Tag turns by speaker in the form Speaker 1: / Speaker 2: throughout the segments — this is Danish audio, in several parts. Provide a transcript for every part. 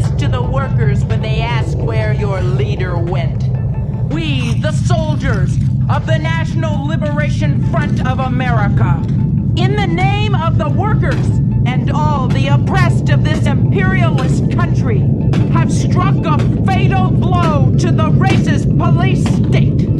Speaker 1: this to the workers when they ask where your leader went. We, the soldiers of the National Liberation Front of America, in the name of the workers and all the oppressed of this imperialist country, have struck a fatal blow to the racist police state.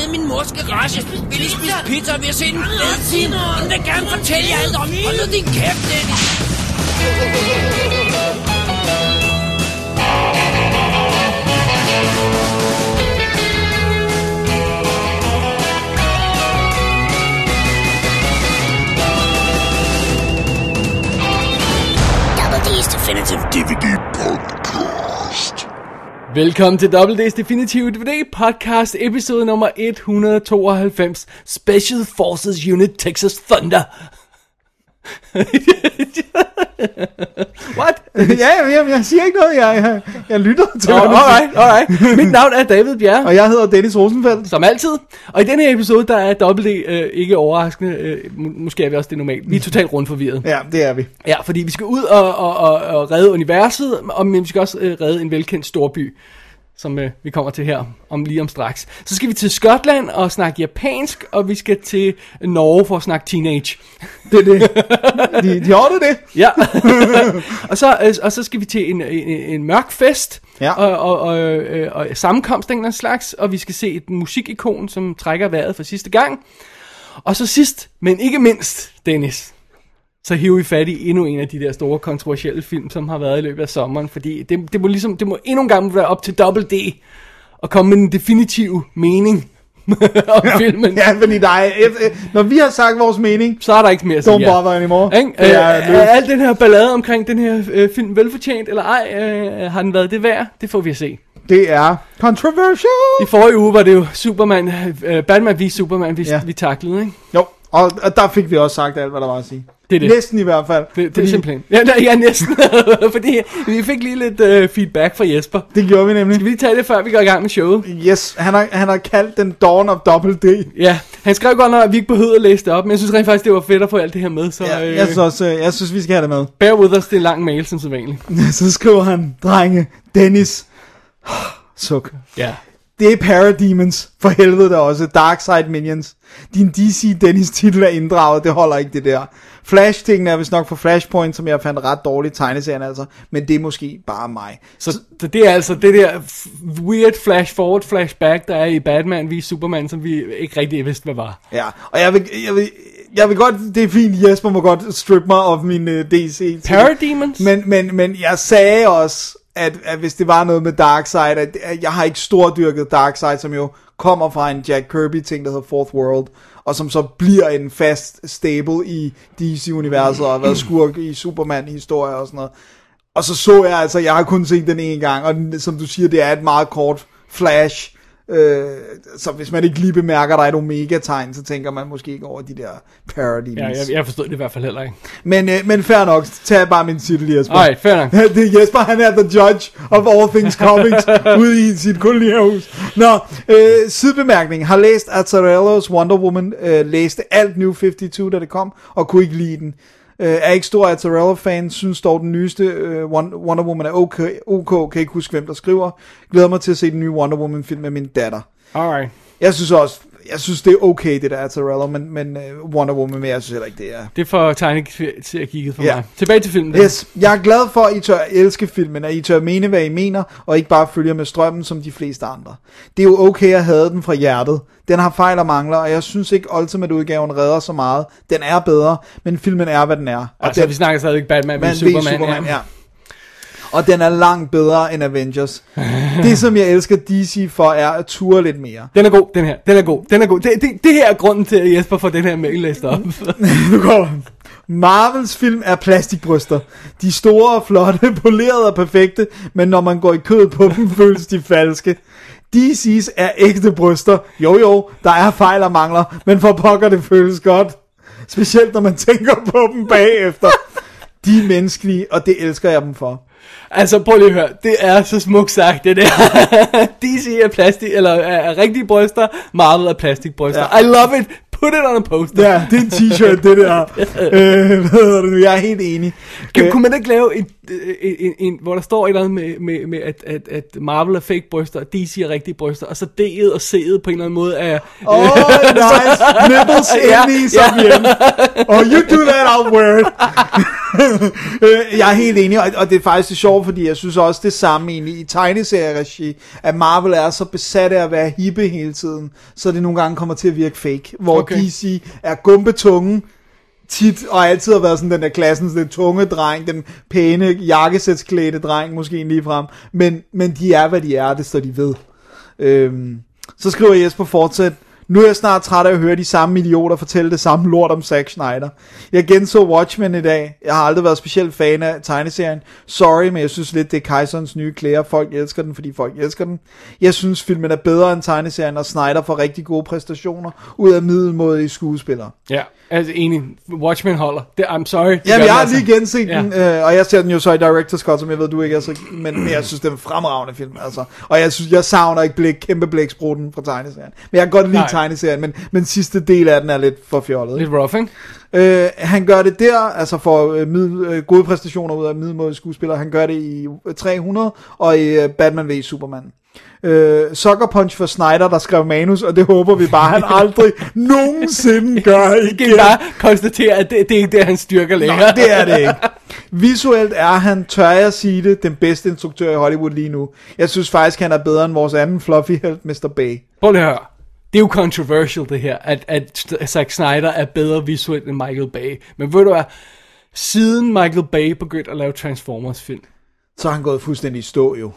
Speaker 2: Hernede i min mors garage. Vi lige spise pizza, og vi har set en fed film. Hun vil gerne fortælle jer alt om. Hold nu din kæft, Dennis. Double D's Definitive DVD Podcast.
Speaker 3: Velkommen til WD's Definitive DVD podcast, episode nummer 192, Special Forces Unit Texas Thunder. What?
Speaker 4: ja, jamen, jeg siger ikke noget, jeg, jeg, jeg lytter til
Speaker 3: Oh,
Speaker 4: hvad du
Speaker 3: alright, alright. Mit navn er David Bjerre.
Speaker 4: Og jeg hedder Dennis Rosenfeldt.
Speaker 3: Som altid. Og i denne her episode, der er WD øh, ikke overraskende. Øh, må- måske er vi også det normalt. Vi er totalt rundt forvirret.
Speaker 4: Ja, det er vi.
Speaker 3: Ja, fordi vi skal ud og, og, og, og redde universet, og men vi skal også øh, redde en velkendt storby, som øh, vi kommer til her om lige om straks. Så skal vi til Skotland og snakke japansk, og vi skal til Norge for at snakke teenage.
Speaker 4: Det er det. De, de ordner det.
Speaker 3: Ja, og, så, øh, og så skal vi til en, en, en mørk fest,
Speaker 4: Ja.
Speaker 3: og, og, og, øh, og sammenkomst af en slags, og vi skal se et musikikon, som trækker vejret for sidste gang. Og så sidst, men ikke mindst, Dennis, så hiver vi fat i endnu en af de der store kontroversielle film, som har været i løbet af sommeren, fordi det, det må ligesom, det må endnu en gang være op til Double D, og komme med en definitiv mening om filmen.
Speaker 4: Ja, fordi der er, når vi har sagt vores mening,
Speaker 3: Så er der ikke mere at sige.
Speaker 4: don't bother anymore.
Speaker 3: Ikke?
Speaker 4: Det er
Speaker 3: er, er al den her ballade omkring den her øh, film velfortjent, eller ej, øh, har den været det værd? Det får vi at se.
Speaker 4: Det er controversial.
Speaker 3: I forrige uge var det jo Superman, øh, Batman v Superman, vi, ja.
Speaker 4: Ja.
Speaker 3: vi taklede, ikke?
Speaker 4: Jo, og, og der fik vi også sagt alt, hvad der var at sige.
Speaker 3: Det er det.
Speaker 4: Næsten i hvert fald.
Speaker 3: Det, det er simpelthen. Ja, nej, ja, næsten. fordi vi fik lige lidt øh, feedback fra Jesper.
Speaker 4: Det gjorde vi nemlig.
Speaker 3: Skal vi lige tage det, før vi går i gang med showet?
Speaker 4: Yes, han har, han har kaldt den Dawn of Double D.
Speaker 3: Ja, han skrev godt nok, at vi ikke behøvede at læse det op, men jeg synes rent faktisk, det var fedt at få alt det her med, så
Speaker 4: Ja,
Speaker 3: øh,
Speaker 4: jeg, synes også, øh, jeg synes, vi skal have det med.
Speaker 3: bear with us, det er en lang mail, som sædvanligt.
Speaker 4: Så skriver han, drenge, Dennis, suk.
Speaker 3: Ja.
Speaker 4: Det er Parademons, for helvede der også, Darkseid Minions. Din DC Dennis titel er inddraget, det holder ikke det der. flash tingene er vist nok for Flashpoint, som jeg fandt ret dårligt tegneserien altså, men det er måske bare mig.
Speaker 3: Så så det er altså det der weird flash forward, flashback, der er i Batman v Superman, som vi ikke rigtig vidste, hvad var.
Speaker 4: Ja, og jeg vil, jeg vil, jeg vil godt, det er fint, Jesper må godt strip mig of min uh, DC. -titel.
Speaker 3: Parademons?
Speaker 4: Men, men, men jeg sagde også, at, at hvis det var noget med Darkseid, at, at jeg har ikke stordyrket Darkseid, som jo kommer fra en Jack Kirby ting, der hedder Fourth World, og som så bliver en fast stable i DC-universet, og har været skurk i Superman-historier og sådan noget. Og så så jeg altså, jeg har kun set den en gang, og den- som du siger, det er et meget kort flash, øh, så hvis man ikke lige bemærker, at der er et omega-tegn, så tænker man måske ikke over de der parodies.
Speaker 3: Ja, jeg, jeg forstod det i hvert fald heller ikke.
Speaker 4: Men, øh, men fair nok, tag bare min titel, Jesper.
Speaker 3: Alright, fair nok.
Speaker 4: Det er Jesper, han er the judge of all things comics ude i sit kolonierhus. Nå, øh, sidebemærkning. Har læst Azzarellos Wonder Woman, øh, læste alt New 52, da det kom, og kunne ikke lide den. Øh, er ikke stor Azzarello-fan, synes dog den nyeste øh, Won- Wonder Woman er okay, ok, kan ikke huske hvem der skriver. Glæder mig til at se den nye Wonder Woman film med min datter.
Speaker 3: Alright.
Speaker 4: Jeg synes også, jeg synes det er okay det der Azzarello, men, men øh, Wonder Woman, men jeg synes heller ikke det er.
Speaker 3: Det til at kigge for
Speaker 4: Ja.
Speaker 3: mig. Tilbage til filmen.
Speaker 4: Yes, jeg er glad for, at I tør elske filmen, at I tør mene, hvad I mener, og ikke bare følger med strømmen, som de fleste andre. Det er jo okay at have den fra hjertet. Den har fejl og mangler, og jeg synes ikke, Ultimate-udgaven redder så meget. Den er bedre, men filmen er, hvad den er. Og
Speaker 3: Altså,
Speaker 4: den,
Speaker 3: vi snakker stadigvæk Batman v
Speaker 4: man,
Speaker 3: Superman.
Speaker 4: Superman, Superman ja. Og den er langt bedre end Avengers. det, som jeg elsker DC for, er at ture lidt mere.
Speaker 3: Den er god, den her. Den er god. Den er god. Det, det, det her er grunden til, at Jesper får den her mail læst op.
Speaker 4: nu går Marvels film er plastikbryster. De store, flotte, polerede og perfekte, men når man går i kødet på dem, føles de falske. DC's er ægte bryster. Jo jo, der er fejl og mangler, men for pokker det føles godt. Specielt når man tænker på dem bagefter. De er menneskelige, og det elsker jeg dem for.
Speaker 3: Altså, prøv lige at høre. Det er så smukt sagt, det der. DC er plastik, eller er rigtige bryster. Marvel er plastikbryster.
Speaker 4: Ja.
Speaker 3: I love it. Put it on a poster.
Speaker 4: Ja, det er en t-shirt, det der. øh, hvad hedder det nu? Jeg er helt enig.
Speaker 3: Kan,
Speaker 4: Øh,
Speaker 3: kunne man ikke lave en, en, en, en, hvor der står et eller andet med, med, med at, at, at Marvel er fake bryster, og DC er rigtige bryster, og så D'et og C'et på en eller anden måde er...
Speaker 4: Oh, nice. Nipples
Speaker 3: Ja,
Speaker 4: ind i som hjem. Oh, you do that, I'll wear it. Øh, jeg er helt enig, og, det er faktisk det sjovt, fordi jeg synes også det samme egentlig i tegneserieregi, at Marvel er så besat af at være hippe hele tiden, så det nogle gange kommer til at virke fake. Hvor
Speaker 3: okay.
Speaker 4: DC er gumbetunge, tit og altid har været sådan den der klassen, den tunge dreng, den pæne jakkesætsklædte dreng, måske lige frem. Men, men de er, hvad de er, det står de ved. Øhm, så skriver Jesper fortsat, nu er jeg snart træt af at høre de samme idioter fortælle det samme lort om Zack Snyder. Jeg genså Watchmen i dag. Jeg har aldrig været specielt fan af tegneserien. Sorry, men jeg synes lidt, det er Kejserens nye klæder. Folk elsker den, fordi folk elsker den. Jeg synes, filmen er bedre end tegneserien, og Snyder får rigtig gode præstationer ud af middelmådige skuespillere.
Speaker 3: Ja, altså enig. Watchmen holder. Det, I'm sorry. det
Speaker 4: Jamen, jeg har
Speaker 3: altså.
Speaker 4: lige genset
Speaker 3: Ja.
Speaker 4: den, øh, og jeg ser den jo så i Director's Cut, som jeg ved, du ikke er så... Men, men jeg synes, det er en fremragende film, altså. Og jeg synes, jeg savner ikke blik, kæmpe blæksprutten fra tegneserien. Men jeg kan godt lide
Speaker 3: Nej.
Speaker 4: tegneserien, men, men sidste del af den er lidt for fjollet.
Speaker 3: Lidt rough, ikke?
Speaker 4: Øh, han gør det der, altså for øh, middel, øh, gode præstationer ud af middelmåde skuespillere. Han gør det i øh, 300 og i øh, Batman v Superman. Øh, Sucker Punch for Snyder, der skrev manus, og det håber vi bare, han aldrig nogensinde gør
Speaker 3: Vi kan
Speaker 4: igen.
Speaker 3: bare konstatere, at det, det er ikke det, han styrker
Speaker 4: Nå,
Speaker 3: længere.
Speaker 4: det er det ikke. Visuelt er han, tør jeg sige det, den bedste instruktør i Hollywood lige nu. Jeg synes faktisk, han er bedre end vores anden fluffy helt, Mr. Bay.
Speaker 3: Prøv lige at høre. Det er jo controversial det her, at, at Zack Snyder er bedre visuelt end Michael Bay. Men ved du hvad, siden Michael Bay begyndte at lave Transformers film,
Speaker 4: Så er han gået fuldstændig i stå jo.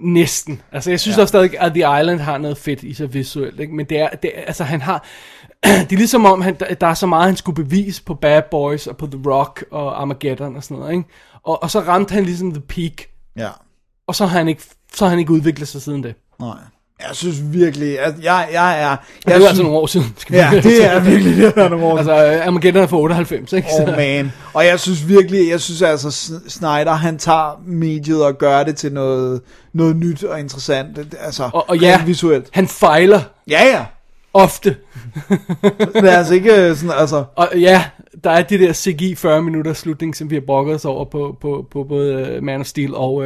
Speaker 3: Næsten. Altså jeg synes ja. også stadig, at The Island har noget fedt i sig visuelt, ikke? men det er, det altså han har, det er ligesom om, han, der, der er så meget, han skulle bevise på Bad Boys og på The Rock og Armageddon og sådan noget, ikke? Og, og så ramte han ligesom the peak,
Speaker 4: Ja.
Speaker 3: og så har han ikke, så har han ikke udviklet sig siden det.
Speaker 4: Nej. Jeg synes virkelig, at jeg, jeg er...
Speaker 3: Jeg det er
Speaker 4: synes,
Speaker 3: altså nogle år siden. Skal vi
Speaker 4: Ja, det er virkelig det, er nogle år
Speaker 3: Altså, øh, Armageddon er fra 98, ikke?
Speaker 4: Oh man. Og jeg synes virkelig, jeg synes altså, Snyder, han tager mediet og gør det til noget, noget nyt og interessant. Altså,
Speaker 3: Og, og ja,
Speaker 4: visuelt.
Speaker 3: han fejler
Speaker 4: Ja, ja.
Speaker 3: ofte.
Speaker 4: Det er altså ikke øh, sådan, altså...
Speaker 3: Og ja, der er det der CGI 40 minutter slutning, som vi har brokket os over på, på, på både øh, Man of Steel og,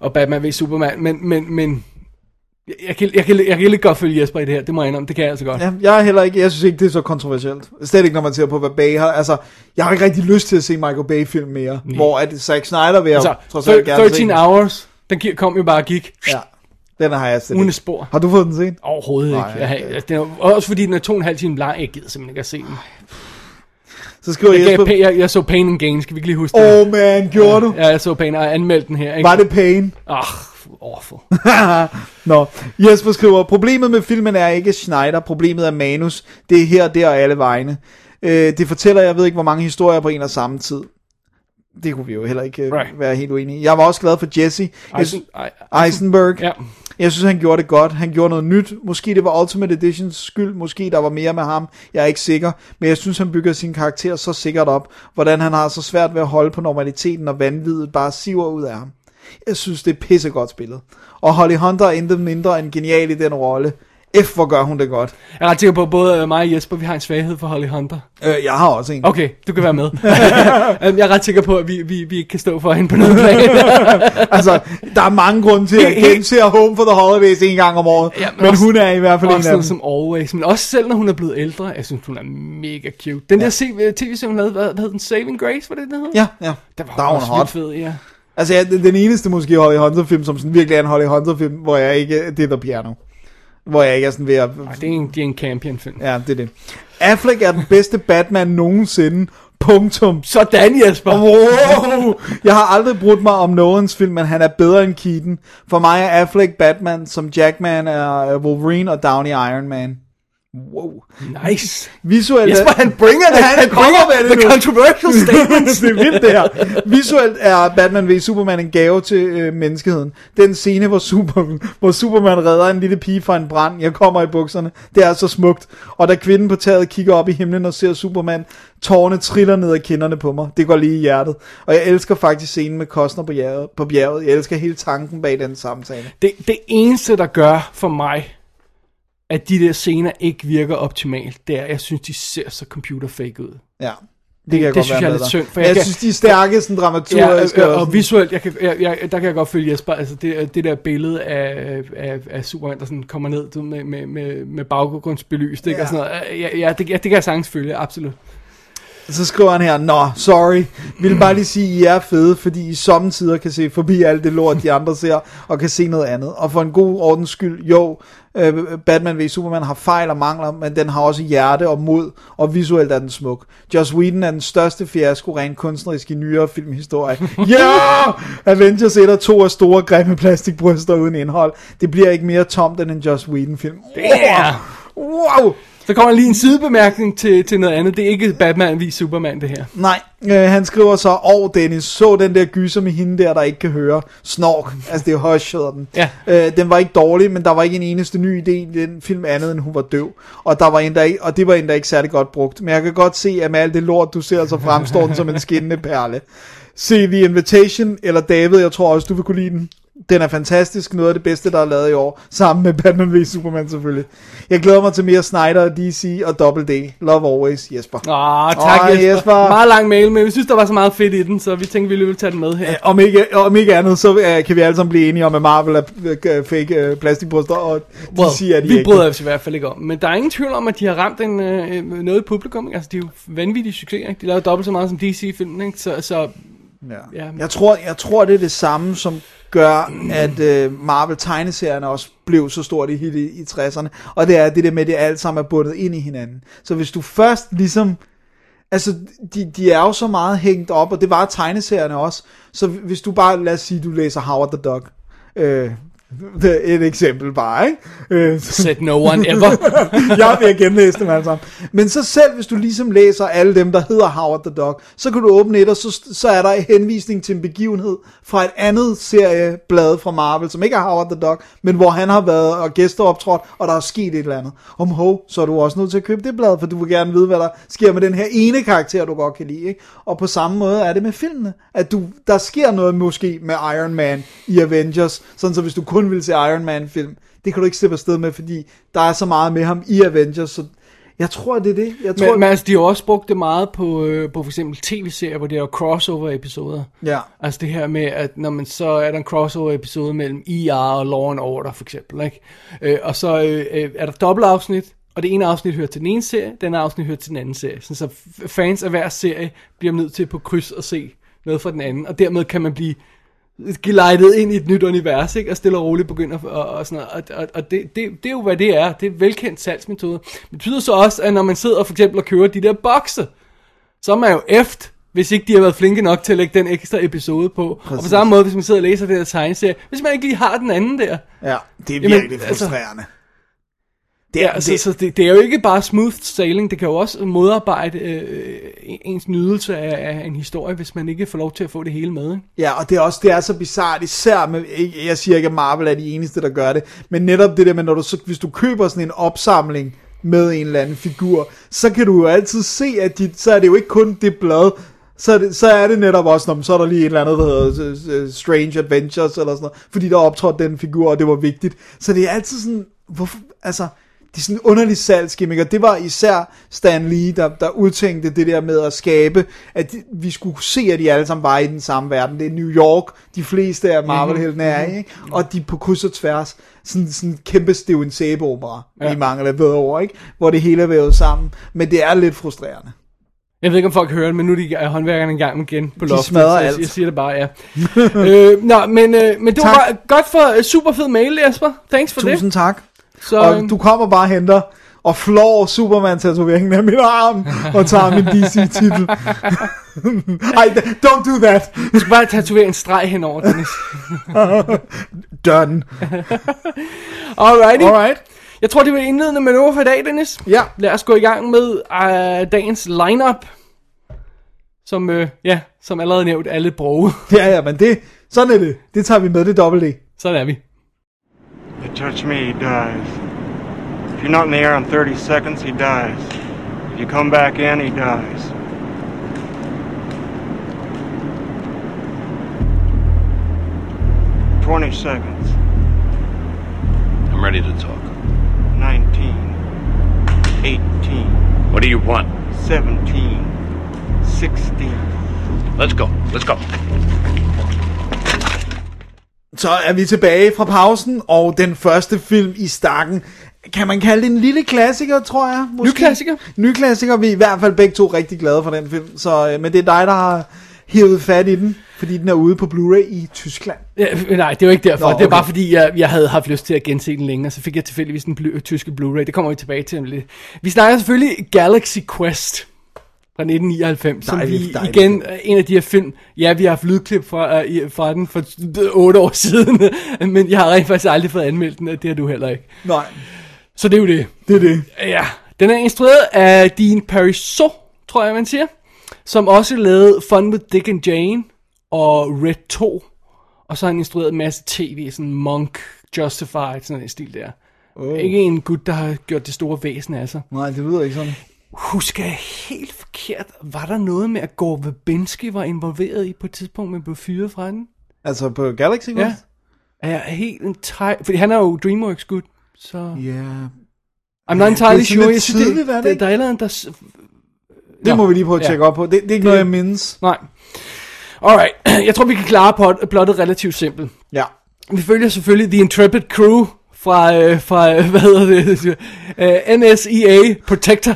Speaker 3: og Batman v Superman. Men, men, men jeg, jeg, kan, jeg, kan, jeg kan lidt godt følge Jesper i det her, det må jeg indrømme, det kan jeg altså godt.
Speaker 4: Ja, jeg er heller ikke, jeg synes ikke, det er så kontroversielt. Slet ikke, når man ser på, hvad Bay har. Altså, jeg har ikke rigtig lyst til at se Michael Bay-film mere. Mm. Hvor at Zack Snyder vil jeg
Speaker 3: Altså,
Speaker 4: trods alt gerne
Speaker 3: 13
Speaker 4: se.
Speaker 3: hours, den kom jo bare og gik.
Speaker 4: Ja, den har jeg set.
Speaker 3: Uden spor.
Speaker 4: Har du fået den set?
Speaker 3: Overhovedet
Speaker 4: Nej,
Speaker 3: ikke. Jeg, jeg, det er, også fordi den er to og en halv time lang, jeg gider simpelthen ikke at se den.
Speaker 4: Så skriver
Speaker 3: Jeg,
Speaker 4: Jesper...
Speaker 3: gav, jeg, jeg så Pain and Gain, skal vi ikke lige huske det?
Speaker 4: Oh man, gjorde du?
Speaker 3: Ja, jeg så Pain og anmeldte den her. Ikke?
Speaker 4: Var det pain?
Speaker 3: Ah, awful.
Speaker 4: Nå, Jesper skriver, problemet med filmen er ikke Schneider, problemet er manus. Det er her, der og alle vegne. Øh, det fortæller, jeg ved ikke, hvor mange historier på en og samme tid. Det kunne vi jo heller ikke øh,
Speaker 3: Right.
Speaker 4: være helt uenige i. Jeg var også glad for Jesse
Speaker 3: Eisen,
Speaker 4: sy- Eisenberg.
Speaker 3: Ja.
Speaker 4: Jeg synes, han gjorde det godt. Han gjorde noget nyt. Måske det var Ultimate Editions skyld. Måske der var mere med ham. Jeg er ikke sikker. Men jeg synes, han bygger sin karakter så sikkert op. Hvordan han har så svært ved at holde på normaliteten, og vanvittigt bare siver ud af ham. Jeg synes, det er pissegodt spillet. Og Holly Hunter er intet mindre end genial i den rolle. F, hvor gør hun det godt.
Speaker 3: Jeg er ret sikker på, at både øh, mig og Jesper, vi har en svaghed for Holly Hunter.
Speaker 4: Øh, jeg har også en.
Speaker 3: Okay, du kan være med. Øhm, jeg er ret sikker på, at vi, vi, vi ikke kan stå for hende på noget plan.
Speaker 4: Altså, der er mange grunde til, at Kim ser Home for the Holidays en gang om året.
Speaker 3: Ja, men
Speaker 4: men
Speaker 3: også-
Speaker 4: hun er i hvert fald en
Speaker 3: også
Speaker 4: af dem.
Speaker 3: som always. Men også selv når hun er blevet ældre, jeg synes, hun er mega cute. Den der se- øh, tv-serie, hun lavede, hvad, hvad hed den? Saving Grace, var det, den hed?
Speaker 4: Ja, ja.
Speaker 3: der var,
Speaker 4: der er hun
Speaker 3: også
Speaker 4: hot.
Speaker 3: fed, ja.
Speaker 4: Altså, ja, den eneste måske Holly Hunter-film, som sådan virkelig er en Holly Hunter-film, hvor jeg ikke... Det er The Piano. Hvor jeg ikke er sådan ved at...
Speaker 3: Ej, det er en, det er en Campion-film.
Speaker 4: Ja, det er det. Affleck er den bedste Batman nogensinde. Punktum.
Speaker 3: Sådan, Jesper!
Speaker 4: Wow. Jeg har aldrig brudt mig om Nolans film, men han er bedre end Keaton. For mig er Affleck Batman, som Jackman er Wolverine og Downey Iron Man. Wow.
Speaker 3: Nice.
Speaker 4: Visuelt
Speaker 3: Jesper, han bringer det.
Speaker 4: Han
Speaker 3: Han bringer
Speaker 4: med det
Speaker 3: the
Speaker 4: nu.
Speaker 3: controversial statements.
Speaker 4: det er vildt det her. Visuelt er Batman v Superman en gave til øh, menneskeheden. Den scene, hvor, Super, hvor Superman redder en lille pige fra en brand, jeg kommer i bukserne, det er så smukt. Og da kvinden på taget kigger op i himlen og ser Superman, tårne triller ned ad kinderne på mig. Det går lige i hjertet. Og jeg elsker faktisk scenen med Costner på bjerget. På bjerget. Jeg elsker hele tanken bag den samtale.
Speaker 3: Det, det eneste, der gør for mig, at de der scener ikke virker optimalt, det er, jeg synes, de ser så computer fake ud.
Speaker 4: Ja. Det kan jeg
Speaker 3: det
Speaker 4: godt
Speaker 3: synes
Speaker 4: være
Speaker 3: jeg er lidt synd, for
Speaker 4: jeg,
Speaker 3: jeg kan-
Speaker 4: synes, de er stærke, sådan
Speaker 3: Ja,
Speaker 4: dramaturgiske.
Speaker 3: og, og,
Speaker 4: sådan-
Speaker 3: visuelt, jeg kan, jeg, jeg, der kan jeg godt følge Jesper, altså det, det der billede af, af, af Superman, der sådan kommer ned med, med, med, med baggrundsbelys, ikke?
Speaker 4: Ja.
Speaker 3: Og sådan noget. Ja, ja, det, ja, det kan jeg sagtens følge, absolut.
Speaker 4: Så skriver han her, Nå, sorry, vil bare lige sige, I er fede, fordi I sommetider kan se forbi alt det lort, de andre ser, og kan se noget andet. Og for en god ordens skyld, jo, øh, Batman v Superman har fejl og mangler, men den har også hjerte og mod, og visuelt er den smuk. Joss Whedon er den største fiasko rent kunstnerisk i nyere filmhistorie. Ja! Yeah! Avengers 1 og 2 er store, grimme plastikbryster uden indhold. Det bliver ikke mere tomt end en Joss Whedon film.
Speaker 3: Damn!
Speaker 4: Wow!
Speaker 3: Så kommer lige en sidebemærkning til, til noget andet. Det er ikke Batman v Superman, det her.
Speaker 4: Nej, øh, han skriver så, og Dennis, så den der gyser med hende der, der ikke kan høre. Snork, altså det er Hush, hedder den.
Speaker 3: Ja.
Speaker 4: Øh, den var ikke dårlig, men der var ikke en eneste ny idé i den film andet, end hun var døv. Og, der var ikke, og det var endda ikke særlig godt brugt. Men jeg kan godt se, at med alt det lort, du ser, så fremstår den som en skinnende perle. Se The Invitation, eller David, jeg tror også, du vil kunne lide den. Den er fantastisk, noget af det bedste, der er lavet i år, sammen med Batman v Superman selvfølgelig. Jeg glæder mig til mere Snyder, DC og Double D. Love always, Jesper.
Speaker 3: Åh, tak
Speaker 4: Åh,
Speaker 3: Jesper.
Speaker 4: Jesper.
Speaker 3: Meget lang mail, men vi synes, der var så meget fedt i den, så vi tænkte, vi ville tage den med her.
Speaker 4: Øh, Om ikke, om ikke andet, så uh, kan vi alle sammen blive enige om, at Marvel er uh, fake uh, plastikbryster, og de
Speaker 3: Well,
Speaker 4: at de
Speaker 3: vi
Speaker 4: ikke.
Speaker 3: bryder os i hvert fald ikke om. Men der er ingen tvivl om, at de har ramt en, øh, noget i publikum. ikke? Altså, de er jo vanvittige succeser. Ikke? De laver dobbelt så meget som DC-filmen. Så, så
Speaker 4: Ja.
Speaker 3: Ja.
Speaker 4: Jeg, tror, jeg tror, det er det samme, som gør, at uh, Marvel-tegneserierne også blev så stort i hit i, i 60'erne. Og det er det der med, at det alt sammen er bundet ind i hinanden. Så hvis du først ligesom... Altså, de, de er jo så meget hængt op, og det var tegneserierne også. Så hvis du bare, lad os sige, du læser Howard the Duck. Øh, et eksempel bare, ikke? Øh,
Speaker 3: said no one ever.
Speaker 4: jeg vil genlæse dem alle sammen. Men så selv hvis du ligesom læser alle dem, der hedder Howard the Dog, så kan du åbne et, og så, så er der en henvisning til en begivenhed fra et andet serieblad fra Marvel, som ikke er Howard the Dog, men hvor han har været og gæsteoptrådt, og der er sket et eller andet. Om hov, så er du også nødt til at købe det blad, for du vil gerne vide, hvad der sker med den her ene karakter, du godt kan lide. Ikke? Og på samme måde er det med filmene, at du, der sker noget måske med Iron Man i Avengers, sådan så hvis du kun vil se Iron Man film, det kan du ikke slippe afsted med, fordi der er så meget med ham i Avengers, så jeg tror, det er det. Jeg tror,
Speaker 3: men, men altså, de har også brugt det meget på, øh, på for eksempel tv-serier, hvor det er crossover-episoder.
Speaker 4: Ja.
Speaker 3: Altså det her med, at når man så er der en crossover-episode mellem ER og Law and Order, for eksempel. Ikke? Øh, og så øh, øh, er der dobbeltafsnit, og det ene afsnit hører til den ene serie, den afsnit hører til den anden serie. Sådan, så fans af hver serie bliver nødt til på kryds at se noget fra den anden, og dermed kan man blive gelejtet ind i et nyt univers, ikke? og stille og roligt begynder og, og sådan noget. Og, og, og det, det, det er jo, hvad det er. Det er en velkendt salgsmetode. Det betyder så også, at når man sidder for eksempel og køber de der bokse, så er man jo efter, hvis ikke de har været flinke nok til at lægge den ekstra episode på. Præcis. Og på samme måde, hvis man sidder og læser den der tegneserie, hvis man ikke lige har den anden der.
Speaker 4: ja, det er
Speaker 3: Jamen,
Speaker 4: virkelig
Speaker 3: altså-
Speaker 4: frustrerende.
Speaker 3: Det er, altså, det, så det, det er jo ikke bare smooth sailing, det kan jo også modarbejde øh, ens nydelse af, af en historie, hvis man ikke får lov til at få det hele med. Ikke?
Speaker 4: Ja, og det er også det er så bizart, især med, jeg siger ikke, at Marvel er de eneste, der gør det, men netop det der med, når du, så, hvis du køber sådan en opsamling med en eller anden figur, så kan du jo altid se, at de, så er det jo ikke kun det blad, så er det, så er det netop også, når, så er der lige et eller andet, der hedder øh, øh, Strange Adventures, eller sådan noget, fordi der optrådte den figur, og det var vigtigt. Så det er altid sådan, hvorfor, altså, det er sådan en underlig salgsgimmick, og det var især Stan Lee, der, der udtænkte det der med at skabe, at de, vi skulle se, at de alle sammen var i den samme verden. Det er New York, de fleste af Marvel-heltene er i, ikke? og de på kryds og tværs, sådan, sådan en kæmpe Steven en sæbeopera, ja. i mangel af bedre ord, ikke? hvor det hele er vævet sammen, men det er lidt frustrerende.
Speaker 3: Jeg ved ikke, om folk hører det, men nu er de er håndværkerne en gang igen på loftet.
Speaker 4: smadrer
Speaker 3: så jeg,
Speaker 4: alt.
Speaker 3: Jeg siger det bare, ja. øh, nå, men, øh, men det var
Speaker 4: Tak.
Speaker 3: bare godt for uh, super fed mail, Jesper. Thanks for
Speaker 4: Tusind
Speaker 3: det.
Speaker 4: tak.
Speaker 3: Så,
Speaker 4: Og du kommer bare og henter og flår Superman-tatoveringen af min arm, og tager min DC-titel. Ej, don't do that.
Speaker 3: du skal bare tatovere en streg henover, Dennis.
Speaker 4: Done.
Speaker 3: Alrighty.
Speaker 4: Alright.
Speaker 3: Jeg tror, det var indledende manøvre for i dag, Dennis.
Speaker 4: Ja.
Speaker 3: Lad os gå i gang med uh, dagens lineup. Som, uh, ja, som allerede nævnt, alle broge.
Speaker 4: Ja, ja, men det, sådan er det. Det tager vi med, det er dobbelt D.
Speaker 3: Sådan er vi.
Speaker 5: Touch me, he dies. If you're not in the air in 30 seconds, he dies. If you come back in, he dies. Twenty seconds.
Speaker 6: I'm ready to talk.
Speaker 5: Nineteen. Eighteen.
Speaker 6: What do you want?
Speaker 5: Seventeen. Sixteen.
Speaker 6: Let's go. Let's go.
Speaker 4: Så er vi tilbage fra pausen, og den første film i stakken, kan man kalde det en lille klassiker, tror jeg? Måske?
Speaker 3: Ny klassiker.
Speaker 4: Ny klassiker, vi er i hvert fald begge to rigtig glade for den film, så, øh, men det er dig, der har hævet fat i den, fordi den er ude på Blu-ray i Tyskland.
Speaker 3: Ja, nej, det var ikke derfor.
Speaker 4: Nå,
Speaker 3: Nå, Det er
Speaker 4: okay.
Speaker 3: bare fordi, jeg, jeg havde haft lyst til at gense den længere, så fik jeg tilfældigvis den blu- tyske Blu-ray. Det kommer vi tilbage til lidt. Vi snakker selvfølgelig Galaxy Quest fra 1999, som
Speaker 4: Dejligt,
Speaker 3: vi
Speaker 4: dejligt.
Speaker 3: igen, en af de her film, ja, vi har haft lydklip fra, uh, fra den for 8 år siden, men jeg har rent faktisk aldrig fået anmeldt den, og det har du heller ikke.
Speaker 4: Nej,
Speaker 3: Så det er jo det.
Speaker 4: det er det.
Speaker 3: Ja, den er instrueret af Dean Parisot, tror jeg, man siger. Som også lavede Fun with Dick and Jane og Red 2. Og så har han instrueret en masse tv, sådan Monk, Justified, sådan en stil der. Oh. Ikke en gut, der har gjort det store væsen af sig.
Speaker 4: Nej, det lyder ikke sådan.
Speaker 3: Husker jeg helt forkert, var der noget med, at Gore Verbinski var involveret i på et tidspunkt, men blev fyret fra den?
Speaker 4: Altså på Galaxy Quest?
Speaker 3: Ja. Er jeg helt en teg... Fordi han er jo Dreamworks gut, så...
Speaker 4: Ja.
Speaker 3: I'm not entirely
Speaker 4: det er
Speaker 3: sure.
Speaker 4: lidt tidligt, det
Speaker 3: det,
Speaker 4: ikke?
Speaker 3: der er et eller andet, der...
Speaker 4: Det
Speaker 3: Nå.
Speaker 4: må vi lige prøve at
Speaker 3: Ja.
Speaker 4: tjekke op på. Det, det er ikke noget, jeg mindes.
Speaker 3: Nej. Alright, jeg tror, vi kan klare plot, plottet relativt simpelt.
Speaker 4: Ja.
Speaker 3: Vi følger selvfølgelig The Intrepid Crew fra, øh, fra hvad hedder det, øh, NSEA Protector,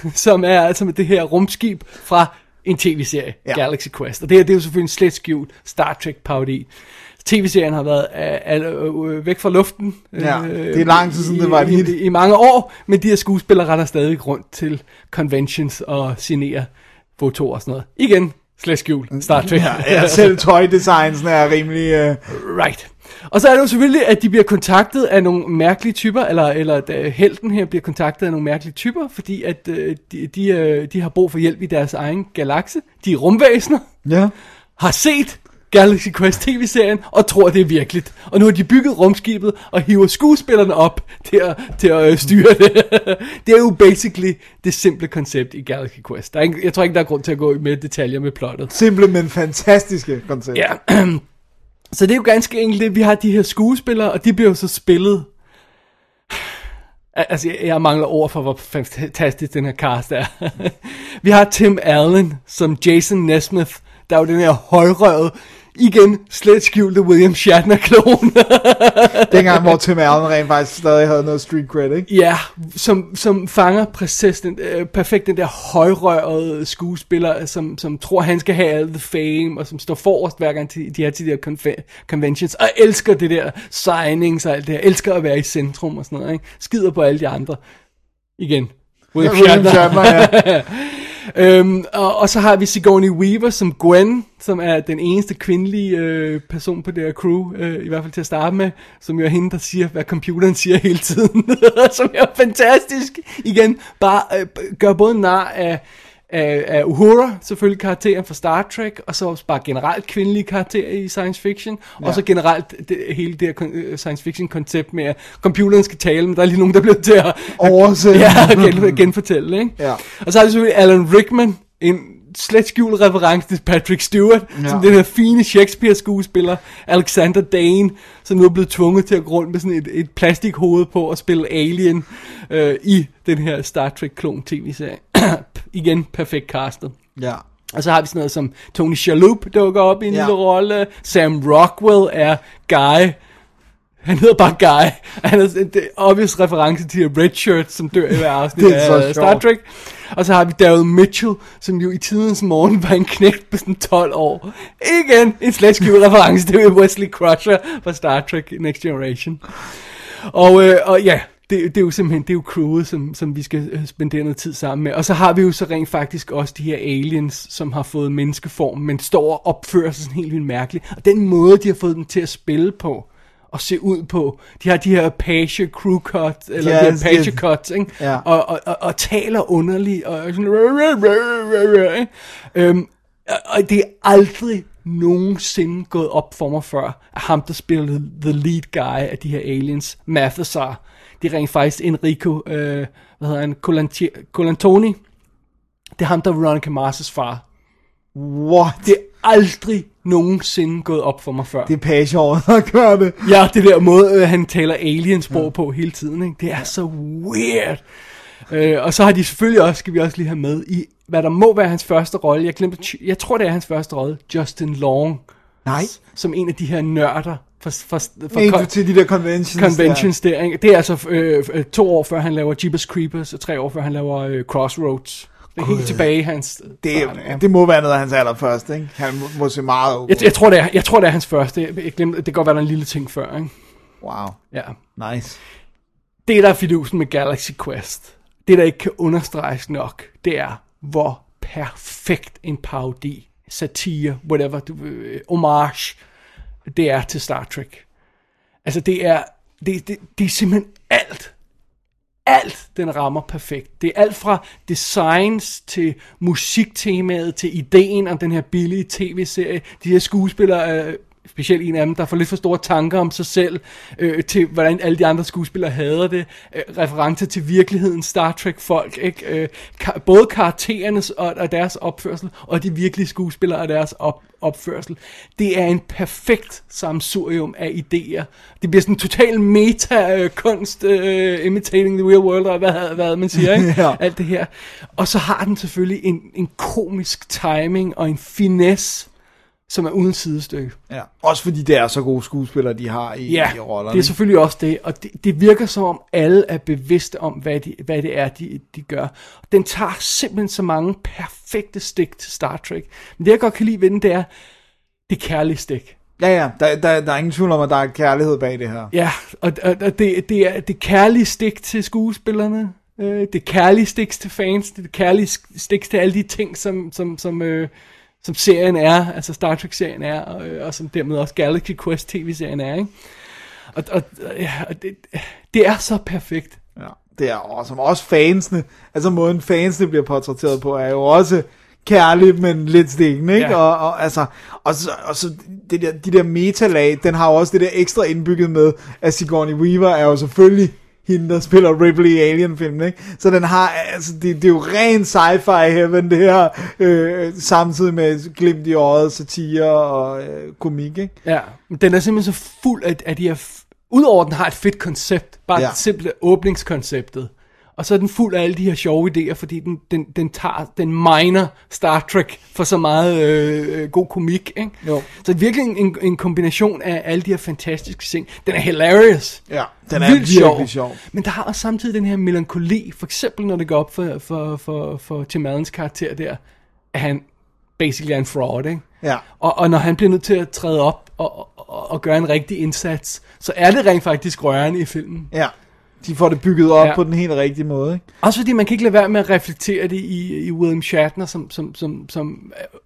Speaker 3: som er, som er det her rumskib fra en tv-serie,
Speaker 4: Ja.
Speaker 3: Galaxy Quest. Og det her, det er jo selvfølgelig en slet skjult Star Trek parodi. TV-serien har været øh, øh, øh, væk fra luften.
Speaker 4: Ja, det er lang tid siden, det var et
Speaker 3: i,
Speaker 4: hit.
Speaker 3: i, I mange år, men de her skuespillere render stadig rundt til conventions og signerer fotoer og sådan noget. Igen, slet skjult Star Trek.
Speaker 4: Ja, ja selv tøjdesignsen er rimelig... Uh...
Speaker 3: Right. Og så er det jo selvfølgelig, at de bliver kontaktet af nogle mærkelige typer, eller, eller at øh, helten her bliver kontaktet af nogle mærkelige typer, fordi at øh, de, de, øh, de har brug for hjælp i deres egen galakse. De er rumvæsener,
Speaker 4: Ja.
Speaker 3: har set Galaxy Quest tv-serien, og tror, det er virkeligt. Og nu har de bygget rumskibet, og hiver skuespillerne op til at, til at øh, styre det. det er jo basically det simple koncept i Galaxy Quest. Der er ikke, jeg tror ikke, der er grund til at gå i mere detaljer med plottet.
Speaker 4: Simple, men fantastiske koncept.
Speaker 3: Ja, så det er jo ganske enkelt det, vi har de her skuespillere, og de bliver jo så spillet. Altså, jeg, mangler ord for, hvor fantastisk den her cast er. vi har Tim Allen som Jason Nesmith, der er jo den her højrøvet, igen slet skjulte William Shatner-klon.
Speaker 4: Dengang, hvor Tim Allen rent faktisk stadig havde noget street cred, ikke?
Speaker 3: Ja, som, som fanger præcis den, øh, perfekt den der højrørede skuespiller, som, som tror, han skal have all the fame, og som står forrest hver gang de, de er til de her conventions, og elsker det der signings og alt det her, elsker at være i centrum og sådan noget, ikke? skider på alle de andre. Igen. William
Speaker 4: William
Speaker 3: Shatner.
Speaker 4: Shatner, ja.
Speaker 3: Øhm, og, og så har vi Sigourney Weaver som Gwen, som er den eneste kvindelige øh, person på det her crew, øh, i hvert fald til at starte med, som jo er hende, der siger, hvad computeren siger hele tiden, som er fantastisk. Igen, bare øh, gør både nar af, af, af Uhura, selvfølgelig karakteren fra Star Trek, og så også bare generelt kvindelige karakterer i science fiction, ja. og så generelt det, hele det her øh, science fiction koncept med, at computeren skal tale, men der er lige nogen, der bliver til at
Speaker 4: Oversætte.
Speaker 3: ja, gen, genfortælle, ikke?
Speaker 4: Ja.
Speaker 3: Og så har vi selvfølgelig Alan Rickman, en slet skjult reference til Patrick Stewart,
Speaker 4: Ja.
Speaker 3: som den her fine Shakespeare-skuespiller, Alexander Dane, som nu er blevet tvunget til at gå rundt med sådan et, et plastikhoved på og spille Alien øh, i den her Star Trek-klon tv-serie. Igen, perfekt castet.
Speaker 4: Ja.
Speaker 3: Og så har vi sådan noget som Tony Shalhoub dukker op i en
Speaker 4: Ja.
Speaker 3: lille rolle. Sam Rockwell er Guy. Han hedder bare Guy. Han er er obvious reference til Red Shirt, som dør i hver afsnit
Speaker 4: er
Speaker 3: af Star
Speaker 4: sjovt.
Speaker 3: Trek. Og så har vi Daryl Mitchell, som jo i tidens morgen var en knægt på sådan 12 år. Igen en skjult reference til Wesley Crusher fra Star Trek Next Generation. Og, øh, og ja, det, det er jo simpelthen, det er jo crewet, som, som vi skal øh, spendere noget tid sammen med. Og så har vi jo så rent faktisk også de her aliens, som har fået menneskeform, men står og opfører sig sådan helt vildt mærkeligt. Og den måde, de har fået dem til at spille på, at se ud på. De har de her Apache crew cut, eller
Speaker 4: Yes,
Speaker 3: de her Apache
Speaker 4: yes.
Speaker 3: cuts, ikke?
Speaker 4: Ja.
Speaker 3: Og, og, og, og taler underligt, og sådan? Øhm, og- og det er aldrig nogensinde gået op for mig før, at ham, der spiller the lead guy af de her aliens, Mathesar, det er rent faktisk Enrico, øh, hvad hedder han, Colanti- Colantoni. Det er ham, der er Veronica Mars' far.
Speaker 4: What?
Speaker 3: Det er aldrig nogensinde gået op for mig før.
Speaker 4: Det er pageåret, der gør det.
Speaker 3: Ja, det der måde, øh, han taler aliensprog på hele tiden, ikke? det er så weird. Øh, og så har de selvfølgelig også, skal vi også lige have med, i hvad der må være hans første rolle. Jeg glemte, jeg tror det er hans første rolle, Justin Long,
Speaker 4: Nej.
Speaker 3: som en af de her nørder for, for, for kon-
Speaker 4: til de der conventions.
Speaker 3: conventions der. ikke? Det er altså øh, øh, to år før han laver Jeepers Creepers, og tre år før han laver øh, Crossroads. Det er helt tilbage hans...
Speaker 4: Der. Det, det må være noget af hans allerførste, ikke? Han må, må se meget okay.
Speaker 3: Jeg, jeg, tror, det er, jeg tror, det er hans første. Jeg, jeg glemte, det kan godt være, der er en lille ting før. Ikke?
Speaker 4: Wow.
Speaker 3: Ja.
Speaker 4: Nice.
Speaker 3: Det, der er fidusen med Galaxy Quest, det, der ikke kan understreges nok, det er, hvor perfekt en parodi, satire, whatever, du, øh, homage, det er til Star Trek. Altså, det er, det, det, det er simpelthen alt, alt den rammer perfekt. Det er alt fra designs til musiktemaet til ideen om den her billige tv-serie. De her skuespillere, øh, specielt en af dem, der får lidt for store tanker om sig selv, øh, til hvordan alle de andre skuespillere hader det. Øh, referencer til virkeligheden, Star Trek-folk. Ikke? Øh, ka- både karakterernes og, og deres opførsel, og de virkelige skuespillere og deres op, opførsel. Det er en perfekt samsurium af idéer. Det bliver sådan en total meta-kunst, uh, imitating the real world, og hvad, hvad man siger, ikke?
Speaker 4: Ja.
Speaker 3: Alt det her. Og så har den selvfølgelig en, en komisk timing og en finesse, som er uden sidestykke.
Speaker 4: Ja. Også fordi det er så gode skuespillere, de har i,
Speaker 3: Ja,
Speaker 4: i rollerne.
Speaker 3: det er selvfølgelig også det, og det, det virker som om alle er bevidste om, hvad, de, hvad det er, de, de gør. Den tager simpelthen så mange perfekte stik til Star Trek. Men det jeg godt kan lide ved den, det er, det kærlige stik.
Speaker 4: Ja, ja. Der, der, der er ingen tvivl om, at der er kærlighed bag det her.
Speaker 3: Ja, og, og, og det, det, er, det kærlige stik til skuespillerne, øh, det kærlige stik til fans, det kærlige stik til alle de ting, som, som, som, øh, som serien er, altså Star Trek-serien er, og, øh, og som dermed også Galaxy Quest tv-serien er, ikke? Og, og, ja, og det, det er så perfekt.
Speaker 4: Ja, det er også, som også fansene, altså måden fansene bliver portrætteret på, er jo også kærligt, men lidt stikkende, ikke?
Speaker 3: Ja.
Speaker 4: Og, og, altså, og så, og så det der, de der metalag, den har jo også det der ekstra indbygget med, at Sigourney Weaver er jo selvfølgelig hende, der spiller Ripley i Alien-filmen, ikke? Så den har, altså, det, det er jo ren sci-fi heaven, det her, øh, samtidig med glimt i øjet, satire og øh, komik, ikke?
Speaker 3: Ja, men den er simpelthen så fuld af, af de her... Udover at den har et fedt koncept, bare
Speaker 4: Ja.
Speaker 3: simple åbningskonceptet, og så er den fuld af alle de her sjove idéer, fordi den, den, den tager, den miner Star Trek for så meget øh, øh, god komik, ikke?
Speaker 4: Jo.
Speaker 3: Så det virkelig en, en kombination af alle de her fantastiske ting. Den er hilarious.
Speaker 4: Ja, den er
Speaker 3: Vildt
Speaker 4: virkelig sjov.
Speaker 3: Men der har også samtidig den her melankoli, for eksempel når det går op for, for, for, for Tim Allens karakter der, at han basically er en fraud, ikke?
Speaker 4: Ja.
Speaker 3: Og, og når han bliver nødt til at træde op og, og, og gøre en rigtig indsats, så er det rent faktisk rørende i filmen.
Speaker 4: Ja. De får det bygget op ja.
Speaker 3: Ja.
Speaker 4: på den helt rigtige måde, ikke?
Speaker 3: Også fordi man kan ikke lade være med at reflektere det i, i William Shatner, som, som, som, som øh,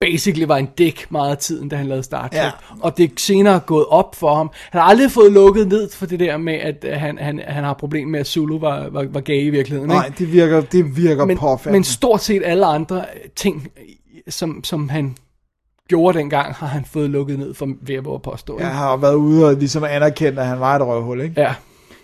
Speaker 3: basically var en dæk meget af tiden, da han lavede Star Trek.
Speaker 4: Ja.
Speaker 3: Og det er senere gået op for ham. Han har aldrig fået lukket ned for det der med, at øh, han, han, han har problemer med, at Zulu var, var, var gay i virkeligheden.
Speaker 4: Nej,
Speaker 3: ikke?
Speaker 4: det virker, det virker
Speaker 3: men,
Speaker 4: påfaldende.
Speaker 3: men stort set alle andre ting, som, som han gjorde dengang, har han fået lukket ned for, ved at påstå.
Speaker 4: Jeg
Speaker 3: ikke?
Speaker 4: har været ude og ligesom anerkendt, at han var et røvhul, ikke?
Speaker 3: Ja.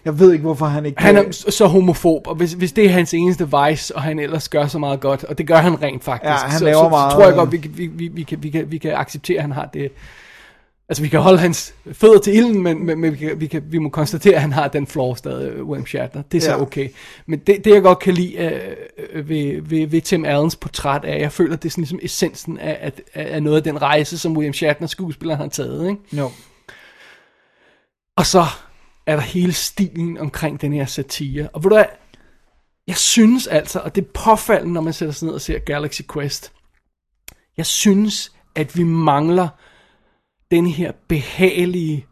Speaker 4: Jeg ved ikke, hvorfor han ikke...
Speaker 3: Han er så homofob, og hvis, hvis det er hans eneste vice, og han ellers gør så meget godt, og det gør han rent faktisk,
Speaker 4: Ja, han
Speaker 3: så,
Speaker 4: laver
Speaker 3: så,
Speaker 4: meget-
Speaker 3: så tror jeg godt, vi, vi, vi, vi, kan, vi, kan, vi kan acceptere, at han har det. Altså, vi kan holde hans fødder til ilden, men, men, men vi, kan, vi, kan, vi må konstatere, at han har den flaw stadig, William Shatner. Det er så
Speaker 4: Ja.
Speaker 3: okay. Men det, det, jeg godt kan lide øh, øh, ved, ved, ved Tim Allens portræt, er, jeg føler, at det er sådan ligesom essensen af, af, af noget af den rejse, som William Shatner skuespilleren har taget, ikke?
Speaker 4: Jo.
Speaker 3: Og så er der hele stilen omkring den her satire. Og ved du hvad, jeg synes altså, og det er påfaldende, når man sætter sig ned og ser Galaxy Quest, jeg synes, at vi mangler den her behagelige,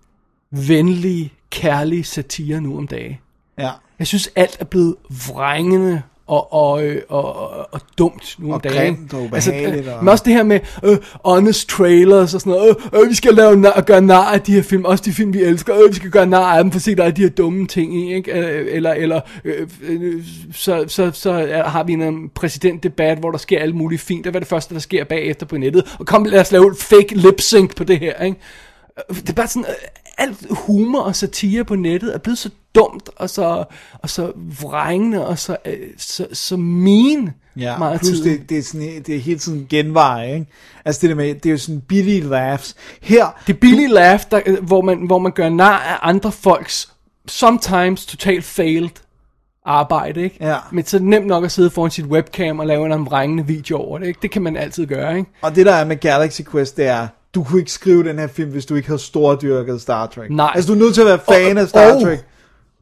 Speaker 3: venlige, kærlige satire nu om dagen.
Speaker 4: Ja.
Speaker 3: Jeg synes, alt er blevet vrængende og, og, øh, og, og, og dumt nu om
Speaker 4: Og
Speaker 3: dagen.
Speaker 4: grimt og
Speaker 3: altså, øh,
Speaker 4: og-
Speaker 3: Men også det her med øh, honest trailers og sådan noget. Øh, øh, vi skal lave nar- gøre nar af de her film, også de film, vi elsker. Øh, vi skal gøre nar af dem, for se, der er de her dumme ting i. Ikke? Øh, eller eller øh, øh, så, så, så har vi en præsidentdebat, hvor der sker alt muligt fint. Hvad er det første, der sker bagefter på nettet? Og kom, lad os lave fake lip sync på det her. Ikke? Øh, Det er bare sådan, øh, alt humor og satire på nettet er blevet så dumt, og så, og så vrængende, og så, øh, så, så mean
Speaker 4: Ja,
Speaker 3: meget
Speaker 4: plus
Speaker 3: tiden.
Speaker 4: det, det, er sådan, det er hele tiden genveje, ikke? Altså det der med, det er jo sådan billige laughs. Her,
Speaker 3: Det er billig laugh, der, øh, hvor, man, hvor man gør nar af andre folks, sometimes totalt failed arbejde, ikke?
Speaker 4: Ja.
Speaker 3: Men så det nemt nok at sidde foran sit webcam og lave en vrængende video over det, ikke? Det kan man altid gøre, ikke?
Speaker 4: og det der er med Galaxy Quest, det er, du kunne ikke skrive den her film, hvis du ikke havde stordyrket Star Trek.
Speaker 3: Nej.
Speaker 4: Altså du er nødt til at være fan
Speaker 3: Og-
Speaker 4: af Star
Speaker 3: og-
Speaker 4: Trek.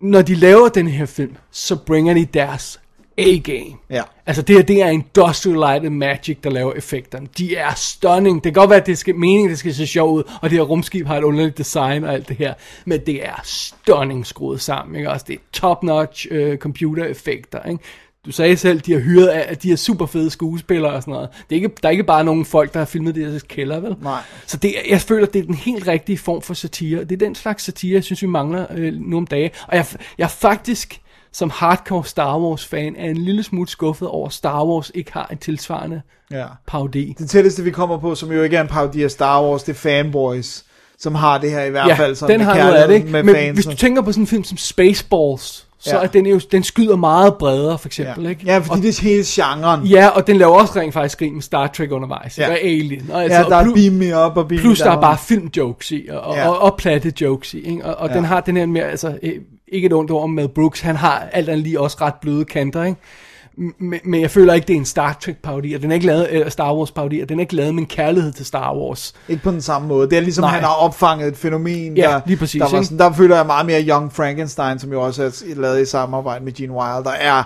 Speaker 3: Når de laver den her film, så bringer de deres A-game.
Speaker 4: Ja.
Speaker 3: Altså det her, det er Industrial Light and Magic, der laver effekterne. De er stunning. Det kan godt være, at det skal meningen, det skal se sjovt ud, og det her rumskib har et underligt design og alt det her. Men det er stunning skruet sammen, ikke? Også det er top-notch øh, computereffekter, ikke? Du sagde selv, de har hyret af, at de er super fede skuespillere og sådan noget. Det er ikke, der er ikke bare nogen folk, der har filmet det her kælder, vel?
Speaker 4: Nej.
Speaker 3: Så det, jeg føler, det er den helt rigtige form for satire. Det er den slags satire, jeg synes, vi mangler øh, nu om dage. Og jeg, jeg faktisk, som hardcore Star Wars-fan, er en lille smule skuffet over, at Star Wars ikke har en tilsvarende
Speaker 4: Ja.
Speaker 3: parodi.
Speaker 4: Det tætteste vi kommer på, som jo ikke er en parodi af Star Wars, det er Fanboys, som har det her i hvert fald.
Speaker 3: Ja,
Speaker 4: sådan
Speaker 3: den
Speaker 4: med
Speaker 3: har noget af det, ikke?
Speaker 4: Med
Speaker 3: Men
Speaker 4: fans,
Speaker 3: hvis du tænker på sådan en film som Spaceballs, så
Speaker 4: Ja.
Speaker 3: er den jo, den skyder meget bredere, for eksempel,
Speaker 4: ja.
Speaker 3: ikke?
Speaker 4: ja, fordi
Speaker 3: og,
Speaker 4: det er hele genren.
Speaker 3: ja, og den laver også rent faktisk grin med Star Trek undervejs,
Speaker 4: Ja.
Speaker 3: og Alien. Og, altså,
Speaker 4: Ja, der er Beam Me Up og Beam
Speaker 3: Plus der er bare filmjokes i, og,
Speaker 4: Ja.
Speaker 3: og, og platte jokes i, ikke? Og, og
Speaker 4: Ja.
Speaker 3: den har den her mere, altså, øh, ikke et ondt ord om Mel Brooks, han har alt andet lige også ret bløde kanter, ikke? Men, men jeg føler ikke, det er en Star Trek parodi, og den er ikke lavet, eller Star Wars parodi, og den er ikke lavet med en kærlighed til Star Wars.
Speaker 4: Ikke på den samme måde. Det er ligesom,
Speaker 3: Nej.
Speaker 4: han har opfanget et fænomen,
Speaker 3: Ja,
Speaker 4: der,
Speaker 3: lige præcis,
Speaker 4: der, var sådan, der føler jeg meget mere Young Frankenstein, som jo også er lavet i samarbejde med Gene Wilder, er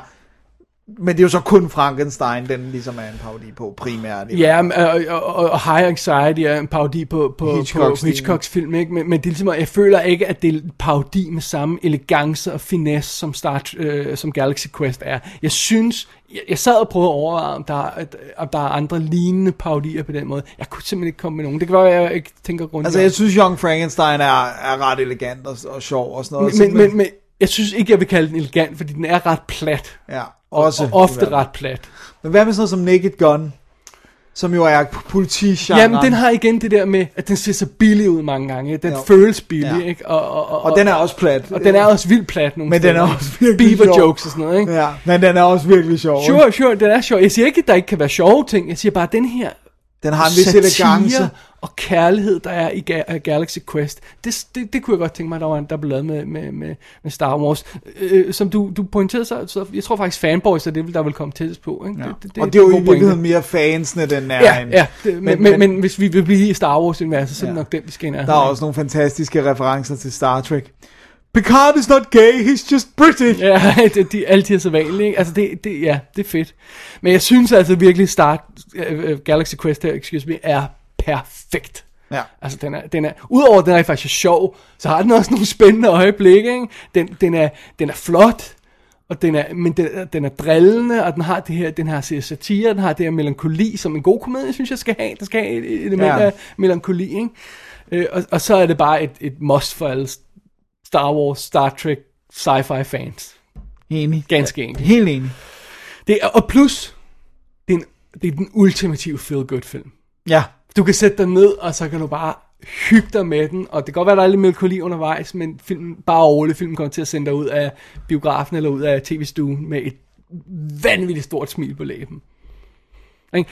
Speaker 4: men det er jo så kun Frankenstein, den ligesom er en parodi på primært.
Speaker 3: Ja, og, og, og High Anxiety er en parodi på, på,
Speaker 4: Hitchcocks
Speaker 3: på Hitchcocks film, ikke? Men, men det er ligesom, jeg føler ikke, at det er en parodi med samme elegance og finesse, som, Star, øh, som Galaxy Quest er. Jeg synes, jeg, jeg sad og prøvede at overveje, om der, er- om der er andre lignende parodier på den måde. Jeg kunne simpelthen ikke komme med nogen. Det kan være, at jeg ikke tænker grundigt.
Speaker 4: Altså, jeg synes, Young Frankenstein er, er ret elegant og, og sjov og sådan noget.
Speaker 3: men, men, men, men jeg synes ikke, jeg vil kalde den elegant, fordi den er ret plat.
Speaker 4: ja, også.
Speaker 3: og ofte ret plat.
Speaker 4: Men hvad med sådan noget som Naked Gun? Som jo er politigenren.
Speaker 3: Jamen, den har igen det der med, at den ser så billig ud mange gange. Den
Speaker 4: Jo.
Speaker 3: føles billig,
Speaker 4: Ja.
Speaker 3: ikke? Og, og, og,
Speaker 4: Og den er også plat.
Speaker 3: Og den er også vildt plat nogle
Speaker 4: Men den
Speaker 3: steder.
Speaker 4: er også virkelig
Speaker 3: Beaver
Speaker 4: sjov.
Speaker 3: jokes og sådan noget, ikke?
Speaker 4: Ja, men den er også virkelig sjov.
Speaker 3: Sure, sure, den er sjov. Jeg siger ikke, at der ikke kan være sjove ting. Jeg siger bare, at den her
Speaker 4: Den har en vis elegance.
Speaker 3: og kærlighed, der er i Ga- Galaxy Quest, det, det, det kunne jeg godt tænke mig, der var en, der blev lavet med, med, med, med Star Wars. Øh, som du, du pointerede, så, så jeg tror faktisk fanboys er det, vil- der vil komme tættest på. Ikke?
Speaker 4: Ja.
Speaker 3: Det, det, det,
Speaker 4: og det er jo i virkeligheden mere fansene, den er
Speaker 3: Ja,
Speaker 4: en.
Speaker 3: ja det, men, men, men, men, hvis vi vil blive i Star Wars-universet, så er det
Speaker 4: Ja.
Speaker 3: nok den, vi skal ind af.
Speaker 4: Der er også nogle fantastiske referencer til Star Trek. Picard is not gay, he's just British.
Speaker 3: Ja, det, de, alle de er så vanlige, ikke? Altså, det, det, ja, det er fedt. Men jeg synes altså virkelig, Star uh, Galaxy Quest her, excuse me, er perfekt.
Speaker 4: Ja.
Speaker 3: Altså, den er, den er, udover at den er faktisk sjov, så har den også nogle spændende øjeblikke, ikke? Den, den, er, den er flot, og den er, men den, er- den er drillende, og den har det her, den har satire, den har det her melankoli, som en god komedie, synes jeg, skal have. Den skal have et, element
Speaker 4: ja.
Speaker 3: af melankoli, ikke? Øh, og, og så er det bare et, et must for alle Star Wars, Star Trek, sci-fi fans.
Speaker 4: Enig.
Speaker 3: Ganske enkelt.
Speaker 4: Helt enig.
Speaker 3: Det er, og plus, det er, en, det er den ultimative feel-good film.
Speaker 4: Ja.
Speaker 3: Du kan sætte dig ned, og så kan du bare hygge dig med den, og det kan godt være, der er lidt melankoli undervejs, men filmen, bare roligt, filmen kommer til at sende dig ud af biografen eller ud af tv-stuen med et vanvittigt stort smil på læben.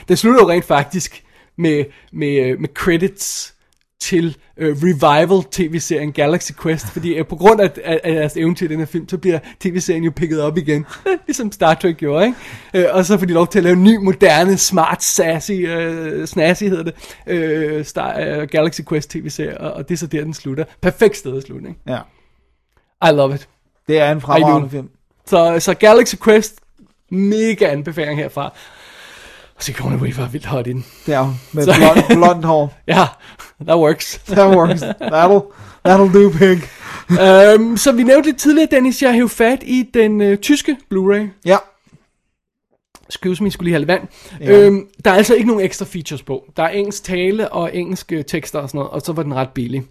Speaker 3: Den slutter jo rent faktisk med, med, med credits til uh, revival tv-serien Galaxy Quest, fordi uh, på grund af, af, af deres eventyr i den her film, så bliver tv-serien jo picket op igen, ligesom Star Trek gjorde, ikke? Uh, og så får de lov til at lave en ny, moderne, smart, sassy, uh, snazzy hedder det, uh, Star, uh, Galaxy Quest tv-serie, og, og det er så der, den slutter. Perfekt sted at slutte, ikke?
Speaker 4: Ja.
Speaker 3: I love it.
Speaker 4: Det er en fremragende film.
Speaker 3: Så, så Galaxy Quest, mega anbefaling herfra. Og Sigourney Weaver er vildt hot i den.
Speaker 4: Det er med
Speaker 3: Så-
Speaker 4: blond, blond hår.
Speaker 3: Ja, that works.
Speaker 4: That works. That'll, that'll do, pig.
Speaker 3: øhm, så vi nævnte lidt tidligere, Dennis, jeg hævde fat i den øh, tyske Blu-ray.
Speaker 4: Ja.
Speaker 3: Excuse me, jeg skulle lige have lidt vand. Ja. Øhm, der er altså ikke nogen ekstra features på. Der er engelsk tale og engelske tekster og sådan noget, og så var den ret billig.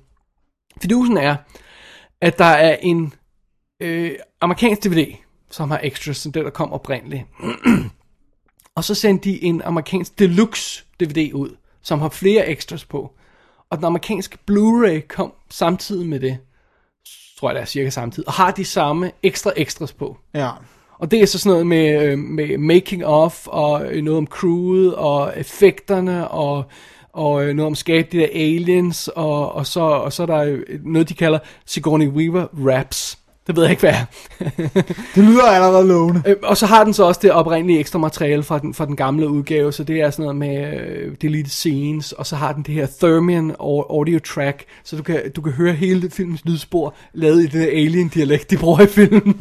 Speaker 3: Fidusen er, at der er en øh, amerikansk DVD, som har extras, som det der kom oprindeligt. og så sendte de en amerikansk deluxe DVD ud, som har flere extras på. Og den amerikanske Blu-ray kom samtidig med det. Tror jeg, det er cirka samtidig. Og har de samme ekstra extras på.
Speaker 4: Ja.
Speaker 3: Og det er så sådan noget med, øh, med making of, og øh, noget om crewet, og effekterne, og, og øh, noget om skabe de der aliens, og, og, så, og så er der noget, de kalder Sigourney Weaver raps. Det ved jeg ikke, hvad er.
Speaker 4: Det lyder allerede lovende.
Speaker 3: Øh, og så har den så også det oprindelige ekstra materiale fra den, fra den gamle udgave, så det er sådan noget med øh, deleted scenes, og så har den det her Thermion au- audio track, så du kan, du kan høre hele filmens lydspor lavet i det der alien-dialekt, de bruger i filmen.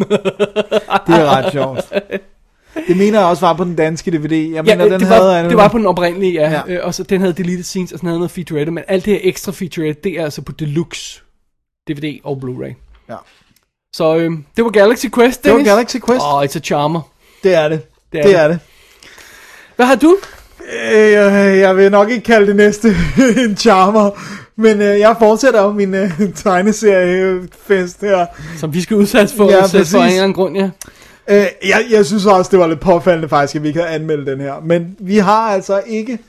Speaker 4: Det er ret sjovt. Det mener jeg også var på den danske DVD. Jeg mener,
Speaker 3: ja,
Speaker 4: den
Speaker 3: det,
Speaker 4: havde...
Speaker 3: var,
Speaker 4: en-
Speaker 3: det var på den oprindelige, ja.
Speaker 4: Ja.
Speaker 3: ja. Øh, og så den havde deleted scenes, og så den havde noget featurette, men alt det her ekstra featurette, det er altså på deluxe DVD og Blu-ray.
Speaker 4: Ja.
Speaker 3: Så øh, det var Galaxy Quest,
Speaker 4: Det var
Speaker 3: Dennis.
Speaker 4: Galaxy Quest.
Speaker 3: Åh, oh, it's a charmer.
Speaker 4: Det er det.
Speaker 3: Det er
Speaker 4: Det
Speaker 3: det.
Speaker 4: er det.
Speaker 3: Hvad har du?
Speaker 4: Øh, jeg, vil nok ikke kalde det næste en charmer, men øh, jeg fortsætter jo min øh, tegneseriefest her.
Speaker 3: Som vi skal udsættes for,
Speaker 4: Ja,
Speaker 3: for en eller anden grund, ja.
Speaker 4: Øh, jeg, jeg synes også, det var lidt påfaldende faktisk, at vi ikke havde anmeldt den her. Men vi har altså ikke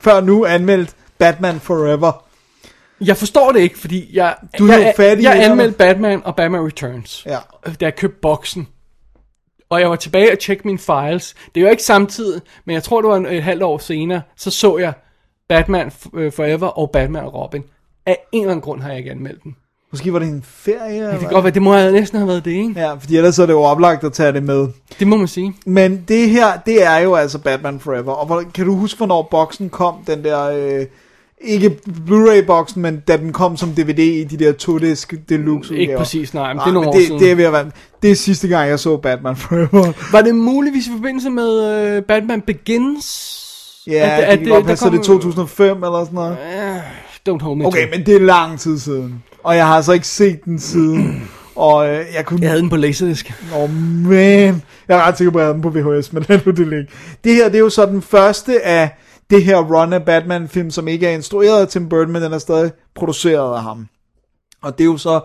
Speaker 4: før nu anmeldt Batman Forever.
Speaker 3: Jeg forstår det ikke, fordi jeg,
Speaker 4: Du er
Speaker 3: jeg,
Speaker 4: jo fat i
Speaker 3: jeg
Speaker 4: hænderne.
Speaker 3: anmeldte Batman og Batman Returns,
Speaker 4: Ja.
Speaker 3: da jeg købte boksen. Og jeg var tilbage og tjekke mine files. Det er jo ikke samtidig, men jeg tror, det var en, et halvt år senere, så så jeg Batman øh, Forever og Batman og Robin. Af en eller anden grund har jeg ikke anmeldt den.
Speaker 4: Måske var det en ferie?
Speaker 3: Det kan godt være, det må have næsten have været det, ikke?
Speaker 4: Ja, fordi ellers er det jo oplagt at tage det med.
Speaker 3: Det må man sige.
Speaker 4: Men det her, det er jo altså Batman Forever. Og hvor, kan du huske, hvornår boksen kom? Den der, øh, ikke Blu-ray-boksen, men da den kom som DVD i de der to-disk deluxe
Speaker 3: Ikke
Speaker 4: udgaver.
Speaker 3: præcis, nej, men
Speaker 4: Nej,
Speaker 3: det er nogle år
Speaker 4: det,
Speaker 3: siden.
Speaker 4: det er ved at være, det er sidste gang, jeg så Batman Forever.
Speaker 3: Var det muligvis i forbindelse med øh, Batman Begins?
Speaker 4: Ja,
Speaker 3: At-
Speaker 4: det,
Speaker 3: at
Speaker 4: det passe, så
Speaker 3: der
Speaker 4: det er 2005 eller sådan noget.
Speaker 3: Don't hold me to
Speaker 4: Okay,
Speaker 3: it.
Speaker 4: men det er lang tid siden. Og jeg har altså ikke set den siden. Og øh, jeg kunne...
Speaker 3: Jeg havde den på Laserdisc.
Speaker 4: Åh, oh, man. Jeg er ret sikker på, at jeg havde den på VHS, men lad nu det ligge. Det her, det er jo så den første af det her run af Batman-film, som ikke er instrueret af Tim Burton, men den er stadig produceret af ham. Og det er jo så,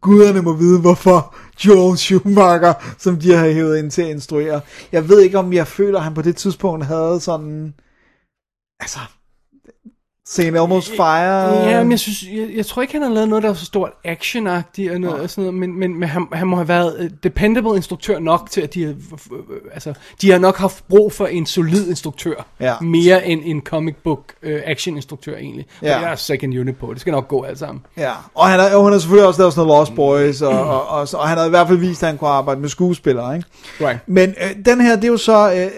Speaker 4: guderne må vide, hvorfor Joel Schumacher, som de har hævet ind til at instruere. Jeg ved ikke, om jeg føler, at han på det tidspunkt havde sådan, altså, St. Elmo's Fire.
Speaker 3: Ja, men jeg, synes, jeg, jeg tror ikke, han har lavet noget, der er så stort actionagtigt og noget, og sådan noget men, men, men han, han må have været øh, dependable instruktør nok til, at de har, øh, altså, de har nok haft brug for en solid instruktør,
Speaker 4: Ja.
Speaker 3: mere end en comic book øh, action instruktør egentlig.
Speaker 4: Ja.
Speaker 3: Ja. Jeg er second unit på, det skal nok gå alt sammen.
Speaker 4: Ja, og han har, og han har selvfølgelig også lavet sådan noget Lost Boys, og, og, og, og han har i hvert fald vist, at han kunne arbejde med skuespillere, ikke?
Speaker 3: Right.
Speaker 4: Men øh, den her, det er jo så, øh,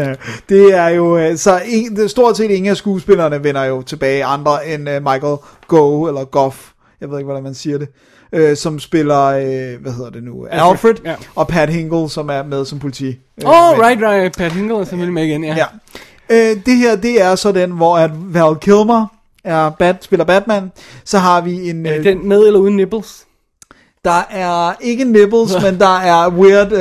Speaker 4: øh, det er jo, øh, så en, det, stort set ingen af skuespillerne vender jo tilbage, andre end øh, Michael Go, eller Goff, jeg ved ikke, hvordan man siger det, øh, som spiller, øh, hvad hedder det nu, Alfred,
Speaker 3: Alfred,
Speaker 4: ja. og Pat Hingle, som er med som politi. Øh,
Speaker 3: oh,
Speaker 4: men-
Speaker 3: right, right, Pat Hingle er selvfølgelig med igen, ja.
Speaker 4: Ja. Øh, det her, det er så den, hvor at Val Kilmer er Bat, spiller Batman. Så har vi en...
Speaker 3: Er
Speaker 4: Øh,
Speaker 3: den med eller uden nipples?
Speaker 4: Der er ikke nipples, men der er weird uh,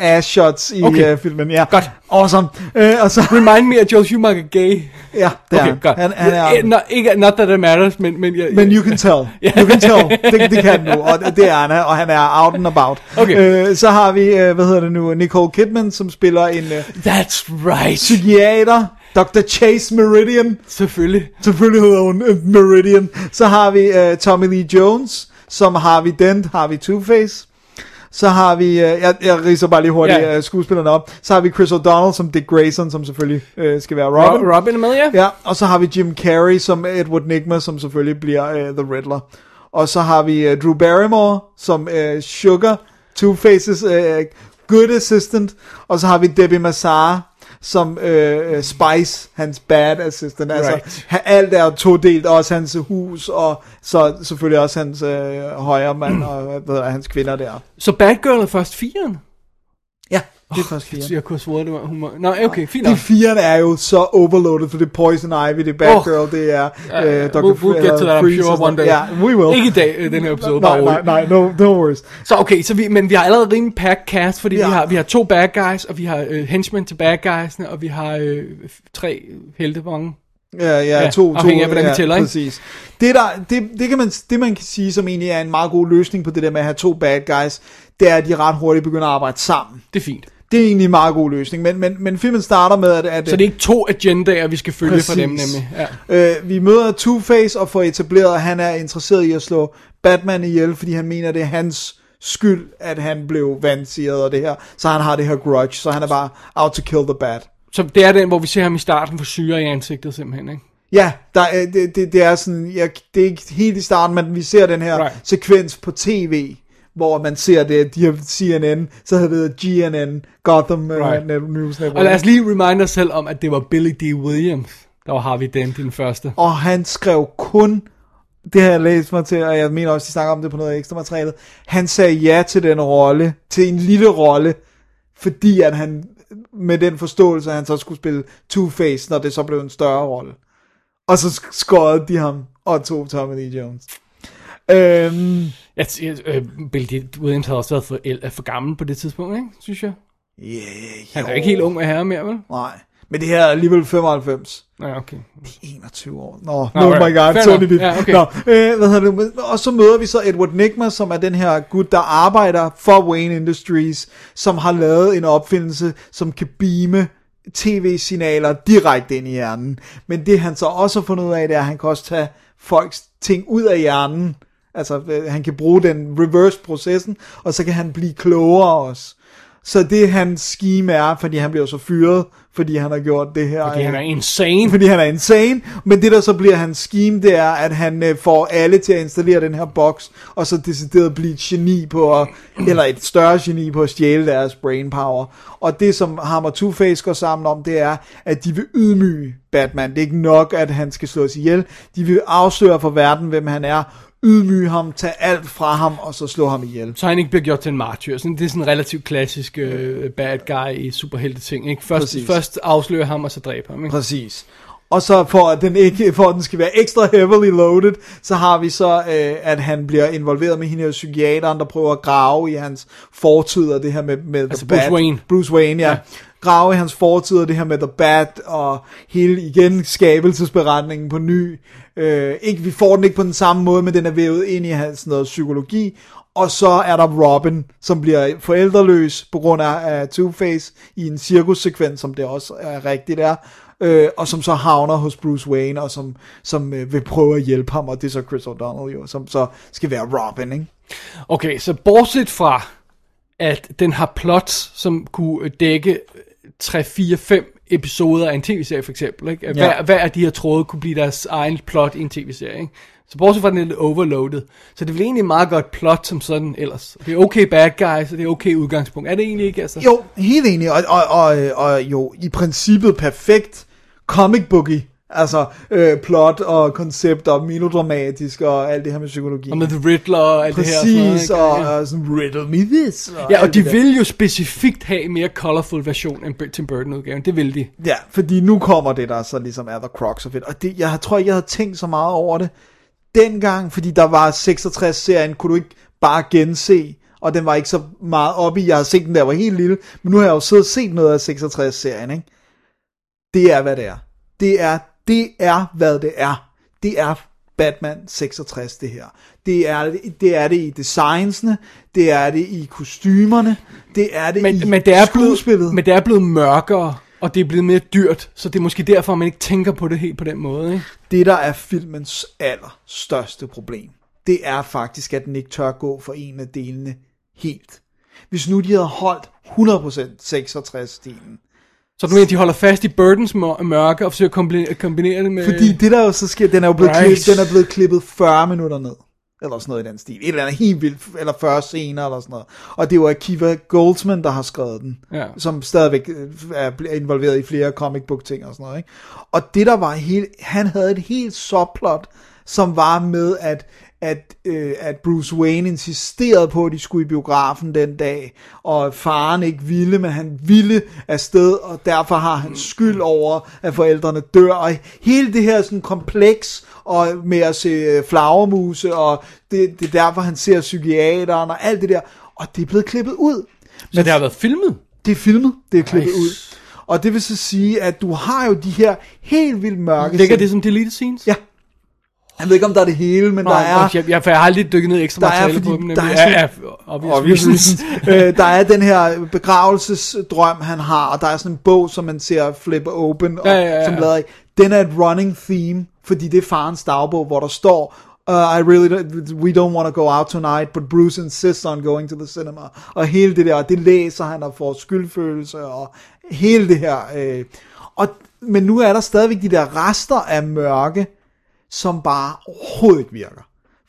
Speaker 4: ass shots i okay. Uh, filmen. Ja.
Speaker 3: Godt.
Speaker 4: Awesome. Uh, og så,
Speaker 3: Remind me at Joel Schumacher gay.
Speaker 4: ja, det er
Speaker 3: Okay,
Speaker 4: han.
Speaker 3: godt.
Speaker 4: han. Han er,
Speaker 3: Not, ikke, not that it matters, men... Men, jeg,
Speaker 4: men you can tell. You can tell. Det, det kan du, og det er han, og han er out and about.
Speaker 3: Okay.
Speaker 4: Uh, så har vi, uh, hvad hedder det nu, Nicole Kidman, som spiller en uh,
Speaker 3: That's right.
Speaker 4: psykiater, Dr. Chase Meridian.
Speaker 3: Selvfølgelig.
Speaker 4: Selvfølgelig hedder hun uh, Meridian. Så har vi uh, Tommy Lee Jones, som Harvey Dent, Harvey Two-Face. Så har vi, uh, jeg, jeg riser bare lige hurtigt
Speaker 3: Ja.
Speaker 4: uh, skuespillerne op. Så har vi Chris O'Donnell som Dick Grayson, som selvfølgelig uh, skal være Robin.
Speaker 3: Robin, Robin med, ja?
Speaker 4: Ja, og så har vi Jim Carrey som Edward Nigma, som selvfølgelig bliver uh, The Riddler. Og så har vi uh, Drew Barrymore som uh, Sugar, Two-Faces uh, good assistant. Og så har vi Debbie Massar som øh, Spice, hans bad assistant. Altså,
Speaker 3: Right.
Speaker 4: han, alt er todelt, også hans hus, og så selvfølgelig også hans øh, højre mand, og hvad hedder, hans kvinder der.
Speaker 3: Så Batgirl er først firen?
Speaker 4: Det er først firen.
Speaker 3: Jeg kunne have svoret, det var humor. Nå, okay, fint
Speaker 4: Det
Speaker 3: nok.
Speaker 4: firen er jo så overloaded, for det er Poison Ivy, det er Batgirl,
Speaker 3: Oh.
Speaker 4: det er
Speaker 3: Ja,
Speaker 4: øh, Dr.
Speaker 3: we'll, we'll get to that, I'm sure, one day.
Speaker 4: Ja, we will.
Speaker 3: Ikke i dag, øh, den her episode,
Speaker 4: nej, nej, nej, no, no worries.
Speaker 3: Så okay, så vi, men vi har allerede rimelig packed cast, fordi
Speaker 4: Ja.
Speaker 3: vi, har, vi har to bad guys, og vi har øh, henchmen til bad guysene, og vi har f- tre heltevange.
Speaker 4: Ja, ja,
Speaker 3: Ja,
Speaker 4: to, to,
Speaker 3: af, hvordan vi
Speaker 4: ja,
Speaker 3: tæller, ikke?
Speaker 4: Præcis. Det, der, det, det, kan man, det man kan sige, som egentlig er en meget god løsning på det der med at have to bad guys, det er, at de ret hurtigt begynder at arbejde sammen.
Speaker 3: Det er fint.
Speaker 4: Det er egentlig en meget god løsning, men, men, men filmen starter med, at, at
Speaker 3: Så det er ikke to agendaer, vi skal følge for dem
Speaker 4: Præcis.
Speaker 3: nemlig. Ja.
Speaker 4: Øh, vi møder Two-Face og får etableret, at han er interesseret i at slå Batman ihjel, fordi han mener, det er hans skyld, at han blev vanseret og det her. Så han har det her grudge, så han er bare out to kill the bat.
Speaker 3: Så det er den, hvor vi ser ham i starten få syre i ansigtet simpelthen, ikke?
Speaker 4: Ja, der, er- det, det, det er sådan, jeg, det er ikke helt i starten, men vi ser den her
Speaker 3: right.
Speaker 4: sekvens på tv, hvor man ser det, de har CNN, så hedder det GNN, Gotham
Speaker 3: Right.
Speaker 4: right. News Network.
Speaker 3: Og lad os lige remind os selv om, at det var Billy D. Williams, der var Harvey Dent i den første.
Speaker 4: og han skrev kun, det har jeg læst mig til, og jeg mener også, de snakker om det på noget ekstra materiale, han sagde ja til den rolle, til en lille rolle, fordi at han, med den forståelse, at han så skulle spille Two-Face, når det så blev en større rolle. Og så sk- skårede de ham og tog Tommy Lee Jones. Øhm,
Speaker 3: Jeg, øh, Billy D. Williams havde også været for, el- for gammel på det tidspunkt, ikke? Synes jeg.
Speaker 4: yeah,
Speaker 3: Han er jo ikke helt ung med herre mere, vel?
Speaker 4: Nej, men det her er alligevel 95.
Speaker 3: Nej, okay.
Speaker 4: 21 år. Nå, no, oh my god, Tony. Depp.
Speaker 3: Ja, okay.
Speaker 4: Nå, øh, hvad hedder det? Og så møder vi så Edward Nigma, som er den her gut, der arbejder for Wayne Industries, som har lavet en opfindelse, som kan beame tv-signaler direkte ind i hjernen. Men det han så også har fundet ud af, det er, at han kan også tage folks ting ud af hjernen. Altså, øh, han kan bruge den reverse-processen, og så kan han blive klogere også. Så det hans scheme er, fordi han bliver så fyret, fordi han har gjort det her.
Speaker 3: Fordi han
Speaker 4: øh,
Speaker 3: er insane.
Speaker 4: fordi han er insane, men det der så bliver hans scheme, det er, at han øh, får alle til at installere den her boks, og så decideret blive et geni på, at, eller et større geni på at stjæle deres brain power. Og det som ham og Two-Face går sammen om, det er, at de vil ydmyge Batman. Det er ikke nok, at han skal slås ihjel. De vil afsløre for verden, hvem han er, ydmyge ham, tage alt fra ham, og så slå ham ihjel.
Speaker 3: Så han ikke bliver gjort til en martyr. Sådan, det er sådan en relativt klassisk øh, bad guy i superhelte ting. Ikke? Først,
Speaker 4: Præcis.
Speaker 3: først afsløre ham, og så dræbe ham. Ikke?
Speaker 4: Præcis. Og så for at den, ikke, for at den skal være ekstra heavily loaded, så har vi så, øh, at han bliver involveret med hende her psykiateren, der prøver at grave i hans fortid og det her med, med
Speaker 3: Altså
Speaker 4: The
Speaker 3: Bruce
Speaker 4: Bat.
Speaker 3: Wayne.
Speaker 4: Bruce Wayne. Ja.
Speaker 3: ja.
Speaker 4: Grave i hans fortid og det her med The Bat, og hele igen skabelsesberetningen på ny. Øh, ikke, vi får den ikke på den samme måde, men den er vævet ind i hans noget psykologi. Og så er der Robin, som bliver forældreløs på grund af, af Two-Face i en cirkussekvens, som det også er rigtigt er øh, og som så havner hos Bruce Wayne, og som, som øh, vil prøve at hjælpe ham, og det er så Chris O'Donnell jo, som så skal være Robin, ikke?
Speaker 3: Okay, så bortset fra, at den har plots, som kunne dække 3, 4, 5 episoder af en tv-serie for eksempel. Ikke? Hver,
Speaker 4: Ja.
Speaker 3: hver af de her tråde kunne blive deres egen plot i en tv-serie. Ikke? Så bortset fra, den er lidt overloaded. Så det er egentlig et meget godt plot som sådan ellers. Det er okay bad guys, og det er okay udgangspunkt. Er det egentlig ikke? Altså?
Speaker 4: Jo, helt enig, og, og, og, og jo i princippet perfekt comic booky, altså øh, plot og koncept og melodramatisk og alt det her med psykologi.
Speaker 3: Og med The Riddler og alt det her.
Speaker 4: Præcis,
Speaker 3: og,
Speaker 4: og, og sådan, riddle me this. Og
Speaker 3: Ja, og de vil jo specifikt have en mere colorful version end Tim Burton-udgaven. Det vil de.
Speaker 4: Ja, fordi nu kommer det, der så ligesom er The Crux of it. Og det, jeg tror ikke, jeg havde tænkt så meget over det dengang, fordi der var 66-serien, kunne du ikke bare gense, og den var ikke så meget oppe i. Jeg har set den, der var helt lille, men nu har jeg jo siddet og set noget af 66-serien, ikke? Det er, hvad det er. Det er, det er, hvad det er. Det er Batman 66, det her. Det er det, det, er det i designsene, det er det i kostymerne, det er det
Speaker 3: Men,
Speaker 4: i
Speaker 3: men, det er blevet, men det er blevet mørkere, og det er blevet mere dyrt. Så det er måske derfor, man ikke tænker på det helt på den måde. Ikke?
Speaker 4: det der er filmens allerstørste problem, det er faktisk, at den ikke tør gå for en af delene helt. Hvis nu de havde holdt 100% 66-delen,
Speaker 3: Så du mener, de holder fast i Burdens mør- mørke og forsøger at kombinere, kombinere det med...
Speaker 4: fordi det der jo så sker, den er jo blevet,
Speaker 3: Right.
Speaker 4: klippet, den er blevet klippet 40 minutter ned. Eller sådan noget i den stil. Et eller andet helt vildt, eller 40 scener eller sådan noget. Og det jo Akiva Goldsman, der har skrevet den.
Speaker 3: Ja.
Speaker 4: Som stadigvæk øh, er involveret i flere comic book ting og sådan noget. Ikke? Og det der var helt, han havde et helt subplot, som var med, at at, øh, at Bruce Wayne insisterede på, at de skulle i biografen den dag, og faren ikke ville, men han ville afsted, og derfor har han skyld over, at forældrene dør, og hele det her sådan kompleks, og med at se øh, flagermuse, og det, det er derfor, han ser psykiateren, og alt det der, og det er blevet klippet ud.
Speaker 3: Så det har været filmet?
Speaker 4: Det er filmet, det er klippet
Speaker 3: Nice.
Speaker 4: ud. Og det vil så sige, at du har jo de her helt vildt mørke
Speaker 3: Ligger det som deleted scenes?
Speaker 4: Ja. Jeg ved ikke, om der er det hele, men der er...
Speaker 3: Jeg, jeg, jeg har aldrig dykket ned ekstra
Speaker 4: Der er,
Speaker 3: materiale
Speaker 4: fordi
Speaker 3: på dem.
Speaker 4: der er
Speaker 3: ja, obviously.
Speaker 4: Øh, der er den her begravelsesdrøm, han har, og der er sådan en bog, som man ser flippe open, og,
Speaker 3: Ja, ja, ja.
Speaker 4: som lader i. Den er et running theme, fordi det er farens dagbog, hvor der står, uh, I really don't, we don't want to go out tonight, but Bruce insists on going to the cinema. Og hele det der, og det læser han og får skyldfølelse, og hele det her. Øh, og, men nu er der stadigvæk de der rester af mørke, som bare overhovedet virker.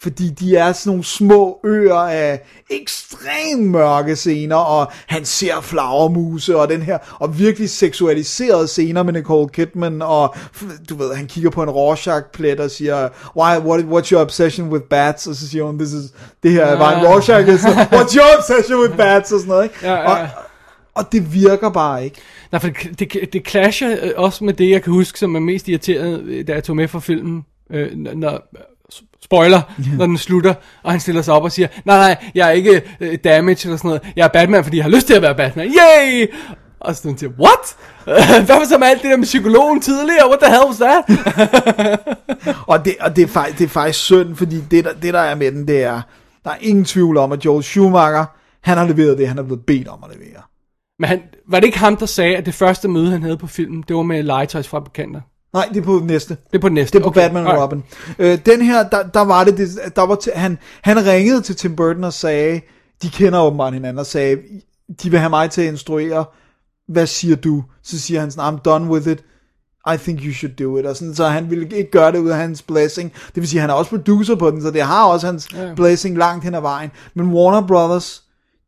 Speaker 4: Fordi de er sådan nogle små øer af ekstremt mørke scener, og han ser flagermuse, og den her, og virkelig seksualiserede scener med Nicole Kidman, og du ved, han kigger på en Rorschach-plet og siger, Why, what, what's your obsession with bats? Og så siger hun, this is, det her er bare en Rorschach, og så, what's your obsession with bats? Og sådan noget, ikke?
Speaker 3: Ja, ja.
Speaker 4: Og, og det virker bare ikke.
Speaker 3: Nej, for det, det, det clasher øh, også med det, jeg kan huske, som er mest irriterende, øh, da jeg tog med fra filmen, øh, når, spoiler, når den slutter, og han stiller sig op og siger, nej, nej, jeg er ikke øh, damage eller sådan noget, jeg er Batman, fordi jeg har lyst til at være Batman, yay! Og så siger what? Hvad var så med alt det der med psykologen tidligere? What the hell was that?
Speaker 4: Og det, og det, er, faktisk, det er faktisk synd, fordi det der, det der er med den, det er, der er ingen tvivl om, at Joel Schumacher, han har leveret det, han er blevet bedt om at levere.
Speaker 3: Men han, var det ikke ham, der sagde, at det første møde, han havde på filmen, det var med legetøjsfabrikanter?
Speaker 4: Nej, det er på næste.
Speaker 3: Det er på den næste.
Speaker 4: Det er på okay. Batman og. Robin. Øh, den her, der, der var det, det der var til, han, han ringede til Tim Burton og sagde, de kender åbenbart hinanden, og sagde, de vil have mig til at instruere, hvad siger du? Så siger han sådan, I'm done with it, I think you should do it, og sådan, så han ville ikke gøre det ud af hans blessing. Det vil sige, han er også producer på den, så det har også hans yeah. blessing langt hen ad vejen. Men Warner Brothers,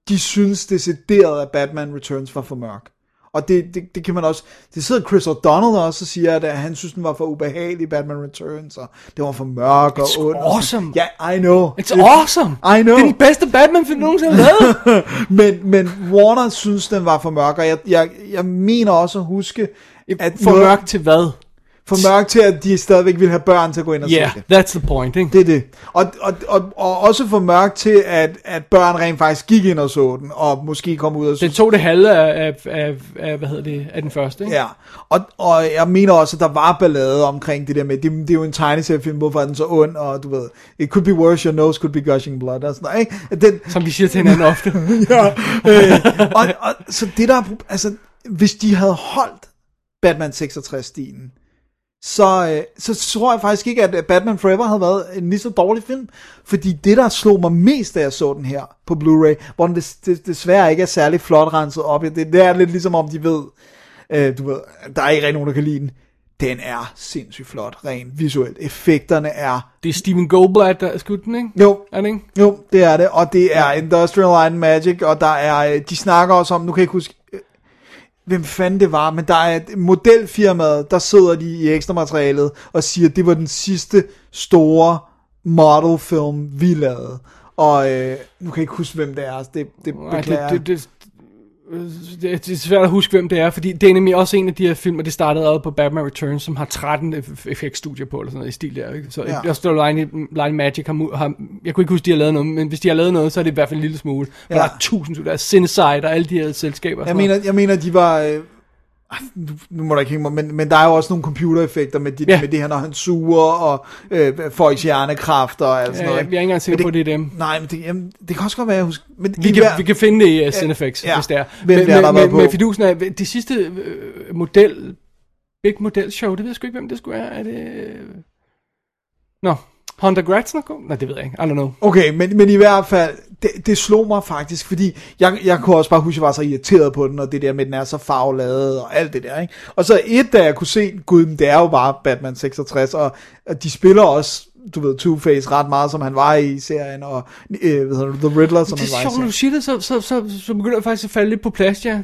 Speaker 4: de synes decideret, at Batman Returns var for mørk. Og det, det, det kan man også, det sidder Chris O'Donnell også og siger, at han synes, den var for ubehagelig, Batman Returns, og det var for mørk og
Speaker 3: It's
Speaker 4: ond.
Speaker 3: awesome.
Speaker 4: Ja, I know.
Speaker 3: It's awesome!
Speaker 4: I know.
Speaker 3: Det er den bedste Batman-film, nogensinde lavet!
Speaker 4: men, men Warner synes, den var for mørk, og jeg, jeg, jeg mener også at huske, at
Speaker 3: For
Speaker 4: noget-
Speaker 3: mørk til hvad?
Speaker 4: For mørk til, at de stadigvæk vil have børn til at gå ind og
Speaker 3: Yeah,
Speaker 4: se det.
Speaker 3: that's the point, ikke?
Speaker 4: Det er det. Og, og, og, og også for mørk til, at, at børn rent faktisk gik ind og så den, og måske kom ud og
Speaker 3: Den tog det halve af, af, af, af, hvad hedder det, af den første, ikke?
Speaker 4: Ja, og, og jeg mener også, at der var ballade omkring det der med, det, det er jo en tegneseriefilm, hvorfor er den så ond, og du ved, it could be worse, your nose could be gushing blood, og sådan noget, ikke? Den,
Speaker 3: Som vi siger til hinanden ofte.
Speaker 4: ja, øh, og, og, så det der, er altså, hvis de havde holdt Batman 66-stilen, så, øh, så tror jeg faktisk ikke, at Batman Forever havde været en lige så dårlig film. Fordi det, der slog mig mest, da jeg så den her på Blu-ray, hvor den des, des, desværre ikke er særlig flot renset op. Det, det er lidt ligesom om, de ved, øh, du ved, der er ikke rigtig nogen, der kan lide den. Den er sindssygt flot, rent visuelt. Effekterne er...
Speaker 3: Det er Steven Goldblatt, der er skudt den, ikke?
Speaker 4: Jo,
Speaker 3: Er det ikke?
Speaker 4: jo, det er det, og det er Industrial Light and Magic, og der er, øh, de snakker også om, nu kan jeg ikke huske, øh, hvem fanden det var, men der er et modelfirmaet, der sidder de i ekstra materialet og siger, at det var den sidste store modelfilm, vi lavede. Og øh, nu kan jeg ikke huske, hvem det er, så det, det beklager
Speaker 3: det, det, det, det, det er svært at huske, hvem det er, fordi det er nemlig også en af de her film, og det startede allerede på Batman Returns, som har 13 eff- effektstudier på, eller sådan noget i stil der. Ikke? Så
Speaker 4: Ja.
Speaker 3: ja. står Line, Line Magic har, har, jeg kunne ikke huske, de har lavet noget, men hvis de har lavet noget, så er det i hvert fald en lille smule. Ja. Der er tusind, der er Cineside og alle de her selskaber.
Speaker 4: Jeg mener, jeg mener, de var... Ej, nu, nu må der ikke hænge mig, men, men der er jo også nogle computereffekter med, de,
Speaker 3: Ja.
Speaker 4: med det her, når han suger, og øh, folks hjernekraft og alt sådan
Speaker 3: Ja,
Speaker 4: noget.
Speaker 3: jeg er ikke engang sikker på, det er dem.
Speaker 4: Nej, men det, jamen, det kan også godt være, jeg husker... Men
Speaker 3: Vi kan,
Speaker 4: hver-
Speaker 3: vi kan finde det i uh, Cinefix,
Speaker 4: ja.
Speaker 3: hvis det er.
Speaker 4: Hvem
Speaker 3: men,
Speaker 4: er, der
Speaker 3: men,
Speaker 4: på.
Speaker 3: fidusen er, det sidste øh, model, big model show, det ved jeg sgu ikke, hvem det skulle være. Er det... øh, Nå, Honda Gratzner kom? Nej, det ved jeg ikke. I don't know.
Speaker 4: Okay, men, men i hvert fald, det, det slog mig faktisk, fordi jeg, jeg kunne også bare huske, at jeg var så irriteret på den, og det der med, at den er så farveladet, og alt det der, ikke? Og så et, da jeg kunne se, gud, det er jo bare Batman 66, og, og de spiller også, du ved, Two-Face ret meget, som han var i serien, og øh, hvad hedder det, The Riddler, som
Speaker 3: Det
Speaker 4: han
Speaker 3: er
Speaker 4: var
Speaker 3: sjovt, når
Speaker 4: i
Speaker 3: du
Speaker 4: serien.
Speaker 3: siger det, så, så, så, så begynder jeg faktisk at falde lidt på plads, ja.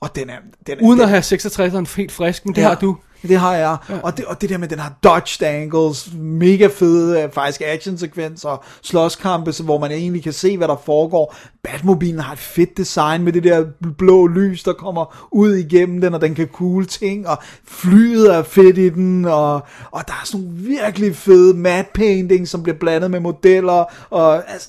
Speaker 4: Og den er, den er,
Speaker 3: Uden
Speaker 4: den,
Speaker 3: at have 66'eren helt frisk, men det
Speaker 4: Ja.
Speaker 3: har du.
Speaker 4: Det har jeg. Ja. Og, det, og det der med, den har dodged angles, mega fede, øh, faktisk actionsekvenser, slåskampe, hvor man egentlig kan se, hvad der foregår. Batmobilen har et fedt design med det der blå lys, der kommer ud igennem den, og den kan cool ting, og flyet er fedt i den, og, og der er sådan nogle virkelig fede matte painting, som bliver blandet med modeller, og altså,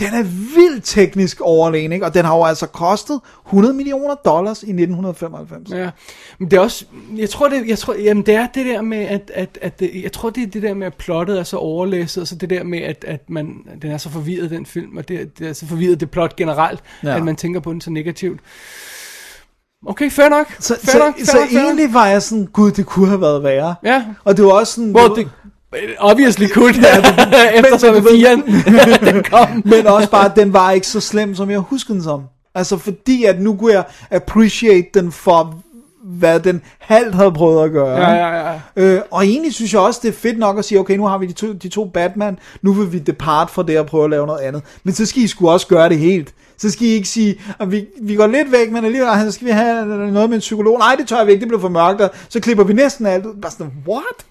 Speaker 4: den er vildt teknisk overlegen, ikke? og den har jo altså kostet 100 millioner dollars i 1995.
Speaker 3: Ja, men det er også, jeg tror det, jeg tror, jamen det er det der med, at, at, at det, jeg tror det er det der med, at plottet er så overlæsset, og så det der med, at, at man, den er så forvirret, den film, og det, det er så forvirret, det plot generelt,
Speaker 4: Ja.
Speaker 3: at man tænker på den så negativt. Okay, fair nok.
Speaker 4: Så,
Speaker 3: fair
Speaker 4: så,
Speaker 3: nok,
Speaker 4: så,
Speaker 3: fair nok, fair
Speaker 4: egentlig var jeg sådan, gud, det kunne have været værre.
Speaker 3: Ja.
Speaker 4: Og det var også sådan...
Speaker 3: Hvor det obviously kunne, eftersom
Speaker 4: Men- men-
Speaker 3: firen, den kom.
Speaker 4: Men også bare, at den var ikke så slem, som jeg husker den som. Altså fordi, at nu kunne jeg appreciate den for, hvad den halvt havde prøvet at gøre.
Speaker 3: Ja, ja, ja.
Speaker 4: Øh, og egentlig synes jeg også, det er fedt nok at sige, okay, nu har vi de to, de to Batman, nu vil vi depart fra det og prøve at lave noget andet. Men så skal I sgu også gøre det helt. Så skal I ikke sige, at vi, vi går lidt væk, men alligevel så skal vi have noget med en psykolog. Nej, det tør vi ikke, det bliver for mørkt, og så klipper vi næsten alt ud. Bare sådan, what?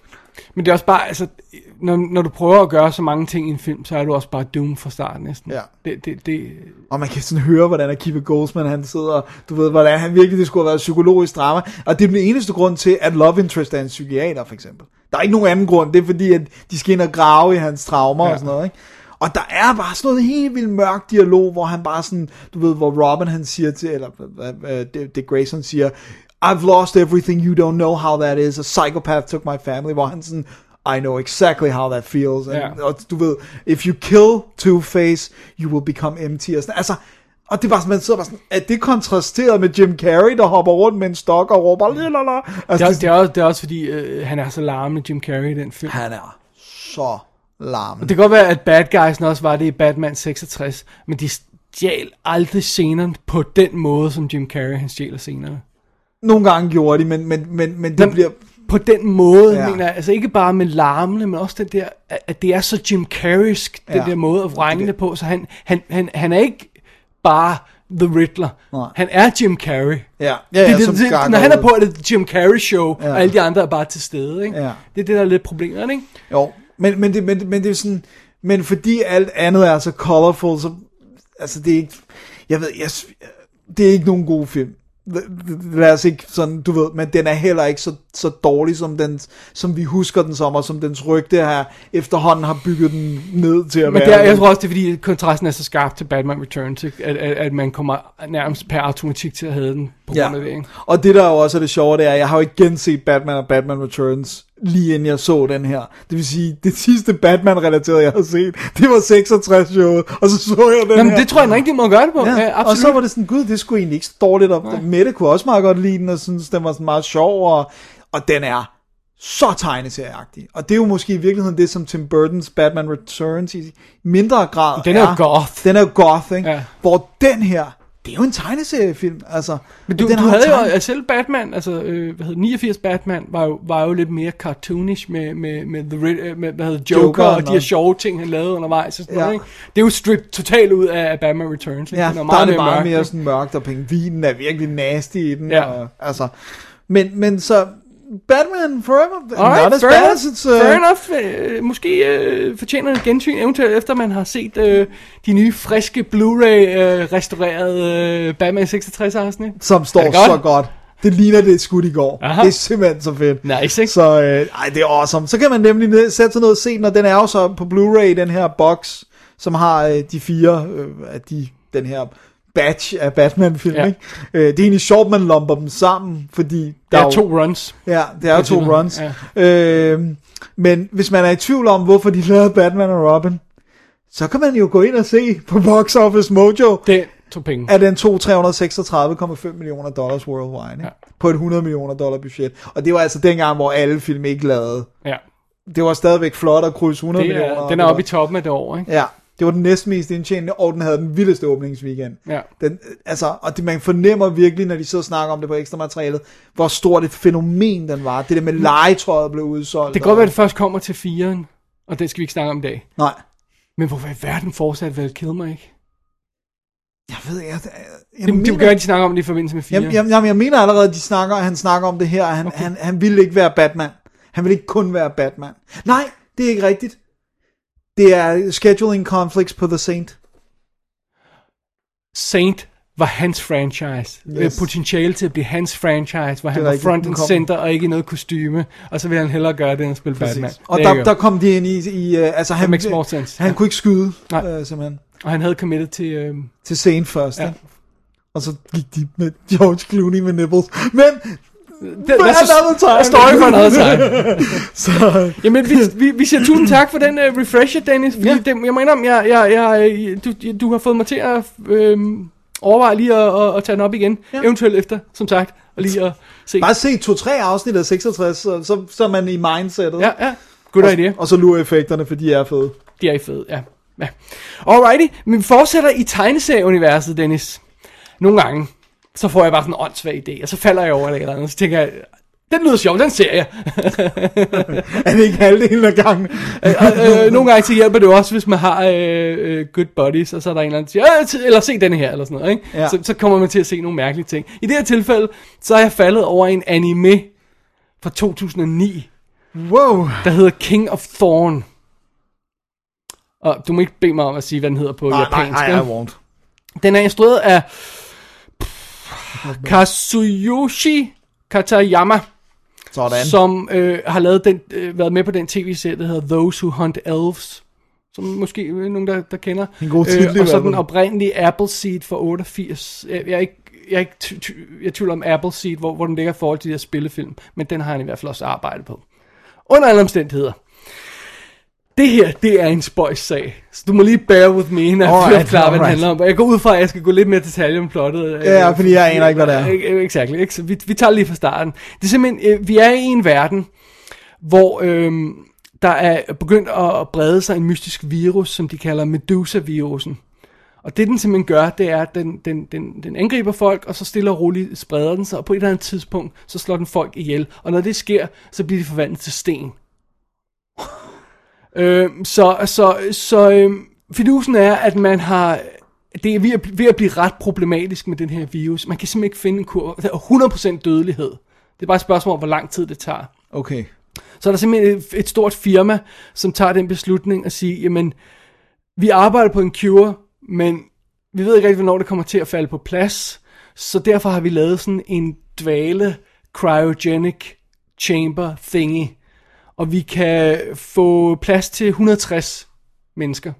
Speaker 3: Men det er også bare, altså, når, når du prøver at gøre så mange ting i en film, så er du også bare doom fra starten næsten.
Speaker 4: Ja.
Speaker 3: Det, det, det,
Speaker 4: Og man kan sådan høre, hvordan Akiva Goldsman han sidder, du ved, hvordan han virkelig, det skulle have været psykologisk drama. Og det er den eneste grund til, at Love Interest er en psykiater, for eksempel. Der er ikke nogen anden grund, det er fordi, at de skal ind og grave i hans traumer ja. Og sådan noget, ikke? Og der er bare sådan noget helt vildt mørk dialog, hvor han bare sådan, du ved, hvor Robin han siger til, eller uh, Dick Grayson siger, I've lost everything, you don't know how that is, a psychopath took my family, hvor han sådan, I know exactly how that feels. And,
Speaker 3: Ja.
Speaker 4: Og du ved, if you kill Two-Face, you will become empty. Og sådan, altså, og det er bare sådan, man sidder bare sådan, at det kontrasteret med Jim Carrey, der hopper rundt med en stok og råber, lalala. Altså,
Speaker 3: det, er, også- det, er også, det er også fordi, øh, han er så larmende, Jim Carrey, i den film.
Speaker 4: han er så larmende.
Speaker 3: Det kan godt være, at Bad Guys'en også var det i Batman 66, men de stjal aldrig scenerne på den måde, som Jim Carrey han stjæler scenerne.
Speaker 4: Nogle gange gjorde de, men, men, men, men det
Speaker 3: Jamen,
Speaker 4: bliver...
Speaker 3: På den måde,
Speaker 4: Ja.
Speaker 3: mener jeg, altså ikke bare med larmene, men også den der, at det er så Jim Carreysk, den
Speaker 4: Ja.
Speaker 3: der måde at vrænge det på, så han, han, han, han er ikke bare The Riddler.
Speaker 4: Nej.
Speaker 3: Han er Jim Carrey.
Speaker 4: Ja, ja, ja,
Speaker 3: det,
Speaker 4: som
Speaker 3: det, det,
Speaker 4: gargoyle.
Speaker 3: når han er på, er det Jim Carrey show, ja. og alle de andre er bare til stede. Ikke?
Speaker 4: Ja.
Speaker 3: Det er det, der er lidt problemet, ikke?
Speaker 4: Jo, men, men, det, men, men det er sådan, men fordi alt andet er så colorful, så, altså det er ikke, jeg ved, jeg, det er ikke nogen god film. Lad os ikke sådan, du ved, men den er heller ikke så, så dårlig, som, den, som vi husker den som, og som dens rygte her efterhånden har bygget den ned til at
Speaker 3: Men
Speaker 4: være.
Speaker 3: er, jeg tror også, det er fordi, kontrasten er så skarp til Batman Returns? At, at, at man kommer nærmest per automatik til at have den på grund af det. Ikke?
Speaker 4: Og det der jo også er det sjove, det er, at jeg har jo ikke genset Batman og Batman Returns, lige inden jeg så den her. Det vil sige, det sidste Batman-relaterede, jeg har set, det var 66 showet, og så så jeg den
Speaker 3: Jamen,
Speaker 4: her.
Speaker 3: det tror jeg er den rigtige måde at gøre det på. Ja,
Speaker 4: Ja,
Speaker 3: ja,
Speaker 4: og
Speaker 3: absolut.
Speaker 4: så var det sådan, gud, det skulle egentlig ikke så dårligt. Og Mette kunne også meget godt lide den, og synes, den var sådan meget sjov, og, og den er så tegneserieagtig. Og det er jo måske i virkeligheden det, som Tim Burton's Batman Returns i mindre grad
Speaker 3: Den er jo goth.
Speaker 4: Den er goth, ikke?
Speaker 3: Ja.
Speaker 4: Hvor den her, det er jo en tegneseriefilm, altså.
Speaker 3: Men du,
Speaker 4: den
Speaker 3: du havde jo, altså selv Batman, altså, øh, hvad hedder 89 Batman, var jo, var jo lidt mere cartoonish med, med, med, the, øh, med hvad hedder Joker,
Speaker 4: Joker
Speaker 3: og de her sjove ting, han lavede undervejs og sådan
Speaker 4: Ja.
Speaker 3: noget, ikke? Det er jo stripped totalt ud af, Batman Returns, ikke?
Speaker 4: Ja,
Speaker 3: Den
Speaker 4: der er det meget mere
Speaker 3: ikke?
Speaker 4: sådan mørkt, og pingvinen er virkelig nasty i den.
Speaker 3: Ja.
Speaker 4: Og, altså, men, men så, Batman Forever,
Speaker 3: Alright,
Speaker 4: not as
Speaker 3: fair
Speaker 4: bad as it's... Uh,
Speaker 3: fair enough. Øh, måske øh, fortjener et gensyn, eventuelt efter man har set øh, de nye, friske Blu-ray øh, øh, Batman 66 afsnit.
Speaker 4: som står
Speaker 3: godt?
Speaker 4: så godt. Det ligner det skudt i går.
Speaker 3: Aha.
Speaker 4: Det er simpelthen så fedt.
Speaker 3: Nice, ikke?
Speaker 4: Så øh, ej, det er awesome. Så kan man nemlig ned, sætte sig ned og se den, og den er jo så på Blu-ray, den her box, som har øh, de fire øh, af de, den her batch af Batman-film.
Speaker 3: Ja.
Speaker 4: Ikke? Øh, det er egentlig sjovt, man lumper dem sammen, fordi der er
Speaker 3: er to runs.
Speaker 4: Ja, det er to runs. Ja. Øh, men hvis man er i tvivl om, hvorfor de lavede Batman og Robin, så kan man jo gå ind og se på Box Office Mojo,
Speaker 3: Den tog penge.
Speaker 4: er den tog 336,5 millioner dollars worldwide, ikke?
Speaker 3: Ja.
Speaker 4: på et 100 millioner dollar budget. Og det var altså dengang, hvor alle film ikke lavede.
Speaker 3: Ja,
Speaker 4: Det var stadigvæk flot at krydse 100
Speaker 3: det
Speaker 4: millioner.
Speaker 3: er,
Speaker 4: og
Speaker 3: den
Speaker 4: det
Speaker 3: er oppe i toppen af det år, ikke?
Speaker 4: Ja, det var den næstmest indtjenende, og den havde den vildeste åbningsweekend.
Speaker 3: Ja.
Speaker 4: Den, altså, og det, man fornemmer virkelig, når de sidder og snakker om det på ekstra materialet, hvor stort et fænomen den var. Det der med legetøjet blev udsolgt.
Speaker 3: Det kan godt være, at det først kommer til firen, og det skal vi ikke snakke om i dag.
Speaker 4: Nej,
Speaker 3: Men hvorfor i verden fortsat Val Kilmer ikke?
Speaker 4: Jeg ved, jeg, jeg, jeg,
Speaker 3: Det, det gør, de snakker om det i forbindelse med 4.
Speaker 4: Jamen, jamen, jamen, jeg mener allerede, at de snakker, han snakker om det her. Han, okay. han, han ville ikke være Batman. Han vil ikke kun være Batman. Nej, det er ikke rigtigt. Det er scheduling conflicts på The Saint.
Speaker 3: Saint var hans franchise.
Speaker 4: Yes.
Speaker 3: Yes. Potentiale til at blive hans franchise, hvor han var front and center og ikke i noget kostyme. Og så vil han hellere gøre det, end at spille Batman.
Speaker 4: Og der, der kom de ind i, i uh, altså han,
Speaker 3: makes more sense.
Speaker 4: han
Speaker 3: Ja.
Speaker 4: kunne ikke skyde,
Speaker 3: Nej.
Speaker 4: uh, simpelthen,
Speaker 3: Og han havde committed til... Øh,
Speaker 4: til Saint først.
Speaker 3: Ja.
Speaker 4: Ja. Og så gik de med George Clooney med nipples. Men,
Speaker 3: det,
Speaker 4: that's another time.
Speaker 3: A story for another time.
Speaker 4: så,
Speaker 3: Jamen, vi, vi, vi siger tusind tak for den uh, refresher, Dennis. Fordi
Speaker 4: Ja.
Speaker 3: det, jeg mener, om, jeg, jeg, jeg, du, du har fået mig til at øh, overveje lige at, at, at tage den op igen.
Speaker 4: Ja.
Speaker 3: Eventuelt efter, som sagt. Og lige at se.
Speaker 4: bare se to-tre afsnit af 66, så, så, så er man i mindsetet.
Speaker 3: Ja, ja. Good
Speaker 4: og,
Speaker 3: idea.
Speaker 4: Og så lurer effekterne, for de er fede.
Speaker 3: De er fede, ja. ja. Alrighty, men vi fortsætter i tegneserieuniverset, Dennis. Nogle gange, så får jeg bare sådan en åndssvag idé, og så falder jeg over det eller andet, og så tænker jeg, den lyder sjov, den ser jeg.
Speaker 4: Er det ikke halvdelen af gangen?
Speaker 3: øh, øh, nogle gange så hjælper det jo også, hvis man har øh, øh, good buddies, og så er der en eller anden, der siger, "Øh, eller se denne her, eller sådan noget, ikke?
Speaker 4: Ja.
Speaker 3: Så, så kommer man til at se nogle mærkelige ting. I det her tilfælde, så er jeg faldet over en anime fra 2009,
Speaker 4: Wow.
Speaker 3: der hedder King of Thorn. Og du må ikke bede mig om at sige, hvad den hedder på
Speaker 4: Nej, nej,
Speaker 3: japansk.
Speaker 4: nej,
Speaker 3: vel?
Speaker 4: I won't.
Speaker 3: Den er instrueret af Kazuyoshi Katayama,
Speaker 4: Sådan.
Speaker 3: som øh, har lavet den, øh, været med på den tv-serie, der hedder Those Who Hunt Elves, som måske øh, nogen, der, der kender.
Speaker 4: En god titel i
Speaker 3: og så den oprindelige Appleseed fra 88. Jeg, jeg er ikke, jeg er ikke ty- ty- jeg tvivler om Appleseed, hvor, hvor den ligger i forhold til de her spillefilm, men den har han i hvert fald også arbejdet på. Under alle omstændigheder. Det her, det er en spøjs-sag. Så du må lige bear with me, når jeg
Speaker 4: Alright,
Speaker 3: forklarer, hvad den
Speaker 4: alright.
Speaker 3: handler om. Jeg går ud fra, at jeg skal gå lidt mere detaljer om plottet.
Speaker 4: Ja, fordi jeg aner ikke, hvad det er.
Speaker 3: Exakt, ikke? Så vi, vi tager lige fra starten. Det er simpelthen, øh, vi er i en verden, hvor øhm, der er begyndt at brede sig en mystisk virus, som de kalder Medusa-virusen. Og det den simpelthen gør, det er, at den, den, den, den angriber folk, og så stille og roligt spreder den sig, og på et eller andet tidspunkt, så slår den folk ihjel. Og når det sker, så bliver de forvandlet til sten. Øh, så så, så øh, fidusen er, at man har... Det er ved at, ved at blive ret problematisk med den her virus. Man kan simpelthen ikke finde en kur. Der er 100% dødelighed. Det er bare et spørgsmål om, hvor lang tid det tager.
Speaker 4: Okay.
Speaker 3: Så er der simpelthen et, et stort firma, som tager den beslutning at sige, jamen, vi arbejder på en cure, men vi ved ikke rigtig, hvornår det kommer til at falde på plads. Så derfor har vi lavet sådan en dvale cryogenic chamber thingy. Og vi kan få plads til 160 mennesker.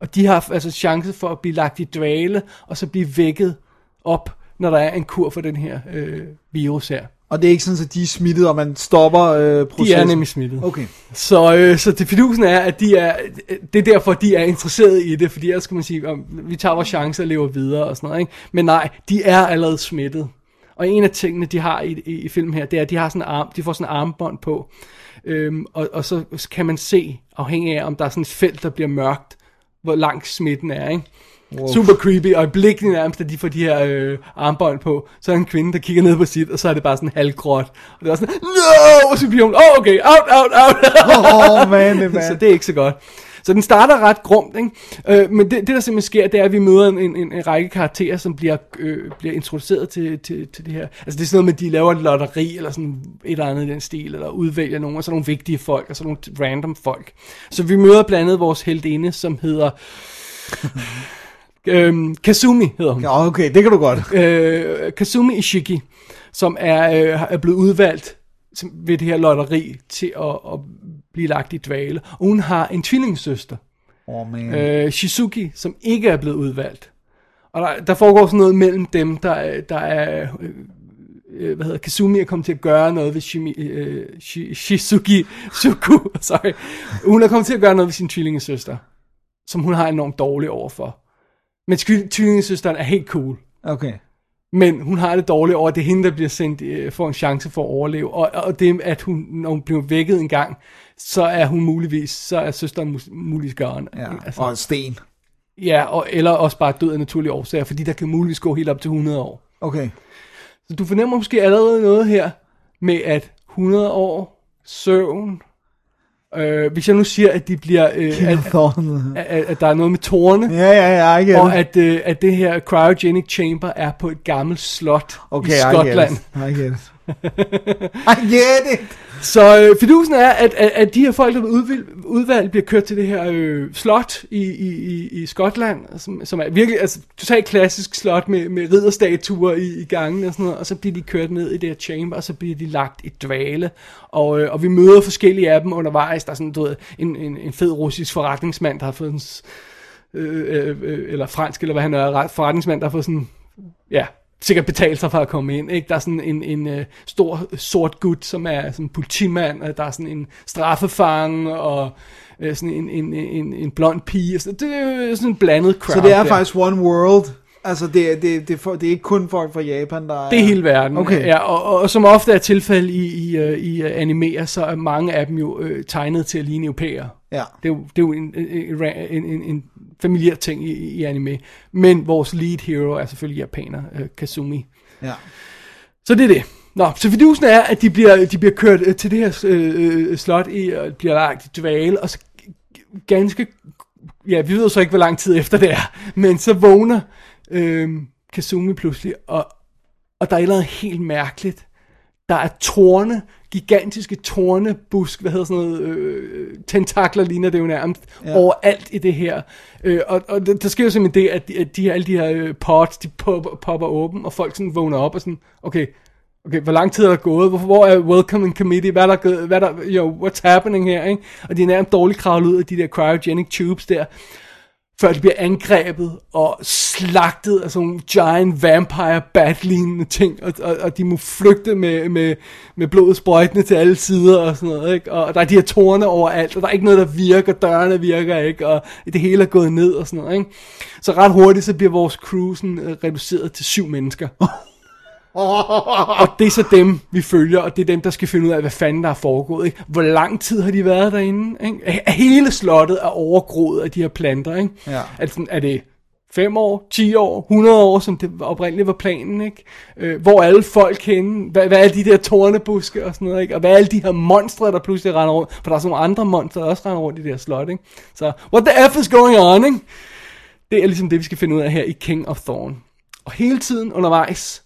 Speaker 3: Og de har altså chance for at blive lagt i dvale, og så blive vækket op, når der er en kur for den her øh, virus her.
Speaker 4: Og det er ikke sådan, at de er smittet, og man stopper øh, processen?
Speaker 3: De er nemlig smittet.
Speaker 4: Okay.
Speaker 3: Så, øh, så det fidusen er, at de er, det er derfor, de er interesseret i det, fordi ellers skal man sige, om, vi tager vores chance og lever videre og sådan noget, ikke? Men nej, de er allerede smittet. Og en af tingene, de har i, i, i filmen her, det er, at de, har sådan en arm, de får sådan en armbånd på, øhm, og, og så kan man se, afhængig af, om der er sådan et felt, der bliver mørkt, hvor lang smitten er, ikke? Wow. Super creepy, og i blikket nærmest, at de får de her øh, armbånd på, så er der en kvinde, der kigger ned på sit, og så er det bare sådan halvgråt. Og det er sådan, no! Og så bliver hun, oh, okay, out, out, out.
Speaker 4: Oh, man, det
Speaker 3: så
Speaker 4: man.
Speaker 3: det er ikke så godt. Så den starter ret grumt, ikke? Øh, men det, det, der simpelthen sker, det er, at vi møder en, en, en række karakterer, som bliver, øh, bliver introduceret til, til, til det her. Altså det er sådan noget med, at de laver et lotteri, eller sådan et eller andet i den stil, eller udvælger nogle, og så nogle vigtige folk, og så nogle random folk. Så vi møder blandt andet vores heldinde, som hedder... øhm, Kazumi hedder hun
Speaker 4: Ja, okay, det kan du godt.
Speaker 3: øh, Kazumi Ishiki, som er, øh, er blevet udvalgt ved det her lotteri til at, at blive lagt i dvale. Og hun har en tvillingesøster,
Speaker 4: Åh, oh, man.
Speaker 3: øh, Shizuki, som ikke er blevet udvalgt. Og der, der foregår sådan noget mellem dem, der, er- der er... Øh, øh, hvad hedder, Kazumi er kommet til at gøre noget ved Shimi, øh, Shi- Shizuki Suku, sorry. Hun er kommet til at gøre noget ved sin tvillingesøster, som hun har enormt dårligt overfor. Men tvi- tvillingesøsteren er helt cool.
Speaker 4: Okay.
Speaker 3: Men hun har det dårligt over, at det er hende, der bliver sendt, øh, får en chance for at overleve. Og, og det, at hun, når hun bliver vækket en gang, så er hun muligvis, så er søsteren muligvis gøren.
Speaker 4: Ja,
Speaker 3: altså,
Speaker 4: og en sten.
Speaker 3: ja og, eller også bare død af naturlige årsager, fordi der kan muligvis gå helt op til 100 år.
Speaker 4: Okay.
Speaker 3: Så du fornemmer måske allerede noget her med, at 100 år, søvn, Øh, hvis jeg nu siger, at de bliver... Øh, at, at, at, at der er noget med tårne,
Speaker 4: Ja, ja, ja, jeg
Speaker 3: og at, øh, at det her cryogenic chamber er på et gammelt slot
Speaker 4: Okay,
Speaker 3: i
Speaker 4: I
Speaker 3: Skotland.
Speaker 4: get it. I get it. I get it.
Speaker 3: Så øh, fidusen er, at, at, at de her folk, der er udvalgt, bliver kørt til det her øh, slot i, i, i, i Skotland, som, som er virkelig altså, totalt klassisk slot med, med ridderstatuer i, i gangen og sådan noget, og så bliver de kørt ned i det her chamber, og så bliver de lagt i dvale, og, øh, og vi møder forskellige af dem undervejs. Der er sådan, du ved, en, en, en fed russisk forretningsmand, der har fået en, øh, øh, øh, eller fransk, eller hvad han er, forretningsmand, der har fået sådan, ja, sikkert betalt sig for at komme ind. Ikke? Der er sådan en, en uh, stor sort gut, som er sådan en politimand, og der er sådan en straffefange, og uh, sådan en, en, en, en blond pige. og sådan- Det er jo sådan en blandet crowd.
Speaker 4: Så det er
Speaker 3: der.
Speaker 4: faktisk one world. Altså, det, er- det, det, for, det er ikke kun folk fra Japan, der er...
Speaker 3: Det er hele verden.
Speaker 4: Okay.
Speaker 3: Ja, og, og, og som ofte er tilfælde i, i, uh, i animer, så er mange af dem jo uh, tegnet til at ligne europæere.
Speaker 4: Ja.
Speaker 3: Det er jo, det er jo en, en, en, en, en familiær ting i, i anime. Men vores lead hero er selvfølgelig japaner, uh, Kazumi.
Speaker 4: Ja.
Speaker 3: Så det er det. Nå, så fidusen er, at de bliver, de bliver kørt øh, til det her øh, øh, slot, i, og bliver lagt i dvale, og så ganske, ja, vi ved så ikke, hvor lang tid efter det er, men så vågner øh, Kazumi pludselig, og, og der er et eller andet helt mærkeligt. Der er tårne, gigantiske tårnebusk, hvad hedder sådan noget, øh, tentakler ligner det jo nærmest, ja. overalt i det her. Øh, og, og der, der sker jo simpelthen det, at de, at de her, alle de her øh, pods, de popper, popper åben, og folk sådan vågner op og sådan, okay, okay, hvor lang tid er der gået? Hvor, hvor er welcoming committee? Hvad er der, gået- hvad er der, yo, what's happening her, ikke? Og de er nærmest dårligt kravlet ud af de der cryogenic tubes der før de bliver angrebet og slagtet af sådan nogle giant vampire bat ting, og, og, og de må flygte med, med, med blodet sprøjtende til alle sider og sådan noget, ikke? og der er de her tårne overalt, og der er ikke noget, der virker, dørene virker ikke, og det hele er gået ned og sådan noget, ikke? Så ret hurtigt, så bliver vores crew sådan, øh, reduceret til syv mennesker. Og det er så dem, vi følger, og det er dem, der skal finde ud af, hvad fanden der er foregået. Ikke? Hvor lang tid har de været derinde? Ikke? Hele slottet er overgroet af de her planter. Ikke?
Speaker 4: Ja.
Speaker 3: Er, det sådan, er det 5 år, 10 år, 100 år, som det oprindeligt var planen? Ikke? Øh, hvor er alle folk henne? Hvad, hvad er de der tårnebuske og sådan noget? Ikke? Og hvad er alle de her monstre, der pludselig render rundt? For der er sådan nogle andre monstre, der også render rundt i det her slot. Ikke? Så, what the F is going on? Ikke? Det er ligesom det, vi skal finde ud af her i King of Thorn. Og hele tiden undervejs,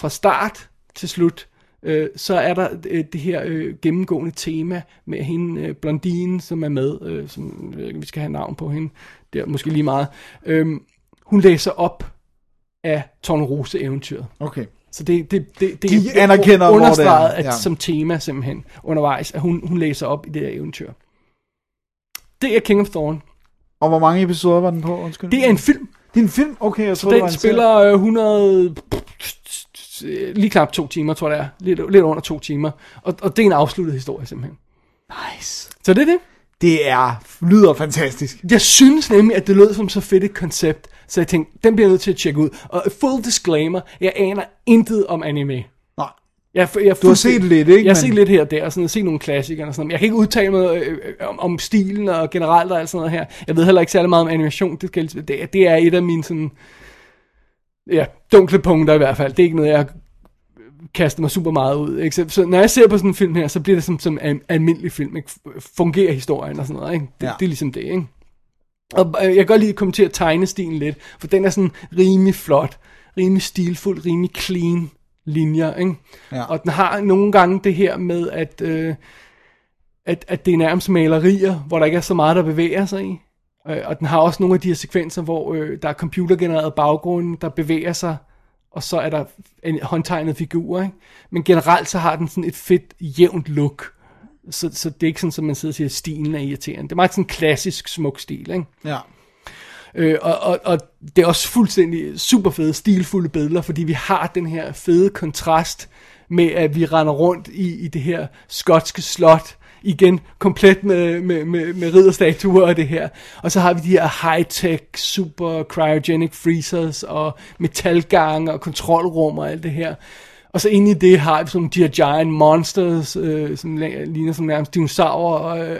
Speaker 3: fra start til slut, øh, så er der øh, det her øh, gennemgående tema med hende, øh, blondinen, som er med, øh, som øh, vi skal have navn på hende, det er måske lige meget. Øh, hun læser op af Tornerose eventyret.
Speaker 4: Okay.
Speaker 3: Så det, det, det, det
Speaker 4: De anerkender, hvor det er.
Speaker 3: understreget at,
Speaker 4: Ja.
Speaker 3: som tema simpelthen undervejs, at hun, hun læser op i det her eventyr. Det er King of Thorn.
Speaker 4: Og hvor mange episoder var den på? Undskyld.
Speaker 3: Det er en film,
Speaker 4: Det er en film? Okay, jeg tror, det var
Speaker 3: den
Speaker 4: en
Speaker 3: spiller øh, 100... Lige knap to timer, tror jeg det er. Lidt, lidt under to timer. Og, og det er en afsluttet historie, simpelthen.
Speaker 4: Nice.
Speaker 3: Så det er det.
Speaker 4: Det er, lyder fantastisk.
Speaker 3: Jeg synes nemlig, at det lød som så fedt et koncept, så jeg tænkte, den bliver jeg nødt til at tjekke ud. Og full disclaimer, jeg aner intet om anime.
Speaker 4: Nej.
Speaker 3: Jeg, jeg
Speaker 4: Du har set lidt, ikke?
Speaker 3: Jeg har set lidt her og der, og sådan, set nogle klassikere og sådan noget. Jeg kan ikke udtale mig øh, øh, om, om stilen og generelt og alt sådan noget her. Jeg ved heller ikke særlig meget om animation. Det, skal, det, det er et af mine sådan, ja, dunkle punkter i hvert fald. Det er ikke noget, jeg kaster mig super meget ud. Ikke? Så, så når jeg ser på sådan en film her, så bliver det som, som en almindelig film. Ikke? Fungerer historien og sådan noget. Ikke? Det,
Speaker 4: Ja.
Speaker 3: det er ligesom det, ikke? Og øh, jeg kan godt lide at kommentere tegnestilen lidt, for den er sådan rimelig flot, rimelig stilfuld, rimelig clean linjer, ikke?
Speaker 4: Ja.
Speaker 3: Og den har nogle gange det her med, at, øh, at, at det er nærmest malerier, hvor der ikke er så meget, der bevæger sig i. Øh, og den har også nogle af de her sekvenser, hvor øh, der er computergenereret baggrund, der bevæger sig, og så er der en håndtegnet figur, ikke? Men generelt så har den sådan et fedt, jævnt look. Så, så det er ikke sådan, som man sidder og siger, at stilen er irriterende. Det er meget sådan en klassisk, smuk stil, ikke?
Speaker 4: Ja.
Speaker 3: Øh, og, og, og det er også fuldstændig super fede, stilfulde billeder, fordi vi har den her fede kontrast med, at vi render rundt i, i det her skotske slot, igen komplet med, med, med, med ridderstatuer og det her. Og så har vi de her high-tech, super cryogenic freezers og metalgange og kontrolrum og alt det her. Og så inde i det har vi sådan de her giant monsters, øh, som ligner som nærmest dinosaurer, og, øh,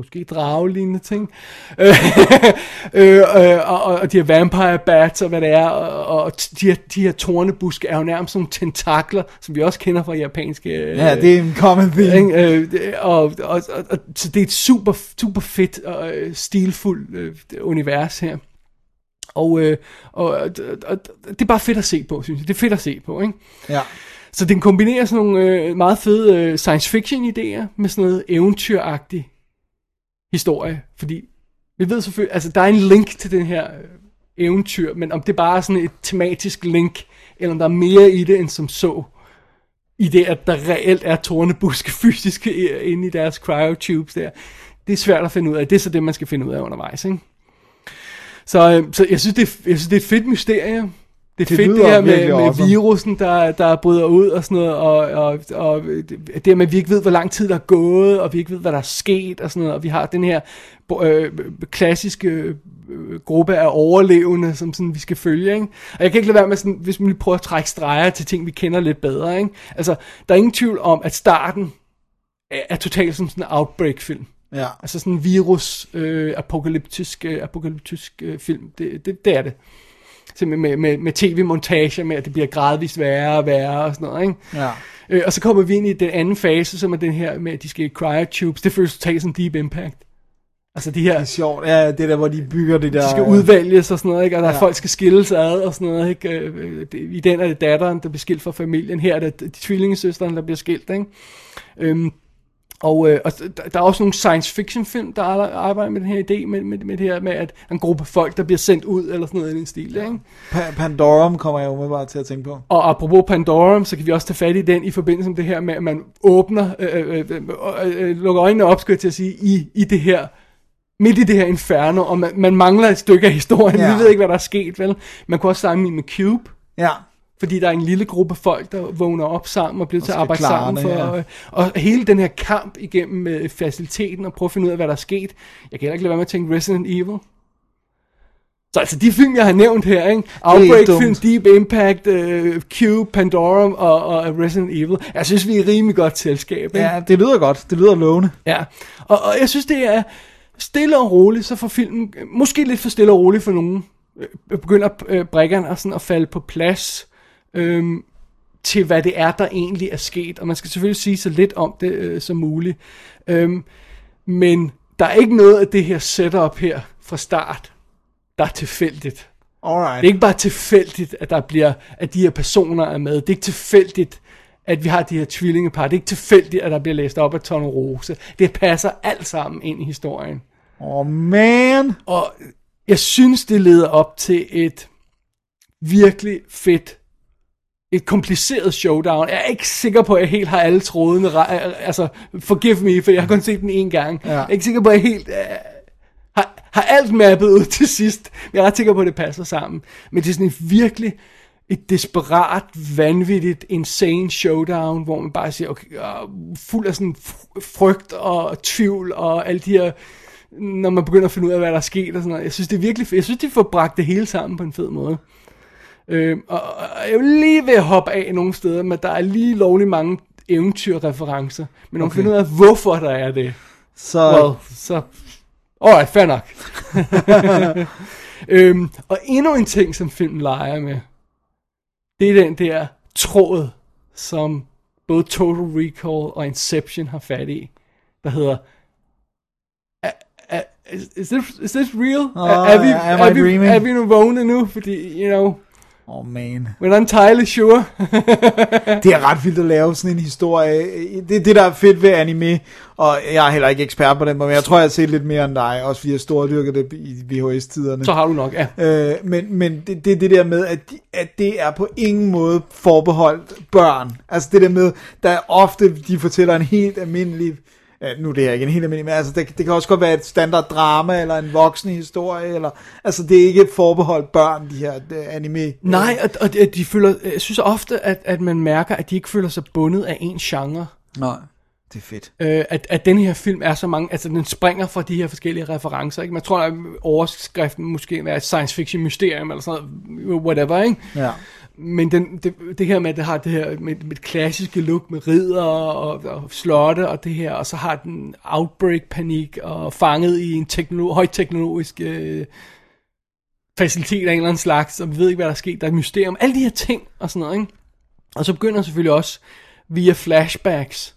Speaker 3: måske dragelignende ting. Øh, Øh, øh, og, og, de her vampire bats og hvad det er, og, og de, her, de her tornebuske er jo nærmest nogle tentakler, som vi også kender fra japanske... Øh,
Speaker 4: Ja, det er en common
Speaker 3: ikke? Øh, og, og, og, og, så det er et super, super fedt og øh, stilfuldt øh, univers her. Og, øh, og, og, og det er bare fedt at se på, synes jeg. Det er fedt at se på, ikke?
Speaker 4: Ja.
Speaker 3: Så den kombinerer sådan nogle øh, meget fede øh, science fiction idéer med sådan noget eventyragtig historie, fordi vi ved selvfølgelig, altså der er en link til den her øh, eventyr, men om det bare er sådan et tematisk link, eller om der er mere i det end som så, i det at der reelt er tornebuske fysisk øh, inde i deres cryotubes der, det er svært at finde ud af. Det er så det, man skal finde ud af undervejs, ikke? Så, øh, så jeg, synes, det er, jeg synes, det er et fedt mysterie. Det
Speaker 4: Det
Speaker 3: fedt det her med, med
Speaker 4: awesome.
Speaker 3: virusen, der, der bryder ud og sådan noget, og, og, og det med, at vi ikke ved, hvor lang tid der er gået, og vi ikke ved, hvad der er sket, og sådan noget, og vi har den her øh, klassiske øh, gruppe af overlevende, som sådan, vi skal følge, ikke? Og jeg kan ikke lade være med sådan, hvis man lige prøver at trække streger til ting, vi kender lidt bedre, ikke? Altså, der er ingen tvivl om, at starten er, er totalt som sådan en outbreak-film.
Speaker 4: Ja.
Speaker 3: Altså sådan en virus, øh, apokalyptisk, øh, apokalyptisk øh, film, det, det, det er det. Simpelthen med, med, med tv-montager, med at det bliver gradvist værre og værre og sådan noget, ikke?
Speaker 4: Ja.
Speaker 3: Øh, og så kommer vi ind i den anden fase, som er den her med, at de skal cryotubes. Det føles totalt som Deep Impact. Altså de her,
Speaker 4: Det er sjovt. Ja, det er der, hvor de bygger det der...
Speaker 3: de skal udvælges og sådan noget, ikke? Og der er
Speaker 4: Ja.
Speaker 3: folk, skal skilles ad og sådan noget, ikke? Øh, I den er det datteren, der bliver skilt fra familien. Her er det de tvillingesøsteren, der bliver skilt, ikke? Øhm, og, øh, og der er også nogle science fiction film, der ar- arbejder med den her idé, med, med, med det her med, at en gruppe folk, der bliver sendt ud, eller sådan noget i den stil, ikke?
Speaker 4: Pa- Pandorum kommer jeg bare til at tænke på.
Speaker 3: Og apropos Pandorum, så kan vi også tage fat i den i forbindelse med det her med, at man åbner, øh, øh, øh, øh, lukker øjnene op, skal jeg til at sige, i, i det her, midt i det her inferno, og man, man mangler et stykke af historien.
Speaker 4: Ja.
Speaker 3: Vi ved ikke, hvad der er sket, vel? Man kunne også sammenligne med Cube,
Speaker 4: Ja.
Speaker 3: Fordi der er en lille gruppe folk, der vågner op sammen og bliver til at arbejde sammen.
Speaker 4: det,
Speaker 3: For,
Speaker 4: ja.
Speaker 3: øh, Og hele den her kamp igennem øh, faciliteten og prøve at finde ud af, hvad der er sket. Jeg kan heller ikke lade være med at tænke Resident Evil. Så altså de film, jeg har nævnt her, ikke? Outbreak
Speaker 4: dumt.
Speaker 3: film, Deep Impact, uh, Cube, Pandorum og, og Resident Evil. Jeg synes, vi er rimelig godt selskab. Ikke?
Speaker 4: Ja, det lyder godt. Det lyder lovende.
Speaker 3: Ja, og, og jeg synes, det er stille og roligt, så får filmen, måske lidt for stille og roligt for nogen, øh, begynder øh, brækkerne at, sådan at falde på plads øhm, til, hvad det er, der egentlig er sket. Og man skal selvfølgelig sige så lidt om det øh, som muligt. Øhm, men der er ikke noget af det her setup her fra start, der er tilfældigt.
Speaker 4: Alright.
Speaker 3: Det er ikke bare tilfældigt, at der bliver, at de her personer er med. Det er ikke tilfældigt, at vi har de her tvillingepar. Det er ikke tilfældigt, at der bliver læst op af Tone Rose. Det passer alt sammen ind i historien.
Speaker 4: Oh man.
Speaker 3: Og jeg synes, det leder op til et virkelig fedt, et kompliceret showdown. Jeg er ikke sikker på, at jeg helt har alle trådene. Altså, forgive me, for jeg har kun set den en gang.
Speaker 4: Ja.
Speaker 3: Jeg er ikke sikker på, at jeg helt uh, har, har alt mappet ud til sidst. Men jeg er ret sikker på, at det passer sammen. Men det er sådan et virkelig et desperat, vanvittigt, insane showdown, hvor man bare siger, okay, uh, fuld af sådan fr- frygt og tvivl og alle de her når man begynder at finde ud af, hvad der er sket og sådan noget. Jeg synes, det er virkelig. Jeg synes, de får bragt det hele sammen på en fed måde. Øh, og, og jeg er lige ved at hoppe af nogle steder, men der er lige lovlig mange eventyrreferencer. Men man
Speaker 4: Okay.
Speaker 3: finder ud af, hvorfor der er det,
Speaker 4: Så
Speaker 3: well, så... Alright, fair nok. øhm, og endnu en ting, som filmen leger med, det er den der tråd, som både Total Recall og Inception har fat i, der hedder "A- a- Is, is, this, is this real?
Speaker 4: Åh,
Speaker 3: er, vi,
Speaker 4: am I
Speaker 3: er, vi,
Speaker 4: dreaming?
Speaker 3: er vi nu vågne nu? Fordi, you know,
Speaker 4: Oh man.
Speaker 3: we're not entirely sure.
Speaker 4: Det er ret vildt at lave sådan en historie. Det er det, der er fedt ved anime, og jeg er heller ikke ekspert på den, men jeg tror, jeg har set lidt mere end dig, også fordi jeg stordyrker det i VHS-tiderne.
Speaker 3: Så har du nok, ja.
Speaker 4: Øh, men men det, det er det der med, at, de, at det er på ingen måde forbeholdt børn. Altså det der med, der er ofte, de fortæller en helt almindelig, ja, nu er det her ikke en helt almindelig, men altså det, det kan også godt være et standard drama, eller en voksen historie, eller, altså det er ikke forbeholdt børn, de her det, anime.
Speaker 3: Nej, og, og de, de føler, jeg synes ofte, at, at man mærker, at de ikke føler sig bundet af en genre.
Speaker 4: Nej, det er fedt.
Speaker 3: Øh, at, at den her film er så mange, altså den springer fra de her forskellige referencer, ikke? Man tror, at overskriften måske er et science fiction mysterium, eller sådan noget, whatever, ikke?
Speaker 4: Ja.
Speaker 3: Men den, det, det her med, at det har det her med, med et klassiske look med ridder og, og slotte og det her, og så har den outbreak-panik og fanget i en teknolo- højteknologisk øh, facilitet af en eller anden slags, og vi ved ikke, hvad der er sket, der er et mysterium, alle de her ting og sådan noget, ikke? Og så begynder selvfølgelig også via flashbacks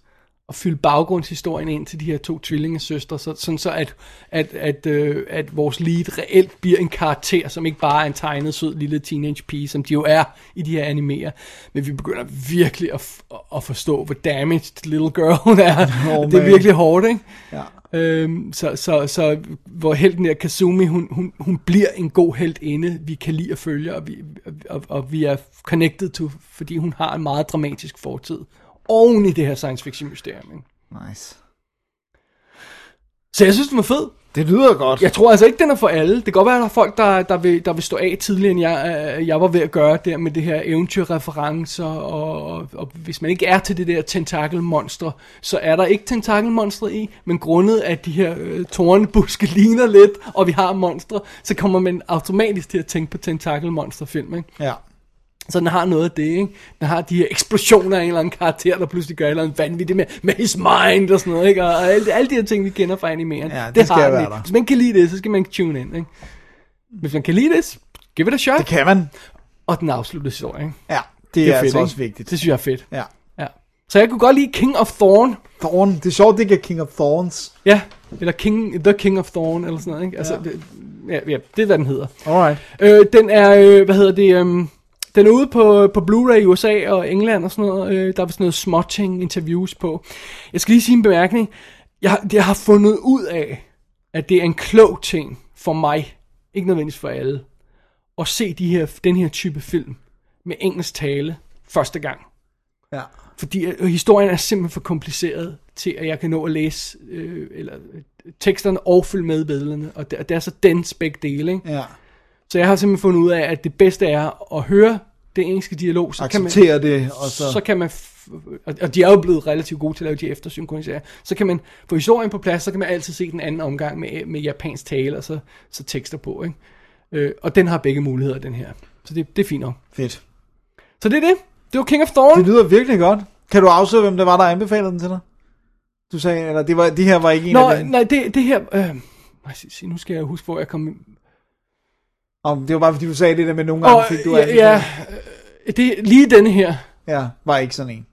Speaker 3: at fylde baggrundshistorien ind til de her to tvillingesøstre, så, sådan så at, at, at, øh, at vores lead reelt bliver en karakter, som ikke bare er en tegnet sød lille teenage pige, som de jo er i de her animerer, men vi begynder virkelig at, at forstå, hvor damaged little girl hun er.
Speaker 4: Oh,
Speaker 3: det er virkelig hårdt, ikke?
Speaker 4: Ja.
Speaker 3: Øhm, så, så, så hvor helten der Kazumi, hun, hun, hun bliver en god held inde, vi kan lide at følge, og vi, og, og vi er connected to, fordi hun har en meget dramatisk fortid. Oven i det her science fiction mysterium. Ikke?
Speaker 4: Nice.
Speaker 3: Så jeg synes, den var fed.
Speaker 4: Det lyder godt.
Speaker 3: Jeg tror altså ikke, den er for alle. Det kan godt være, at der er folk, der, der, vil, der vil stå af tidligere, end jeg, øh, jeg var ved at gøre der med det her eventyrreferencer, og, og, og hvis man ikke er til det der tentakelmonster, så er der ikke tentakelmonstre i, men grundet at de her øh, tårnebuske ligner lidt, og vi har monstre, så kommer man automatisk til at tænke på tentakelmonsterfilm, ikke?
Speaker 4: Ja.
Speaker 3: Så den har noget af det, ikke? Den har de her eksplosioner af en eller anden karakter, der pludselig gør et eller andet vanvittigt med, med his mind og sådan noget, ikke? Og, alle, alle de her ting, vi kender fra animeren.
Speaker 4: Ja, det skal
Speaker 3: har den.
Speaker 4: der.
Speaker 3: Hvis man ikke kan lide det, så skal man tune ind, ikke? Hvis man kan lide det, give it a shot.
Speaker 4: Det kan man.
Speaker 3: Og den afsluttede historie, ikke?
Speaker 4: Ja, det, er,
Speaker 3: fedt,
Speaker 4: altså
Speaker 3: ikke?
Speaker 4: også vigtigt.
Speaker 3: Det synes jeg er fedt.
Speaker 4: Ja.
Speaker 3: Ja. Så jeg kunne godt lide King of Thorn.
Speaker 4: Thorn. Det er sjovt, det ikke er King of Thorns.
Speaker 3: Ja, eller King, The King of Thorn, eller sådan noget, ikke? Altså,
Speaker 4: Ja.
Speaker 3: det, ja, ja, det er, hvad den hedder.
Speaker 4: Alright.
Speaker 3: Øh, den er, øh, hvad hedder det, øhm, den er ude på, på Blu-ray i USA og England og sådan noget. Øh, der er vist noget småting interviews på. Jeg skal lige sige en bemærkning. Jeg, har- jeg har fundet ud af, at det er en klog ting for mig, ikke nødvendigvis for alle, at se de her, den her type film med engelsk tale første gang.
Speaker 4: Ja.
Speaker 3: Fordi øh, historien er simpelthen for kompliceret til, at jeg kan nå at læse øh, eller, øh, teksterne og følge med billederne. Og det, og det er så dense begge dele, ikke?
Speaker 4: Ja.
Speaker 3: Så jeg har simpelthen fundet ud af, at det bedste er at høre det engelske dialog, så kan man,
Speaker 4: Acceptere det, og så...
Speaker 3: så kan man, og- de er jo blevet relativt gode til at lave de eftersynkroniseringer, så kan man få historien på plads, så kan man altid se den anden omgang med, med japansk tale, og så, så tekster på, ikke? Øh, og den har begge muligheder, den her. Så det, det er fint nok.
Speaker 4: Fedt.
Speaker 3: Så det er det. Det var King of Thorn.
Speaker 4: Det lyder virkelig godt. Kan du afsløre, hvem det var, der anbefalede den til dig? Du sagde, eller det, var, det her var ikke en
Speaker 3: Nå,
Speaker 4: af dem.
Speaker 3: nej, det, det her... Øh, nu skal jeg huske, hvor jeg kom...
Speaker 4: Om, det var bare fordi, du sagde det der med, nogle gange
Speaker 3: Åh,
Speaker 4: fik du
Speaker 3: ja, ja, det, lige denne her.
Speaker 4: ja, var ikke sådan en.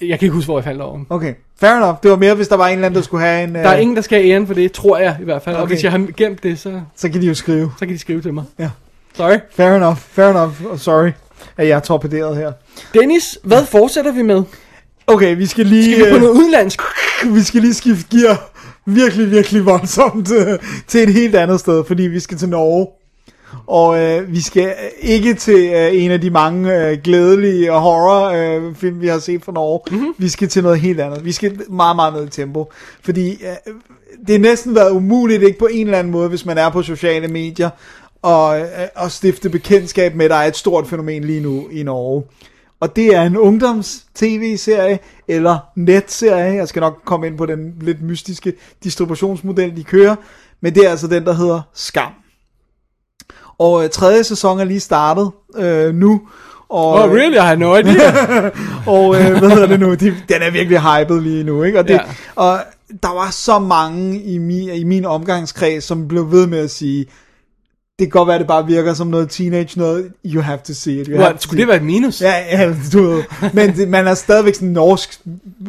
Speaker 3: Jeg kan ikke huske, hvor jeg faldt over.
Speaker 4: Okay, fair enough. Det var mere, hvis der var en eller anden, der skulle have en...
Speaker 3: Der er
Speaker 4: øh,
Speaker 3: ingen, der skal have æren for det, tror jeg i hvert fald. Og
Speaker 4: Okay.
Speaker 3: hvis jeg har gemt det, så,
Speaker 4: Så kan de jo skrive.
Speaker 3: så kan de skrive til mig.
Speaker 4: Ja.
Speaker 3: Sorry.
Speaker 4: Fair enough, fair enough. Sorry, at jeg er torpederet her.
Speaker 3: Dennis, hvad fortsætter vi med?
Speaker 4: Okay, vi skal lige...
Speaker 3: Skal vi på
Speaker 4: øh,
Speaker 3: noget udenlandsk?
Speaker 4: vi skal lige skifte gear virkelig, virkelig voldsomt øh, til et helt andet sted, fordi vi skal til Norge. Og øh, vi skal ikke til øh, en af de mange øh, glædelige horrorfilm, øh, film, vi har set fra Norge. Mm-hmm. Vi skal til noget helt andet. Vi skal meget, meget ned i tempo. Fordi øh, det er næsten været umuligt, ikke på en eller anden måde, hvis man er på sociale medier, og, øh, og stifte bekendtskab med, at der er et stort fænomen lige nu i Norge. Og det er en ungdoms-tv-serie, eller netserie. Jeg skal nok komme ind på den lidt mystiske distributionsmodel, de kører. Men det er altså den, der hedder Skam. Og øh, tredje sæson er lige startet øh, nu. Og,
Speaker 3: Oh, really? I had no idea.
Speaker 4: og øh, hvad hedder det nu? De, den er virkelig hyped lige nu, ikke? Og, det,
Speaker 3: Ja.
Speaker 4: og der var så mange i min, i min omgangskreds, som blev ved med at sige, det kan godt være, at det bare virker som noget teenage noget. You have to see it. You have
Speaker 3: What, skulle det være et minus?
Speaker 4: Ja, ja, du ved. Men det, man er stadigvæk sådan en norsk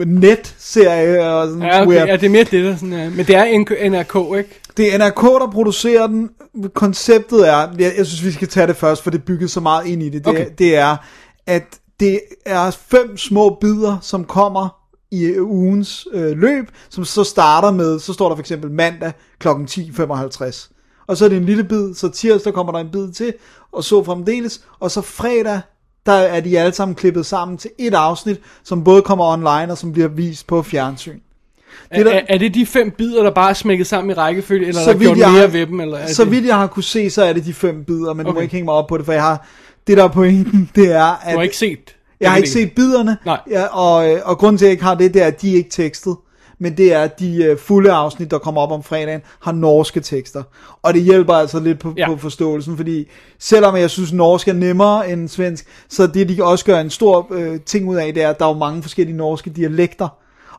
Speaker 4: net-serie. Og sådan
Speaker 3: Ja, okay.
Speaker 4: weird.
Speaker 3: ja, det er mere det, der sådan er. Men det er NRK, ikke?
Speaker 4: Det er NRK, der producerer den. Konceptet er, jeg, jeg synes, vi skal tage det først, for det er bygget så meget ind i det. Det,
Speaker 3: Okay.
Speaker 4: det er, at det er fem små bidder, som kommer i øh, ugens øh, løb, som så starter med, så står der for eksempel mandag kl. 10.55. Og så er det en lille bid, så tirsdag kommer der en bid til, og så fremdeles, og så fredag, der er de alle sammen klippet sammen til et afsnit, som både kommer online og som bliver vist på fjernsyn.
Speaker 3: Er,
Speaker 4: der-
Speaker 3: er, er det de fem bidder, der bare er smækket sammen i rækkefølge, eller er
Speaker 4: Så
Speaker 3: der
Speaker 4: vidt
Speaker 3: gjort
Speaker 4: jeg
Speaker 3: mere ved dem? Eller er
Speaker 4: Så
Speaker 3: det,
Speaker 4: vidt jeg har kunne se, så er det de fem bidder, men okay. du må ikke hænge mig op på det, for jeg har... Det der er pointen, det er, at...
Speaker 3: Du har ikke set?
Speaker 4: jeg har ikke set biderne,
Speaker 3: Nej.
Speaker 4: ja, og, øh, og grunden til, at jeg ikke har det, det er, at de er ikke tekstet. Men det er, at de øh, fulde afsnit, der kommer op om fredagen, har norske tekster. Og det hjælper altså lidt på. Ja. på forståelsen, fordi selvom jeg synes, norsk er nemmere end svensk, så det, de også gør en stor øh, ting ud af, det er, at der er jo mange forskellige norske dialekter.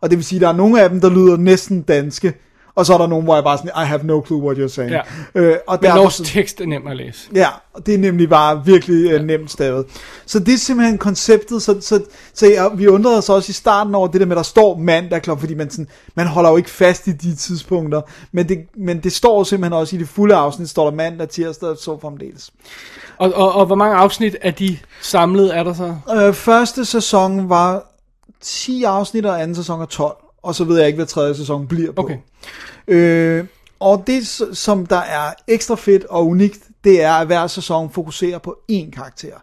Speaker 4: Og det vil sige, at der er nogle af dem, der lyder næsten danske, Og så er der nogen, hvor jeg bare sådan, I have no clue what you're saying.
Speaker 3: Ja.
Speaker 4: Øh, og
Speaker 3: Men
Speaker 4: så-
Speaker 3: tekst er nem at læse.
Speaker 4: Ja, og det er nemlig bare virkelig ja. nemt stavet. Så det er simpelthen konceptet, så, så, så jeg, vi undrede os også i starten over det der med, at der står mandag klokken, fordi man, sådan, man holder jo ikke fast i de tidspunkter, men det, men det står simpelthen også i det fulde afsnit, står der mandag, tirsdag og så fremdeles.
Speaker 3: Og, og, og hvor mange afsnit af de samlet er der så?
Speaker 4: Øh, første sæson var 10 afsnit, og anden sæson er 12, og så ved jeg ikke, hvad tredje sæson bliver på.
Speaker 3: Okay.
Speaker 4: Øh, og det, som der er ekstra fedt og unikt, det er, at hver sæson fokuserer på én karakter.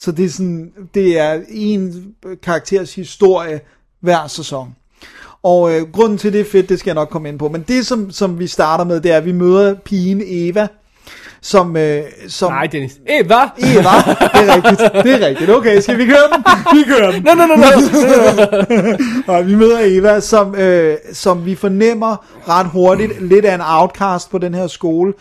Speaker 4: Så det er, sådan, det er en karakters historie hver sæson. Og øh, grunden til det er fedt, det skal jeg nok komme ind på. Men det, som, som vi starter med, det er, at vi møder pigen Eva, som... Øh, som
Speaker 3: Nej, Dennis. Hvad?
Speaker 4: Eva, det er rigtigt, det er rigtigt. Okay, skal vi køre den? Vi kører den.
Speaker 3: Nå, nå, nå.
Speaker 4: Og vi møder Eva, som, øh, som vi fornemmer ret hurtigt lidt af en outcast på den her skole.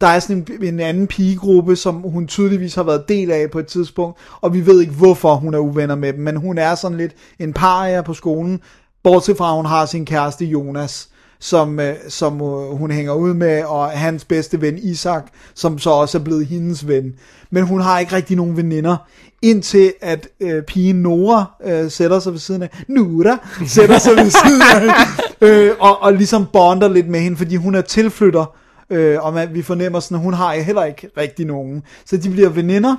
Speaker 4: Der er sådan en, en anden pigegruppe, som hun tydeligvis har været del af på et tidspunkt, og vi ved ikke, hvorfor hun er uvenner med dem, men hun er sådan lidt en paria på skolen, bortset fra, at hun har sin kæreste Jonas, som, øh, som øh, hun hænger ud med, og hans bedste ven Isak, som så også er blevet hendes ven. Men hun har ikke rigtig nogen veninder, indtil at øh, pigen Nora øh, sætter sig ved siden af, Nora sætter sig ved siden af, øh, og, og ligesom bonder lidt med hende, fordi hun er tilflytter, øh, og man, vi fornemmer sådan, at hun har heller ikke rigtig nogen. Så de bliver veninder,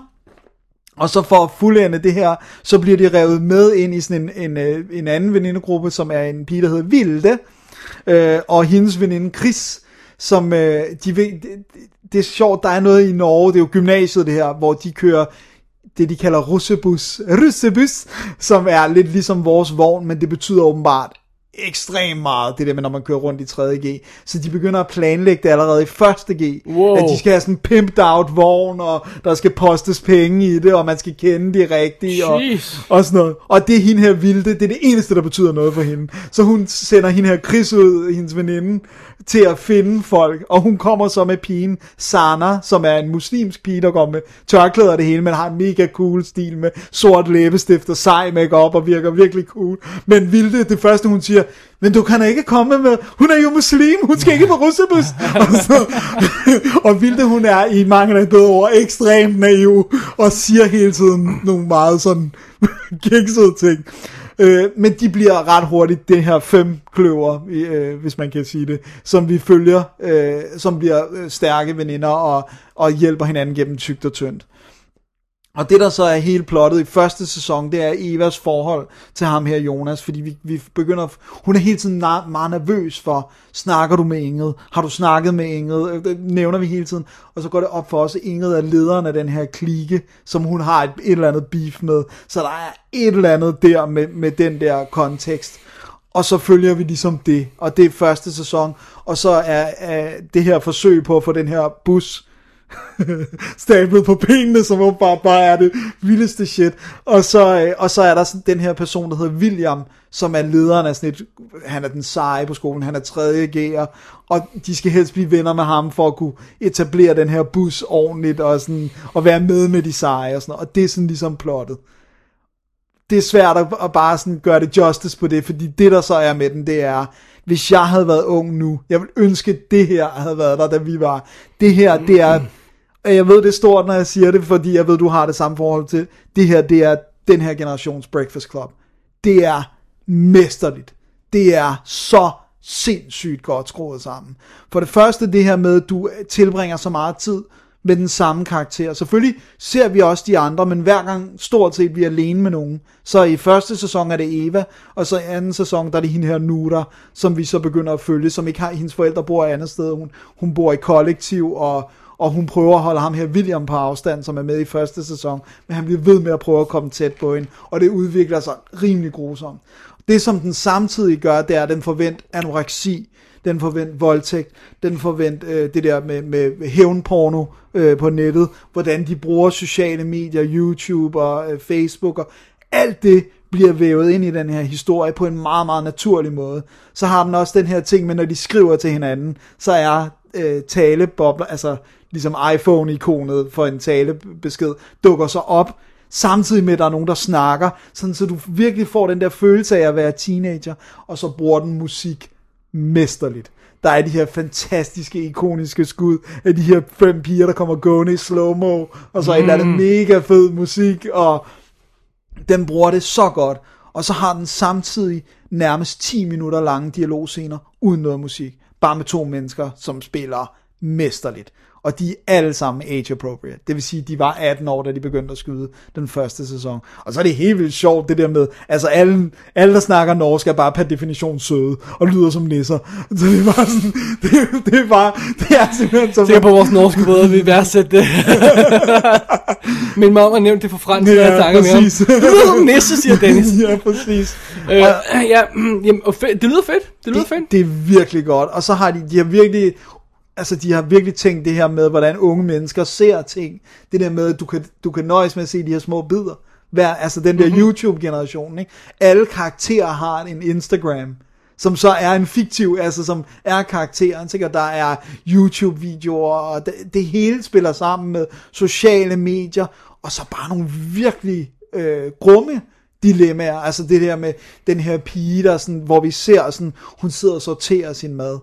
Speaker 4: og så for at fuldende det her, så bliver de revet med ind i sådan en, en, øh, en anden venindegruppe, som er en pige, der hedder Vilde, øh, og hendes veninde Chris, som øh, de ved, det, det er sjovt, der er noget i Norge, det er jo gymnasiet det her, hvor de kører det de kalder russebus, russebus, som er lidt ligesom vores vogn, men det betyder åbenbart ekstremt meget, det der med, når man kører rundt i 3.G. Så de begynder at planlægge det allerede i 1.G.
Speaker 3: Wow.
Speaker 4: At de skal have sådan en pimped out vogn, og der skal postes penge i det, og man skal kende de rigtige, og, og sådan noget. Og det er hende her vilde, det er det eneste, der betyder noget for hende. Så hun sender hende her Chris ud, hendes veninde, til at finde folk, og hun kommer så med pigen Sana, som er en muslimsk pige, der går med tørklæder og det hele, men har en mega cool stil med sort læbestift og sej makeup og virker virkelig cool. Men Vilde, det første hun siger, men du kan da ikke komme med, hun er jo muslim, hun skal ikke på russebus. og, så, og Vilde, hun er i mange af bedre ord ekstremt naiv, og siger hele tiden nogle meget sådan kiksede ting. Øh, men de bliver ret hurtigt det her fem kløver, øh, hvis man kan sige det, som vi følger, øh, som bliver øh, stærke veninder og, og hjælper hinanden gennem tygt og tyndt. Og det der så er hele plottet i første sæson, det er Evas forhold til ham her Jonas, fordi vi, vi begynder, hun er hele tiden na- meget nervøs for, snakker du med Inget? Har du snakket med Inget? Øh, det nævner vi hele tiden. Og så går det op for os, at Inget er lederen af den her klike, som hun har et, et eller andet beef med. Så der er et eller andet der med, med den der kontekst. Og så følger vi ligesom det, og det er første sæson, og så er, er det her forsøg på at få den her bus stablet på benene, som åbenbart bare er det vildeste shit. Og så, øh, og så er der sådan den her person, der hedder William, som er lederen af sådan et, han er den seje på skolen, han er tredje G'er, og de skal helst blive venner med ham, for at kunne etablere den her bus ordentligt, og, sådan, og være med med de seje og sådan noget. Og det er sådan ligesom plottet det er svært at, at bare sådan gøre det justice på det, fordi det der så er med den, det er, hvis jeg havde været ung nu, jeg vil ønske, at det her havde været der, da vi var. Det her, det er, og jeg ved, det er stort, når jeg siger det, fordi jeg ved, du har det samme forhold til, det her, det er den her generations Breakfast Club. Det er mesterligt. Det er så sindssygt godt skruet sammen. For det første det her med, at du tilbringer så meget tid med den samme karakter. Selvfølgelig ser vi også de andre, men hver gang stort set vi er alene med nogen. Så i første sæson er det Eva, og så i anden sæson, der er det hende her Nura, som vi så begynder at følge, som ikke har, hendes forældre bor et andet sted, hun, hun bor i kollektiv, og, og hun prøver at holde ham her William på afstand, som er med i første sæson, men han bliver ved med at prøve at komme tæt på hende, og det udvikler sig rimelig grusomt. Det som den samtidig gør, det er, at den forvent anoreksi, den forvent voldtægt, den forvent øh, det der med, med hævnporno øh, på nettet, hvordan de bruger sociale medier, YouTube og øh, Facebook og alt det bliver vævet ind i den her historie på en meget, meget naturlig måde. Så har den også den her ting med, når de skriver til hinanden, så er øh, talebobler, altså ligesom iPhone-ikonet for en talebesked, dukker så op, samtidig med, at der er nogen, der snakker, sådan så du virkelig får den der følelse af at være teenager, og så bruger den musik mesterligt. der er de her fantastiske, ikoniske skud af de her fem piger, der kommer gående i slow-mo, og så mm. et eller andet mega fed musik, og den bruger det så godt. Og så har den samtidig nærmest 10 minutter lange dialogscener, uden noget musik. Bare med to mennesker, som spiller mesterligt. Og de er alle sammen age appropriate. Det vil sige, de var 18 år, da de begyndte at skyde den første sæson. Og så er det helt vildt sjovt, det der med, altså alle, alle der snakker norsk, er bare per definition søde, og lyder som nisser. Så det er bare sådan, det, det er bare, det er simpelthen så...
Speaker 3: Se på vores norske brødre, vi værdsætter det. Min mor har nævnt det for fransk, ja, jeg snakker med ham.
Speaker 4: præcis.
Speaker 3: Du lyder som nisse, siger Dennis.
Speaker 4: ja, præcis.
Speaker 3: Øh, ja, mm, jamen, og fedt. det lyder fedt. Det lyder fedt.
Speaker 4: det, det er virkelig godt. Og så har de, de har virkelig, altså de har virkelig tænkt det her med, hvordan unge mennesker ser ting. Det der med, at du kan, du kan nøjes med at se de her små bidder. Hver, altså den der mm-hmm. YouTube-generation, ikke? Alle karakterer har en Instagram, som så er en fiktiv, altså som er karakteren, ikke? Og der er YouTube-videoer, og det, det hele spiller sammen med sociale medier, og så bare nogle virkelig øh, grumme dilemmaer, altså det der med den her pige, der sådan, hvor vi ser sådan, hun sidder og sorterer sin mad.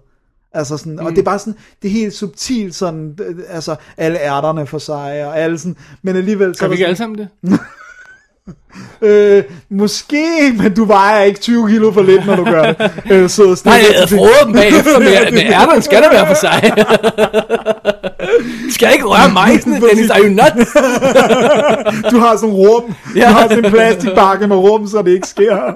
Speaker 4: Altså sådan, mm. og det er bare sådan, det er helt subtilt sådan, altså alle ærterne for sig, og alle sådan, men alligevel... så
Speaker 3: Kan
Speaker 4: er
Speaker 3: vi ikke alle
Speaker 4: sådan,
Speaker 3: sammen det?
Speaker 4: øh, måske, men du vejer ikke 20 kilo for lidt, når du gør det. Øh, så
Speaker 3: Nej, jeg havde dem bagefter, men, men ærterne skal der være for sig. skal jeg ikke røre mig, sådan, Dennis? Are you nuts?
Speaker 4: du har sådan en rum, ja. Du har sådan en plastikbakke med rum, så det ikke sker.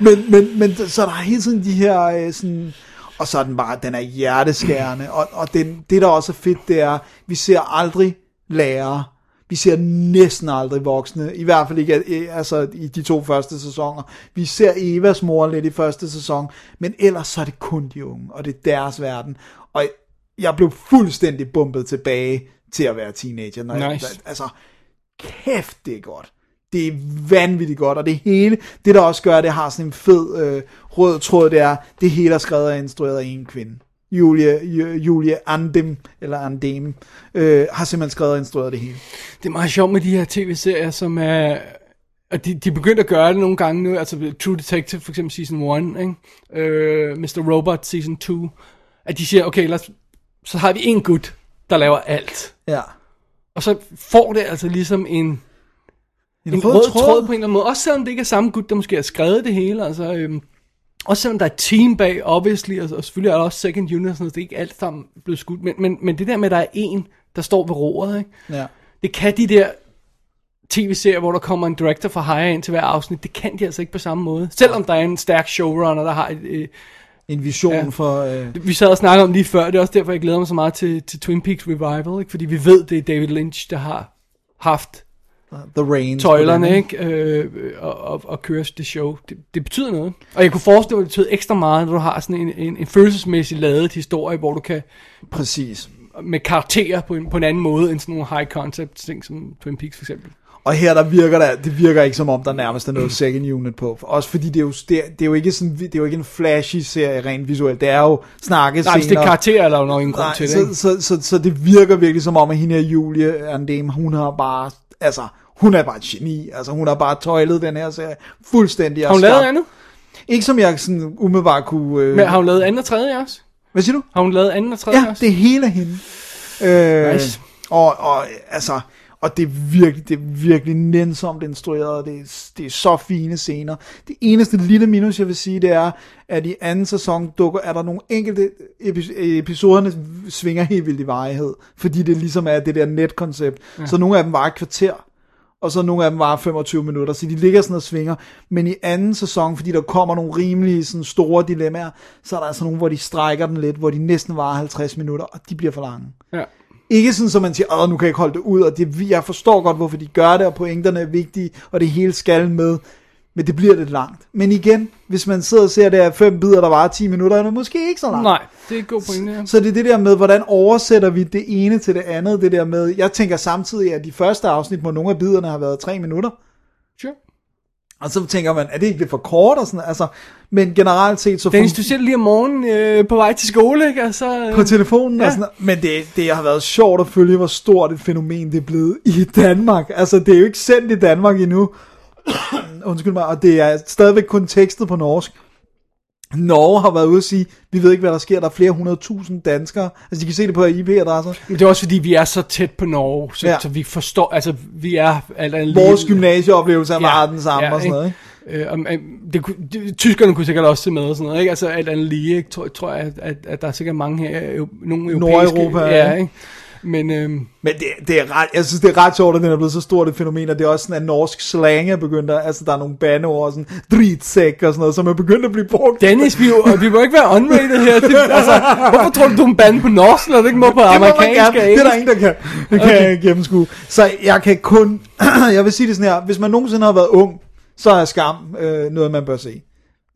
Speaker 4: men, men, men så er der hele tiden de her øh, sådan, og så er den bare, den er hjerteskærende, og, og den, det der også er fedt, det er, vi ser aldrig lærere, vi ser næsten aldrig voksne, i hvert fald ikke altså, i de to første sæsoner. Vi ser Evas mor lidt i første sæson, men ellers så er det kun de unge, og det er deres verden. Og jeg blev fuldstændig bumpet tilbage til at være teenager. Når jeg,
Speaker 3: Nice.
Speaker 4: altså, kæft, det er godt. Det er vanvittigt godt, og det hele, det der også gør, det har sådan en fed øh, rød tråd, det er, det hele er skrevet og instrueret af en kvinde. Julie, Ju- Julie Andem, eller Andem, øh, har simpelthen skrevet og instrueret det hele.
Speaker 3: Det er meget sjovt med de her tv-serier, som er... Og de, de er begyndt at gøre det nogle gange nu, altså True Detective for eksempel season 1, ikke? Øh, Mr. Robot season 2, at de siger, okay, lad os, så har vi en gut, der laver alt.
Speaker 4: Ja.
Speaker 3: Og så får det altså ligesom en, en, en rød, rød tråd. tråd på en eller anden måde. Også selvom det ikke er samme gut, der måske har skrevet det hele. Altså, øhm, også selvom der er et team bag, obviously, og, og selvfølgelig er der også second unit og sådan noget, det er ikke alt sammen blevet skudt. Men, men, men det der med, at der er en, der står ved roret, ikke?
Speaker 4: Ja.
Speaker 3: det kan de der tv-serier, hvor der kommer en director fra hire ind til hver afsnit, det kan de altså ikke på samme måde. Selvom der er en stærk showrunner, der har et, øh,
Speaker 4: En vision
Speaker 3: Ja.
Speaker 4: ja. for... Øh,
Speaker 3: vi sad og snakkede om lige før, det er også derfor, jeg glæder mig så meget til, til Twin Peaks Revival, ikke? fordi vi ved, det er David Lynch, der har haft
Speaker 4: The Rain.
Speaker 3: tøjlerne, ikke? Øh, og, og, og kører det show. Det, det betyder noget. Og jeg kunne forestille mig, at det betyder ekstra meget, når du har sådan en, en, en følelsesmæssig ladet historie, hvor du kan
Speaker 4: Præcis.
Speaker 3: med karakterer på en, på en anden måde, end sådan nogle high concept ting som Twin Peaks for eksempel.
Speaker 4: Og her der virker det, det virker ikke som om der nærmest er noget second unit på. Også fordi det er jo, det er, det er jo ikke sådan, det er jo ikke en flashy serie rent visuelt. Det er jo snakke
Speaker 3: Nej, hvis det er karakterer, er der jo nok ingen grund
Speaker 4: Nej,
Speaker 3: til det.
Speaker 4: så, så, så, så, det virker virkelig som om, at hende her Julie Andem, hun har bare, altså, hun er bare et geni. Altså, hun har bare tøjlet den her serie fuldstændig.
Speaker 3: Har hun lavet andet?
Speaker 4: Ikke som jeg sådan umiddelbart kunne... Øh,
Speaker 3: Men har hun lavet andet og tredje også?
Speaker 4: Hvad siger du?
Speaker 3: Har hun lavet andet og tredje
Speaker 4: Ja,
Speaker 3: også?
Speaker 4: det er hele hende. Øh,
Speaker 3: Nice.
Speaker 4: Og, og altså, og det er virkelig, det er virkelig nænsomt instrueret, og det er, det er så fine scener. Det eneste lille minus, jeg vil sige, det er, at i anden sæson dukker, er der nogle enkelte epi- episoderne svinger helt vildt i varighed, fordi det ligesom er det der netkoncept. Ja. Så nogle af dem var et kvarter, og så nogle af dem var 25 minutter, så de ligger sådan og svinger. Men i anden sæson, fordi der kommer nogle rimelige sådan store dilemmaer, så er der altså nogle, hvor de strækker den lidt, hvor de næsten varer 50 minutter, og de bliver for lange.
Speaker 3: Ja.
Speaker 4: Ikke sådan, så man siger, at nu kan jeg ikke holde det ud, og det, jeg forstår godt, hvorfor de gør det, og pointerne er vigtige, og det hele skal med, men det bliver lidt langt. Men igen, hvis man sidder og ser det her fem bidder, der varer 10 minutter, er det måske ikke så langt.
Speaker 3: Nej, det er et god point, ja.
Speaker 4: Så det er det der med, hvordan oversætter vi det ene til det andet, det der med, jeg tænker samtidig, at de første afsnit, hvor nogle af biderne har været 3 minutter,
Speaker 3: Sure.
Speaker 4: og så tænker man, er det ikke lidt for kort, og sådan, altså, men generelt set, så
Speaker 3: Dennis, du ser lige om morgenen øh, på vej til skole, ikke? Og så, øh,
Speaker 4: på telefonen. Ja. og sådan Men det, det har været sjovt at følge, hvor stort et fænomen det er blevet i Danmark. Altså, det er jo ikke sendt i Danmark endnu. Undskyld mig, og det er stadigvæk kun tekstet på norsk. Norge har været ude at sige, vi ved ikke, hvad der sker, der er flere hundredtusind danskere. Altså, de kan se det på IP-adresser.
Speaker 3: Men det er også fordi, vi er så tæt på Norge, så,
Speaker 4: Ja.
Speaker 3: ja. så vi forstår, altså vi er alt andet
Speaker 4: Vores gymnasieoplevelse er meget den samme og sådan noget, ikke?
Speaker 3: Øh, om, øh, det, det, tyskerne kunne sikkert også se med og sådan noget, ikke? Altså alt andet lige, ikke? Tror, tror jeg, at, at, at der er sikkert mange her, øh, nogle europæiske...
Speaker 4: Nordeuropa,
Speaker 3: ja,
Speaker 4: ja.
Speaker 3: ikke? Men øhm,
Speaker 4: Men det, det er ret, jeg synes, det er ret sjovt, at den er blevet så stort et fænomen, og det er også sådan, at norsk slang er begyndt at, altså der er nogle bandeord, sådan dritsæk og sådan noget, som er begyndt at blive brugt.
Speaker 3: Dennis, vi, jo- vi må ikke være unrated her. Det, altså, hvorfor tror du, du er en bande på norsk, når du ikke må på
Speaker 4: det man
Speaker 3: amerikansk og
Speaker 4: Det er der ingen, der kan, kan gennemskue. Så jeg kan kun, jeg vil sige det sådan her, hvis man nogensinde har været ung, så er skam øh, noget, man bør se.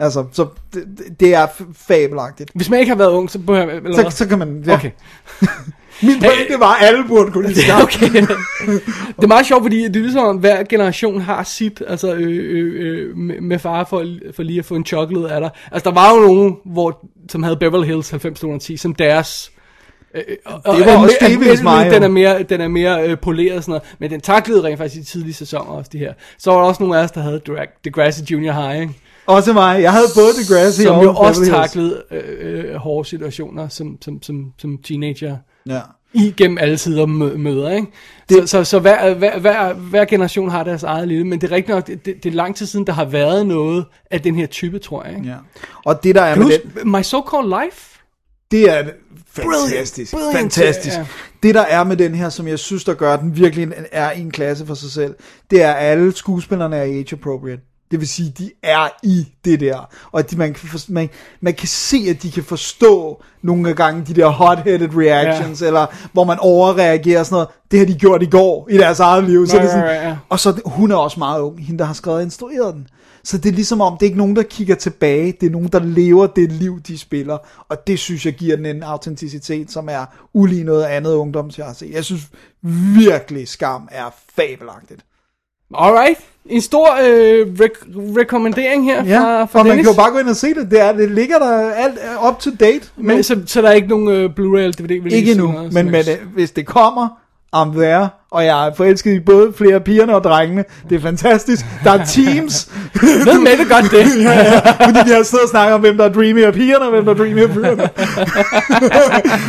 Speaker 4: Altså, så det, det er fabelagtigt.
Speaker 3: Hvis man ikke har været ung, så bør eller
Speaker 4: Så, så kan man, ja.
Speaker 3: Okay.
Speaker 4: Min pointe var, at alle burde kunne lide skam.
Speaker 3: okay. det er meget sjovt, fordi det er ligesom, om hver generation har sit, altså øh, øh, øh, med, med fare for, for lige at få en chokolade af dig. Altså, der var jo nogen, hvor, som havde Beverly Hills 90210 som deres... Øh, og-
Speaker 4: Det var
Speaker 3: og-
Speaker 4: også Stevens mig.
Speaker 3: Den er mere, den er mere øh, poleret og sådan noget, men den taklede rent faktisk i tidlige sæsoner også, de her. Så var der også nogle af os, der havde Drag, Degrassi Junior High, ikke?
Speaker 4: Også mig. Jeg havde både Degrassi
Speaker 3: som
Speaker 4: og
Speaker 3: jo også taklede øh, øh, hårde situationer som, som, som, som teenager
Speaker 4: Ja.
Speaker 3: igennem alle sider mø- møder, ikke? Så, så, så hver, hver, hver, hver generation har deres eget lille, men det er rigtigt nok, det, det, det er lang tid siden, der har været noget af den her type, tror jeg, ikke?
Speaker 4: ja. Og det der er
Speaker 3: Kan
Speaker 4: med den,
Speaker 3: My So-Called Life?
Speaker 4: det er fantastisk.
Speaker 3: Brilliant.
Speaker 4: Fantastisk.
Speaker 3: Ja.
Speaker 4: Det der er med den her, som jeg synes, der gør, den virkelig er i en klasse for sig selv, det er, at alle skuespillerne er age appropriate. Det vil sige, de er i det der. Og at de, man, kan for, man, man kan se, at de kan forstå nogle gange de der hot-headed reactions, ja. eller hvor man overreagerer og sådan noget. Det har de gjort i går i deres eget liv. Så
Speaker 3: Right,
Speaker 4: det er sådan,
Speaker 3: right, ja.
Speaker 4: Og så hun er også meget ung, hende der har skrevet og instrueret den. Så det er ligesom om, det er ikke nogen, der kigger tilbage, det er nogen, der lever det liv, de spiller. Og det synes jeg giver den en autenticitet, som er ulig noget andet ungdoms, jeg har set. Jeg synes virkelig, Skam er fabelagtigt.
Speaker 3: Alright. En stor øh, rek- rekommendering her
Speaker 4: Ja,
Speaker 3: fra, fra
Speaker 4: og man
Speaker 3: Dennis.
Speaker 4: kan jo bare gå ind og se det. Det, er, det ligger der alt er up to date.
Speaker 3: men,
Speaker 4: nu.
Speaker 3: så, så der er ikke nogen øh, Blu-ray eller DVD?
Speaker 4: ikke endnu, men, men øh, hvis det kommer, I'm there, og jeg er forelsket i både flere pigerne og drengene. Det er fantastisk. Der er teams.
Speaker 3: Hvem med det godt det?
Speaker 4: ja, ja, fordi vi har siddet og snakket om, hvem der er dreamy af pigerne, og hvem der er dreamy af pigerne.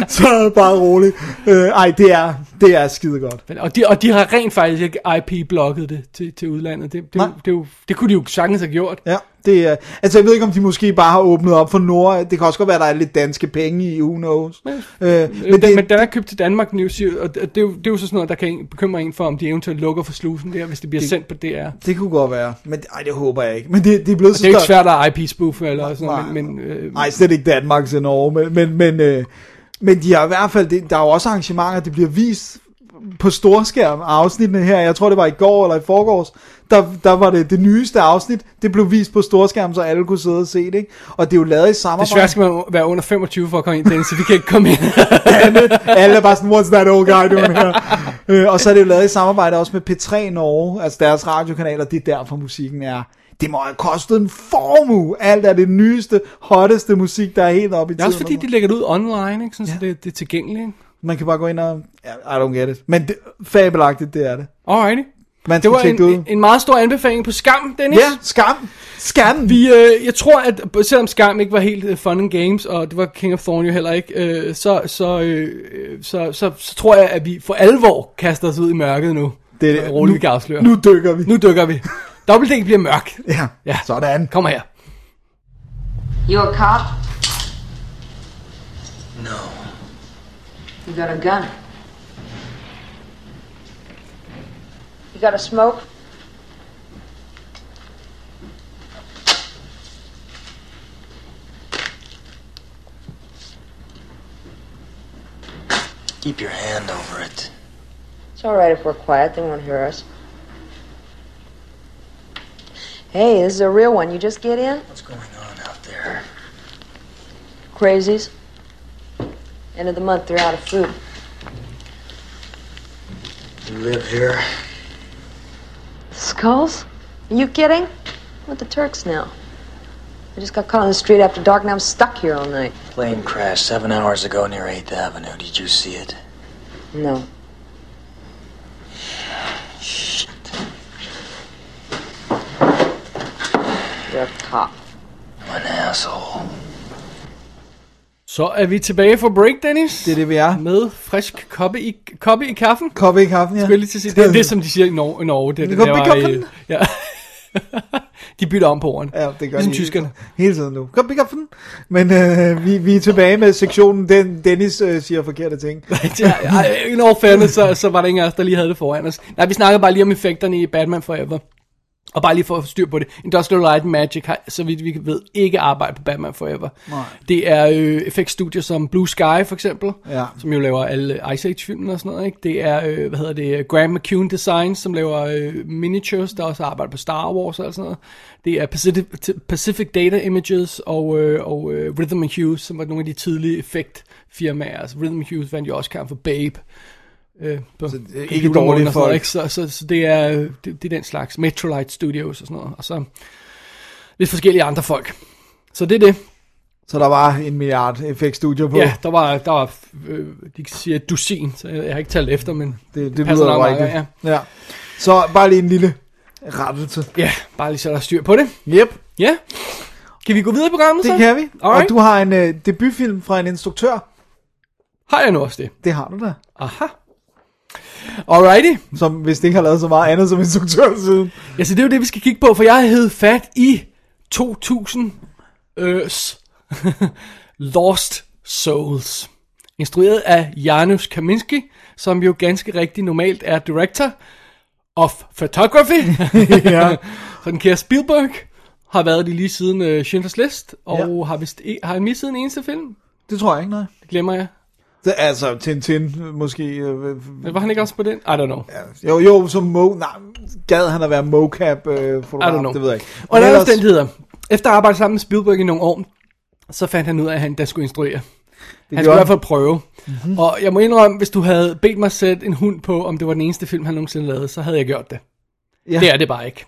Speaker 4: så bare roligt. Øh, ej, det er, det er skide godt.
Speaker 3: Og de, og de har rent faktisk ikke IP-blokket det til, til udlandet. Det, det, det, det, det kunne de jo sagtens have gjort.
Speaker 4: Ja, det er, altså jeg ved ikke, om de måske bare har åbnet op for Nord. Det kan også godt være, at der er lidt danske penge i, who knows. Øh,
Speaker 3: Men,
Speaker 4: men
Speaker 3: den,
Speaker 4: det,
Speaker 3: men den er købt til Danmark News, og det, er jo, det er jo så sådan noget, der kan bekymre en for, om de eventuelt lukker for slusen der, hvis det bliver det, sendt på DR.
Speaker 4: det kunne godt være. Men ej, det håber jeg ikke. Men det, det er blevet så
Speaker 3: Det er jo ikke svært at IP-spoof eller sådan noget,
Speaker 4: Nej.
Speaker 3: men, men øh,
Speaker 4: Nej, slet ikke Danmark til Norge, men, men, men, øh, men de har i hvert fald, det, der er jo også arrangementer, det bliver vist på storskærm, afsnittene her, jeg tror det var i går eller i forgårs, der, der var det det nyeste afsnit, det blev vist på storskærm, så alle kunne sidde og se det, ikke? Og det er jo lavet i samarbejde.
Speaker 3: desværre skal man være under 25 for at komme ind, Dennis, så vi kan ikke komme ind.
Speaker 4: Alle er bare sådan, what's that old guy doing here? øh, og så er det jo lavet i samarbejde også med P3 Norge, altså deres radiokanaler, det er derfor musikken er. Det må have kostet en formue. Alt er det nyeste, hotteste musik, der er helt oppe i
Speaker 3: Det er også
Speaker 4: tiden.
Speaker 3: fordi, de lægger det ud online, ikke? Sådan, ja. så det, det er tilgængeligt. Ikke?
Speaker 4: Man kan bare gå ind og... I don't get it. Men det, fabelagtigt, det er det.
Speaker 3: Alrighty.
Speaker 4: Man
Speaker 3: Det var en,
Speaker 4: ud.
Speaker 3: en, meget stor anbefaling på Skam, Dennis.
Speaker 4: Ja, skam. Skam.
Speaker 3: Vi, øh, jeg tror, at selvom Skam ikke var helt uh, fun and games, og det var King of Thorn jo heller ikke, øh, så, så, øh, så, så, så tror jeg, at vi for alvor kaster os ud i mørket nu.
Speaker 4: det er det.
Speaker 3: roligt,
Speaker 4: nu,
Speaker 3: afsløre.
Speaker 4: nu dykker vi.
Speaker 3: nu dykker vi. Dobbelt bliver mørk.
Speaker 4: Ja,
Speaker 3: Ja.
Speaker 4: sådan.
Speaker 3: Kom her.
Speaker 7: You a cop?
Speaker 8: No.
Speaker 7: You got a gun? You got a smoke?
Speaker 8: Keep your hand over it.
Speaker 7: It's all right if we're quiet. They won't hear us. Hey, this is a real one. You just get in?
Speaker 8: What's going on out there?
Speaker 7: Crazies. End of the month, they're out of food.
Speaker 8: You live here?
Speaker 7: Skulls? Are you kidding? I'm with the Turks now. I just got caught on the street after dark and I'm stuck here all night.
Speaker 8: Plane crashed seven hours ago near 8th Avenue. Did you see it?
Speaker 7: No.
Speaker 8: Shit.
Speaker 7: You're a cop.
Speaker 8: I'm an asshole.
Speaker 3: Så er vi tilbage for break, Dennis.
Speaker 4: Det er det, vi er.
Speaker 3: Med frisk koppe i, koppe i kaffen.
Speaker 4: Koppe i kaffen, ja.
Speaker 3: Skulle jeg lige til at sige. Det er det, som de siger i Norge. I Norge. Det, er det,
Speaker 4: i
Speaker 3: der var i-
Speaker 4: kaffen.
Speaker 3: Ja. de bytter om på ordene.
Speaker 4: Ja, det gør
Speaker 3: Ligesom
Speaker 4: de
Speaker 3: tyskerne.
Speaker 4: Hele tiden nu. Kom, kom, kom. Men øh, vi, vi er tilbage med sektionen, den Dennis øh, siger forkerte ting.
Speaker 3: in all fairness, så, så var der ingen af os, der lige havde det foran os. Nej, vi snakkede bare lige om effekterne i Batman Forever. Og bare lige for at få styr på det. Industrial Light and Magic har, så vidt vi ved, ikke arbejde på Batman Forever.
Speaker 4: Nej.
Speaker 3: Det er øh, effektstudier som Blue Sky for eksempel,
Speaker 4: Ja.
Speaker 3: som jo laver alle Ice Age-filmene og sådan noget. Ikke? Det er, øh, hvad hedder det, Graham McCune Designs, som laver øh, miniatures, der også arbejder på Star Wars og sådan noget. Det er Pacific, Pacific Data Images og, øh, og øh, Rhythm and Hughes, som var nogle af de tidlige effektfirmaer. Altså Rhythm Hughes vandt jo også kamp for Babe. Øh, på
Speaker 4: det er ikke
Speaker 3: noget,
Speaker 4: folk.
Speaker 3: ikke? Så, så, så det, er, øh, det, det er den slags Metrolight Studios og sådan noget. Og så lidt forskellige andre folk. Så det er det.
Speaker 4: Så der var en milliard effektstudier på.
Speaker 3: Ja, der var, der var øh, de siger et dusin, så jeg, jeg har ikke talt efter, men
Speaker 4: det, det
Speaker 3: passer
Speaker 4: lyder rigtigt. Ja. ja. Så bare lige en lille rettelse.
Speaker 3: ja, bare lige så der er styr på det.
Speaker 4: Yep,
Speaker 3: Ja. Kan vi gå videre i programmet så?
Speaker 4: det kan vi.
Speaker 3: Alright.
Speaker 4: Og du har en øh, debutfilm fra en instruktør.
Speaker 3: Har jeg nu også det?
Speaker 4: Det har du da.
Speaker 3: Aha. Alrighty.
Speaker 4: Som hvis det ikke har lavet så meget andet som instruktør siden.
Speaker 3: Ja, så det er jo det, vi skal kigge på, for jeg hævet fat i 2000 øs Lost Souls. Instrueret af Janusz Kaminski, som jo ganske rigtig normalt er director of photography.
Speaker 4: ja.
Speaker 3: Så den kære Spielberg har været det lige siden uh, Schindlers List, og
Speaker 4: Ja.
Speaker 3: har, vist, ikke- har han misset en eneste film?
Speaker 4: Det tror jeg ikke, nej.
Speaker 3: Det glemmer jeg.
Speaker 4: Det, altså, Tintin måske. Øh,
Speaker 3: Men var han ikke også på den? I don't know.
Speaker 4: jo, jo, som Mo... Nej, gad han at være mocap øh,
Speaker 3: I
Speaker 4: fotograf,
Speaker 3: don't know.
Speaker 4: det ved jeg ikke.
Speaker 3: Og
Speaker 4: Men
Speaker 3: der er
Speaker 4: ellers-
Speaker 3: omstændigheder. Efter at arbejde sammen med Spielberg i nogle år, så fandt han ud af, at han der skulle instruere. Han skulle i hvert fald prøve. Mm-hmm. Og jeg må indrømme, hvis du havde bedt mig sætte en hund på, om det var den eneste film, han nogensinde lavede, så havde jeg gjort det.
Speaker 4: Ja.
Speaker 3: Det er det bare ikke.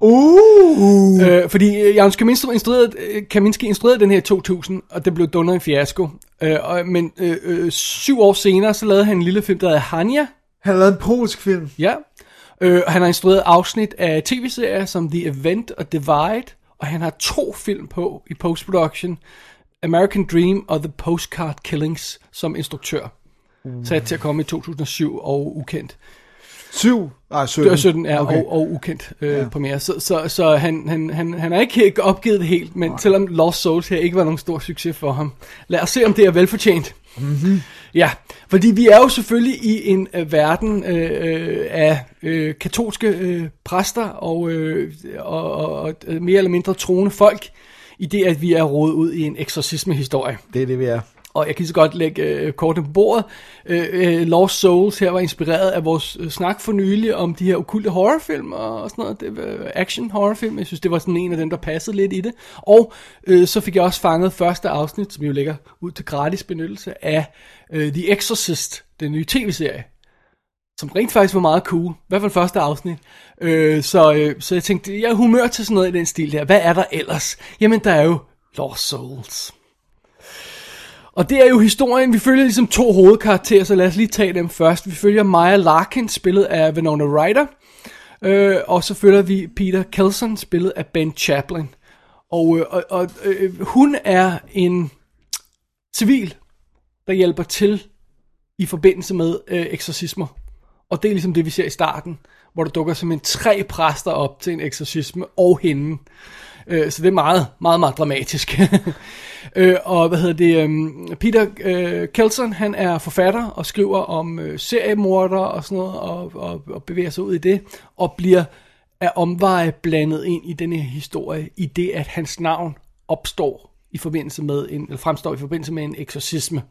Speaker 4: Uh!
Speaker 3: Øh, fordi øh, Janusz Kaminski instruerede, øh, Kaminski instruerede den her i 2000, og det blev dundret en fiasko. Øh, og, men øh, øh, syv år senere, så lavede han en lille film, der hedder Hania.
Speaker 4: Han har lavet en polsk film.
Speaker 3: Ja. Øh, han har instrueret afsnit af tv-serier som The Event og Divide, og han har to film på i post-production. American Dream og The Postcard Killings som instruktør. Mm. Sat til at komme i 2007 og ukendt.
Speaker 4: Syv? Nej, 17.
Speaker 3: Det var 17 er
Speaker 4: Okay.
Speaker 3: og, og ukendt øh, ja. premiere. Så, så, så han, han, han, han har ikke opgivet det helt, men selvom Lost Souls her ikke var nogen stor succes for ham. Lad os se, om det er velfortjent. Mm-hmm. Ja, fordi vi er jo selvfølgelig i en øh, verden øh, øh, af øh, katolske øh, præster og, øh, og, og, og øh, mere eller mindre troende folk, i det at vi er rodet ud i en eksorcisme-historie.
Speaker 4: Det er det, vi er.
Speaker 3: Og jeg kan så godt lægge øh, kortene på bordet. Øh, øh, Lost Souls her var inspireret af vores øh, snak for nylig om de her okulte horrorfilm og, og sådan noget. Det, øh, action horrorfilm. Jeg synes, det var sådan en af dem, der passede lidt i det. Og øh, så fik jeg også fanget første afsnit, som jo ligger ud til gratis benyttelse af øh, The Exorcist, den nye tv-serie. Som rent faktisk var meget cool. I hvert fald første afsnit. Øh, så, øh, så jeg tænkte, jeg er humør til sådan noget i den stil der. Hvad er der ellers? Jamen, der er jo Lost Souls. Og det er jo historien, vi følger ligesom to hovedkarakterer, så lad os lige tage dem først. Vi følger Maya Larkin, spillet af Winona Ryder, øh, og så følger vi Peter Kelson, spillet af Ben Chaplin. Og, øh, og, og øh, hun er en civil, der hjælper til i forbindelse med øh, eksorcismer. Og det er ligesom det, vi ser i starten, hvor der dukker simpelthen tre præster op til en eksorcisme og hende. Øh, så det er meget, meget, meget dramatisk. øh, og hvad hedder det? Um, Peter øh, Kelson, han er forfatter og skriver om øh, seriemorder og sådan noget, og, og, og bevæger sig ud i det, og bliver af omveje blandet ind i denne historie, i det at hans navn opstår i forbindelse med en, eller fremstår i forbindelse med en eksorcisme.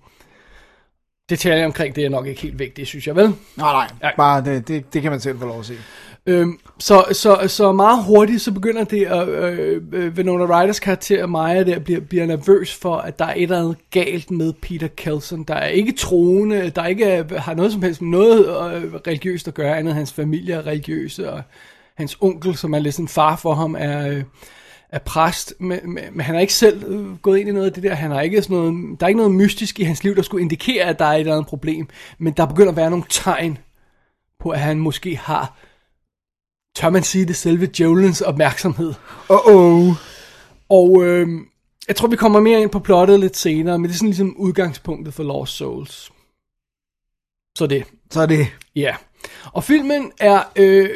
Speaker 3: Detaljer omkring det er nok ikke helt vigtigt, synes jeg vel.
Speaker 4: Nej, nej.
Speaker 3: Nej.
Speaker 4: Bare det, det, det kan man selv få lov at se.
Speaker 3: Øhm, så, så, så meget hurtigt, så begynder det at, øh, øh, Winona Ryders karakter, Maja, der bliver, bliver nervøs for, at der er et eller andet galt med Peter Kelson. Der er ikke troende, der ikke er, har noget som helst med noget øh, religiøst at gøre, andet hans familie er religiøse, og hans onkel, som er lidt sådan far for ham, er, øh, er præst, men, men, men han har ikke selv øh, gået ind i noget af det der. Han har ikke sådan noget, der er ikke noget mystisk i hans liv, der skulle indikere, at der er et eller andet problem, men der begynder at være nogle tegn på, at han måske har tør man sige det, selve djævelens opmærksomhed.
Speaker 4: Uh-oh.
Speaker 3: Og, øh, Jeg tror, vi kommer mere ind på plottet lidt senere, men det er sådan ligesom udgangspunktet for Lost Souls. Så det.
Speaker 4: Så det...
Speaker 3: Ja. Og filmen er øh,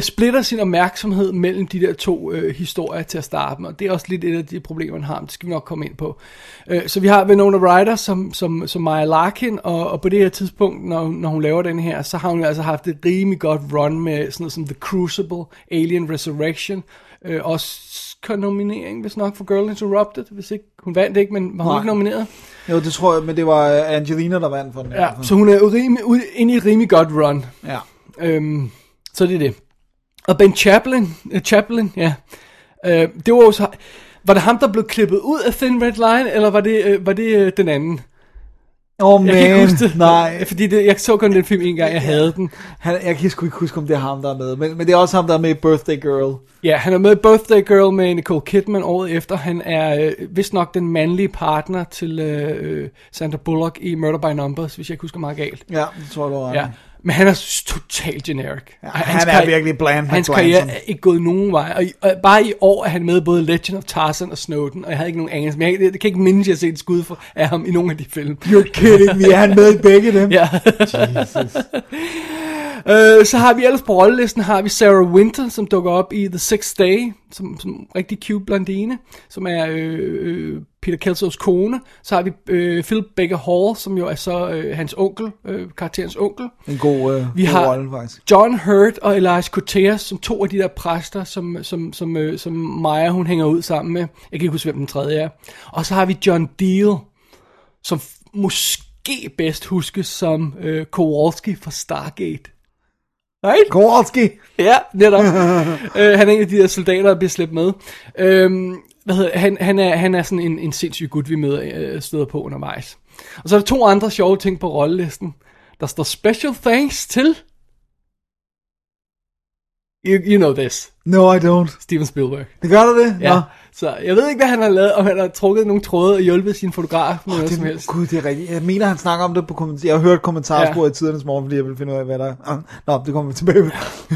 Speaker 3: splitter sin opmærksomhed mellem de der to øh, historier til at starte med. Og det er også lidt et af de problemer, man har, men det skal vi nok komme ind på. Øh, så vi har Winona Ryder som, som, som Maya Larkin, og, og på det her tidspunkt, når, når hun laver den her, så har hun altså haft et rimelig godt run med sådan noget som The Crucible, Alien Resurrection, øh, også nominering, hvis nok, for Girl Interrupted, hvis ikke, hun vandt ikke, men var hun
Speaker 4: Nej.
Speaker 3: ikke nomineret?
Speaker 4: Jo, det tror jeg, men det var øh, Angelina, der vandt for den.
Speaker 3: Ja, så hun er jo rimelig, ude- inde i et rimelig godt run.
Speaker 4: ja.
Speaker 3: Øhm, så det er det. Og Ben Chaplin, uh, Chaplin, ja. Øh, det var jo så, var det ham, der blev klippet ud af Thin Red Line, eller var det, øh, var det øh, den anden?
Speaker 4: Åh, oh, man.
Speaker 3: Jeg kan ikke huske det.
Speaker 4: Nej,
Speaker 3: Fordi det, jeg så kun den film en gang, jeg havde den.
Speaker 4: han, jeg kan sgu ikke huske, om det er ham, der er med. Men, men det er også ham, der er med i Birthday Girl.
Speaker 3: Ja, han er med i Birthday Girl med Nicole Kidman året efter. Han er øh, vist nok den mandlige partner til øh, Sandra Bullock i Murder by Numbers, hvis jeg ikke husker meget galt.
Speaker 4: Ja, det tror jeg, du har.
Speaker 3: Ja. Men han er totalt generic.
Speaker 4: Ja, han er
Speaker 3: karri-
Speaker 4: virkelig bland
Speaker 3: Hans karriere er ikke gået nogen vej. Og, i- og bare i år er han med både Legend of Tarzan og Snowden. Og jeg havde ikke nogen anelse. Men jeg, jeg, kan ikke mindes, at jeg har set et skud for, af ham i nogle af de film.
Speaker 4: You're kidding me, er han med i begge dem?
Speaker 3: Ja.
Speaker 4: Jesus.
Speaker 3: Øh, så har vi ellers på rollelisten, har vi Sarah Winter, som dukker op i The Sixth Day, som, som rigtig cute blondine, som er øh, øh, Peter Kelsos kone. Så har vi øh, Philip Baker Hall, som jo er så øh, hans onkel, øh, karakterens onkel.
Speaker 4: En god, øh,
Speaker 3: Vi
Speaker 4: god
Speaker 3: har
Speaker 4: rolle, faktisk.
Speaker 3: John Hurt og Elias Koteas, som to af de der præster, som, som, som, øh, som Maja hun hænger ud sammen med. Jeg kan ikke huske, hvem den tredje er. Og så har vi John Deal, som måske bedst huskes som øh, Kowalski fra Stargate. Right?
Speaker 4: Kowalski.
Speaker 3: Ja, netop. øh, han er en af de der soldater, der bliver slæbt med. Øhm, hvad hedder, han, han, er, han er sådan en, en sindssyg gut, vi møder øh, støder på undervejs. Og så er der to andre sjove ting på rollelisten. Der står special thanks til... You, you know this.
Speaker 4: No, I don't.
Speaker 3: Steven Spielberg.
Speaker 4: Det gør du det?
Speaker 3: Ja.
Speaker 4: Nå.
Speaker 3: Så jeg ved ikke, hvad han har lavet, om han har trukket nogle tråde og hjulpet sin fotograf med noget som
Speaker 4: Det,
Speaker 3: helst.
Speaker 4: gud, det er rigtigt. Jeg mener, han snakker om det på kommentar. Jeg har hørt kommentarsporet
Speaker 3: Ja.
Speaker 4: i tidernes morgen, fordi jeg ville finde ud af, hvad der er. Nå, det kommer vi tilbage med.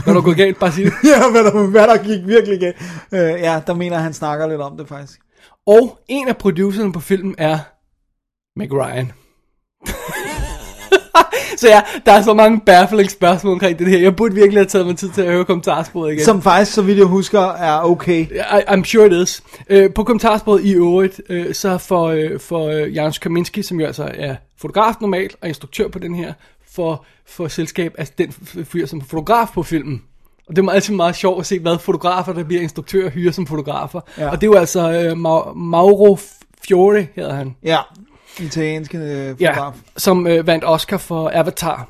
Speaker 3: Når du er gået galt, bare sig det.
Speaker 4: ja, hvad der, hvad der gik virkelig galt. Uh, ja, der mener han snakker lidt om det, faktisk.
Speaker 3: Og en af producerne på filmen er Meg Ryan. så ja, der er så mange baffling spørgsmål omkring det her. Jeg burde virkelig have taget mig tid til at høre kommentarsporet igen.
Speaker 4: Som faktisk, så vidt jeg husker, er okay.
Speaker 3: I, I'm sure it is. Øh, på kommentarsporet i øvrigt, øh, så for, øh, for øh, Janusz Kaminski, som jo altså er fotograf normalt og instruktør på den her, for, for selskab af den fyr som er fotograf på filmen. Og det er altid meget sjovt at se, hvad fotografer, der bliver instruktører, hyrer som fotografer.
Speaker 4: Ja.
Speaker 3: Og det er jo altså øh, Ma- Mauro Fiore, hedder han.
Speaker 4: Ja, italienske øh,
Speaker 3: Ja,
Speaker 4: fotograf.
Speaker 3: som øh, vandt Oscar for Avatar.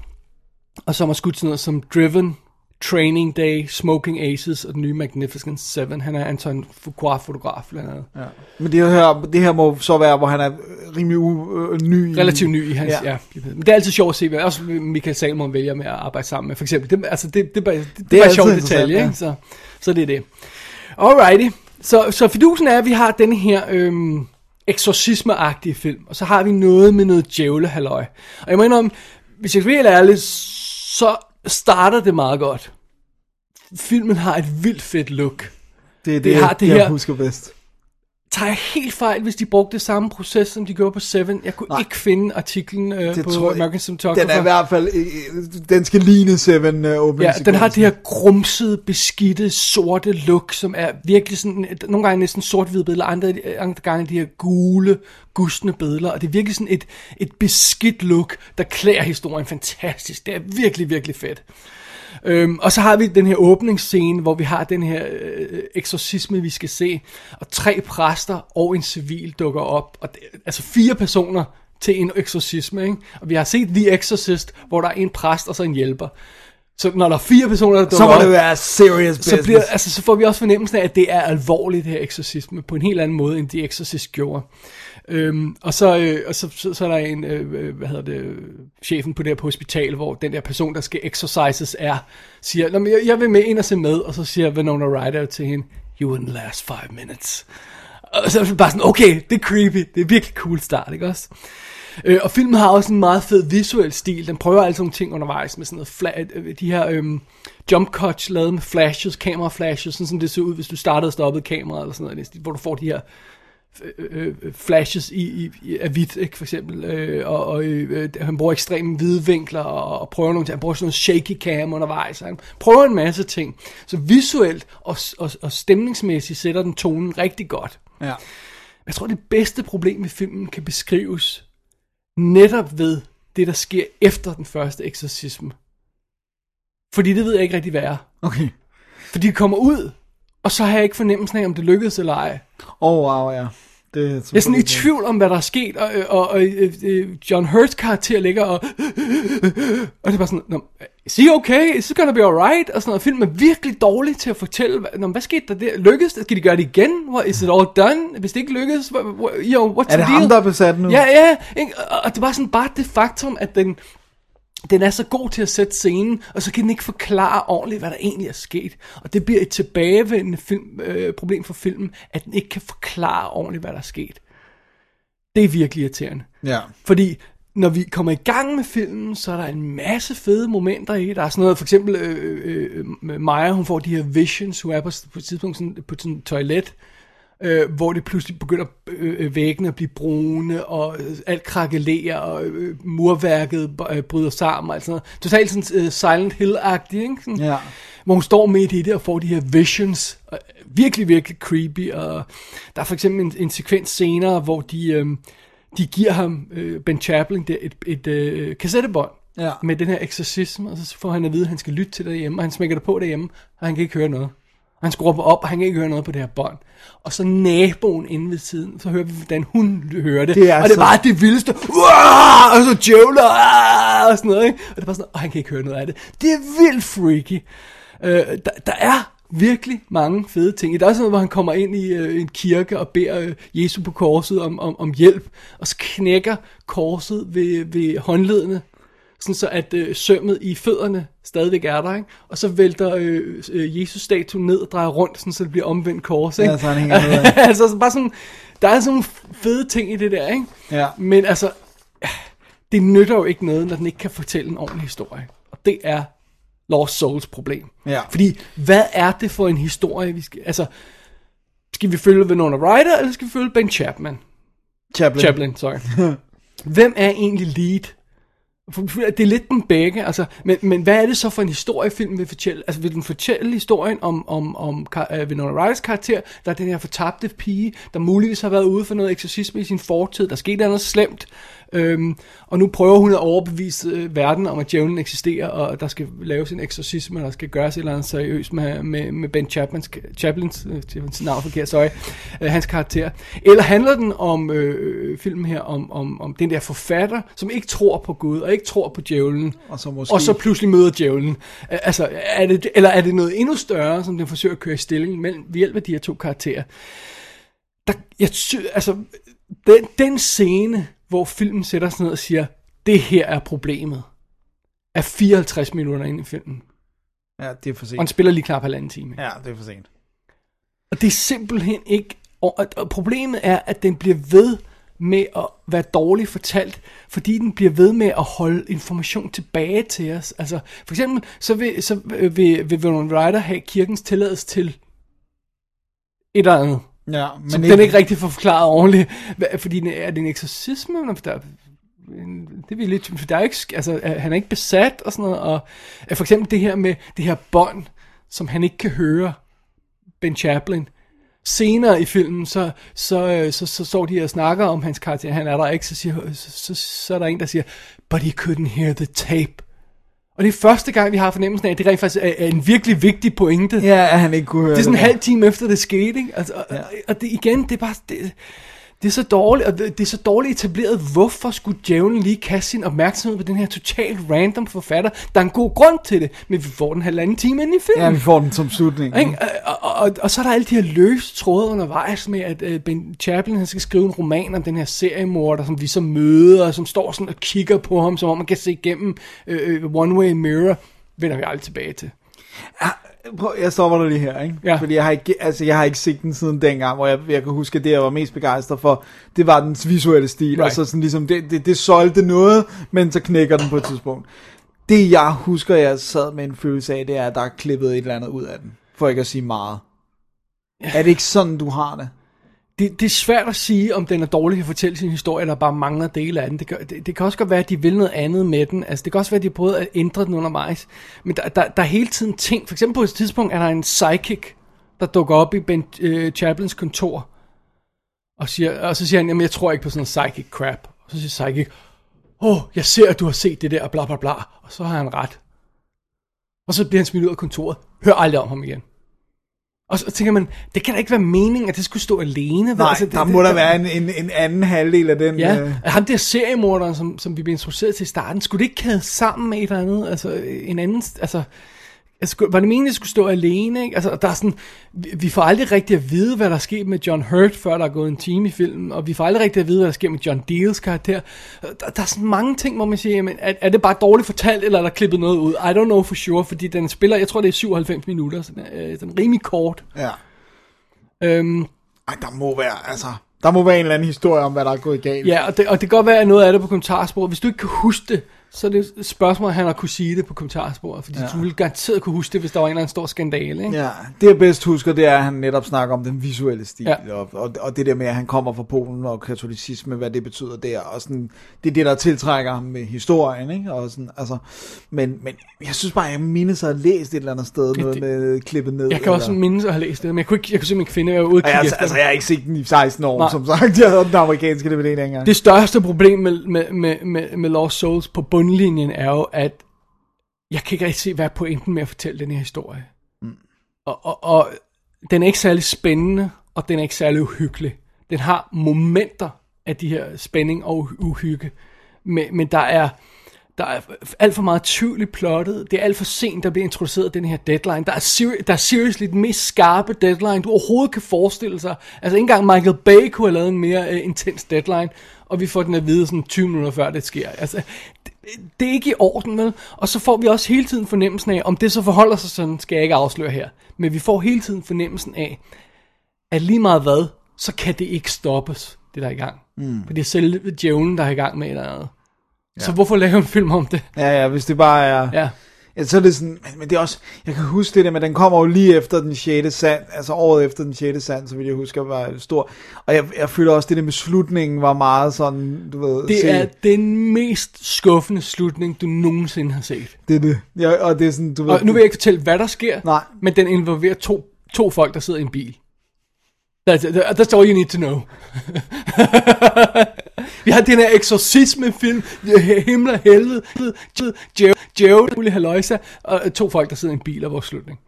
Speaker 3: Og som har skudt sådan noget som Driven, Training Day, Smoking Aces og den nye Magnificent Seven. Han er Anton Fuqua-fotograf blandt andet.
Speaker 4: Ja. Men det her, det her må så være, hvor han er rimelig u, øh, ny.
Speaker 3: Relativt ny i hans,
Speaker 4: Ja.
Speaker 3: ja. ja. Men det er altid sjovt at se, hvad også Michael Salmon vælger med at arbejde sammen med, for eksempel. Det, altså, det, det, er bare- det, det, det er
Speaker 4: er
Speaker 3: bare en sjov
Speaker 4: altid
Speaker 3: detalje, ikke?
Speaker 4: interessant,
Speaker 3: Så, så det er det. Alrighty. Så, så fidusen er, at vi har den her øhm, eksorcisme-agtige film, og så har vi noget med noget djævlehalløj. Og jeg må indrømme, hvis jeg helt ærlig, så starter det meget godt. Filmen har et vildt fedt look.
Speaker 4: Det er det,
Speaker 3: det har det
Speaker 4: jeg
Speaker 3: her-
Speaker 4: husker bedst.
Speaker 3: Tager jeg helt fejl, hvis de brugte det samme proces, som de gjorde på Seven? Jeg kunne
Speaker 4: Nej.
Speaker 3: Ikke finde artiklen øh,
Speaker 4: Det
Speaker 3: på
Speaker 4: tror jeg-
Speaker 3: American Cinematographer.
Speaker 4: Den er i hvert fald, øh, den skal ligne Seven uh,
Speaker 3: Ja, den har det her grumsede, beskidte, sorte look, som er virkelig sådan, nogle gange næsten sort-hvide billeder, andre, andre gange de her gule, gustne billeder, og det er virkelig sådan et, et beskidt look, der klæder historien fantastisk. Det er virkelig, virkelig fedt. Øhm, og så har vi den her åbningsscene, hvor vi har den her øh, eksorcisme, vi skal se, og tre præster og en civil dukker op, og det, altså fire personer til en eksorcisme, ikke? Og vi har set The Exorcist, hvor der er en præst og så en hjælper. Så når der er fire personer, der dukker
Speaker 4: Så må
Speaker 3: op,
Speaker 4: det være serious business.
Speaker 3: så, bliver, altså, så får vi også fornemmelsen af, at det er alvorligt, det her eksorcisme, på en helt anden måde, end The Exorcist gjorde. Øhm, og så, øh, og så, så, så er der en, øh, øh, hvad hedder det, chefen på det her på hospital, hvor den der person, der skal exercises, er, siger, "Nå, men jeg, jeg vil med ind og se med, og så siger Winona Ryder til hende, you wouldn't last five minutes. Og så er det bare sådan, okay, det er creepy, det er virkelig cool start, ikke også? Øh, og filmen har også en meget fed visuel stil. Den prøver altså nogle ting undervejs med sådan noget fla- øh, øh, de her øhm, jump cuts lavet med flashes, kamera flashes, sådan som det ser ud, hvis du startede og stoppede kameraet eller sådan noget, hvor du får de her øh, øh, flashes i, i, i af hvidt, ikke, for eksempel, øh, og, og øh, han bruger ekstreme hvide vinkler, og, og prøver nogle ting, han bruger sådan noget shaky cam undervejs, han prøver en masse ting, så visuelt og, og, og stemningsmæssigt sætter den tonen rigtig godt.
Speaker 4: Ja.
Speaker 3: Jeg tror, det bedste problem med filmen kan beskrives netop ved det, der sker efter den første eksorcisme. Fordi det ved jeg ikke rigtig, hvad er.
Speaker 4: Okay.
Speaker 3: Fordi det kommer ud, og så har jeg ikke fornemmelsen af, om det lykkedes eller ej.
Speaker 4: Åh, oh, wow, ja. Det er,
Speaker 3: Jeg er sådan i tvivl om, hvad der er sket, og, og, og øh, øh, John Hurts karakter ligger og... Og det er bare sådan, "Nå, is he okay? Is it gonna be alright? Og sådan noget. Filmen er virkelig dårlig til at fortælle, hvad, hvad skete der der? Lykkedes det? Skal de gøre det igen? What, is it all done? Hvis det ikke lykkes, what, what, yo, what's
Speaker 4: Er
Speaker 3: the
Speaker 4: det
Speaker 3: deal?
Speaker 4: ham, der er besat nu?
Speaker 3: Ja, ja. Ikke? Og, og det var sådan bare det faktum, at den, den er så god til at sætte scenen, og så kan den ikke forklare ordentligt, hvad der egentlig er sket. Og det bliver et tilbagevendende film, øh, problem for filmen, at den ikke kan forklare ordentligt, hvad der er sket. Det er virkelig irriterende.
Speaker 4: Ja.
Speaker 3: Fordi når vi kommer i gang med filmen, så er der en masse fede momenter i. Der er sådan noget, for eksempel øh, øh, øh, Maja, hun får de her visions, hun er på, på et tidspunkt sådan, på sådan et toilet, øh, hvor det pludselig begynder øh, øh, væggene at blive brune, og øh, alt krakelerer, og øh, murværket øh, bryder sammen, og alt sådan noget. Totalt sådan øh, Silent Hill-agtigt, ikke? Sådan,
Speaker 4: Ja.
Speaker 3: Hvor hun står midt i det og får de her visions. Og virkelig, virkelig creepy. Og der er for eksempel en, en sekvens senere, hvor de, øh, de giver ham, øh, Ben Chaplin, det, et, et øh, kassettebånd.
Speaker 4: Ja.
Speaker 3: Med den her eksorcisme, og så får han at vide, at han skal lytte til det derhjemme, og han smækker det på derhjemme, og han kan ikke høre noget. Han skruer op, og han kan ikke høre noget på det her bånd. Og så naboen inde ved siden, så hører vi, hvordan hun hører det.
Speaker 4: Det er
Speaker 3: og det
Speaker 4: så-
Speaker 3: er bare det vildeste. Uah! Og så djævler, og sådan noget. Ikke? Og det bare sådan, og han kan ikke høre noget af det. Det er vildt freaky. Øh, der, der er virkelig mange fede ting. Der er også noget, hvor han kommer ind i øh, en kirke og beder øh, Jesus på korset om, om, om hjælp, og så knækker korset ved, ved håndledene, sådan så at øh, sømmet i fødderne stadigvæk er der, ikke? og så vælter øh, øh, Jesus-statuen ned og drejer rundt, sådan, så det bliver omvendt kors. Ikke?
Speaker 4: Ja, så han hænger
Speaker 3: altså så bare sådan, der er sådan nogle fede ting i det der, ikke?
Speaker 4: Ja.
Speaker 3: Men altså, det nytter jo ikke noget, når den ikke kan fortælle en ordentlig historie. Og det er Lost Souls problem.
Speaker 4: Ja.
Speaker 3: Fordi, hvad er det for en historie, vi skal... Altså, skal vi følge Winona Ryder, eller skal vi følge Ben Chapman?
Speaker 4: Chaplin.
Speaker 3: Chaplin, sorry. Hvem er egentlig lead? For- Det er lidt den begge, altså, men, men hvad er det så for en historie, filmen vil fortælle? Altså, vil den fortælle historien om, om, om uh, Winona Ryders karakter, der er den her fortabte pige, der muligvis har været ude for noget eksorcisme i sin fortid, der skete noget slemt, øhm, og nu prøver hun at overbevise øh, verden om, at djævlen eksisterer, og der skal laves en eksorcisme, og der skal gøres et eller andet seriøst med, med, med Ben Chaplins, Chaplins øh, navn forkert, sorry, øh, hans karakter. Eller handler den om øh, filmen her, om, om, om den der forfatter, som ikke tror på Gud, og ikke tror på djævlen,
Speaker 4: Og så måske...
Speaker 3: og så pludselig møder djævlen. Øh, Altså, er det, eller er det noget endnu større, som den forsøger at køre i stilling mellem, ved hjælp af de her to karakterer? Der, jeg sy, altså, den, den scene, hvor filmen sætter sig ned og siger, det her er problemet, er 54 minutter inde i filmen.
Speaker 4: Ja, det er for
Speaker 3: Og
Speaker 4: sent.
Speaker 3: den spiller lige knap halvanden time.
Speaker 4: Ja, det er for sent.
Speaker 3: Og det er simpelthen ikke... Og, og, og problemet er, at den bliver ved med at være dårligt fortalt, fordi den bliver ved med at holde information tilbage til os. Altså, for eksempel, så vil, så vil, vil Winona Ryder have kirkens tilladelse til et eller andet,
Speaker 4: Ja,
Speaker 3: men som ikke... den ikke rigtig får forklaret ordentligt. Fordi er det en eksorcisme? Der, det er lidt, for der er ikke, altså, han er ikke besat og sådan noget, og for eksempel det her med det her bånd, som han ikke kan høre, Ben Chaplin. Senere i filmen, så, så, øh, så, så står de og snakker om hans karakter, han er der ikke, så, siger, så, så, så er der en, der siger, but he couldn't hear the tape. Og det er første gang, vi har fornemmelsen af, at det rent faktisk er, er en virkelig vigtig pointe.
Speaker 4: Ja, at han ikke kunne høre
Speaker 3: Det er sådan en halv time efter det skete, ikke? Altså, og, ja. og det igen, det er bare... Det, det er så dårligt, og det, det er så dårligt etableret, hvorfor skulle djævlen lige kaste sin opmærksomhed på den her totalt random forfatter? Der er en god grund til det, men vi får den halvanden time ind i filmen.
Speaker 4: Ja, vi får den som slutning.
Speaker 3: Ikke? Og, og, og, og så er der alle de her løse tråde undervejs med, at uh, Ben Chaplin han skal skrive en roman om den her seriemorder, som vi så møder, og som står sådan og kigger på ham, som om man kan se igennem uh, One Way Mirror. Vender vi aldrig tilbage til.
Speaker 4: Prøv, jeg stopper dig lige her, ikke?
Speaker 3: Ja.
Speaker 4: Fordi jeg har, ikke, altså, jeg har ikke set den siden dengang, hvor jeg, jeg kan huske, at det, jeg var mest begejstret for, det var dens visuelle stil. Right.
Speaker 3: Right.
Speaker 4: Altså sådan ligesom, det, det, det solgte noget, men så knækker den på et tidspunkt. Det, jeg husker, jeg sad med en følelse af, det er, at der er klippet et eller andet ud af den. For ikke at sige meget. Ja. Er det ikke sådan, du har det?
Speaker 3: Det, det er svært at sige, om den er dårlig til at fortælle sin historie, eller bare mangler dele af den. Det kan, det, det kan også godt være, at de vil noget andet med den. Altså, det kan også være, at de har prøvet at ændre den undervejs. Men der, der, der er hele tiden ting. For eksempel på et tidspunkt er der en psychic, der dukker op i Ben øh, Chaplins kontor. Og, siger, og så siger han, jamen jeg tror ikke på sådan noget psychic crap. Og så siger psychic, åh, oh, jeg ser, at du har set det der, bla bla bla. Og så har han ret. Og så bliver han smidt ud af kontoret. Hør aldrig om ham igen. Og så tænker man, det kan da ikke være meningen, at det skulle stå alene.
Speaker 4: Nej,
Speaker 3: Altså, det,
Speaker 4: der må der være en, en, en anden halvdel af den.
Speaker 3: Ja,
Speaker 4: øh,
Speaker 3: ham der seriemorderen, som, som vi blev introduceret til i starten, skulle det ikke kæde sammen med et eller andet, altså en anden, altså, altså var det meningen, at det skulle stå alene, ikke? Altså, der er sådan, vi, får aldrig rigtig at vide, hvad der er sket med John Hurt, før der er gået en time i filmen, og vi får aldrig rigtig at vide, hvad der sker med John Deals karakter. Der, der er sådan mange ting, hvor man siger, jamen, er, er det bare dårligt fortalt, eller er der klippet noget ud? I don't know for sure, fordi den spiller, jeg tror det er 97 minutter, så den er, øh, den er rimelig kort.
Speaker 4: ja.
Speaker 3: Øhm,
Speaker 4: Ej, der må være, altså, der må være en eller anden historie om, hvad der er gået galt.
Speaker 3: Ja, og det, og det kan godt være, at noget af det på kommentarsporet. Hvis du ikke kan huske det, så er det et spørgsmål, at han har kunne sige det på kommentarsporet. Fordi ja. du ville garanteret kunne huske det, hvis der var en eller anden stor skandale. Ikke?
Speaker 4: Ja, det jeg bedst husker, det er, at han netop snakker om den visuelle stil,
Speaker 3: Ja.
Speaker 4: og, og, og det der med, at han kommer fra Polen og katolicisme, hvad det betyder der, og sådan, det er det, der tiltrækker ham med historien, ikke? Og sådan, altså, men, men jeg synes bare, jeg mindes at have læst et eller andet sted, noget
Speaker 3: det-
Speaker 4: med klippet ned.
Speaker 3: Jeg kan også mindes at have læst det, men jeg kunne, ikke, jeg kunne simpelthen ikke finde, hvad jeg var ude at
Speaker 4: jeg, altså, altså, jeg har ikke set den i 16 år,
Speaker 3: Nej.
Speaker 4: som sagt. Jeg havde den amerikanske DVD dengang.
Speaker 3: Det største problem med, med, med, med, med Lost Souls på bundlinjen er jo, at jeg kan ikke rigtig se, hvad er pointen med at fortælle den her historie. Mm. Og, og, og den er ikke særlig spændende, og den er ikke særlig uhyggelig. Den har momenter af de her spænding og uhy- uhygge, men, men der er der er alt for meget tvivl i plottet. Det er alt for sent, der bliver introduceret den her deadline. Der er, seri- der er seriously den mest skarpe deadline, du overhovedet kan forestille sig. Altså ikke engang Michael Bay kunne have lavet en mere uh, intens deadline, og vi får den at vide sådan 20 minutter før det sker. Altså, det, er ikke i orden, vel? Og så får vi også hele tiden fornemmelsen af, om det så forholder sig sådan, skal jeg ikke afsløre her. Men vi får hele tiden fornemmelsen af, at lige meget hvad, så kan det ikke stoppes, det der er i gang. Mm. For det er selv djævlen, der er i gang med et eller andet. Ja. Så hvorfor lave en film om det?
Speaker 4: Ja, ja, hvis det bare er...
Speaker 3: Ja.
Speaker 4: Ja, så er det sådan, men, men det er også, jeg kan huske det der, men den kommer jo lige efter den 6. sand, altså året efter den 6. sand, så vil jeg huske, var stor. Og jeg, jeg føler også, det der med slutningen var meget sådan, du ved,
Speaker 3: Det
Speaker 4: se,
Speaker 3: er den mest skuffende slutning, du nogensinde har set.
Speaker 4: det er det. Ja, og det er sådan, du ved,
Speaker 3: Og nu vil jeg ikke fortælle, hvad der sker,
Speaker 4: Nej.
Speaker 3: men den involverer to, to folk, der sidder i en bil. That's, that's all you need to know. Vi har den her eksorcismefilm, himmel og helvede, djævel, haløjsa, og to folk, der sidder i en bil af vores slutning.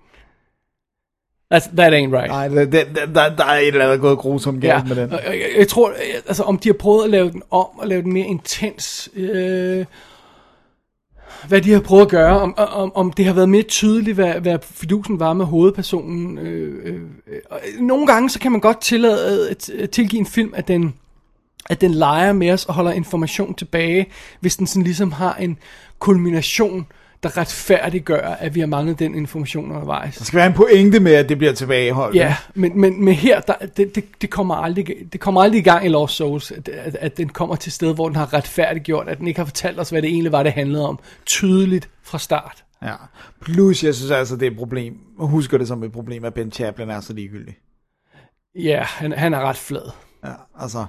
Speaker 3: That's, that ain't right.
Speaker 4: Nej, det, det, der, der er et eller andet gået grusomt galt
Speaker 3: Ja,
Speaker 4: med den.
Speaker 3: og jeg, jeg, jeg tror, jeg- altså om de har prøvet at lave den om, og lave den mere intens, øh, hvad de har prøvet at gøre, om, om, om det har været mere tydeligt, hvad, hvad fidusen var med hovedpersonen. Øh, øh, øh, og nogle gange, så kan man godt tillade, at, at tilgive en film, at den, at den leger med os og holder information tilbage, hvis den sådan ligesom har en kulmination, der retfærdiggør, at vi har manglet den information undervejs.
Speaker 4: Der skal være en pointe med, at det bliver tilbageholdt.
Speaker 3: Ja, men, men, men her, der, det, det, det, kommer aldrig, det kommer aldrig i gang i Lost Souls, at, at, at den kommer til sted, hvor den har retfærdiggjort, at den ikke har fortalt os, hvad det egentlig var, det handlede om, tydeligt fra start.
Speaker 4: ja. Plus, jeg synes altså, det er et problem. Jeg husker det som et problem, at Ben Chaplin er så ligegyldig.
Speaker 3: Ja, han, han er ret flad.
Speaker 4: Ja, altså...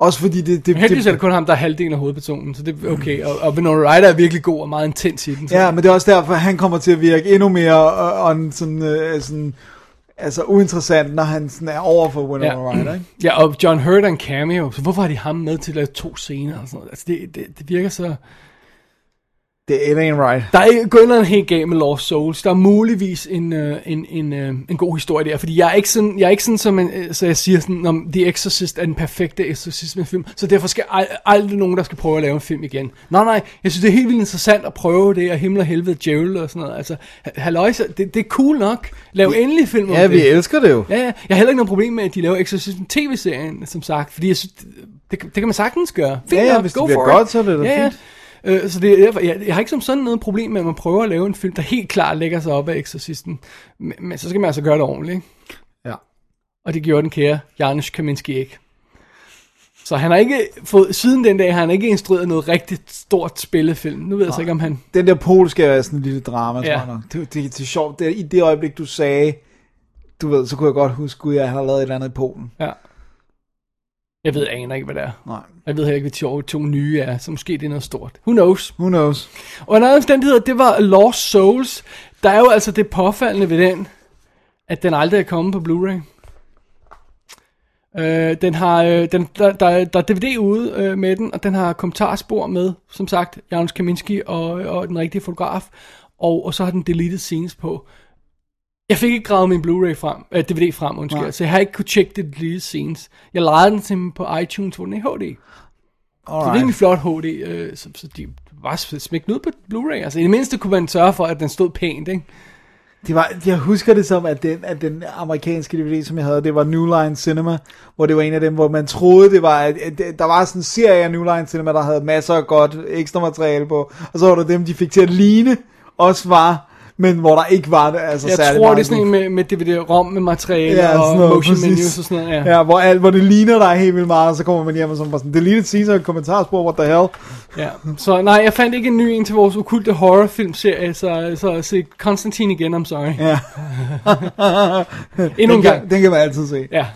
Speaker 4: Også fordi det... det,
Speaker 3: Heldigvis er
Speaker 4: det
Speaker 3: kun ham, der er halvdelen af hovedpersonen, så det er okay. Og, og Winona Ryder er virkelig god og meget intens i den. Så.
Speaker 4: Ja, men det er også derfor, at han kommer til at virke endnu mere øh, on, sådan, øh, sådan, altså uinteressant, når han sådan er over for Winona
Speaker 3: Ja.
Speaker 4: Ryder, ikke?
Speaker 3: ja, og John Hurt er en cameo, så hvorfor har de ham med til at lave to scener? Og sådan noget? Altså, det, det, det virker så...
Speaker 4: Det it ain't right.
Speaker 3: Der er gået noget helt galt med Lost Souls. Der er muligvis en, øh, en, en, øh, en god historie der, fordi jeg er ikke sådan, jeg er ikke sådan som en, øh, så jeg siger sådan, om The Exorcist er den perfekte exorcisme-film, så derfor skal ald- aldrig nogen, der skal prøve at lave en film igen. Nej, nej, jeg synes, det er helt vildt interessant at prøve det, og himmel og helvede, djævel og sådan noget. Altså, ha- halløjsa, det, det er cool nok. Lav endelig film om
Speaker 4: Ja,
Speaker 3: det.
Speaker 4: vi elsker det jo.
Speaker 3: Ja, ja. Jeg har heller ikke noget problem med, at de laver Exorcism TV-serien, som sagt, fordi jeg synes, det, det, det kan man sagtens gøre. Fint
Speaker 4: Ja, ja,
Speaker 3: nok,
Speaker 4: hvis det bliver godt,
Speaker 3: it.
Speaker 4: så er det da
Speaker 3: ja, ja. Øh, så det er derfor, jeg, jeg har ikke som sådan noget problem med, at man prøver at lave en film, der helt klart lægger sig op af Exorcisten. Men, men så skal man altså gøre det ordentligt, ikke?
Speaker 4: Ja.
Speaker 3: Og det gjorde den kære Janusz Kaminski ikke. Så han har ikke fået, siden den dag, har han ikke instrueret noget rigtig stort spillefilm. Nu ved jeg så ikke, om han...
Speaker 4: Den der polske er sådan en lille drama,
Speaker 3: Ja.
Speaker 4: tror jeg. Det, det, det er sjovt. Det, I det øjeblik, du sagde, du ved, så kunne jeg godt huske, at jeg har lavet et eller andet i Polen.
Speaker 3: Ja. Jeg ved, jeg aner ikke, hvad det er.
Speaker 4: Nej.
Speaker 3: Jeg ved heller ikke, hvad de to, to nye er, så måske det er noget stort. Who knows?
Speaker 4: Who knows?
Speaker 3: Og en anden omstændighed, det var Lost Souls. Der er jo altså det påfaldende ved den, at den aldrig er kommet på Blu-ray. Øh, den har, øh, den, der, der, der er DVD ude øh, med den, og den har kommentarspor med, som sagt, Janusz Kaminski og, og den rigtige fotograf, og, og så har den deleted scenes på. Jeg fik ikke gravet min Blu-ray frem, øh, DVD frem, undskyld,
Speaker 4: Nej.
Speaker 3: så jeg har ikke kunne tjekke det deleted scenes. Jeg lejede den simpelthen på iTunes, hvor den er i HD. Så det er rimelig flot HD, øh, så, så de var smækket ud på Blu-ray. Altså i det mindste kunne man sørge for, at den stod pænt, ikke?
Speaker 4: Det var, jeg husker det som, at den, at den amerikanske DVD, som jeg havde, det var New Line Cinema, hvor det var en af dem, hvor man troede, det var, at, at der var sådan en serie af New Line Cinema, der havde masser af godt ekstra materiale på, og så var der dem, de fik til at ligne, også var, men hvor der ikke var det, altså
Speaker 3: Jeg
Speaker 4: særlig
Speaker 3: tror, det er sådan en med, med DVD-rom med materiale
Speaker 4: Ja,
Speaker 3: og
Speaker 4: noget,
Speaker 3: motion
Speaker 4: præcis.
Speaker 3: menus og sådan noget. Ja.
Speaker 4: Ja, hvor, alt, hvor det ligner dig helt vildt meget, og så kommer man hjem og sådan, sådan deleted scenes og kommentarspor, what the hell.
Speaker 3: ja. Så nej, jeg fandt ikke en ny en til vores okulte horrorfilmserie, så, så se Konstantin igen, I'm sorry.
Speaker 4: Ja.
Speaker 3: Endnu en gang.
Speaker 4: kan, den kan man altid se.
Speaker 3: Ja.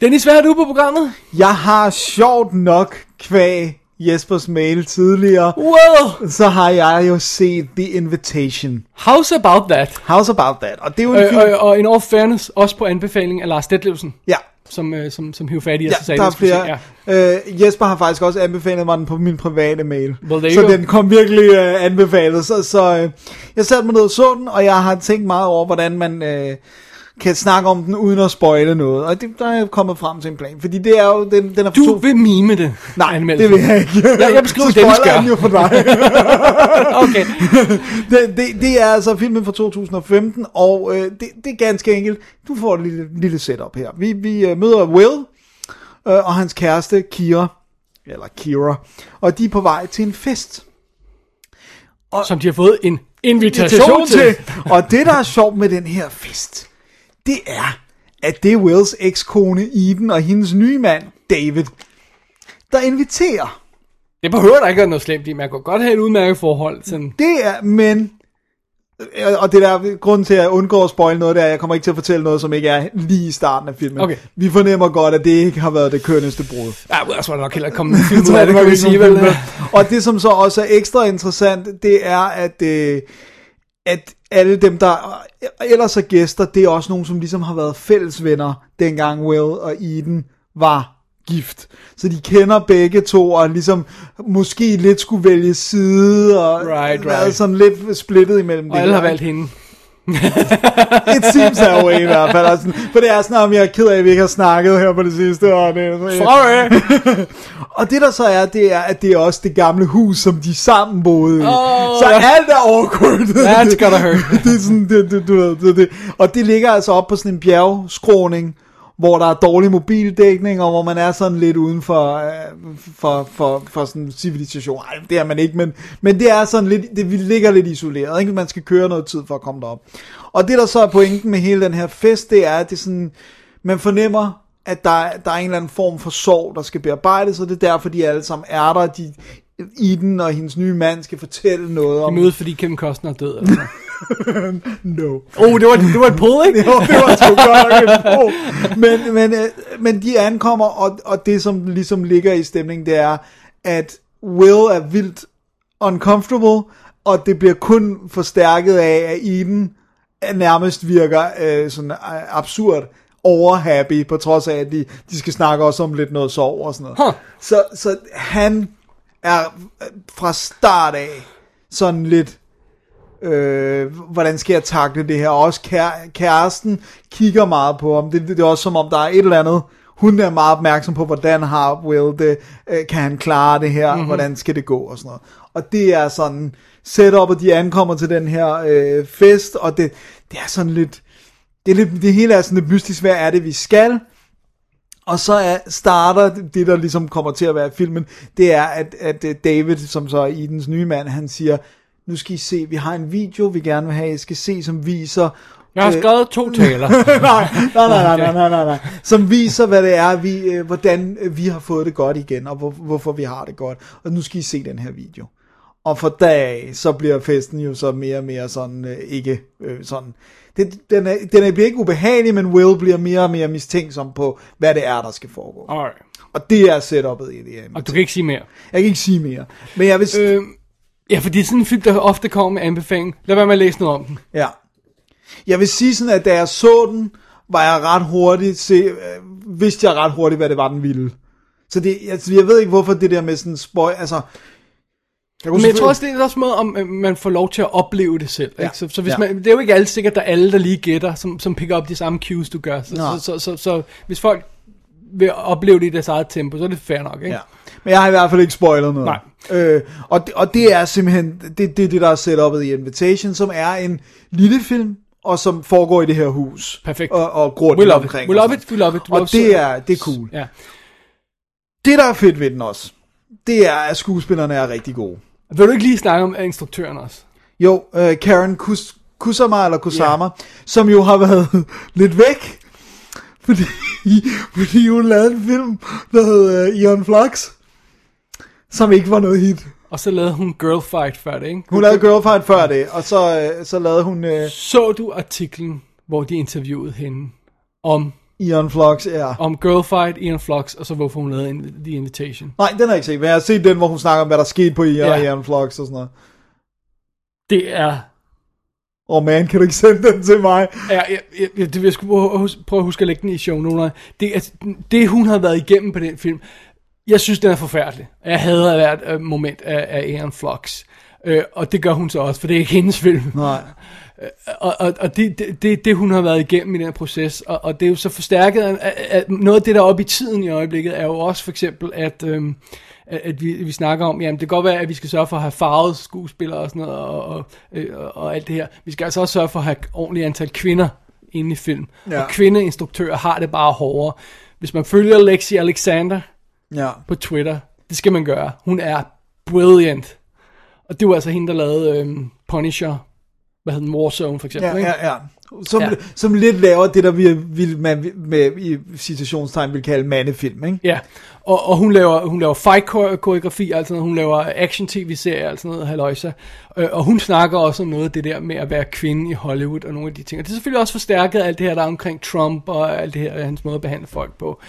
Speaker 3: Dennis, hvad har du på programmet?
Speaker 4: Jeg har sjovt nok kvæg Jespers mail tidligere,
Speaker 3: Well,
Speaker 4: så har jeg jo set The Invitation.
Speaker 3: how's about that?
Speaker 4: How's about that? Og det er jo en
Speaker 3: Øh,
Speaker 4: film...
Speaker 3: og, og in all fairness, også på anbefaling af Lars Detlevsen,
Speaker 4: Ja,
Speaker 3: som, øh, som, som hiv fat i,
Speaker 4: ja
Speaker 3: sagde,
Speaker 4: der er
Speaker 3: skulle se,
Speaker 4: flere.
Speaker 3: ja.
Speaker 4: Øh, Jesper har faktisk også anbefalet mig den på min private mail.
Speaker 3: Well,
Speaker 4: så
Speaker 3: go.
Speaker 4: den kom virkelig øh, anbefalet. Så, så øh, jeg satte mig ned og så den, og jeg har tænkt meget over, hvordan man øh, kan snakke om den, uden at spoile noget. Og det, der er jeg kommet frem til en plan. Fordi det er jo... Den, den er
Speaker 3: Du
Speaker 4: to...
Speaker 3: vil mime det.
Speaker 4: Nej, det vil jeg ikke.
Speaker 3: Jeg- jeg beskriver,
Speaker 4: så
Speaker 3: Dennis gør.
Speaker 4: jo for dig.
Speaker 3: Okay.
Speaker 4: det, det, det er altså filmen fra 2015, og øh, det, det er ganske enkelt. Du får et lille, lille setup her. Vi, vi øh, møder Will øh, og hans kæreste Kira, eller Kira, og de er på vej til en fest.
Speaker 3: Som de har fået en invitation, til.
Speaker 4: Og det, der er sjovt med den her fest, det er, at det er Wills ekskone Eden og hendes nye mand, David, der inviterer.
Speaker 3: Det behøver der ikke være noget slemt i. Man kan godt have et udmærket forhold. Sådan.
Speaker 4: Det er, men... øh, Og det der grund til, at jeg undgår at spoil noget, er, at jeg kommer ikke til at fortælle noget, som ikke er lige i starten af filmen.
Speaker 3: Okay.
Speaker 4: Vi fornemmer godt, at det ikke har været det kønneste brud.
Speaker 3: Ja, så var der nok heller ikke kommet en film ud af det, kan vi sige. Vel?
Speaker 4: Og det, som så også er ekstra interessant, det er, at, øh, at alle dem, der ellers er gæster, det er også nogen, som ligesom har været fællesvenner, dengang Will og Eden var gift. Så de kender begge to, og ligesom måske lidt skulle vælge side, og
Speaker 3: Right,
Speaker 4: været
Speaker 3: right.
Speaker 4: sådan lidt splittet imellem
Speaker 3: Og
Speaker 4: det.
Speaker 3: alle har valgt hende.
Speaker 4: It seems that way i hvert fald. Og sådan, for det er sådan, om jeg er ked af, at vi ikke har snakket her på det sidste. Og, det,
Speaker 3: Sorry.
Speaker 4: og det der så er, det er, at det er også det gamle hus, som de sammen boede i.
Speaker 3: Oh,
Speaker 4: så alt er awkward.
Speaker 3: That's gotta hurt.
Speaker 4: det er sådan, det, det, du ved, det, det. Og det ligger altså op på sådan en bjergskråning, hvor der er dårlig mobildækning, og hvor man er sådan lidt uden for, øh, for, for, for sådan civilisation. Ej, det er man ikke, men, men det er sådan lidt, det vi ligger lidt isoleret, ikke? Man skal køre noget tid for at komme derop. Og det der så er pointen med hele den her fest, det er, at det er sådan, man fornemmer, at der, er- der er en eller anden form for sorg, der skal bearbejdes, og det er derfor, de alle sammen er der. De, Eden og hendes nye mand skal fortælle noget
Speaker 3: De
Speaker 4: om...
Speaker 3: mødes, fordi Kevin Costner er død. Altså.
Speaker 4: No.
Speaker 3: Oh, det var, det var et pull, ikke?
Speaker 4: Jo, det var sgu godt nok. Men, men, øh, men de ankommer, og, og det som ligesom ligger i stemningen, det er, at Will er vildt uncomfortable, og det bliver kun forstærket af, at Eden nærmest virker øh, sådan øh, absurd overhappy, på trods af, at de, de skal snakke også om lidt noget sorg og sådan noget.
Speaker 3: Huh.
Speaker 4: Så, så han er fra start af sådan lidt øh, hvordan skal jeg takle det her? Og også kære, kæresten kigger meget på ham. Det, det, det er også som om, der er et eller andet. Hun er meget opmærksom på, hvordan har Will det, øh, kan han klare det her, mm-hmm. hvordan skal det gå og sådan noget. Og det er sådan setup, og de ankommer til den her øh, fest, og det, det er sådan lidt, det, er lidt, det hele er sådan lidt mystisk, hvad er det, vi skal? Og så er, starter det, der ligesom kommer til at være filmen, det er, at, at øh, David, som så er Edens nye mand, han siger, nu skal I se, vi har en video, vi gerne vil have, I skal se, som viser...
Speaker 3: Jeg har
Speaker 4: øh,
Speaker 3: skrevet to taler.
Speaker 4: nej, nej, nej, nej, nej, nej, nej, som viser, hvad det er, vi, øh, hvordan øh, vi har fået det godt igen, og hvor, hvorfor vi har det godt. Og nu skal I se den her video. Og for dag så bliver festen jo så mere og mere sådan, øh, ikke øh, sådan, det, den, er, den er, bliver ikke ubehagelig, men Will bliver mere og mere mistænksom på, hvad det er, der skal foregå.
Speaker 3: Alright.
Speaker 4: Og det er setupet i det.
Speaker 3: Og du kan ikke sige mere.
Speaker 4: Jeg kan ikke sige mere. Men jeg vil...
Speaker 3: Øh, ja, fordi sådan en film, der ofte kommer med anbefaling. Lad være med at læse noget om den.
Speaker 4: Ja. Jeg vil sige sådan, at da jeg så den, var jeg ret hurtigt, se, øh, vidste jeg ret hurtigt, hvad det var, den ville. Så det, altså, jeg ved ikke, hvorfor det der med sådan spoil, altså... Jeg
Speaker 3: Men jeg tror også, det er også måde, om øh, man får lov til at opleve det selv.
Speaker 4: Ja.
Speaker 3: Ikke? Så, så hvis
Speaker 4: Ja.
Speaker 3: man, det er jo ikke alle sikkert, der er alle, der lige gætter, som, som picker op de samme cues, du gør. Så,
Speaker 4: Nej.
Speaker 3: så, så, så, så, hvis folk vil opleve det i deres eget tempo, så er det fair nok. Ikke?
Speaker 4: Ja. Men jeg har i hvert fald ikke spoilet noget.
Speaker 3: Nej.
Speaker 4: Øh, og, det, og det er simpelthen, det, det er det, der er setupet i Invitation, som er en lille film, og som foregår i det her hus.
Speaker 3: Perfekt.
Speaker 4: Og, og grund
Speaker 3: We love
Speaker 4: omkring.
Speaker 3: it. We love it. We love it. We
Speaker 4: Og det er, det er cool.
Speaker 3: Ja.
Speaker 4: Det, der er fedt ved den også, det er, at skuespillerne er rigtig gode.
Speaker 3: Vil du ikke lige snakke om instruktøren også?
Speaker 4: Jo, øh, Karen Kus, Kusama, eller Kusama, som jo har været lidt væk, fordi, fordi hun lavede en film, der hed uh, Ion Flux, som ikke var noget hit.
Speaker 3: Og så lavede hun Girl Fight før det, ikke?
Speaker 4: Hun lavede Girlfight før det, og så, øh, så lavede hun øh,
Speaker 3: Så du artiklen, hvor de interviewede hende om,
Speaker 4: Ion Flux, ja.
Speaker 3: om Girl Fight, Ian Flux, og så hvorfor hun lavede The Invitation?
Speaker 4: Nej, den har jeg ikke set, men jeg har set den, hvor hun snakker om, hvad der skete på Ion,
Speaker 3: Ja.
Speaker 4: ja. Ion Flux og sådan noget.
Speaker 3: Det er...
Speaker 4: Åh oh man, kan du ikke sende den til mig?
Speaker 3: Ja, jeg, jeg, det vil jeg skulle prøve at hus- prøve at huske at lægge den i show noter. Det, er, det, hun har været igennem på den film, jeg synes, den er forfærdelig. Jeg hader hvert øh, moment af, af Aaron Flux. Øh, og det gør hun så også, for det er ikke hendes film.
Speaker 4: Nej.
Speaker 3: Og, og, og det, det, det, det, hun har været igennem i den her proces, og, og det er jo så forstærket, at, at noget af det, der er oppe i tiden i øjeblikket, er jo også for eksempel, at, øhm, at, at vi, vi snakker om, jamen det kan godt være, at vi skal sørge for at have farvet skuespillere og sådan noget, og, og, øh, og, og alt det her. Vi skal altså også sørge for at have ordentligt antal kvinder inde i film.
Speaker 4: Ja.
Speaker 3: Og kvindeinstruktører har det bare hårdere. Hvis man følger Lexi Alexander
Speaker 4: Ja.
Speaker 3: på Twitter, det skal man gøre. Hun er brilliant. Og det var altså hende, der lavede øhm, Punisher, hvad hedder den, Warzone for eksempel.
Speaker 4: Ja,
Speaker 3: ikke?
Speaker 4: ja, ja. Som,
Speaker 3: Ja.
Speaker 4: som lidt laver det, der vi, vil, man med, i citationstegn vil kalde mandefilm, ikke?
Speaker 3: Ja, og, og hun laver, hun laver fight-koreografi, altså noget, hun laver action-tv-serier, altså noget haløjsa. Øh, og hun snakker også om noget af det der med at være kvinde i Hollywood og nogle af de ting. Og det er selvfølgelig også forstærket af alt det her, der er omkring Trump og alt det her, hans måde at behandle folk på.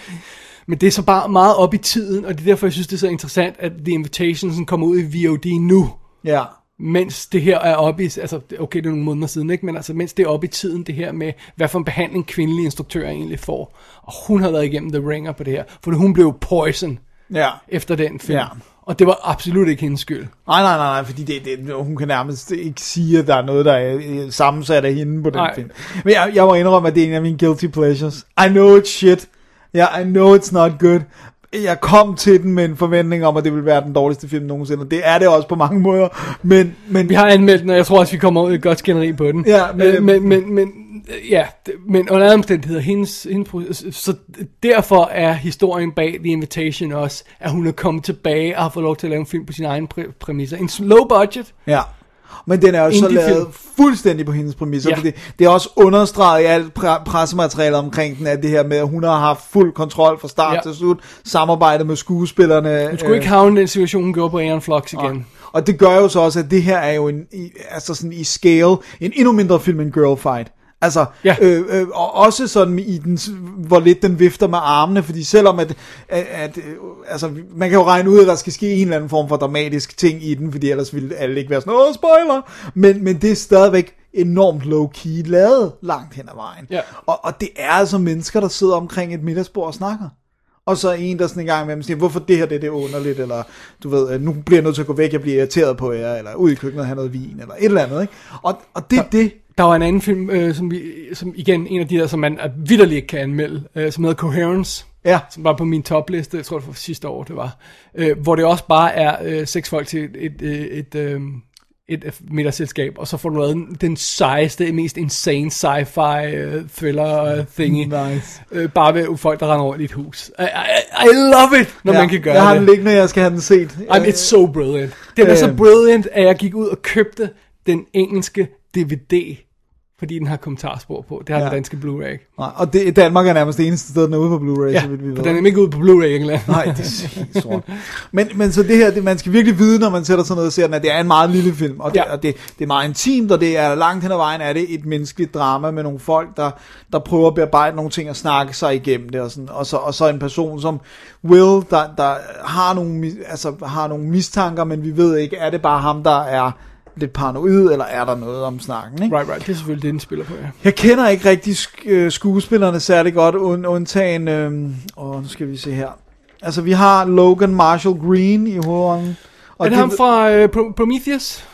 Speaker 3: Men det er så bare meget op i tiden, og det er derfor, jeg synes, det er så interessant, at The Invitation sådan kommer ud i VOD nu.
Speaker 4: Ja.
Speaker 3: Mens det her er oppe i, altså okay, det er nogle måneder siden, ikke? men altså mens det er oppe i tiden, det her med, hvad for en behandling kvindelige instruktører egentlig får. Og hun har været igennem The Ringer på det her, for hun blev poison
Speaker 4: Ja.
Speaker 3: efter den film.
Speaker 4: Ja.
Speaker 3: Og det var absolut ikke hendes skyld.
Speaker 4: Nej, nej, nej, nej, fordi det, det, hun kan nærmest ikke sige, at der er noget, der er øh, sammensat af hende på den
Speaker 3: Nej.
Speaker 4: film. Men jeg, jeg må indrømme, at det er en af mine guilty pleasures. I know it's shit. Yeah, I know it's not good. Jeg kom til den med en forventning om, at det ville være den dårligste film nogensinde. Det er det også på mange måder. Men, men
Speaker 3: Vi har anmeldt den, og jeg tror også, vi kommer ud i et godt skænderi på den.
Speaker 4: Ja, men-
Speaker 3: men, men, men, men øh, ja, men under alle omstændigheder, hendes, hendes, så derfor er historien bag The Invitation også, at hun er kommet tilbage og har fået lov til at lave en film på sine egne præ- præmisser. En low budget,
Speaker 4: Ja. Men den er jo så lavet fuldstændig på hendes præmisser,
Speaker 3: Ja.
Speaker 4: fordi det er også understreget i alt pre- pressematerialet omkring den, at det her med, at hun har haft fuld kontrol fra start
Speaker 3: Ja.
Speaker 4: til slut, samarbejdet med skuespillerne.
Speaker 3: hun skulle ikke havne den situation, hun gjorde på Aaron Flux igen.
Speaker 4: Nej. Og det gør jo så også, at det her er jo en, i, altså sådan i scale, en endnu mindre film end Girl Fight. Altså,
Speaker 3: Ja.
Speaker 4: øh, øh, og også sådan i den, hvor lidt den vifter med armene, fordi selvom at, at, at øh, altså, man kan jo regne ud, at der skal ske en eller anden form for dramatisk ting i den, fordi ellers ville alle ikke være sådan, åh, spoiler! Men, men det er stadigvæk enormt low-key lavet langt hen ad vejen.
Speaker 3: Ja.
Speaker 4: Og, og det er altså mennesker, der sidder omkring et middagsbord og snakker. Og så en, der sådan en gang med siger, hvorfor det her det, det er underligt, eller du ved, nu bliver jeg nødt til at gå væk, jeg bliver irriteret på jer, eller ud i køkkenet og have noget vin, eller et eller andet, ikke? Og, og det er det,
Speaker 3: Der var en anden film, øh, som, vi, som igen en af de der, som man øh, vidderligt ikke kan anmelde, øh, som hedder Coherence.
Speaker 4: Ja.
Speaker 3: Som var på min topliste, jeg tror det var sidste år, det var. Øh, hvor det også bare er øh, seks folk til et, et, et, et, øh, et øh, middagsselskab, og så får du lavet den sejeste, mest insane sci-fi øh, thriller øh, thingy.
Speaker 4: Nice.
Speaker 3: Øh, bare ved folk, der render rundt i et hus. I, I, I love it, når
Speaker 4: ja,
Speaker 3: man kan gøre
Speaker 4: jeg har
Speaker 3: det.
Speaker 4: den liggende, jeg skal have den set.
Speaker 3: Jamen, it's so brilliant. Den er så
Speaker 4: Øh.
Speaker 3: brilliant, at jeg gik ud og købte den engelske DVD, fordi den har kommentarspor på. Det har ja. Den danske Blu-ray ikke.
Speaker 4: Nej, og det, Danmark er nærmest det eneste sted, den er ude på Blu-ray,
Speaker 3: Ja,
Speaker 4: så vidt vi ved.
Speaker 3: den er ikke ude på Blu-ray i England.
Speaker 4: Nej, det er helt sort. Men, men så det her, det, man skal virkelig vide, når man sætter sådan noget og ser den, at det er en meget lille film, og det,
Speaker 3: Ja.
Speaker 4: og det, det er meget intimt, og det er langt hen ad vejen, er det et menneskeligt drama med nogle folk, der, der prøver at bearbejde nogle ting og snakke sig igennem det, og, sådan, og, så, og så en person som Will, der, der har, nogle, altså, har nogle mistanker, men vi ved ikke, er det bare ham, der er lidt paranoid, eller er der noget om snakken, ikke?
Speaker 3: Right, right. Det er selvfølgelig det, den spiller på, ja.
Speaker 4: Jeg kender ikke rigtig sk- øh, skuespillerne særlig godt, und- undtagen, øhm, åh, nu skal vi se her. Altså, vi har Logan Marshall Green i hovedånden.
Speaker 3: Er det ham fra øh, Pro- Prometheus?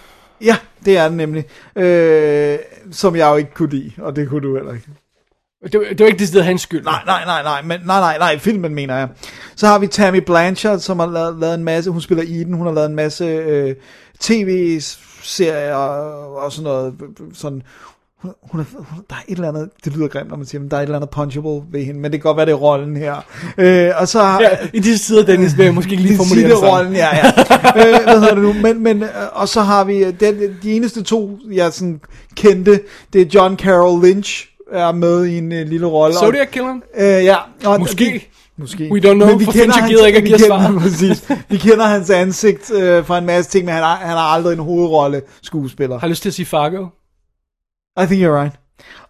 Speaker 4: Ja, det er det nemlig. Øh, som jeg jo ikke kunne lide, og det kunne du heller ikke.
Speaker 3: Det, var- det var ikke det sted hans skyld.
Speaker 4: Nej, nej, nej, nej, men, nej, nej, nej, filmen mener jeg. Så har vi Tammy Blanchard, som har lavet, lavet en masse, hun spiller Eden, hun har lavet en masse øh, tv-serier og, og sådan noget, sådan, hun, hun er, hun, der er et eller andet, det lyder grimt, når man siger, men der er et eller andet punchable ved hende, men det kan godt være, det er rollen her. Øh, og så har,
Speaker 3: Ja, I disse tider, Dennis, vil jeg måske ikke lige formulere det sådan.
Speaker 4: rollen, ja, ja. øh, hvad hedder det nu? Men, men, øh, og så har vi, øh, den, de eneste to, jeg sådan kendte, det er John Carroll Lynch, er med i en øh, lille rolle.
Speaker 3: Zodiac Killeren?
Speaker 4: Øh, ja. Og
Speaker 3: Måske.
Speaker 4: Måske.
Speaker 3: We don't know, for Fincher gider ikke at
Speaker 4: vi
Speaker 3: give
Speaker 4: kender,
Speaker 3: svar.
Speaker 4: præcis. Vi kender hans ansigt øh, fra en masse ting, men han har, han har aldrig en hovedrolle skuespiller.
Speaker 3: Har lyst til at sige Fargo?
Speaker 4: I think you're right.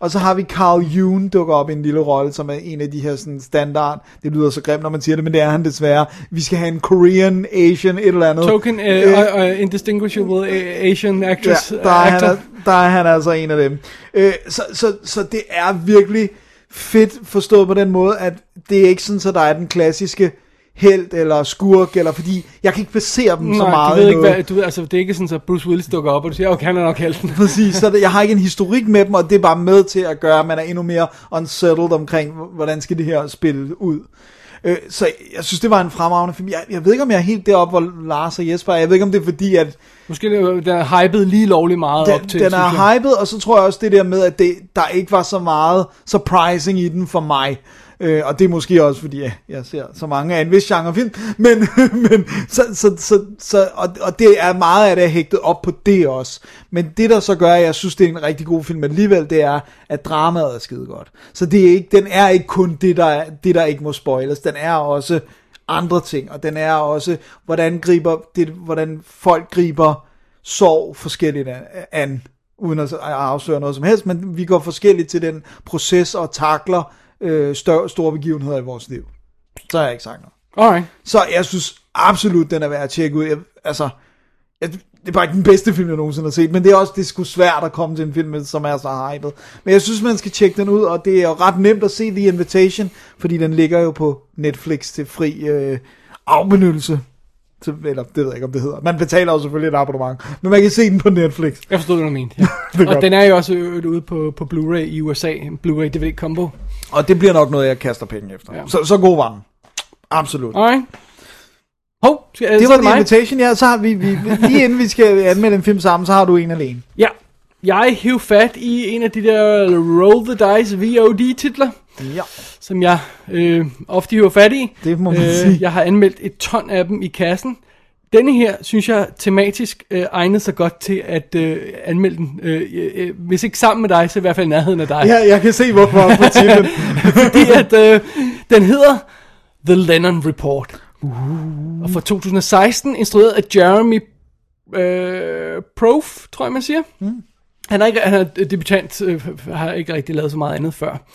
Speaker 4: Og så har vi Carl June dukker op i en lille rolle, som er en af de her sådan standard, det lyder så grimt, når man siger det, men det er han desværre. Vi skal have en Korean, Asian, et eller andet.
Speaker 3: Token uh,
Speaker 4: Øh,
Speaker 3: uh, uh, indistinguishable uh, Asian actress.
Speaker 4: Ja, der, er
Speaker 3: uh,
Speaker 4: han,
Speaker 3: actor.
Speaker 4: er- der er han altså en af dem. Øh, så, så, så det er virkelig fedt forstået på den måde, at det er ikke sådan, så der er den klassiske held eller skurk, eller fordi jeg kan ikke basere dem så
Speaker 3: Nej,
Speaker 4: meget
Speaker 3: du ved ikke, hvad, du altså, det er ikke sådan, at Bruce Willis dukker op, og du siger, okay, han er nok helten.
Speaker 4: Præcis, så det, jeg har ikke en historik med dem, og det er bare med til at gøre, at man er endnu mere unsettled omkring, hvordan skal det her spille ud. Øh, så jeg synes, det var en fremragende film. Jeg, jeg ved ikke, om jeg er helt deroppe, hvor Lars og Jesper er. Jeg ved ikke, om det er fordi, at
Speaker 3: Måske den er hypet lige lovligt meget
Speaker 4: den,
Speaker 3: op til.
Speaker 4: den er hyped, og så tror jeg også det der med, at det, der ikke var så meget surprising i den for mig. Øh, og det er måske også fordi, jeg, jeg ser så mange af en vis genre film, men, men så, så, så, så, og, og det er meget af det er hægtet op på det også. Men det der så gør, at jeg synes, det er en rigtig god film alligevel, det er, at dramaet er skide godt. Så det er ikke, den er ikke kun det der, det, der ikke må spoiles. Den er også andre ting, og den er også, hvordan, griber, det, hvordan folk griber sorg forskelligt an, an uden at afsløre noget som helst, men vi går forskelligt til den proces og takler øh, større, store begivenheder i vores liv. Så har jeg ikke sagt noget.
Speaker 3: Alright.
Speaker 4: Så jeg synes absolut, den er værd at tjekke ud. Jeg, altså, jeg, det er bare ikke den bedste film, jeg nogensinde har set, men det er også det er sgu svært at komme til en film, som er så hyped. Men jeg synes, man skal tjekke den ud, og det er jo ret nemt at se The Invitation, fordi den ligger jo på Netflix til fri øh, afbenyttelse. Til, eller det ved jeg ikke, om det hedder. Man betaler jo selvfølgelig et abonnement, men man kan se den på Netflix.
Speaker 3: Jeg forstod, hvad du mente. Ja. Og
Speaker 4: godt.
Speaker 3: den er jo også øvrigt ude på, på Blu-ray i USA. En Blu-ray DVD combo.
Speaker 4: Og det bliver nok noget, jeg kaster penge efter.
Speaker 3: Ja.
Speaker 4: Så, så god var den. Absolut.
Speaker 3: Alright. Hov, skal
Speaker 4: Det var
Speaker 3: er mig.
Speaker 4: Invitation, ja. Så har vi, vi, lige inden vi skal anmelde en film sammen, så har du en alene.
Speaker 3: Ja. Jeg hæv fat i en af de der Roll the Dice VOD-titler,
Speaker 4: Ja.
Speaker 3: som jeg øh, ofte hiver fat i.
Speaker 4: Det må man sige.
Speaker 3: Jeg har anmeldt et ton af dem i kassen. Denne her, synes jeg, tematisk øh, egnede sig godt til at øh, anmelde den. Øh, øh, hvis ikke sammen med dig, så i hvert fald nærheden af dig.
Speaker 4: Ja, jeg kan se, hvorfor på titlen.
Speaker 3: Fordi at øh, den hedder The Lennon Report. Uh. Og fra 2016, instrueret af Jeremy øh, Prof, tror jeg man siger. Mm. Han er, ikke, han er debutant, øh, har ikke rigtig lavet så meget andet før.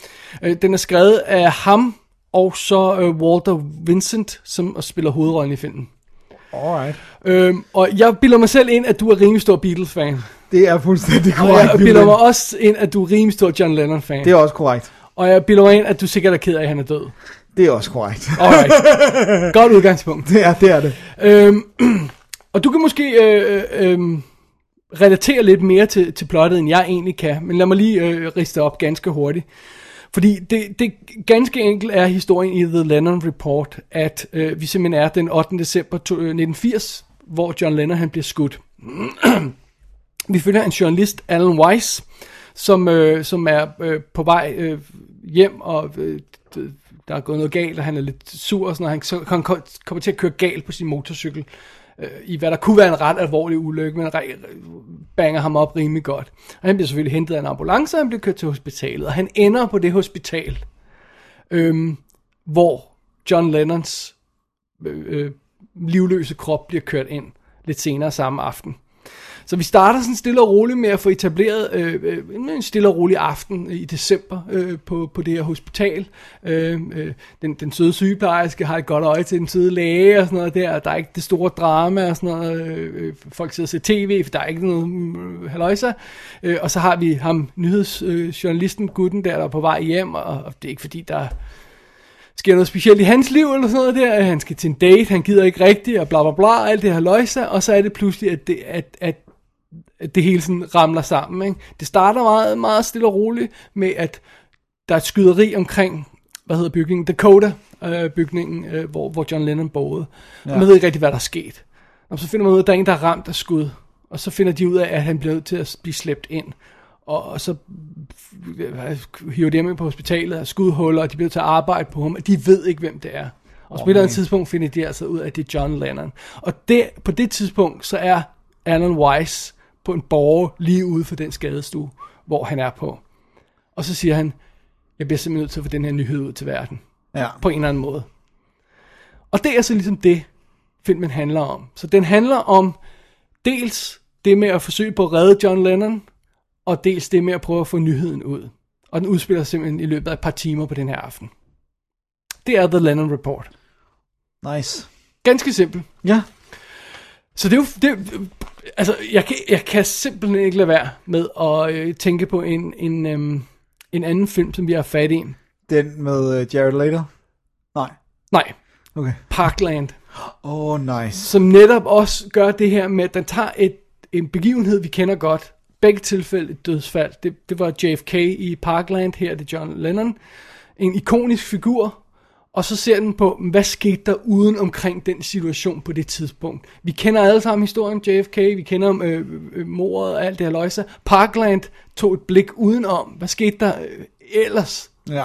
Speaker 3: Øh, den er skrevet af ham, og så øh, Walter Vincent, som spiller hovedrollen i filmen.
Speaker 4: Alright.
Speaker 3: Øhm, og jeg bilder mig selv ind, at du er rimelig stor Beatles-fan.
Speaker 4: Det er fuldstændig
Speaker 3: Og
Speaker 4: korrekt.
Speaker 3: jeg bilder mig også ind, at du er rimelig stor John Lennon-fan.
Speaker 4: Det er også korrekt.
Speaker 3: Og jeg bilder mig ind, at du sikkert er ked af, at han er død.
Speaker 4: Det er også korrekt.
Speaker 3: Alright. Godt udgangspunkt.
Speaker 4: Det er, det er det.
Speaker 3: Øhm, og du kan måske øh, øh, relatere lidt mere til, til plottet, end jeg egentlig kan. Men lad mig lige øh, riste op ganske hurtigt. Fordi det, det ganske enkelt er historien i The Lennon Report, at øh, vi simpelthen er den 8. december 1980, øh, hvor John Lennon han bliver skudt. Vi følger en journalist, Alan Weiss, som, øh, som er øh, på vej øh, hjem, og øh, der er gået noget galt, og han er lidt sur, og sådan, og han, så, han kommer til at køre galt på sin motorcykel, øh, i hvad der kunne være en ret alvorlig ulykke, men re- banger ham op rimelig godt. Og han bliver selvfølgelig hentet af en ambulance, og han bliver kørt til hospitalet, og han ender på det hospital, øh, hvor John Lennons øh, øh, livløse krop bliver kørt ind lidt senere samme aften. Så vi starter sådan stille og roligt med at få etableret øh, øh, en stille og rolig aften i december øh, på, på det her hospital. Øh, øh, den, den søde sygeplejerske har et godt øje til den søde læge og sådan noget der. Der er ikke det store drama og sådan noget. Øh, øh folk sidder og ser tv, for der er ikke noget mm, øh, haløjsa. Øh, og så har vi ham, nyhedsjournalisten, øh, gutten der, der er på vej hjem, og, og det er ikke fordi, der sker noget specielt i hans liv eller sådan noget der. Han skal til en date, han gider ikke rigtigt, og bla bla bla, og alt det her løjse, og så er det pludselig, at det, at, at det hele sådan ramler sammen. Ikke? Det starter meget, meget stille og roligt med, at der er et skyderi omkring, hvad hedder bygningen, Dakota øh, bygningen, øh, hvor, hvor John Lennon boede. Ja. Man ved ikke rigtig, hvad der er sket. Og så finder man ud af, at der er en, der er ramt af skud. Og så finder de ud af, at han bliver nødt til at blive slæbt ind. Og, og så hiver de ham ind på hospitalet af skudhuller, og de bliver til at arbejde på ham, og de ved ikke, hvem det er. Og på et eller andet tidspunkt finder de altså ud af, at det er John Lennon. Og det, på det tidspunkt, så er Alan Weiss på en borger lige ude for den skadestue, hvor han er på. Og så siger han, jeg bliver simpelthen nødt til at få den her nyhed ud til verden.
Speaker 4: Ja.
Speaker 3: På en eller anden måde. Og det er så ligesom det, filmen handler om. Så den handler om dels det med at forsøge på at redde John Lennon, og dels det med at prøve at få nyheden ud. Og den udspiller sig simpelthen i løbet af et par timer på den her aften. Det er The Lennon Report.
Speaker 4: Nice.
Speaker 3: Ganske simpelt.
Speaker 4: Ja.
Speaker 3: Så det er jo, det, altså, jeg kan, jeg kan simpelthen ikke lade være med at øh, tænke på en, en, øhm, en anden film, som vi har fat i.
Speaker 4: Den med uh, Jared Leto? Nej.
Speaker 3: Nej,
Speaker 4: Okay.
Speaker 3: Parkland.
Speaker 4: Oh, nice.
Speaker 3: Som netop også gør det her med, at den tager et, en begivenhed, vi kender godt. Begge tilfælde et dødsfald. Det, det var JFK i Parkland, her er det John Lennon. En ikonisk figur. Og så ser den på, hvad skete der uden omkring den situation på det tidspunkt. Vi kender alle sammen historien om JFK, vi kender om øh, øh, mordet og alt det her løjse. Parkland tog et blik udenom. Hvad skete der øh, ellers?
Speaker 4: Ja.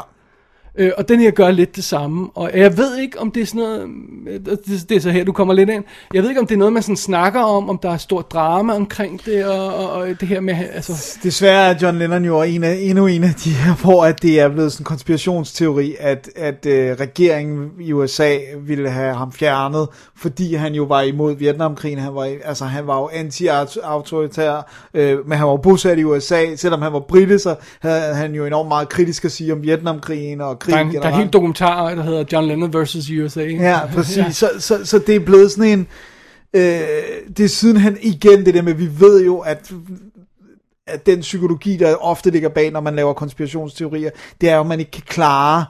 Speaker 3: Øh, og den her gør lidt det samme. Og jeg ved ikke, om det er sådan noget... Øh, det, det er så her, du kommer lidt ind. Jeg ved ikke, om det er noget, man sådan snakker om, om der er stort drama omkring det, og, og, og det her med... Altså,
Speaker 4: Desværre er John Lennon jo en af, endnu en af de her, hvor at det er blevet sådan en konspirationsteori, at, at øh, regeringen i USA ville have ham fjernet, fordi han jo var imod Vietnamkrigen. Han var, altså, han var jo anti-autoritær, øh, men han var bosat i USA. Selvom han var brite, så havde han jo enormt meget kritisk at sige om Vietnamkrigen og
Speaker 3: der,
Speaker 4: krigen
Speaker 3: er, en- der er helt dokumentar, der hedder John Lennon vs. USA.
Speaker 4: Ja, præcis. Ja. Så, så, så det er blevet sådan en... Øh, det er siden han igen det der med, vi ved jo, at at den psykologi, der ofte ligger bag, når man laver konspirationsteorier, det er jo, at man ikke kan klare...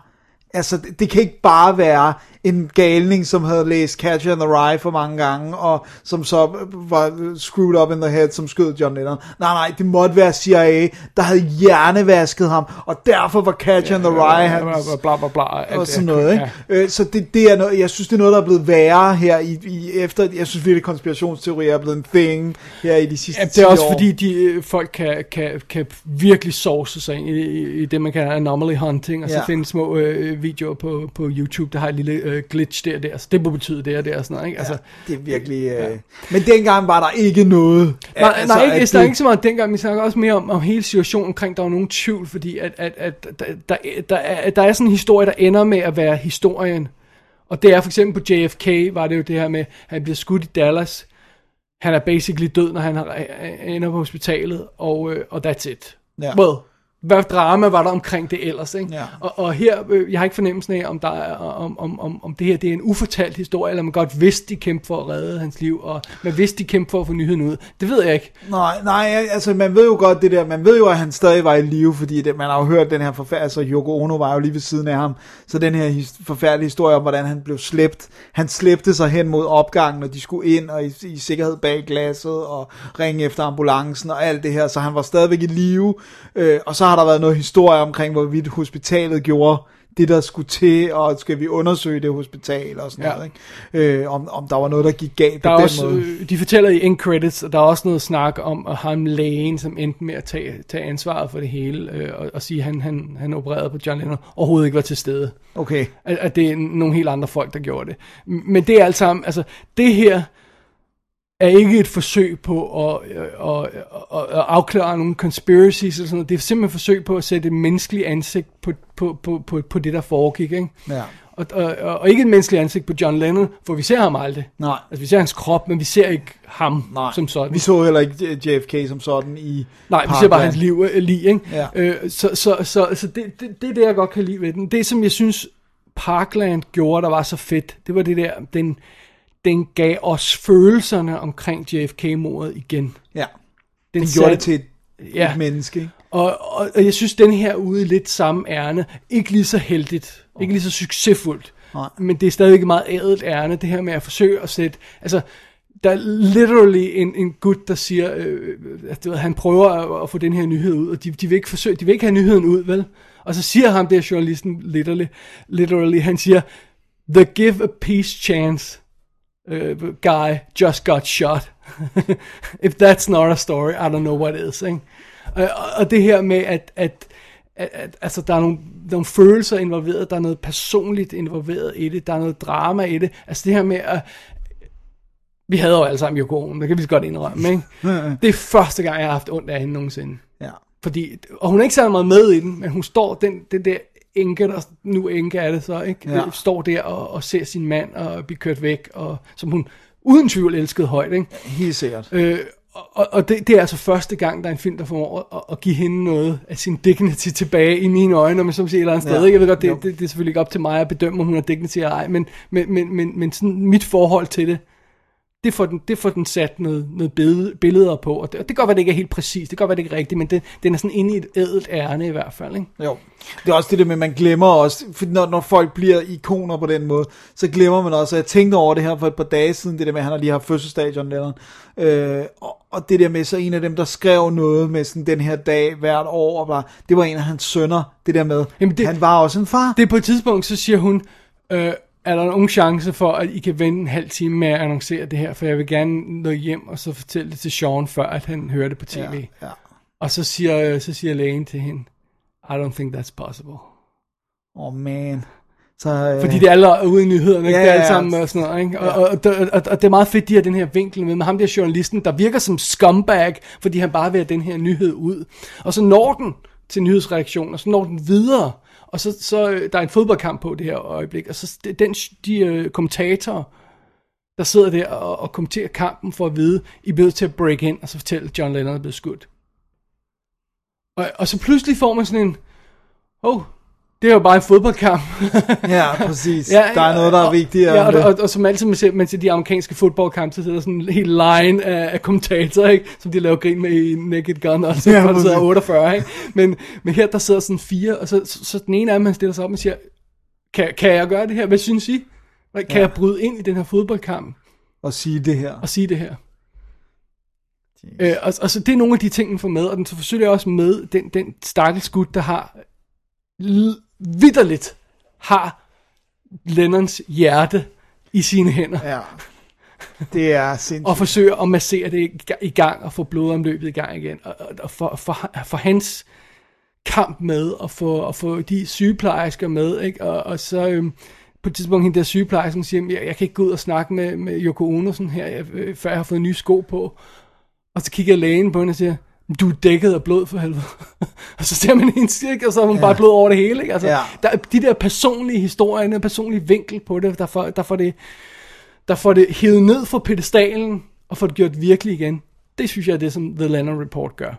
Speaker 4: Altså, det, det kan ikke bare være en galning, som havde læst Catcher in the Rye for mange gange, og som så var screwed up in the head, som skød John Lennon. Nej, nej, det måtte være CIA, der havde hjernevasket ham, og derfor var Catcher in the Rye hans
Speaker 3: Bla, bla, bla, alt
Speaker 4: og sådan noget, ikke?
Speaker 3: Ja.
Speaker 4: Øh, Så det, det er noget, jeg synes, det er noget, der er blevet værre her i, i efter, jeg synes virkelig, konspirationsteorier er blevet en thing her i de sidste
Speaker 3: Ja, det er
Speaker 4: 10
Speaker 3: også
Speaker 4: år.
Speaker 3: fordi, de, øh, folk kan, kan, kan virkelig sovse sig ind i, i, i det, man kalder anomaly hunting, og så
Speaker 4: Ja.
Speaker 3: finde små øh, videoer på, på YouTube, der har et lille øh, glitch der og der, så det må betyde det og det og sådan noget, ikke? Altså,
Speaker 4: det er virkelig... Øh... Men dengang var der ikke noget.
Speaker 3: Nej, altså, nej ikke,
Speaker 4: at
Speaker 3: der er
Speaker 4: det-
Speaker 3: ikke så meget dengang, vi snakker også mere om, om hele situationen omkring, der var nogen tvivl, fordi at, at, at, der, der, der, er, der er sådan en historie, der ender med at være historien. Og det er for eksempel på JFK, var det jo det her med, at han bliver skudt i Dallas. Han er basically død, når han ender på hospitalet, og, øh, og that's it.
Speaker 4: Ja.
Speaker 3: Well, hvad drama var der omkring det ellers, ikke?
Speaker 4: Ja.
Speaker 3: Og, og her, øh, jeg har ikke fornemmelsen af, om, der er, om, om, om, om det her det er en ufortalt historie, eller man godt vidste, de kæmpede for at redde hans liv, og man vidste, de kæmpede for at få nyheden ud. Det ved jeg ikke.
Speaker 4: Nej, nej, altså man ved jo godt det der, man ved jo, at han stadig var i live, fordi det, man har jo hørt den her forfærdelige, altså Yoko Ono var jo lige ved siden af ham, så den her his, forfærdelige historie om, hvordan han blev slæbt, han slæbte sig hen mod opgangen, og de skulle ind og i, i sikkerhed bag glasset, og ringe efter ambulancen og alt det her, så han var stadigvæk i live, øh, og så har der været noget historie omkring, hvorvidt hospitalet gjorde det, der skulle til, og skal vi undersøge det hospital og sådan
Speaker 3: Ja.
Speaker 4: noget, ikke? Øh, om, om der var noget, der gik galt på
Speaker 3: Der er
Speaker 4: den
Speaker 3: også,
Speaker 4: måde.
Speaker 3: øh, de fortæller i end credits, og der er også noget snak om at ham lægen, som endte med at tage, tage ansvaret for det hele, øh, og, og sige, at han, han, han opererede på John Lennon, overhovedet ikke var til stede.
Speaker 4: Okay.
Speaker 3: At, at det er nogle helt andre folk, der gjorde det. Men det er alt sammen, altså det her er ikke et forsøg på at, øh, at, at, at afklare nogle conspiracies eller sådan noget. Det er simpelthen et forsøg på at sætte et menneskeligt ansigt på, på, på, på, på det, der foregik. Ikke?
Speaker 4: Ja.
Speaker 3: Og, og, og, og ikke et menneskeligt ansigt på John Lennon, for vi ser ham aldrig.
Speaker 4: Nej.
Speaker 3: Altså vi ser hans krop, men vi ser ikke ham
Speaker 4: Nej.
Speaker 3: som sådan.
Speaker 4: Vi så heller ikke JFK som sådan i
Speaker 3: Nej, vi ser bare
Speaker 4: Parkland.
Speaker 3: hans liv øh, lige, ikke?
Speaker 4: Ja.
Speaker 3: Øh, så så, så, så det, det, det er det, jeg godt kan lide ved den. Det, som jeg synes, Parkland gjorde, der var så fedt, det var det der, den, den gav os følelserne omkring JFK-mordet igen.
Speaker 4: Ja.
Speaker 3: Den
Speaker 4: Den gjorde det til et,
Speaker 3: Ja.
Speaker 4: et menneske. ikke?
Speaker 3: Og, og, og jeg synes, den her er ude i lidt samme ærne. Ikke lige så heldigt. Ikke lige så succesfuldt.
Speaker 4: Nej.
Speaker 3: Men det er stadigvæk et meget ædelt ærne, det her med at forsøge at sætte... Altså, der er literally en, en gut, der siger, øh, at du ved, han prøver at, at få den her nyhed ud, og de, de, vil ikke forsøge, de vil ikke have nyheden ud, vel? Og så siger ham, det er journalisten, literally, literally han siger, the give a peace chance uh, guy just got shot. If that's not a story, I don't know what is. Ikke? Og, og, det her med, at, at, at, at altså, der er nogle, nogle følelser involveret, der er noget personligt involveret i det, der er noget drama i det. Altså det her med, at vi havde jo alle sammen Yoko Ono, det kan vi så godt indrømme. Ikke? det er første gang, jeg har haft ondt af hende nogensinde.
Speaker 4: Ja.
Speaker 3: Fordi, og hun er ikke særlig meget med i den, men hun står, den, den der enke, der nu enke er det så, ikke?
Speaker 4: Ja.
Speaker 3: Står der og, og ser sin mand og blive kørt væk, og som hun uden tvivl elskede højt, ikke?
Speaker 4: Helt sikkert.
Speaker 3: Øh, og og det, det er altså første gang, der er en film, der formår at, at give hende noget af sin dignity tilbage i mine øjne, om jeg så må sige et eller andet
Speaker 4: Ja.
Speaker 3: sted. Jeg ved godt,
Speaker 4: Jo.
Speaker 3: det, det, det er selvfølgelig ikke op til mig at bedømme, om hun har dignity eller ej, men, men, men, men, men sådan mit forhold til det, det får den, det får den sat noget, noget billede, billeder på, og det, og det kan godt være, det ikke er helt præcist, det kan godt være, det ikke er rigtigt, men det, den er sådan inde i et ædelt ærne i hvert fald, ikke?
Speaker 4: Jo. Det er også det der med, at man glemmer også, for når, når folk bliver ikoner på den måde, så glemmer man også, og jeg tænkte over det her for et par dage siden, det der med, at han har lige haft fødselsdag, John Lennon, øh, og, og det der med, så en af dem, der skrev noget med sådan den her dag hvert år, og var, det var en af hans sønner, det der med,
Speaker 3: Jamen det-
Speaker 4: han var også en far.
Speaker 3: Det er på et tidspunkt, så siger hun, øh, er der nogen chance for, at I kan vente en halv time med at annoncere det her, for jeg vil gerne nå hjem og så fortælle det til Sean, før at han hører det på tv.
Speaker 4: ja, ja.
Speaker 3: Og så siger, så siger lægen til hende, I don't think that's possible.
Speaker 4: Oh man. Så, øh,
Speaker 3: Fordi det er alle ude i nyhederne, ikke?
Speaker 4: Ja,
Speaker 3: det er alt
Speaker 4: ja,
Speaker 3: sammen og sådan noget, ikke? Og, og, og, og, og, det er meget fedt, de har den her vinkel med, med ham der journalisten, der virker som scumbag, fordi han bare vil have den her nyhed ud. Og så når den til nyhedsreaktionen, og så når den videre, og så, så øh, der er en fodboldkamp på det her øjeblik, og så den, de øh, kommentatorer, der sidder der og, og kommenterer kampen for at vide, I er til at break ind, og så fortælle, at John Lennon er blevet skudt. Og, og så pludselig får man sådan en, oh, det er jo bare en fodboldkamp.
Speaker 4: ja, præcis. der er noget, der er
Speaker 3: og-
Speaker 4: vigtigere.
Speaker 3: Ja, og,
Speaker 4: det.
Speaker 3: og, og, som altid man ser, man ser de amerikanske fodboldkampe, så sidder der sådan en hel line af, af kommentatorer, ikke? som de laver grin med i Naked Gun, og så
Speaker 4: Ja,
Speaker 3: ja, der sidder
Speaker 4: præcis.
Speaker 3: 48, ikke? Men, men her der sidder sådan fire, og så, så, så den ene af dem, han stiller sig op og siger, kan, kan jeg gøre det her? Hvad synes I? Kan
Speaker 4: Ja.
Speaker 3: jeg bryde ind i den her fodboldkamp
Speaker 4: Og sige det her.
Speaker 3: og sige det her? Øh, og, og så det er nogle af de ting, den får med, og den så forsøger også med den, den stakkels gut, der har vidderligt har Lennons hjerte i sine hænder,
Speaker 4: Ja. Det er sindssygt.
Speaker 3: og forsøger at massere det i ga- i gang, og få blodomløbet i gang igen, og, og, for, for, for hans kamp med, og få, og få de sygeplejersker med, ikke? Og, og så øhm, på et tidspunkt, hende der sygeplejersken siger, jeg, jeg kan ikke gå ud og snakke med, med Yoko Ono sådan her, jeg, øh, før jeg har fået nye sko på. Og så kigger lægen på hende og siger, du er dækket af blod for helvede. og så ser man hende cirka, og så har hun ja. bare blod over det hele. Ikke? Altså,
Speaker 4: Ja.
Speaker 3: der, er de der personlige historier, den personlige vinkel på det, der får, der får det, der får det hævet ned fra pedestalen, og får det gjort virkelig igen. Det synes jeg er det, som The Lennon Report gør.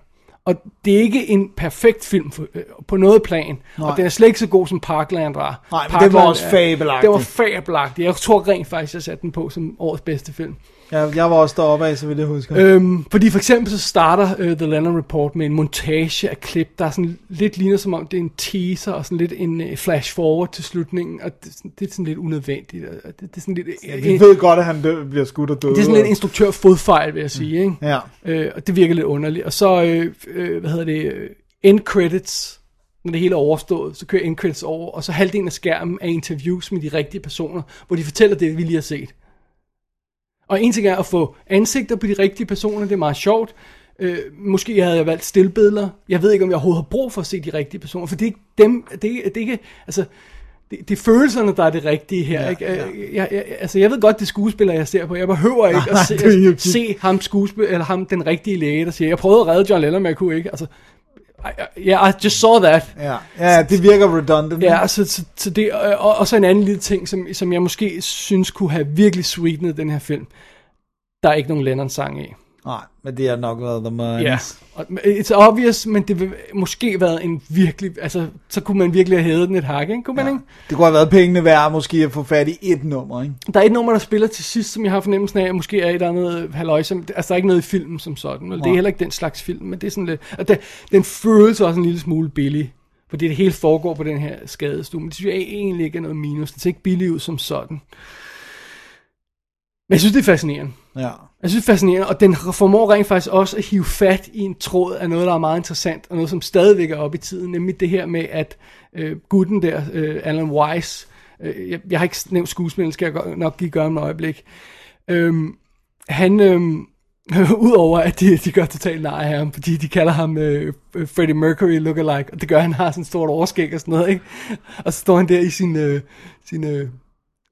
Speaker 3: Og det er ikke en perfekt film for, øh, på noget plan.
Speaker 4: Nej.
Speaker 3: Og den er slet ikke så god, som Parkland var.
Speaker 4: Nej, men
Speaker 3: Parkland
Speaker 4: det var også
Speaker 3: er-
Speaker 4: fabelagtigt.
Speaker 3: Det var fabelagtigt. Jeg tror rent faktisk, jeg satte den på som årets bedste film.
Speaker 4: Ja, jeg var også deroppe af, så vil jeg huske.
Speaker 3: Øhm, fordi for eksempel så starter uh, The Lennon Report med en montage af klip, der er sådan lidt ligner som om det er en teaser og sådan lidt en uh, flash forward til slutningen, og det, er sådan- det er sådan lidt unødvendigt. og Det, det er sådan lidt,
Speaker 4: Ja, vi ved godt, at han dø, bliver skudt og døde.
Speaker 3: det er sådan lidt en instruktør fodfejl, vil jeg sige, ikke?
Speaker 4: Ja.
Speaker 3: Øh, og det virker lidt underligt. Og så, øh, øh, hvad hedder det, øh, end credits, når det hele er overstået, så kører endcredits over, og så halvdelen af skærmen er interviews med de rigtige personer, hvor de fortæller det, vi lige har set. Og en ting er at få ansigter på de rigtige personer, det er meget sjovt. Øh, måske havde jeg valgt stillbilleder. Jeg ved ikke, om jeg overhovedet har brug for at se de rigtige personer, for det er ikke dem, det er, det er ikke, altså, det, det er følelserne, der er det rigtige her.
Speaker 4: Ja,
Speaker 3: ikke?
Speaker 4: ja.
Speaker 3: Jeg, jeg, jeg, altså, jeg ved godt, det er skuespillere, jeg ser på. Jeg behøver ikke
Speaker 4: Nej,
Speaker 3: at se, at se ham, skuespil, eller ham, den rigtige læge, der siger, jeg prøvede at redde John Lennon, men jeg kunne ikke. Altså, ja, I just saw that.
Speaker 4: Ja, ja det virker redundant.
Speaker 3: Ja, så, så, så det, og, og så en anden lille ting, som, som jeg måske synes kunne have virkelig sweetenet den her film. Der er ikke nogen Lennon-sang i.
Speaker 4: Nej, men det har nok været The Money.
Speaker 3: Ja, og it's obvious, men det vil måske været en virkelig, altså, så kunne man virkelig have hævet den et hak, ikke? Kunne man
Speaker 4: Ja.
Speaker 3: ikke?
Speaker 4: Det kunne have været pengene værd måske at få fat i et nummer, ikke?
Speaker 3: Der er et nummer, der spiller til sidst, som jeg har fornemmelsen af, at måske er et eller andet halløj, som, altså der er ikke noget i filmen som sådan, vel? det er heller ikke den slags film, men det er sådan lidt, og det, den føles også en lille smule billig, fordi det hele foregår på den her skadestue, men det synes jeg egentlig ikke er noget minus, det ser ikke billigt ud som sådan. Men jeg synes, det er fascinerende.
Speaker 4: Ja.
Speaker 3: Jeg synes, det er fascinerende, og den formår rent faktisk også at hive fat i en tråd af noget, der er meget interessant, og noget, som stadigvæk er oppe i tiden, nemlig det her med, at øh, gutten der, øh, Alan Weiss, øh, jeg, jeg har ikke nævnt skuespillen, skal jeg nok lige gøre om et øjeblik, øhm, han, øh, udover at de, de gør totalt nej af ham, fordi de kalder ham øh, øh, Freddie Mercury lookalike, og det gør, at han har sådan et stort overskæg og sådan noget, ikke? Og så står han der i sin, øh, sin øh,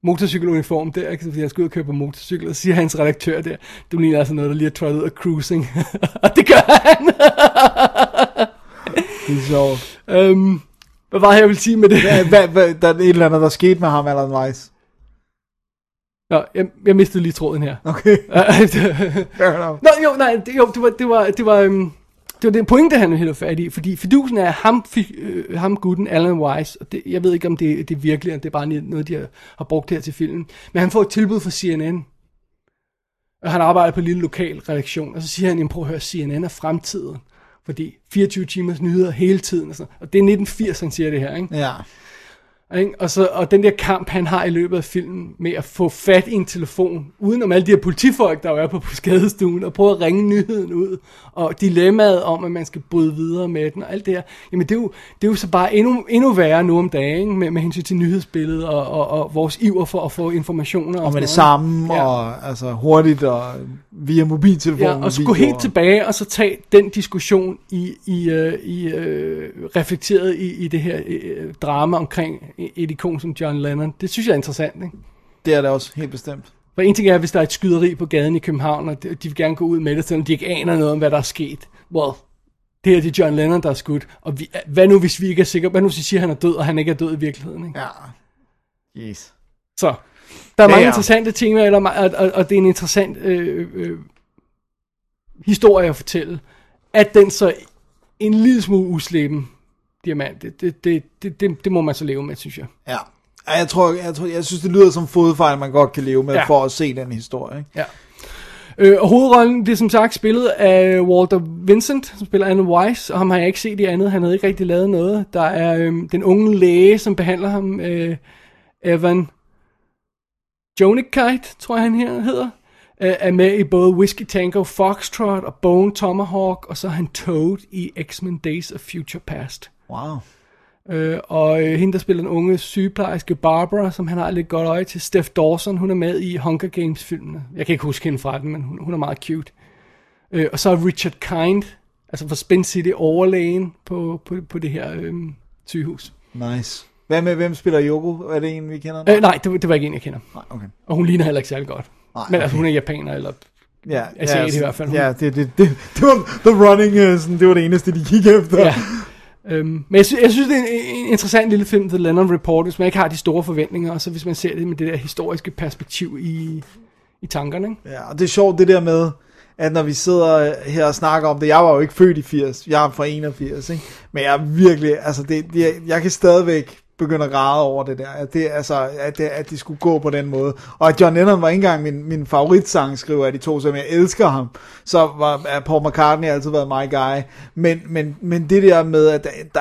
Speaker 3: motorcykeluniform der, ikke? fordi han skal ud og køre på motorcykel, og så siger hans redaktør der, du ligner altså noget, der lige er trådt ud af cruising. og det gør han!
Speaker 4: Det er sjovt.
Speaker 3: øhm, hvad var det, jeg vil sige med det?
Speaker 4: Ja, hvad, hvad, der er et eller andet, der skete med ham, Weiss.
Speaker 3: Nå, jeg, jeg mistede lige tråden her.
Speaker 4: Okay. Fair enough.
Speaker 3: Nå, jo, nej, det, jo, det var, det var, det var, øhm, det var den pointe, han ville fat i, fordi fidusen er ham, fi, øh, ham gutten, Alan Weiss, og det, jeg ved ikke, om det, det er virkelig, om det er bare noget, de har, har brugt her til filmen, men han får et tilbud fra CNN, og han arbejder på en lille lokal redaktion, og så siger han, jamen prøv at høre, CNN er fremtiden, fordi 24 timers nyheder hele tiden, og, sådan. og det er 1980, han siger det her, ikke?
Speaker 4: Ja.
Speaker 3: Ikke? Og, så, og den der kamp, han har i løbet af filmen med at få fat i en telefon, uden om alle de her politifolk, der jo er på, skadestuen, og prøve at ringe nyheden ud, og dilemmaet om, at man skal bryde videre med den, og alt det her, jamen det er jo, det er jo så bare endnu, endnu værre nu om dagen, ikke? med, med hensyn til nyhedsbilledet, og, og, og vores iver for at få informationer.
Speaker 4: Og med
Speaker 3: sådan
Speaker 4: det samme,
Speaker 3: ikke?
Speaker 4: og altså hurtigt, og via mobiltelefon.
Speaker 3: Ja, og så gå helt tilbage, og så tage den diskussion i, i, øh, i øh, reflekteret i, i det her øh, drama omkring et ikon som John Lennon. Det synes jeg er interessant, ikke?
Speaker 4: Det er det også, helt bestemt.
Speaker 3: For en ting er, hvis der er et skyderi på gaden i København, og de vil gerne gå ud med det, selvom de ikke aner noget om, hvad der er sket. Well, det her det er John Lennon, der er skudt. Og vi, hvad nu, hvis vi ikke er sikre? Hvad nu, hvis vi siger, at han er død, og han ikke er død i virkeligheden? Ikke?
Speaker 4: Ja. Yes.
Speaker 3: Så, der er mange
Speaker 4: Ja, ja.
Speaker 3: interessante temaer, eller, og, og, og det er en interessant øh, øh, historie at fortælle. At den så en lille smule uslæben diamant, det, det, det, det, det, det må man så leve med, synes jeg.
Speaker 4: Ja. Ja, Jeg tror, jeg, tror, jeg synes, det lyder som fodfejl, man godt kan leve med,
Speaker 3: Ja.
Speaker 4: for at se den historie. Ikke?
Speaker 3: Ja. Øh, og hovedrollen bliver som sagt spillet af Walter Vincent, som spiller Alan Weiss, og ham har jeg ikke set i andet, han havde ikke rigtig lavet noget. Der er øh, den unge læge, som behandler ham, øh, Evan Jonikite, tror jeg han her hedder, øh, er med i både Whiskey Tango Foxtrot og Bone Tomahawk, og så er han Toad i X-Men Days of Future Past.
Speaker 4: Wow.
Speaker 3: Øh, og øh, hende, der spiller den unge sygeplejerske Barbara, som han har lidt godt øje til, Steph Dawson, hun er med i Hunger Games-filmene. Jeg kan ikke huske hende fra den, men hun, hun er meget cute. Øh, og så er Richard Kind, altså fra Spin City, overlægen på, på, på det her øh, sygehus.
Speaker 4: Nice. Hvad med, hvem spiller Yoko? Er det en, vi kender?
Speaker 3: Øh, nej, det, var- det var ikke en, jeg kender.
Speaker 4: Nej, okay.
Speaker 3: Og hun ligner heller ikke særlig godt.
Speaker 4: Nej,
Speaker 3: Men altså,
Speaker 4: okay.
Speaker 3: hun er japaner, eller...
Speaker 4: Ja,
Speaker 3: Asiat i hvert fald.
Speaker 4: Ja, det, det, det, det, var the running, uh, sådan, det var det eneste, de gik efter.
Speaker 3: Ja. Øhm, men jeg, sy- jeg synes, det er en, en interessant lille film, The Lennon Report, hvis man ikke har de store forventninger, og så hvis man ser det med det der historiske perspektiv i, i tankerne. Ikke?
Speaker 4: Ja, og det er sjovt det der med, at når vi sidder her og snakker om det, jeg var jo ikke født i 80, jeg er fra 81, ikke? men jeg er virkelig, altså det, det, jeg kan stadigvæk begynde at græde over det der, at det, altså, at, det, at de skulle gå på den måde, og at John Lennon var ikke engang min, min favoritsangskriver af de to, som jeg elsker ham, så var er Paul McCartney altid været my guy, men, men, men det der med, at der,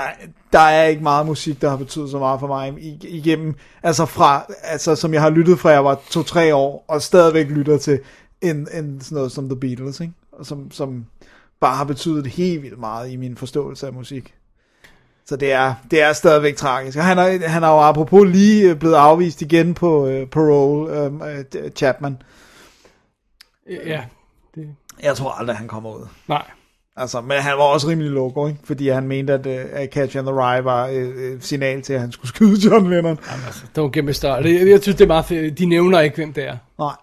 Speaker 4: der, er ikke meget musik, der har betydet så meget for mig igennem, altså fra, altså som jeg har lyttet fra jeg var 2-3 år, og stadigvæk lytter til, en, en sådan noget som The Beatles, ikke? Og som, som bare har betydet helt vildt meget i min forståelse af musik. Så det er, det er stadigvæk tragisk. Og han er, han er jo apropos lige øh, blevet afvist igen på øh, parole, øh, øh, Chapman.
Speaker 3: Ja, det,
Speaker 4: Jeg tror aldrig, han kommer ud.
Speaker 3: nej.
Speaker 4: Altså, men han var også rimelig loco, ikke? Fordi han mente, at, uh, at Catch and the Rye var et uh, signal til, at han skulle skyde John Lennon.
Speaker 3: Don't get me started. Jeg, jeg synes, det er meget fedt. De nævner ikke, hvem det er.
Speaker 4: Nej.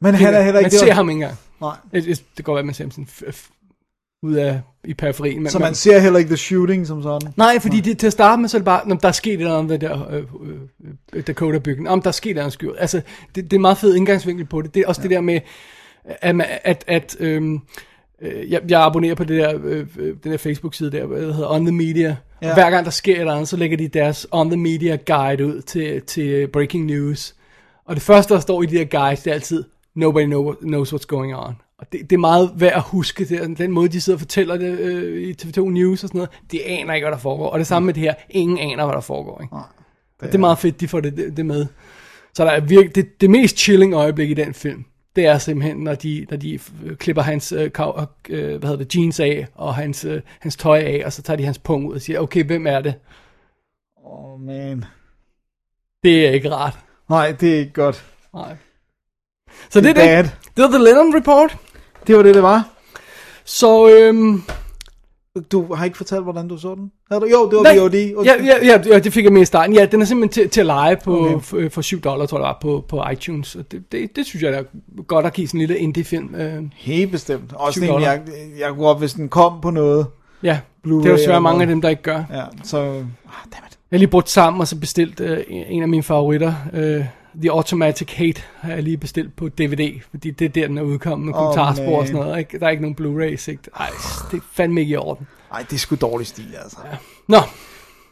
Speaker 4: Men han er heller
Speaker 3: man
Speaker 4: ikke... det
Speaker 3: ser
Speaker 4: var-
Speaker 3: ham ikke engang.
Speaker 4: Nej.
Speaker 3: Det, det, det godt være, man ser ham sådan ud af i periferien. Men,
Speaker 4: Så man ser heller ikke the shooting som sådan.
Speaker 3: Nej, fordi det, til at starte med, så er det bare, når der er sket et eller andet ved der øh, øh, Dakota-byggen. Om der er sket et eller andet. Altså, det, det er en meget fed indgangsvinkel på det. Det er også ja. det der med, at, at, at øhm, øh, jeg, jeg abonnerer på det der, øh, øh, den der Facebook-side der, det hedder On The Media. Ja.
Speaker 4: Ja.
Speaker 3: Hver gang der sker et eller andet, så lægger de deres On The Media guide ud til, til breaking news. Og det første, der står i de der guides, det er altid, nobody know, knows what's going on. Og det, det er meget værd at huske, det, er den måde, de sidder og fortæller det øh, i TV2 News og sådan noget. De aner ikke, hvad der foregår. Og det samme med det her, ingen aner, hvad der foregår. Ikke? Det, det er meget fedt, de får det, det, det med. Så der er virkelig, det, det mest chilling øjeblik i den film, det er simpelthen, når de, når de øh, klipper hans øh, kav, øh, hvad hedder det, jeans af, og hans, øh, hans tøj af, og så tager de hans pung ud og siger, okay, hvem er det?
Speaker 4: Åh, oh, man.
Speaker 3: Det er ikke rart.
Speaker 4: Nej, det er ikke godt.
Speaker 3: Nej. Så det er
Speaker 4: Bad.
Speaker 3: det. Det var The Lennon Report.
Speaker 4: Det var det, det var.
Speaker 3: Så, øhm,
Speaker 4: Du har ikke fortalt, hvordan du så den? Har du? Jo, det var
Speaker 3: Nej,
Speaker 4: VOD.
Speaker 3: ja, ja, ja, ja, det fik jeg med i starten. Ja, den er simpelthen til, til at lege på,
Speaker 4: Okay.
Speaker 3: okay. for, for 7 dollar, tror jeg det var, på, på iTunes. Og det, det, det synes jeg er godt at give sådan en lille indie-film. Øh,
Speaker 4: Helt bestemt. Også en, jeg, jeg kunne godt, hvis den kom på noget.
Speaker 3: ja,
Speaker 4: Blu-ray
Speaker 3: det er jo svært mange af dem, der ikke gør.
Speaker 4: Ja, så... Ah, dammit.
Speaker 3: Jeg har lige brugt sammen og så bestilt øh, en af mine favoritter. Øh, The Automatic Hate har jeg lige bestilt på DVD, fordi det er der, den er udkommet med
Speaker 4: Åh,
Speaker 3: kommentarspor og sådan noget. Ikke? Der er ikke nogen Blu-ray sigt. Ej, det er fandme ikke i orden.
Speaker 4: Ej, det er sgu dårlig stil, altså.
Speaker 3: Nå,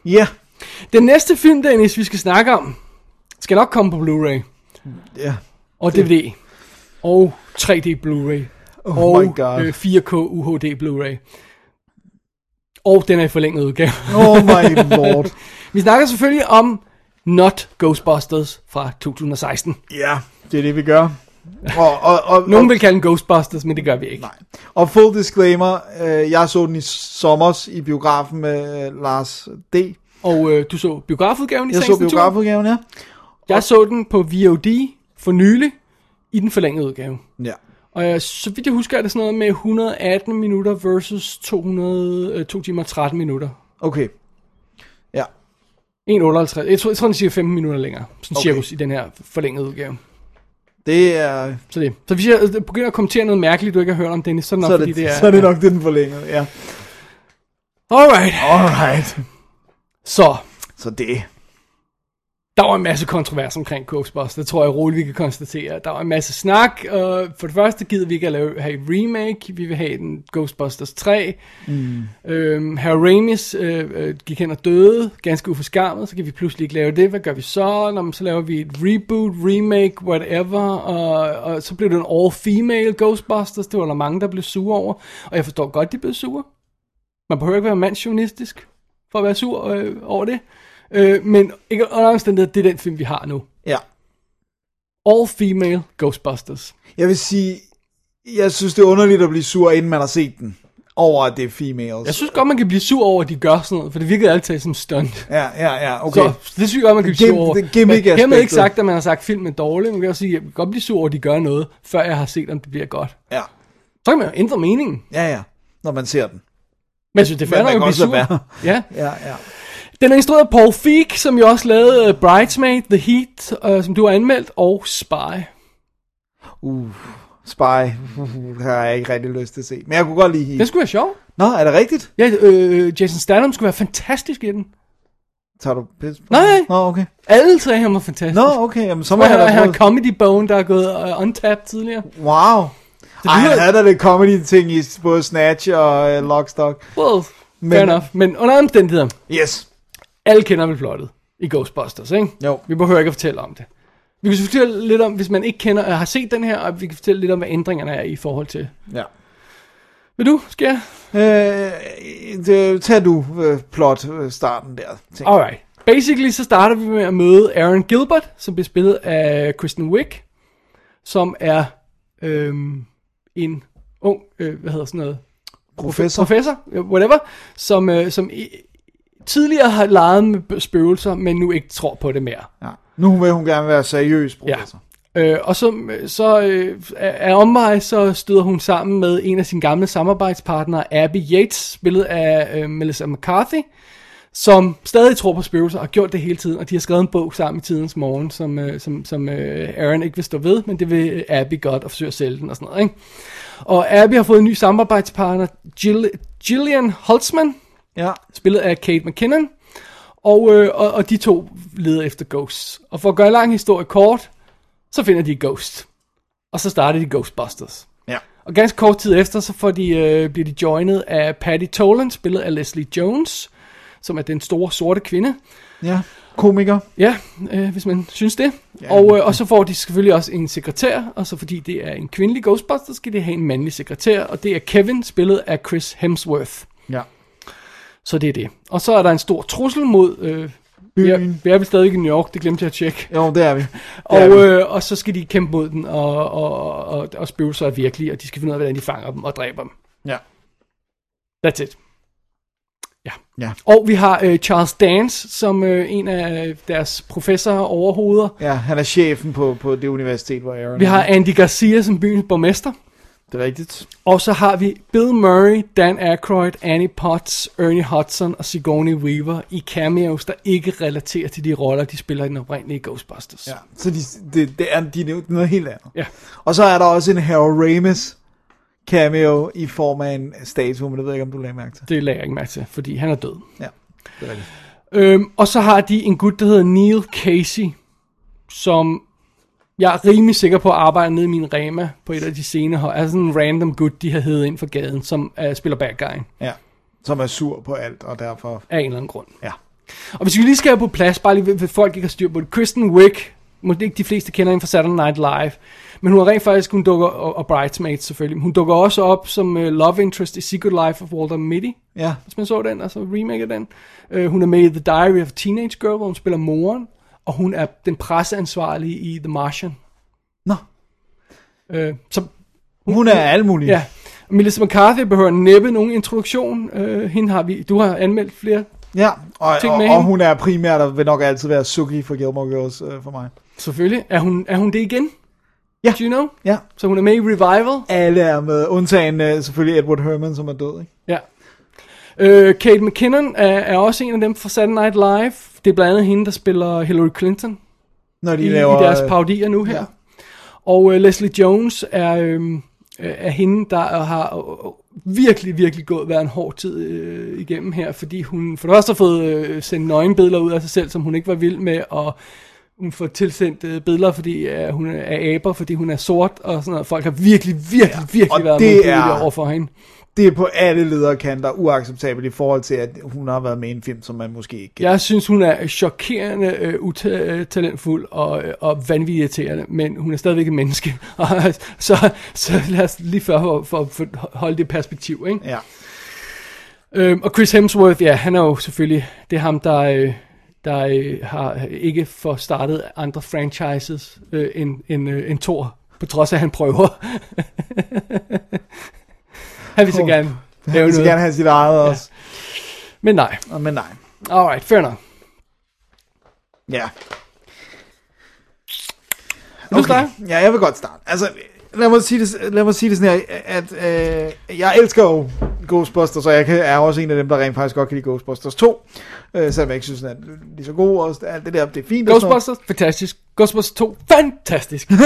Speaker 4: Ja.
Speaker 3: den næste film, Dennis, vi skal snakke om, skal nok komme på Blu-ray
Speaker 4: Ja.
Speaker 3: og DVD og 3D Blu-ray
Speaker 4: Oh
Speaker 3: og
Speaker 4: my god.
Speaker 3: øh, 4K UHD Blu-ray. Og den er i forlænget udgave.
Speaker 4: Oh my lord.
Speaker 3: Vi snakker selvfølgelig om Not Ghostbusters fra 2016.
Speaker 4: ja, det er det, vi gør. Og, og, og,
Speaker 3: Nogen
Speaker 4: og,
Speaker 3: vil kalde den Ghostbusters, men det gør vi ikke.
Speaker 4: Nej. og full disclaimer, øh, jeg så den i sommers i biografen med øh, Lars D.
Speaker 3: Og øh, du så biografudgaven i
Speaker 4: Jeg så biografudgaven, ja.
Speaker 3: Jeg så den på VOD for nylig i den forlængede udgave.
Speaker 4: Ja.
Speaker 3: Og øh, så vidt jeg husker, er det sådan noget med 118 minutter versus 200, øh, 2 timer og 13 minutter.
Speaker 4: Okay. Ja.
Speaker 3: 1,58. Jeg tror, jeg tror, den siger 15 minutter længere. Sådan
Speaker 4: Okay.
Speaker 3: cirkus i den her forlængede udgave.
Speaker 4: Det er...
Speaker 3: Så det. Så hvis jeg øh, begynder at kommentere noget mærkeligt, du ikke har hørt om, Dennis, så er det nok,
Speaker 4: Så er
Speaker 3: fordi
Speaker 4: det,
Speaker 3: det er...
Speaker 4: så er det nok det, den forlængede, ja.
Speaker 3: Alright.
Speaker 4: Alright.
Speaker 3: Så,
Speaker 4: Så det.
Speaker 3: Der var en masse kontrovers omkring Ghostbusters. Det tror jeg roligt, vi kan konstatere. Der var en masse snak, og for det første gider vi ikke at lave, have en remake. Vi vil have den Ghostbusters 3. Mm. Øhm, Harry Ramis øh, øh, gik hen og døde, ganske uforskammet, så kan vi pludselig ikke lave det. Hvad gør vi så? Nå, så laver vi et reboot, remake, whatever, og, og så blev det en all-female Ghostbusters. Det var der mange, der blev sure over, og jeg forstår godt, de blev sure. Man behøver ikke være mandsjournalistisk for at være sur øh, over det. Øh, men ikke under omstændighed, det er den film, vi har nu.
Speaker 4: Ja.
Speaker 3: All female Ghostbusters.
Speaker 4: Jeg vil sige, jeg synes, det er underligt at blive sur, inden man har set den. Over, at det er females.
Speaker 3: Jeg synes godt, man kan blive sur over, at de gør sådan noget, for det virkede altid som stunt.
Speaker 4: Ja, ja, ja,
Speaker 3: Okay. Så det synes jeg godt, man kan blive sur over.
Speaker 4: det gimmick
Speaker 3: Men Hermed ikke sagt, at man har sagt, at filmen er dårlig. Man kan også sige, at jeg kan godt blive sur over, at de gør noget, før jeg har set, om det bliver godt.
Speaker 4: Ja,
Speaker 3: Så kan man jo ændre meningen.
Speaker 4: ja, ja. Når man ser den.
Speaker 3: Men jeg synes, det er
Speaker 4: Men
Speaker 3: nok at
Speaker 4: kan
Speaker 3: blive sur. Ja.
Speaker 4: Ja, ja.
Speaker 3: Den er instrueret af Paul Feig, som jo også lavede uh, Bridesmaid, The Heat, uh, som du har anmeldt, og Spy.
Speaker 4: Uh, Spy. Har jeg ikke rigtig lyst til at se. Men jeg kunne godt lide
Speaker 3: Den
Speaker 4: hende.
Speaker 3: skulle være sjov.
Speaker 4: Nå, er det rigtigt?
Speaker 3: Ja, øh, Jason Statham skulle være fantastisk i den.
Speaker 4: Tager du pis på?
Speaker 3: Nej.
Speaker 4: Nå, okay.
Speaker 3: Alle tre han var fantastisk.
Speaker 4: Nå, okay. Jamen, så må jeg
Speaker 3: han, han
Speaker 4: prøve.
Speaker 3: comedy bone, der er gået uh, untapped tidligere.
Speaker 4: Wow.
Speaker 3: det
Speaker 4: Ej, han
Speaker 3: lyder-
Speaker 4: havde da lidt comedy-ting i både Snatch og uh, Lockstock.
Speaker 3: Well,
Speaker 4: Men-
Speaker 3: fair enough. Men under omstændigheder,
Speaker 4: Yes.
Speaker 3: Alle kender vel plottet i Ghostbusters, ikke?
Speaker 4: Jo.
Speaker 3: Vi behøver ikke at fortælle om det. Vi kan fortælle lidt om, hvis man ikke kender, har set den her, og vi kan fortælle lidt om, hvad ændringerne er i forhold til.
Speaker 4: Ja.
Speaker 3: Vil du, skal jeg?
Speaker 4: Øh, det, tag du øh, plot øh, starten der. Tænk.
Speaker 3: Alright. Basically så starter vi med at møde Aaron Gilbert, som bliver spillet af Kristen Wiig, som er øhm, en ung, øh, hvad hedder sådan noget?
Speaker 4: Professor.
Speaker 3: Professor, øh, whatever, som, øh, som tidligere har leget med spøgelser, men nu ikke tror på det mere.
Speaker 4: Ja. Nu vil hun gerne være seriøs, professor.
Speaker 3: Øh, og så, så øh, af omvej, så støder hun sammen med en af sine gamle samarbejdspartnere, Abby Yates, spillet af øh, Melissa McCarthy, som stadig tror på spøgelser og har gjort det hele tiden, og de har skrevet en bog sammen i tidens morgen, som, øh, som, som øh, Aaron ikke vil stå ved, men det vil Abby godt og forsøge at sælge den og sådan noget. Ikke? Og Abby har fået en ny samarbejdspartner, Jill, Gillian Holtzman,
Speaker 4: Ja.
Speaker 3: spillet af Kate McKinnon, og, øh, og, og de to leder efter Ghosts. Og for at gøre en lang historie kort, så finder de Ghost. Og så starter de Ghostbusters.
Speaker 4: Ja.
Speaker 3: Og ganske kort tid efter, så får de, øh, bliver de joinet af Patty Tolan, spillet af Leslie Jones, som er den store sorte kvinde.
Speaker 4: Ja. Komiker.
Speaker 3: Ja, øh, hvis man synes det. Ja. Og, øh, og så får de selvfølgelig også en sekretær, og så fordi det er en kvindelig Ghostbuster, skal de have en mandlig sekretær, og det er Kevin, spillet af Chris Hemsworth.
Speaker 4: Ja.
Speaker 3: Så det er det. Og så er der en stor trussel mod... Øh, vi, er, vi er vel stadig i New York, det glemte jeg at tjekke.
Speaker 4: Jo, det er vi. Det
Speaker 3: Og,
Speaker 4: er vi.
Speaker 3: øh, og så skal de kæmpe mod den, og, og, og, og spøgelser er virkelige, og de skal finde ud af, hvordan de fanger dem og dræber dem.
Speaker 4: Ja.
Speaker 3: That's it. Ja.
Speaker 4: Ja.
Speaker 3: Og vi har øh, Charles Dance, som øh, en af deres professorer overhoveder.
Speaker 4: Ja, han er chefen på, på det universitet, hvor Aaron
Speaker 3: Vi har Andy Garcia som byens borgmester.
Speaker 4: Det er rigtigt.
Speaker 3: Og så har vi Bill Murray, Dan Aykroyd, Annie Potts, Ernie Hudson og Sigourney Weaver i cameos, der ikke relaterer til de roller, de spiller i den oprindelige Ghostbusters.
Speaker 4: Ja. Så de, det, det er de, er noget helt andet.
Speaker 3: Ja.
Speaker 4: Og så er der også en Harold Ramis cameo i form af en statue, men det ved jeg ikke, om du lagde mærke til.
Speaker 3: Det lagde jeg ikke mærke til, fordi han er død.
Speaker 4: Ja, det er rigtigt.
Speaker 3: Øhm, og så har de en gut, der hedder Neil Casey, som jeg er rimelig sikker på at arbejde nede i min Rema på et af de her. Er sådan en random gut, de har hævet ind fra gaden, som uh, spiller bad guy
Speaker 4: Ja, som er sur på alt, og derfor...
Speaker 3: af en eller anden grund.
Speaker 4: Ja.
Speaker 3: Og hvis vi lige skal have på plads, bare lige ved folk ikke har styr på det. Kristen Wiig, måske ikke de fleste kender hende fra Saturday Night Live, men hun er rent faktisk, hun dukker, og, og Bridesmaids selvfølgelig, hun dukker også op som uh, love interest i Secret Life of Walter Mitty,
Speaker 4: Ja,
Speaker 3: hvis man så den, altså remake af den. Uh, hun er med i The Diary of a Teenage Girl, hvor hun spiller moren, og hun er den presseansvarlige i The Martian.
Speaker 4: Nå.
Speaker 3: Uh, så
Speaker 4: hun er alt muligt.
Speaker 3: Ja, og Melissa McCarthy behøver næppe nogen introduktion. Uh, hende har vi, du har anmeldt flere,
Speaker 4: ja. Og,
Speaker 3: Ting
Speaker 4: og,
Speaker 3: med
Speaker 4: og
Speaker 3: hende.
Speaker 4: hun er primært og vil nok altid være Suki for Gilmore Girls øh, for mig.
Speaker 3: selvfølgelig. Er hun, er hun det igen?
Speaker 4: Ja.
Speaker 3: Do you know?
Speaker 4: Ja.
Speaker 3: Så hun er med i Revival.
Speaker 4: Alle er med, undtagen øh, selvfølgelig Edward Herman, som er død, ikke?
Speaker 3: Ja. Øh, Kate McKinnon er, er også en af dem fra Saturday Night Live. Det er blandt andet hende, der spiller Hillary Clinton
Speaker 4: Når de
Speaker 3: i,
Speaker 4: laver...
Speaker 3: i deres parodier nu her.
Speaker 4: ja.
Speaker 3: Ja. Og øh, Leslie Jones er, øh, er hende, der har øh, virkelig, virkelig gået været en hård tid øh, igennem her, fordi hun for det første har fået øh, sendt nøgenbilleder ud af sig selv, som hun ikke var vild med, og hun får tilsendt øh, billeder, fordi øh, hun er aber, fordi hun er sort, og sådan noget. Folk har virkelig, virkelig, ja, virkelig
Speaker 4: og
Speaker 3: været
Speaker 4: det er-
Speaker 3: over for hende.
Speaker 4: Det er på alle lederkanter uacceptabelt i forhold til, at hun har været med i en film, som man måske ikke...
Speaker 3: Jeg synes, hun er chokerende øh, utalentfuld og, øh, og vanvittigt irriterende, men hun er stadigvæk et menneske. Så, så lad os lige for, for, for, for holde det perspektiv. Ikke?
Speaker 4: Ja.
Speaker 3: Øhm, og Chris Hemsworth, ja, han er jo selvfølgelig, det er ham, der, øh, der øh, har ikke får startet andre franchises øh, end, end, øh, end Thor, på trods af, at han prøver. han vil så gerne
Speaker 4: Han
Speaker 3: lave
Speaker 4: vil så
Speaker 3: noget.
Speaker 4: gerne have sit eget også.
Speaker 3: Men nej.
Speaker 4: Men nej.
Speaker 3: Alright, fair nok.
Speaker 4: Ja.
Speaker 3: Vil du starte?
Speaker 4: Ja, jeg vil godt starte. Altså, lad mig sige det, lad mig sige det sådan her, at øh, jeg elsker jo Ghostbusters, og jeg er også en af dem, der rent faktisk godt kan lide Ghostbusters 2, øh, selvom jeg ikke synes, den er lige så god, og alt det der, det er fint.
Speaker 3: Ghostbusters, fantastisk. Ghostbusters 2, fantastisk.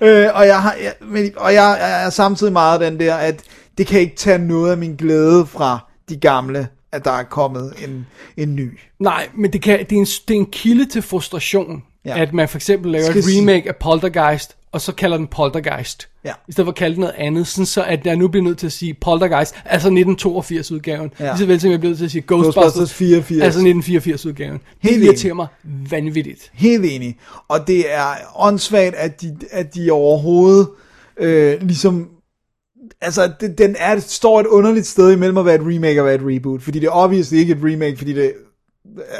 Speaker 4: øh, og jeg, har, jeg, men, og jeg, jeg er samtidig meget den der, at det kan ikke tage noget af min glæde fra de gamle, at der er kommet en, en ny.
Speaker 3: Nej, men det, kan, det, er en, det er en kilde til frustration,
Speaker 4: Ja.
Speaker 3: at man for eksempel laver
Speaker 4: Skal
Speaker 3: et remake af Poltergeist, og så kalder den Poltergeist.
Speaker 4: Ja.
Speaker 3: I stedet for at kalde den noget andet, sådan så at jeg nu bliver nødt til at sige Poltergeist, altså 1982-udgaven.
Speaker 4: Ja.
Speaker 3: Lige så vel som jeg bliver nødt til at sige
Speaker 4: Ghostbusters
Speaker 3: Ghostbusters,
Speaker 4: 84.
Speaker 3: altså 1984-udgaven. Det
Speaker 4: Helt
Speaker 3: irriterer mig vanvittigt.
Speaker 4: Helt enig. Og det er åndssvagt, at de, at de overhovedet øh, ligesom... Altså, det, den er, står et underligt sted imellem at være et remake og være et reboot. Fordi det er obviously ikke et remake, fordi det,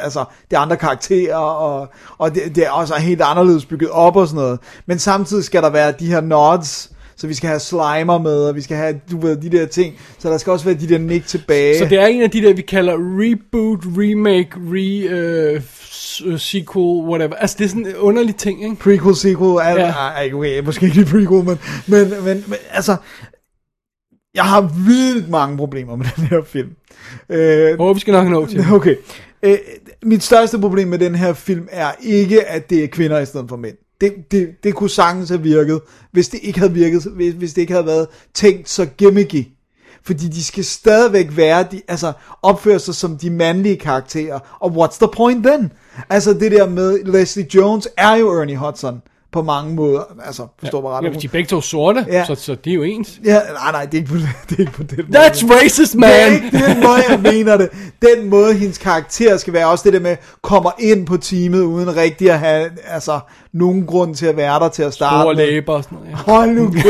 Speaker 4: altså, det er andre karakterer, og, og det, det er også helt anderledes bygget op og sådan noget. Men samtidig skal der være de her nods, så vi skal have Slimer med, og vi skal have, du ved, de der ting. Så der skal også være de der Nick tilbage.
Speaker 3: Så det er en af de der, vi kalder reboot, remake, re, øh, øh, sequel, whatever. Altså, det er sådan en underlig ting, ikke?
Speaker 4: prequel, sequel, al,
Speaker 3: Ja.
Speaker 4: ej, okay, måske ikke prequel, men, men, men, men altså, jeg har vildt mange problemer med den her film. Øh,
Speaker 3: Åh, vi skal nok nå til.
Speaker 4: Okay. Øh, mit største problem med den her film er ikke, at det er kvinder i stedet for mænd. Det, det, det kunne sagtens have virket, hvis det ikke havde virket, hvis, hvis det ikke havde været tænkt så gimmicky. Fordi de skal stadigvæk være, de, altså opføre sig som de mandlige karakterer. Og what's the point then? Altså det der med, Leslie Jones er jo Ernie Hudson på mange måder. Altså, forstår mig ret.
Speaker 3: Ja, de er begge to sorte,
Speaker 4: Ja.
Speaker 3: så, så de er jo ens.
Speaker 4: Ja, nej, nej, det er ikke på, det er ikke på den måde.
Speaker 3: That's racist,
Speaker 4: Det er
Speaker 3: man!
Speaker 4: ikke den måde, jeg mener det. Den måde, hendes karakter skal være, også det der med, kommer ind på teamet, uden rigtig at have, altså, nogen grund til at være der til at starte
Speaker 3: Store
Speaker 4: med.
Speaker 3: læber og sådan noget. Ja.
Speaker 4: Hold nu kæft.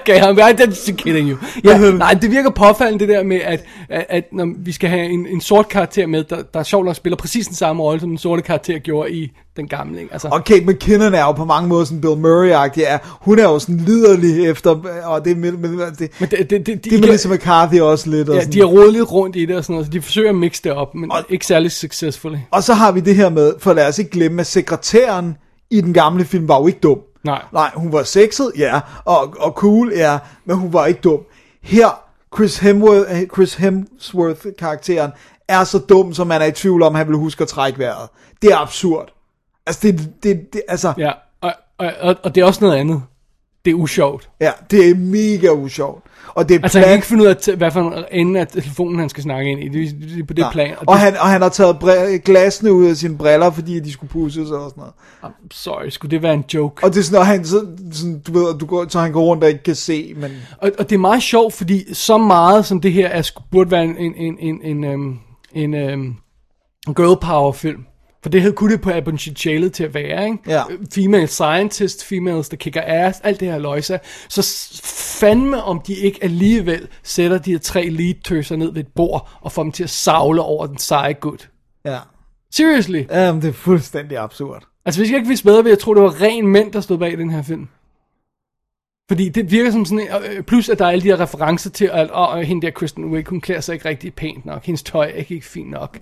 Speaker 3: okay, I'm just kidding you. Ja, nej, det virker påfaldende det der med, at, at, at når vi skal have en, en sort karakter med, der, der sjovt nok spiller præcis den samme rolle, som den sorte karakter gjorde i den gamle. Ikke? Altså,
Speaker 4: Og Kate McKinnon er jo på mange måder sådan Bill Murray-agtig. Ja, hun er jo sådan liderlig efter, og det er med, med, det,
Speaker 3: men det, det, det, de,
Speaker 4: det er Melissa McCarthy også lidt. Og,
Speaker 3: ja,
Speaker 4: sådan.
Speaker 3: de har rodet lidt rundt i det og sådan noget, så de forsøger at mixe det op, men ikke særlig successfully.
Speaker 4: og så har vi det her med, for lad os ikke glemme, at sekretæren i den gamle film var jo ikke dum.
Speaker 3: Nej.
Speaker 4: Nej, hun var sexet, ja, og, og cool, ja, men hun var ikke dum. Her, Chris Hemsworth, eh, Chris Hemsworth karakteren er så dum, som man er i tvivl om, han vil huske at trække vejret. Det er absurd. Altså, det, det, det altså, ja.
Speaker 3: Ja, og, og, og, og det er også noget andet. Det er usjovt.
Speaker 4: ja, det er mega usjovt. Og det er
Speaker 3: Altså, han kan
Speaker 4: plan-
Speaker 3: ikke finde ud af, hvad for en ende af telefonen, han skal snakke ind i. Det, det, det er på det
Speaker 4: Nej.
Speaker 3: plan.
Speaker 4: Og,
Speaker 3: det,
Speaker 4: han, og han har taget bre- glasene ud af sine briller, fordi de skulle pusses og sådan noget.
Speaker 3: Sorry, skulle det være en joke?
Speaker 4: Og det er sådan, og han, så, sådan, du ved, du går, så han går rundt og ikke kan se, men...
Speaker 3: Og, og det er meget sjovt, fordi så meget som det her er, burde være en, en, en, en, en, øhm, en øhm, girl power film. For det hed kunne det på potentialet til at være, ikke?
Speaker 4: Ja.
Speaker 3: Øh, Female scientist, females der kicker ass, alt det her løjse. Så fandme om de ikke alligevel sætter de her tre lead tøser ned ved et bord, og får dem til at savle over den seje gut.
Speaker 4: Ja.
Speaker 3: Seriously.
Speaker 4: Jamen, det er fuldstændig absurd.
Speaker 3: Altså hvis jeg ikke vidste bedre, ville jeg tro, det var ren mænd, der stod bag den her film. Fordi det virker som sådan, øh, plus at der er alle de her referencer til, at åh, hende der Kristen Wiig, hun klæder sig ikke rigtig pænt nok, hendes tøj er ikke, ikke fint nok.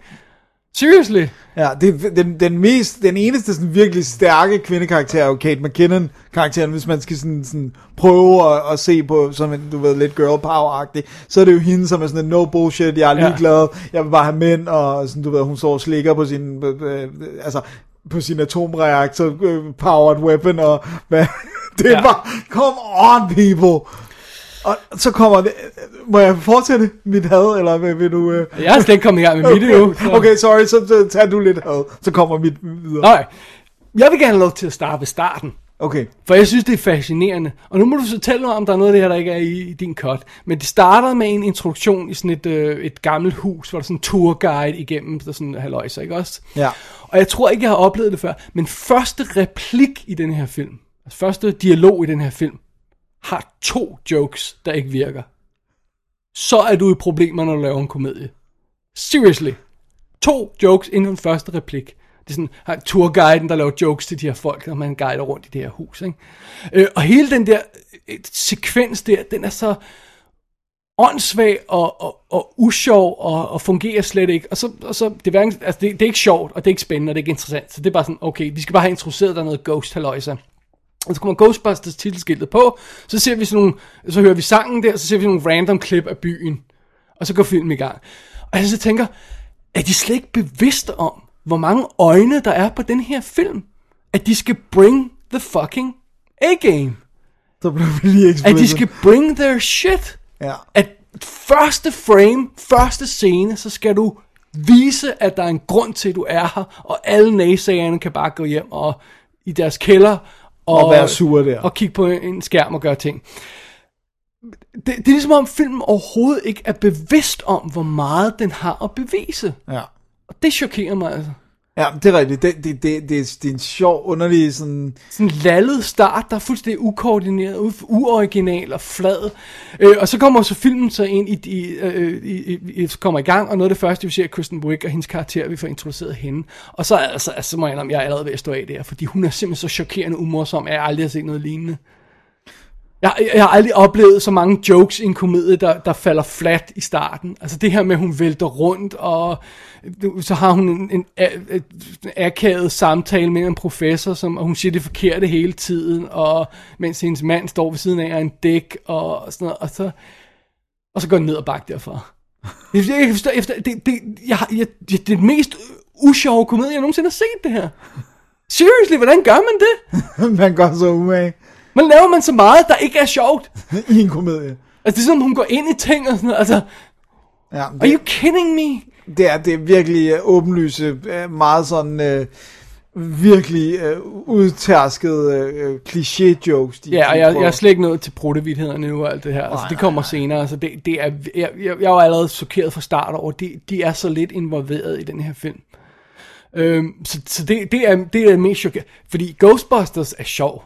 Speaker 3: Seriously?
Speaker 4: Ja, det, er den, den, mest, den eneste sådan virkelig stærke kvindekarakter er jo Kate McKinnon karakteren, hvis man skal sådan, sådan prøve at, at se på som en, du ved, lidt girl power-agtig, så er det jo hende, som er sådan en no bullshit, jeg er
Speaker 3: Ja.
Speaker 4: ligeglad, jeg vil bare have mænd, og sådan, du ved, hun står og slikker på sin, øh, øh, altså, på sin atomreaktor øh, powered weapon, og hvad, det er
Speaker 3: Ja.
Speaker 4: ja. bare, come on people! Og så kommer det, må jeg fortsætte mit had, eller vil, vil du... Øh...
Speaker 3: Jeg er slet ikke kommet i gang med mit endnu. så-
Speaker 4: Okay, sorry, så, så tager du lidt had, så kommer mit videre.
Speaker 3: Nej, jeg vil gerne have lov til at starte ved starten.
Speaker 4: Okay.
Speaker 3: For jeg synes, det er fascinerende. Og nu må du så fortælle mig, om der er noget af det her, der ikke er i, i din cut. Men det starter med en introduktion i sådan et, øh, et gammelt hus, hvor der er sådan en tourguide igennem, der er sådan halvøjser, ikke også?
Speaker 4: Ja.
Speaker 3: Og jeg tror ikke, jeg har oplevet det før. Men første replik i den her film, altså første dialog i den her film, har to jokes, der ikke virker. Så er du i problemer, når du laver en komedie. Seriously. To jokes inden den første replik. Det er sådan, har tourguiden, der laver jokes til de her folk, når man guider rundt i det her hus. Ikke? Øh, og hele den der øh, sekvens der, den er så åndssvag og, og, og usjov og, og fungerer slet ikke. Og så, og så det, er hverken, altså det, det er ikke sjovt, og det er ikke spændende, og det er ikke interessant. Så det er bare sådan, okay, vi skal bare have introduceret der noget ghost halløjsa. Og så kommer Ghostbusters titelskiltet på, så ser vi sådan nogle, så hører vi sangen der, så ser vi sådan nogle random klip af byen. Og så går filmen i gang. Og jeg så tænker, er de slet ikke bevidste om, hvor mange øjne der er på den her film? At de skal bring the fucking A-game.
Speaker 4: Så blev vi lige
Speaker 3: At de skal bring their shit.
Speaker 4: Ja.
Speaker 3: At første frame, første scene, så skal du vise, at der er en grund til, at du er her, og alle naysayerne kan bare gå hjem og i deres kælder og,
Speaker 4: Og være sure der.
Speaker 3: og kigge på en skærm og gøre ting. Det, det er ligesom om filmen overhovedet ikke er bevidst om, hvor meget den har at bevise.
Speaker 4: Ja.
Speaker 3: Og det chokerer mig altså.
Speaker 4: Ja, det er rigtigt. Det, det, det, det, det er en sjov, underlig sådan...
Speaker 3: sådan lallet start, der er fuldstændig ukoordineret, u- uoriginal og flad. Øh, og så kommer så filmen så ind i, i, øh, i, i, i, kommer i gang, og noget af det første, vi ser, er Kristen Wiig og hendes karakter, vi får introduceret hende. Og så, altså, altså, så må jeg indrømme, jeg er allerede ved at stå af der, fordi hun er simpelthen så chokerende umorsom, at jeg aldrig har set noget lignende. Jeg, jeg har aldrig oplevet så mange jokes i en komedie, der, der falder flat i starten. Altså det her med, at hun vælter rundt, og så har hun en, en, en akavet samtale med en professor, som, og hun siger det forkerte hele tiden, og mens hendes mand står ved siden af og er en dæk, og sådan noget, og så, og så går den ned og bakke derfra. Jeg, jeg kan forstå, efter, det, det, jeg, har- jeg, det, er det mest usjove komedie, jeg nogensinde har set det her. Seriously, hvordan gør man det?
Speaker 4: man går så umage
Speaker 3: man laver man så meget, der ikke er sjovt.
Speaker 4: i en komedie.
Speaker 3: Altså, det er som, hun går ind i ting og sådan noget. Altså,
Speaker 4: Ja,
Speaker 3: are
Speaker 4: det,
Speaker 3: you kidding me?
Speaker 4: det, er, det er virkelig øh, åbenlyse, øh, meget sådan, øh, virkelig øh, udtærskede øh, kliché-jokes. De,
Speaker 3: Ja, og jeg, jeg er slet ikke nået til prottevidthederne nu og alt det her. Altså, det kommer senere. Så det, det er, jeg, jeg, jeg var allerede chokeret fra start over, de, de er så lidt involveret i den her film. Øhm, så så det, det, er, det er mest chokerende. Fordi Ghostbusters er sjov.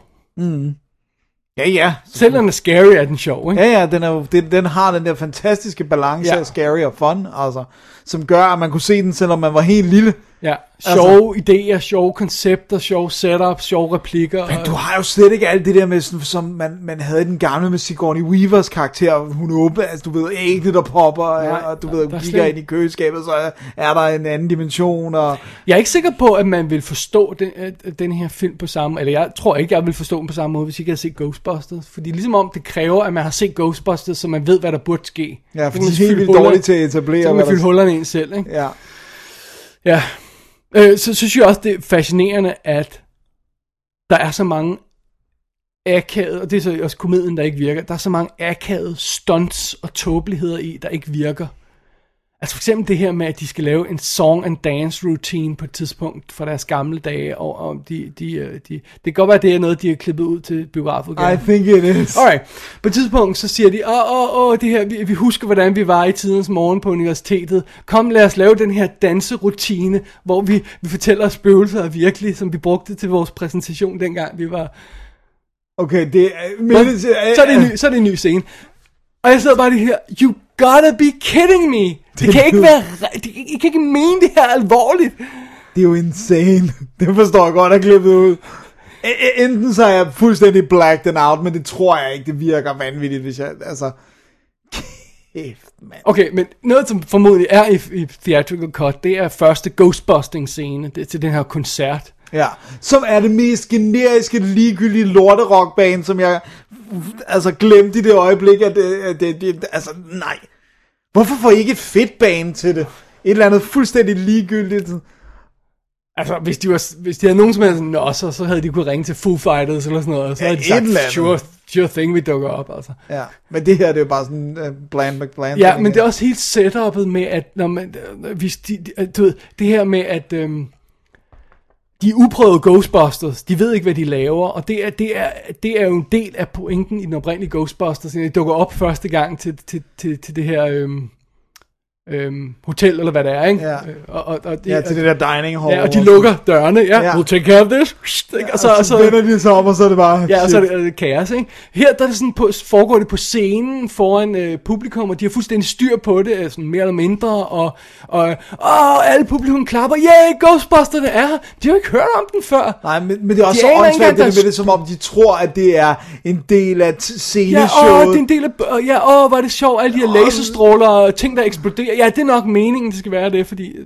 Speaker 4: Ja, ja.
Speaker 3: Selv den er scary, er den sjov, ikke?
Speaker 4: Ja, ja, den, er jo, den, den har den der fantastiske balance
Speaker 3: Ja.
Speaker 4: af scary og fun, altså, som gør, at man kunne se den, selvom man var helt lille.
Speaker 3: Ja, sjove altså, idéer, sjove koncepter, sjove setups, sjove replikker.
Speaker 4: Men
Speaker 3: og-
Speaker 4: du har jo slet ikke alt det der med, sådan, som man, man havde den gamle med Sigourney Weavers karakter. Hun åbner, altså du ved, æggene der popper,
Speaker 3: Nej,
Speaker 4: og du
Speaker 3: der-
Speaker 4: ved,
Speaker 3: er
Speaker 4: kigger
Speaker 3: slet-
Speaker 4: ind i køleskabet, så er, er der en anden dimension, og
Speaker 3: Jeg er ikke sikker på, at man vil forstå den, øh, den her film på samme eller jeg tror ikke, jeg vil forstå den på samme måde, hvis ikke jeg havde set Ghostbusters. Fordi ligesom om det kræver, at man har set Ghostbusters, så man ved, hvad der burde ske.
Speaker 4: ja, for
Speaker 3: kan
Speaker 4: de
Speaker 3: man
Speaker 4: er helt vildt dårlige til at etablere,
Speaker 3: Så man fylde hullerne ind selv, ikke?
Speaker 4: Ja,
Speaker 3: Ja. Øh, så, så synes jeg også, det er fascinerende, at der er så mange akavede, og det er så også komedien, der ikke virker, der er så mange akavede stunts og tåbeligheder i, der ikke virker. Altså for eksempel det her med, at de skal lave en song and dance routine på et tidspunkt fra deres gamle dage, og, og de, de, øh, de, det kan godt være, at det er noget, de har klippet ud til biografudgaven.
Speaker 4: I think it is.
Speaker 3: Alright. På et tidspunkt, så siger de, åh, åh, åh, det her, vi, vi husker, hvordan vi var i tidens morgen på universitetet. Kom, lad os lave den her danserutine, hvor vi, vi fortæller os spøgelser virkelig, som vi brugte til vores præsentation dengang vi var...
Speaker 4: Okay, det er... Men,
Speaker 3: Så er det en ny, så er det en ny scene. Og jeg sidder bare lige her, you gotta be kidding me. Det, det kan ikke være, re- det, I kan ikke mene det her alvorligt.
Speaker 4: Det er jo insane. Det forstår jeg godt at klippet ud. E- e- Enten så er jeg fuldstændig blacked out, men det tror jeg ikke, det virker vanvittigt, hvis jeg, altså... Kæft, mand.
Speaker 3: Okay, men noget, som formodentlig er i, i theatrical cut, det er første ghostbusting scene det, er til den her koncert.
Speaker 4: Ja, som er det mest generiske, ligegyldige lorterockband, som jeg altså glemte i det øjeblik, at det, at det, det altså nej. Hvorfor får I ikke et fedt band til det? Et eller andet fuldstændig ligegyldigt.
Speaker 3: Altså, hvis de, var, hvis de havde nogen som helst nosser, så havde de kunne ringe til Foo Fighters eller sådan noget, og så
Speaker 4: Ja,
Speaker 3: havde de sagt, sure, sure thing, vi dukker op, altså.
Speaker 4: Ja, men det her det er jo bare sådan uh, bland McBland.
Speaker 3: Ja, men det er også helt setupet med, at når man, øh, hvis de- du ved, det her med, at øhm, de er uprøvede Ghostbusters, de ved ikke, hvad de laver, og det er, det er, det er jo en del af pointen i den oprindelige Ghostbusters, når de dukker op første gang til, til, til, til det her øhm, øhm, hotel, eller hvad det er, ikke?
Speaker 4: Ja.
Speaker 3: Øh, Og, og, og det,
Speaker 4: Ja, til det der dining hall.
Speaker 3: Ja, og de lukker dørene, ja,
Speaker 4: Ja.
Speaker 3: ja. we'll take care of this, ikke?
Speaker 4: Og så, og så, vender de sig om, og så er det bare...
Speaker 3: Ja, og så er
Speaker 4: shit.
Speaker 3: det, er det kaos, ikke? Her der er det sådan på, foregår det på scenen foran øh, publikum, og de har fuldstændig styr på det, øh, sådan mere eller mindre, og, og åh, alle publikum klapper, yeah, Ghostbusterne er her. De har jo ikke hørt om den før.
Speaker 4: Nej, men, men det er også
Speaker 3: De
Speaker 4: så åndssvagt, det med det, som om de tror, at det er en del af t-
Speaker 3: Ja,
Speaker 4: sceneshowet.
Speaker 3: åh, det er en del af, ja, åh, er det sjovt, alle de her laserstråler og ting, der eksploderer. Ja, det er nok meningen, det skal være det, fordi... øh,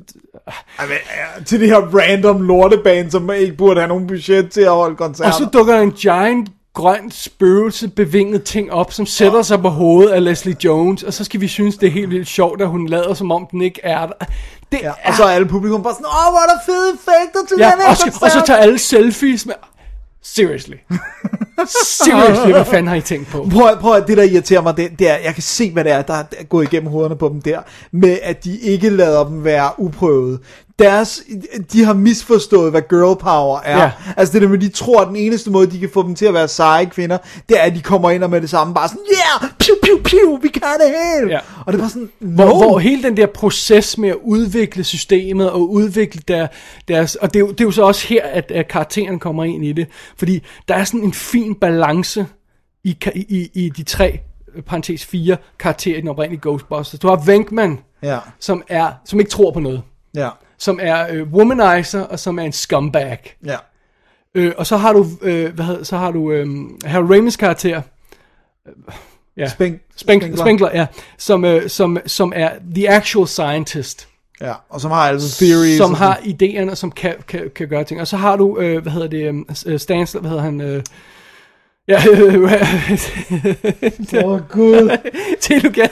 Speaker 4: Ej, men, ja, til det her random lorteband, som ikke burde have nogen budget til at holde koncerter.
Speaker 3: Og så dukker der en giant grøn spøgelse bevinget ting op, som sætter sig på hovedet af Leslie Jones, og så skal vi synes, det er helt vildt sjovt, at hun lader, som om den ikke er der. Det
Speaker 4: ja,
Speaker 3: er
Speaker 4: og så er alle publikum bare sådan, åh, hvor er der fede effekter til
Speaker 3: Ja,
Speaker 4: den her
Speaker 3: og, og så tager alle selfies med... Seriously. Seriously, hvad fanden har I tænkt på?
Speaker 4: Prøv, prøv at det der irriterer mig, det, det er, jeg kan se, hvad det er, der er gået igennem hovederne på dem der, med at de ikke lader dem være uprøvede. Deres, de har misforstået, hvad girl power er.
Speaker 3: Ja.
Speaker 4: Altså det der med, de tror, at den eneste måde, de kan få dem til at være seje kvinder, det er, at de kommer ind og med det samme bare sådan, yeah, piu, piu, piu, vi kan det hele.
Speaker 3: Ja.
Speaker 4: Og det bare sådan,
Speaker 3: Hvor,
Speaker 4: no.
Speaker 3: hvor hele den der proces med at udvikle systemet og udvikle der, deres... Og det er, jo, det er jo så også her, at, at karakteren kommer ind i det. Fordi der er sådan en fin balance i, i, i de tre, øh, parentes fire, karakterer i den oprindelige Ghostbusters. Du har Venkman,
Speaker 4: Ja,
Speaker 3: som, er, som ikke tror på noget.
Speaker 4: ja,
Speaker 3: Som er øh, womanizer, og som er en scumbag.
Speaker 4: ja.
Speaker 3: Øh, og så har du, øh, hvad hedder, så har du øh, Harold Ramis karakter, ja,
Speaker 4: Spink,
Speaker 3: Spenkler, Spenkler, ja, som, øh, som, som er the actual scientist,
Speaker 4: Ja, og som har altså theories.
Speaker 3: som har idéerne, som kan, kan, kan gøre ting. Og så har du, øh, hvad hedder det, øh, Stansler, hvad hedder han, øh, ja,
Speaker 4: Åh, oh, gud.
Speaker 3: til du kan,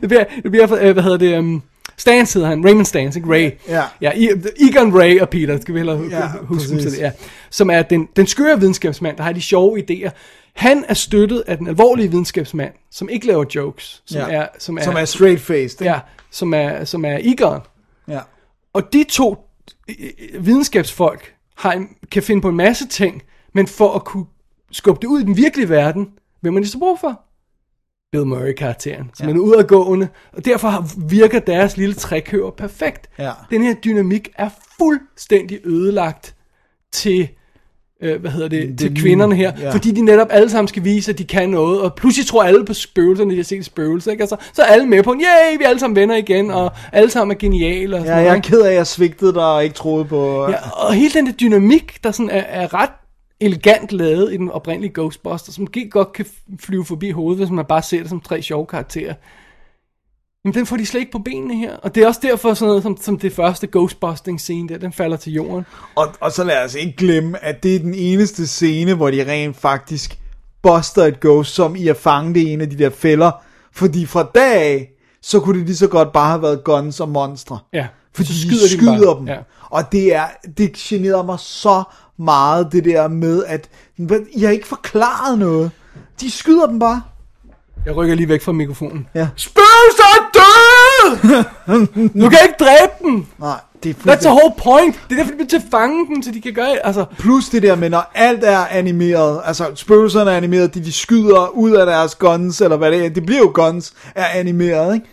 Speaker 3: det bliver, det bliver, øh, hvad hedder det, um, Stans hedder han, Raymond Stans, ikke? Ray.
Speaker 4: Ja.
Speaker 3: Ja, Egon Ray og Peter, skal vi hellere hu-
Speaker 4: Ja,
Speaker 3: huske til det, ja. Som er den, den skøre videnskabsmand, der har de sjove idéer. Han er støttet af den alvorlige videnskabsmand, som ikke laver jokes, som
Speaker 4: Ja.
Speaker 3: er, som er,
Speaker 4: Som er straight-faced.
Speaker 3: ja, som er, som er Egon.
Speaker 4: ja.
Speaker 3: Og de to øh, øh, videnskabsfolk har kan finde på en masse ting, men for at kunne skubbe det ud i den virkelige verden, hvem man så brug for? Bill Murray-karakteren, som ja. er udadgående, og derfor virker deres lille trækøver perfekt.
Speaker 4: Ja.
Speaker 3: Den her dynamik er fuldstændig ødelagt til, øh, hvad hedder det, til kvinderne her,
Speaker 4: ja.
Speaker 3: ja. fordi de netop alle sammen skal vise, at de kan noget, og pludselig tror alle på spøgelserne, de har set spøgelser, ikke? Altså, så er alle med på, yay, vi er alle sammen venner igen, og alle sammen er geniale. Og
Speaker 4: Ja,
Speaker 3: sådan
Speaker 4: jeg
Speaker 3: noget,
Speaker 4: er ked af, at jeg svigtede dig og ikke troede på...
Speaker 3: Ja, og hele den der dynamik, der sådan er, er ret elegant lavet i den oprindelige Ghostbusters, som godt kan flyve forbi hovedet, hvis man bare ser det som tre sjove karakterer. Men den får de slet ikke på benene her. Og det er også derfor sådan noget som, som det første Ghostbusting scene der, den falder til jorden.
Speaker 4: Og, og så lad os ikke glemme, at det er den eneste scene, hvor de rent faktisk buster et ghost, som i at fange det i en af de der fælder. Fordi fra dag af, så kunne det lige så godt bare have været guns og monstre.
Speaker 3: Ja,
Speaker 4: Fordi
Speaker 3: så
Speaker 4: de
Speaker 3: skyder de dem
Speaker 4: skyder
Speaker 3: bare.
Speaker 4: dem.
Speaker 3: Ja.
Speaker 4: Og det er, det generer mig så meget, det der med, at I har ikke forklaret noget. De skyder dem bare.
Speaker 3: Jeg rykker lige væk fra mikrofonen.
Speaker 4: Ja.
Speaker 3: Spøgelser er døde! du kan ikke dræbe dem!
Speaker 4: Nej, det er
Speaker 3: That's the
Speaker 4: fuldstændig...
Speaker 3: whole point. Det er derfor, de bliver til at fange dem, så de kan gøre altså,
Speaker 4: Plus det der med, når alt er animeret, altså spøgelserne er animeret, de, de skyder ud af deres guns, eller hvad det er, det bliver jo guns, er animeret, ikke?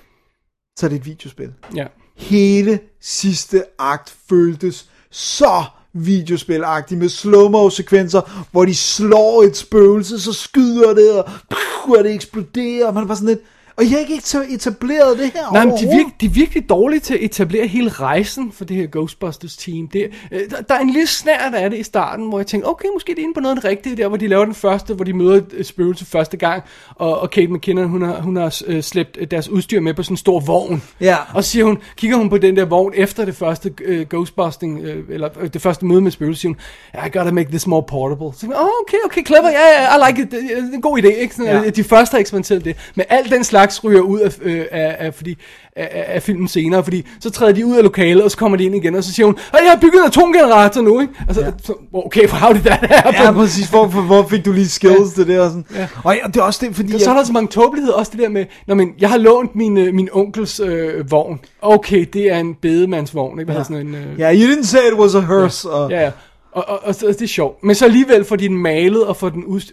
Speaker 4: Så er det et videospil.
Speaker 3: ja.
Speaker 4: Hele sidste akt føltes så videospilagtig med slow sekvenser, hvor de slår et spøgelse, så skyder det, og, pff, og det eksploderer, og man er bare sådan lidt, og jeg har ikke eta- etableret det her
Speaker 3: Nej, men de er, virke, de er virkelig dårlige til at etablere hele rejsen for det her Ghostbusters team. Det, øh, der, der er en lille snært af det i starten, hvor jeg tænkte, okay, måske det er inde på noget rigtige, der hvor de laver den første, hvor de møder et øh, spøgelse første gang, og, og Kate McKinnon, hun har, hun har øh, slæbt øh, deres udstyr med på sådan en stor vogn.
Speaker 4: Ja.
Speaker 3: Og siger hun, kigger hun på den der vogn efter det første øh, Ghostbusting, øh, eller øh, det første møde med spøgelse, siger hun, I gotta make this more portable. Så oh, okay, okay, clever, ja, ja, I like it, det er en god idé, ikke? Sådan,
Speaker 4: Ja.
Speaker 3: ja. De første har eksperimenteret det. Men alt den slags ryger ud af, øh, af, af, fordi, af, af- filmen senere, fordi så træder de ud af lokalet, og så kommer de ind igen, og så siger hun, at jeg har bygget en atomgenerator nu, ikke? Altså, ja. så, okay, how did that happen?
Speaker 4: Ja, præcis. Hvor, hvor, hvor fik du lige skills ja. til det? Og, sådan. Ja. og ja, det er også det, fordi...
Speaker 3: Og så er der så mange tåbeligheder, også det der med, når men, jeg har lånt min, øh, min onkels øh, vogn. Okay, det er en bedemandsvogn, ikke? Hvad ja. sådan en, øh,
Speaker 4: Ja, you didn't say it was a hearse. Og,
Speaker 3: Ja, ja. Og, og, og, så- det er sjovt. Men så alligevel får de den malet og får den udst...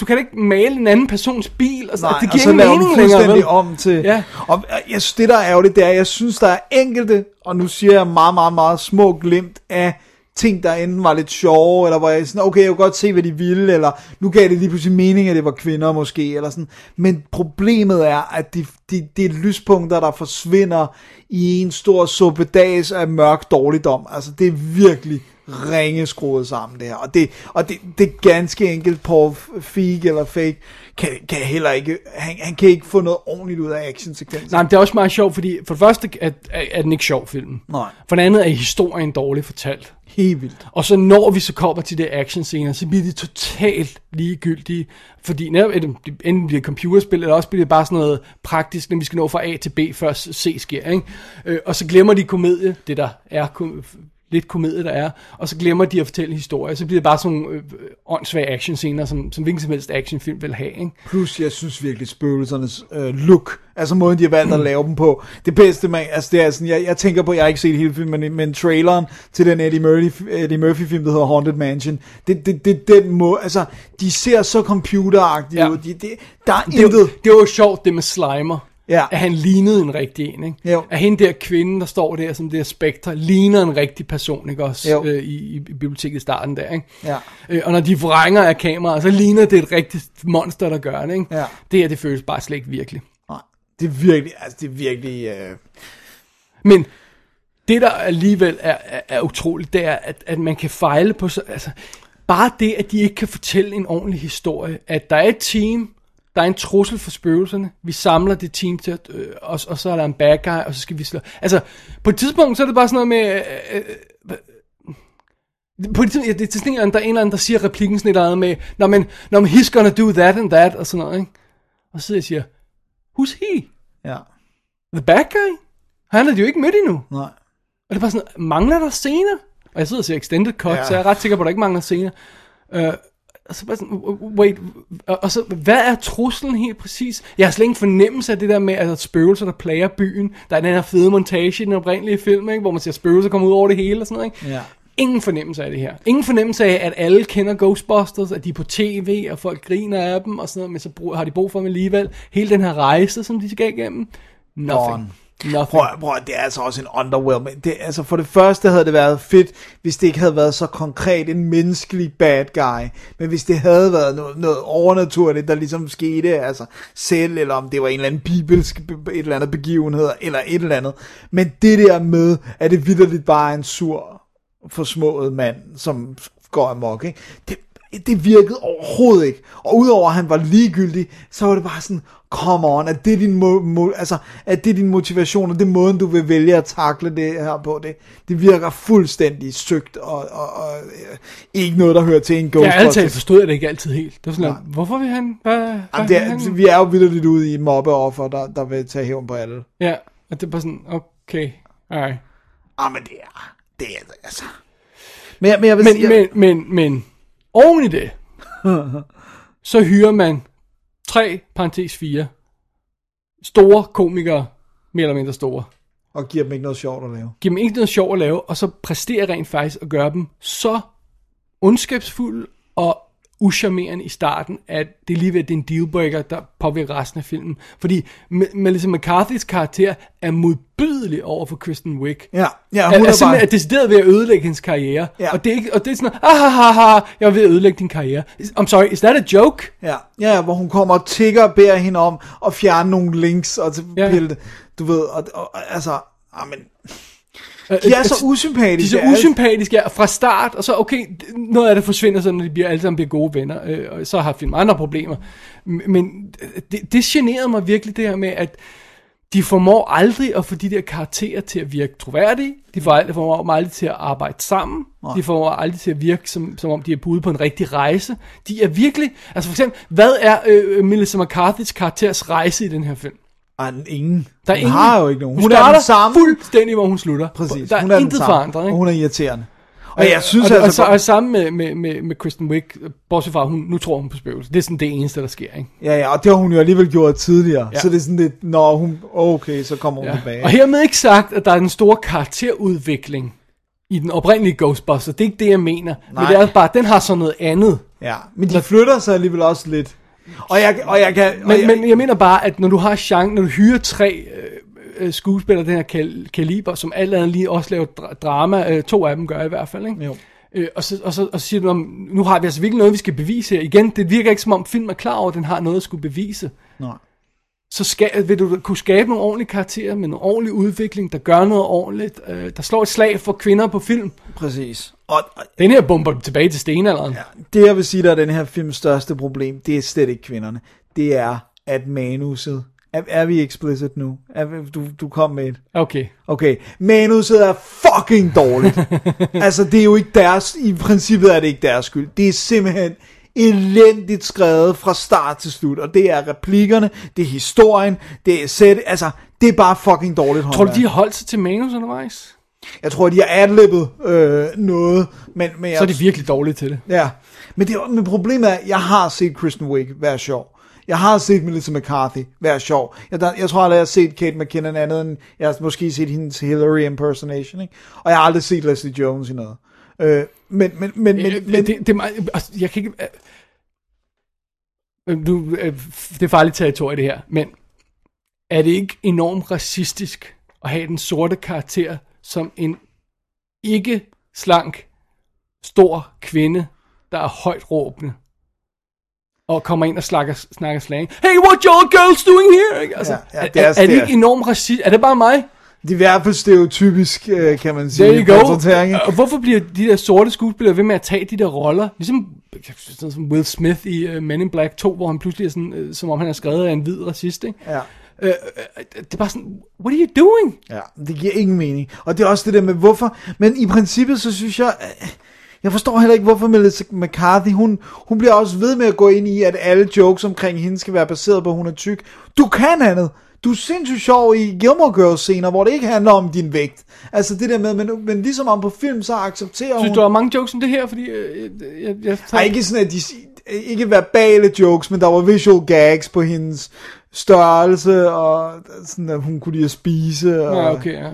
Speaker 3: Du kan da ikke male en anden persons bil. Og så,
Speaker 4: Nej,
Speaker 3: det
Speaker 4: og
Speaker 3: giver
Speaker 4: så
Speaker 3: ingen mening længere, vel?
Speaker 4: om til...
Speaker 3: Ja.
Speaker 4: Og øh, jeg synes, det der er ærgerligt, det er, jeg synes, der er enkelte, og nu siger jeg meget, meget, meget små glimt af ting, der enten var lidt sjove, eller hvor jeg sådan, okay, jeg kunne godt se, hvad de ville, eller nu gav det lige pludselig mening, at det var kvinder måske, eller sådan. Men problemet er, at de, de, det er lyspunkter, der forsvinder i en stor suppedags af mørk dårligdom. Altså, det er virkelig ringe skruet sammen det her. Og det, og det, det er ganske enkelt, Paul Feig eller Fake, kan, kan heller ikke, han, han kan ikke få noget ordentligt ud af actionsekvensen.
Speaker 3: Nej, men det er også meget sjovt, fordi for det første er, er, er den ikke sjov, filmen.
Speaker 4: Nej.
Speaker 3: For det andet er historien dårligt fortalt.
Speaker 4: Helt vildt.
Speaker 3: Og så når vi så kommer til det action scener, så bliver de totalt ligegyldige. Fordi netop, enten bliver det computerspil, eller også bliver det bare sådan noget praktisk, når vi skal nå fra A til B, før C sker. Ikke? Øh, og så glemmer de komedie, det der er lidt komedie, der er, og så glemmer de at fortælle en historie. Så bliver det bare sådan nogle øh, åndssvage action scener, som, som hvilken som helst actionfilm vil have. Ikke?
Speaker 4: Plus, jeg synes virkelig spøgelsernes øh, look, altså måden, de har valgt at lave dem på. Det bedste, man, altså det er sådan, jeg, jeg tænker på, jeg har ikke set hele filmen, men, men traileren til den Eddie Murphy, Eddie Murphy film, der hedder Haunted Mansion, det, det, det den måde, altså, de ser så computeragtige
Speaker 3: Ja.
Speaker 4: ud. De, de, der er
Speaker 3: Det,
Speaker 4: intet.
Speaker 3: det var jo sjovt, det med Slimer.
Speaker 4: Ja.
Speaker 3: At han lignede en rigtig en, ikke?
Speaker 4: Jo.
Speaker 3: At hende der kvinde, der står der som det her spektre, ligner en rigtig person, ikke også?
Speaker 4: Jo.
Speaker 3: Øh, i, I biblioteket i starten der, ikke?
Speaker 4: Ja.
Speaker 3: Øh, og når de vrænger af kameraet, så ligner det et rigtigt monster, der gør det, ikke?
Speaker 4: Ja.
Speaker 3: Det her, det føles bare slet ikke virkelig.
Speaker 4: Nej, det er virkelig, altså det er virkelig, øh,
Speaker 3: Men det, der alligevel er, er, er utroligt, det er, at, at man kan fejle på så... Altså, bare det, at de ikke kan fortælle en ordentlig historie. At der er et team, der er en trussel for spøgelserne, vi samler det team til, at, øh, og, og så er der en bad guy, og så skal vi slå... Altså, på et tidspunkt, så er det bare sådan noget med... Øh, øh, på et tidspunkt, ja, det er sådan en, der er en eller anden, der siger replikken sådan et eller andet med, Nå, men, Nå, men he's gonna do that and that, og sådan noget, ikke? Og så sidder jeg og siger, who's he?
Speaker 4: Ja.
Speaker 3: The bad guy? Han er jo ikke mødt endnu.
Speaker 4: Nej.
Speaker 3: Og det er bare sådan, mangler der scener? Og jeg sidder og ser extended cut,
Speaker 4: Ja.
Speaker 3: så jeg er ret sikker på, at der ikke mangler scener. Uh, og så bare sådan, wait, og, og så, hvad er truslen helt præcis? Jeg har slet ingen fornemmelse af det der med, at der er spøgelser, der plager byen. Der er den her fede montage i den oprindelige film, ikke? hvor man ser spøgelser komme ud over det hele og sådan noget. Ikke?
Speaker 4: Ja.
Speaker 3: Ingen fornemmelse af det her. Ingen fornemmelse af, at alle kender Ghostbusters, at de er på tv, og folk griner af dem, og sådan noget, men så har de brug for dem alligevel. Hele den her rejse, som de skal igennem. Nothing.
Speaker 4: Gone.
Speaker 3: Nothing.
Speaker 4: Prøv, prøv, det er altså også en underwhelming. Det, altså for det første havde det været fedt, hvis det ikke havde været så konkret en menneskelig bad guy. Men hvis det havde været noget, noget overnaturligt, der ligesom skete, altså selv, eller om det var en eller anden bibelsk et eller andet begivenhed, eller et eller andet. Men det der med, at det vidderligt bare er en sur, forsmået mand, som går amok, ikke? Det, det virkede overhovedet ikke. Og udover at han var ligegyldig, så var det bare sådan, come on, at det er din, mo- mo- altså, at det er din motivation, og det er måden, du vil vælge at takle det her på. Det, det virker fuldstændig søgt, og, og, og øh, ikke noget, der hører til en
Speaker 3: Ja,
Speaker 4: Ghostbusters.
Speaker 3: altid forstod jeg det ikke altid helt. Det var sådan, noget, hvorfor vil han? Hvad, hvad
Speaker 4: Jamen, det er,
Speaker 3: han?
Speaker 4: vi er jo vildt lidt ude i mobbeoffer, der, der vil tage hævn på alle.
Speaker 3: Ja, og det er bare sådan, okay, alright.
Speaker 4: Ah, men det er, det er altså... Men, men jeg vil
Speaker 3: Men,
Speaker 4: sige,
Speaker 3: men, men, men, oven i det, så hyrer man tre, parentes fire, store komikere, mere eller mindre store.
Speaker 4: og giver dem ikke noget sjovt at lave.
Speaker 3: Giv dem ikke noget sjov at lave, og så præsterer rent faktisk at gøre dem så ondskabsfulde og uscharmerende i starten, at det er lige ved, at det er en dealbreaker, der påvirker resten af filmen. Fordi Melissa McCarthy's karakter er modbydelig over for Kristen Wiig.
Speaker 4: Ja, ja hun
Speaker 3: er,
Speaker 4: er,
Speaker 3: simpelthen
Speaker 4: bare...
Speaker 3: er decideret ved at ødelægge hendes karriere.
Speaker 4: Ja.
Speaker 3: Og, det er ikke, og det er sådan, ah, ha, ha, ha, jeg er ved at ødelægge din karriere. I'm sorry, is that a joke?
Speaker 4: Ja, ja, hvor hun kommer og tigger og beder hende om at fjerne nogle links og til
Speaker 3: Ja.
Speaker 4: pille det. Du ved, og, og altså, amen,
Speaker 3: Øh,
Speaker 4: de er
Speaker 3: øh,
Speaker 4: så
Speaker 3: De
Speaker 4: usympatiske.
Speaker 3: er så usympatiske ja, fra start, og så okay, noget af det forsvinder så, når de bliver, alle sammen bliver gode venner, øh, og så har filmen andre problemer. Men det, det generede mig virkelig det her med, at de formår aldrig at få de der karakterer til at virke troværdige, de formår aldrig til at arbejde sammen, de formår aldrig til at virke, som, som om de er ude på en rigtig rejse. De er virkelig, altså for eksempel, hvad er øh, Melissa McCarthy's karakters rejse i den her film?
Speaker 4: Ej, ingen.
Speaker 3: Der er
Speaker 4: hun
Speaker 3: ingen,
Speaker 4: har jo ikke nogen.
Speaker 3: Hun,
Speaker 4: Hun,
Speaker 3: hun
Speaker 4: er den
Speaker 3: starter
Speaker 4: samme.
Speaker 3: fuldstændig, hvor hun slutter.
Speaker 4: Præcis,
Speaker 3: Der
Speaker 4: hun
Speaker 3: er,
Speaker 4: er den
Speaker 3: intet forandret, ikke?
Speaker 4: Og hun er irriterende. Og jeg synes
Speaker 3: og,
Speaker 4: altså...
Speaker 3: og, og, og sammen med, med, med, med Kristen Wiig, bortset fra, hun, nu tror hun på spøgelser. Det er sådan det eneste, der sker, ikke?
Speaker 4: Ja, ja, og det har hun jo alligevel gjort tidligere.
Speaker 3: Ja.
Speaker 4: Så det er sådan lidt, når hun... Okay, så kommer hun
Speaker 3: Ja.
Speaker 4: tilbage.
Speaker 3: Og hermed ikke sagt, at der er en stor karakterudvikling i den oprindelige Ghostbuster. Det er ikke det, jeg mener. Nej. Men det er bare, at den har sådan noget andet.
Speaker 4: Ja, men de flytter sig alligevel også lidt. Og jeg, og jeg kan... og
Speaker 3: Men,
Speaker 4: jeg,
Speaker 3: men jeg mener bare, at når du har chance, når du hyrer tre øh, øh, skuespillere den her kal- kaliber, som alt andet lige også laver dra- drama, øh, to af dem gør i hvert fald, ikke?
Speaker 4: Jo.
Speaker 3: Øh, og, så, og, så, og så siger du, nu har vi altså virkelig noget, vi skal bevise her. Igen, det virker ikke som om film er klar over, at den har noget at skulle bevise.
Speaker 4: Nej.
Speaker 3: Så skal, vil du kunne skabe nogle ordentlige karakterer med en ordentlig udvikling, der gør noget ordentligt, øh, der slår et slag for kvinder på film.
Speaker 4: Præcis. Og, og
Speaker 3: Den her bomber tilbage til stenalderen. Ja.
Speaker 4: det jeg vil sige, der er den her films største problem, det er slet ikke kvinderne. Det er, at manuset... Er, er vi explicit nu? Er, du, du kom med et.
Speaker 3: Okay.
Speaker 4: Okay, manuset er fucking dårligt. altså, det er jo ikke deres, i princippet er det ikke deres skyld. Det er simpelthen elendigt skrevet fra start til slut, og det er replikkerne, det er historien, det er sæt, altså, det er bare fucking dårligt
Speaker 3: Tror du,
Speaker 4: håndværk.
Speaker 3: de har holdt sig til manus undervejs?
Speaker 4: Jeg tror, de har adlibbet øh, noget, men, men jeg,
Speaker 3: Så er de virkelig dårlige til det.
Speaker 4: Ja, men, det, men problemet er, jeg har set Kristen Wiig være sjov. Jeg har set Melissa McCarthy være sjov. Jeg, der, jeg tror aldrig, jeg har set Kate McKinnon andet end, jeg har måske set hendes Hillary impersonation, ikke? Og jeg har aldrig set Leslie Jones i noget. Øh, men, men, men, men,
Speaker 3: Men,
Speaker 4: men
Speaker 3: det, det er meget, altså, jeg kan ikke... Øh, nu, øh, det er farligt territorie det her, men er det ikke enormt racistisk at have den sorte karakter som en ikke slank, stor kvinde, der er højt råbende, og kommer ind og snakker, snakker slang. Hey, what y'all girls doing here? Ikke? Altså,
Speaker 4: Ja, ja, det er-
Speaker 3: er, er, det
Speaker 4: det
Speaker 3: ikke enormt racist? Er det bare mig?
Speaker 4: Det er i hvert fald stereotypisk, øh, kan man sige.
Speaker 3: There you go. Og hvorfor bliver de der sorte skuespillere ved med at tage de der roller? Ligesom sådan som Will Smith i uh, Men in Black 2, hvor han pludselig er sådan, uh, som om han er skrevet af en hvid racist, ikke?
Speaker 4: Ja.
Speaker 3: Uh, uh, det er bare sådan, what are you doing?
Speaker 4: Ja, det giver ingen mening. Og det er også det der med hvorfor. Men i princippet, så synes jeg... øh, Jeg forstår heller ikke, hvorfor Melissa McCarthy, hun, hun bliver også ved med at gå ind i, at alle jokes omkring hende skal være baseret på, at hun er tyk. Du kan andet. Du er sindssygt sjov i Gilmore Girls scener, hvor det ikke handler om din vægt. Altså det der med, men, men ligesom om på film, så accepterer
Speaker 3: Synes
Speaker 4: hun...
Speaker 3: du, der er mange jokes om det her? Fordi uh, jeg, jeg,
Speaker 4: Ej, ikke sådan, at de, ikke verbale jokes, men der var visual gags på hendes størrelse, og sådan, at hun kunne lide at spise. Og,
Speaker 3: Ja, okay, ja.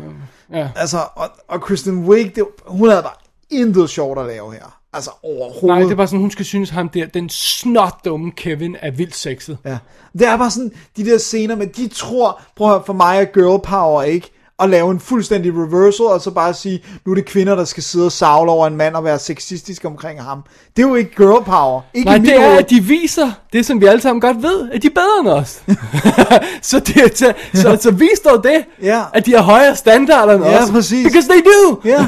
Speaker 3: ja.
Speaker 4: Altså, og, og Kristen Wiig, det, hun havde bare intet sjovt at lave her. Altså overhovedet.
Speaker 3: Nej, det bare sådan, hun skal synes ham der, den snot dumme Kevin er vildt sexet.
Speaker 4: Ja. Det er bare sådan, de der scener med, de tror, prøv at høre, for mig er girl power ikke, at lave en fuldstændig reversal, og så bare sige, nu er det kvinder, der skal sidde og savle over en mand og være sexistisk omkring ham. Det er jo ikke girl power. Ikke
Speaker 3: Nej, det er,
Speaker 4: hoved.
Speaker 3: at de viser det, som vi alle sammen godt ved, at de er bedre end os. så, det, så, så, så vis dog det,
Speaker 4: Ja.
Speaker 3: at de har højere standarder end
Speaker 4: Ja,
Speaker 3: os.
Speaker 4: præcis.
Speaker 3: Because they do.
Speaker 4: Ja,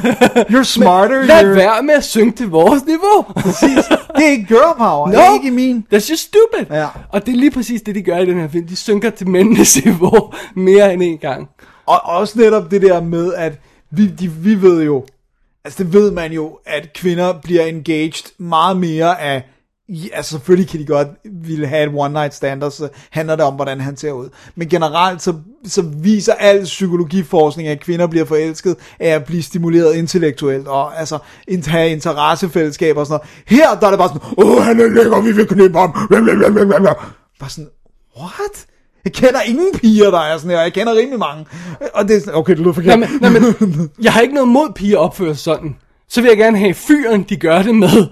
Speaker 4: you're smarter.
Speaker 3: Lad
Speaker 4: you're...
Speaker 3: være med at synge til vores niveau.
Speaker 4: Præcis. Det er ikke girl power. Det
Speaker 3: No,
Speaker 4: er ikke min.
Speaker 3: that's just stupid.
Speaker 4: Ja.
Speaker 3: Og det er lige præcis det, de gør i den her film. De synker til mændenes niveau mere end en gang.
Speaker 4: Og også netop det der med, at vi, de, vi ved jo, altså det ved man jo, at kvinder bliver engaged meget mere af, ja, altså selvfølgelig kan de godt ville have et one night stand, og så handler det om, hvordan han ser ud. Men generelt så, så viser al psykologiforskning, at kvinder bliver forelsket af at blive stimuleret intellektuelt, og altså have interessefællesskaber og sådan noget. Her der er det bare sådan, åh han er lækker, vi vil knippe ham. Bare sådan, what? Jeg kender ingen piger, der er sådan her, jeg kender rimelig mange. Og det er sådan, okay, det lyder forkert.
Speaker 3: Nej, men, nej, men, jeg har ikke noget mod piger opfører sådan. Så vil jeg gerne have fyren, de gør det med,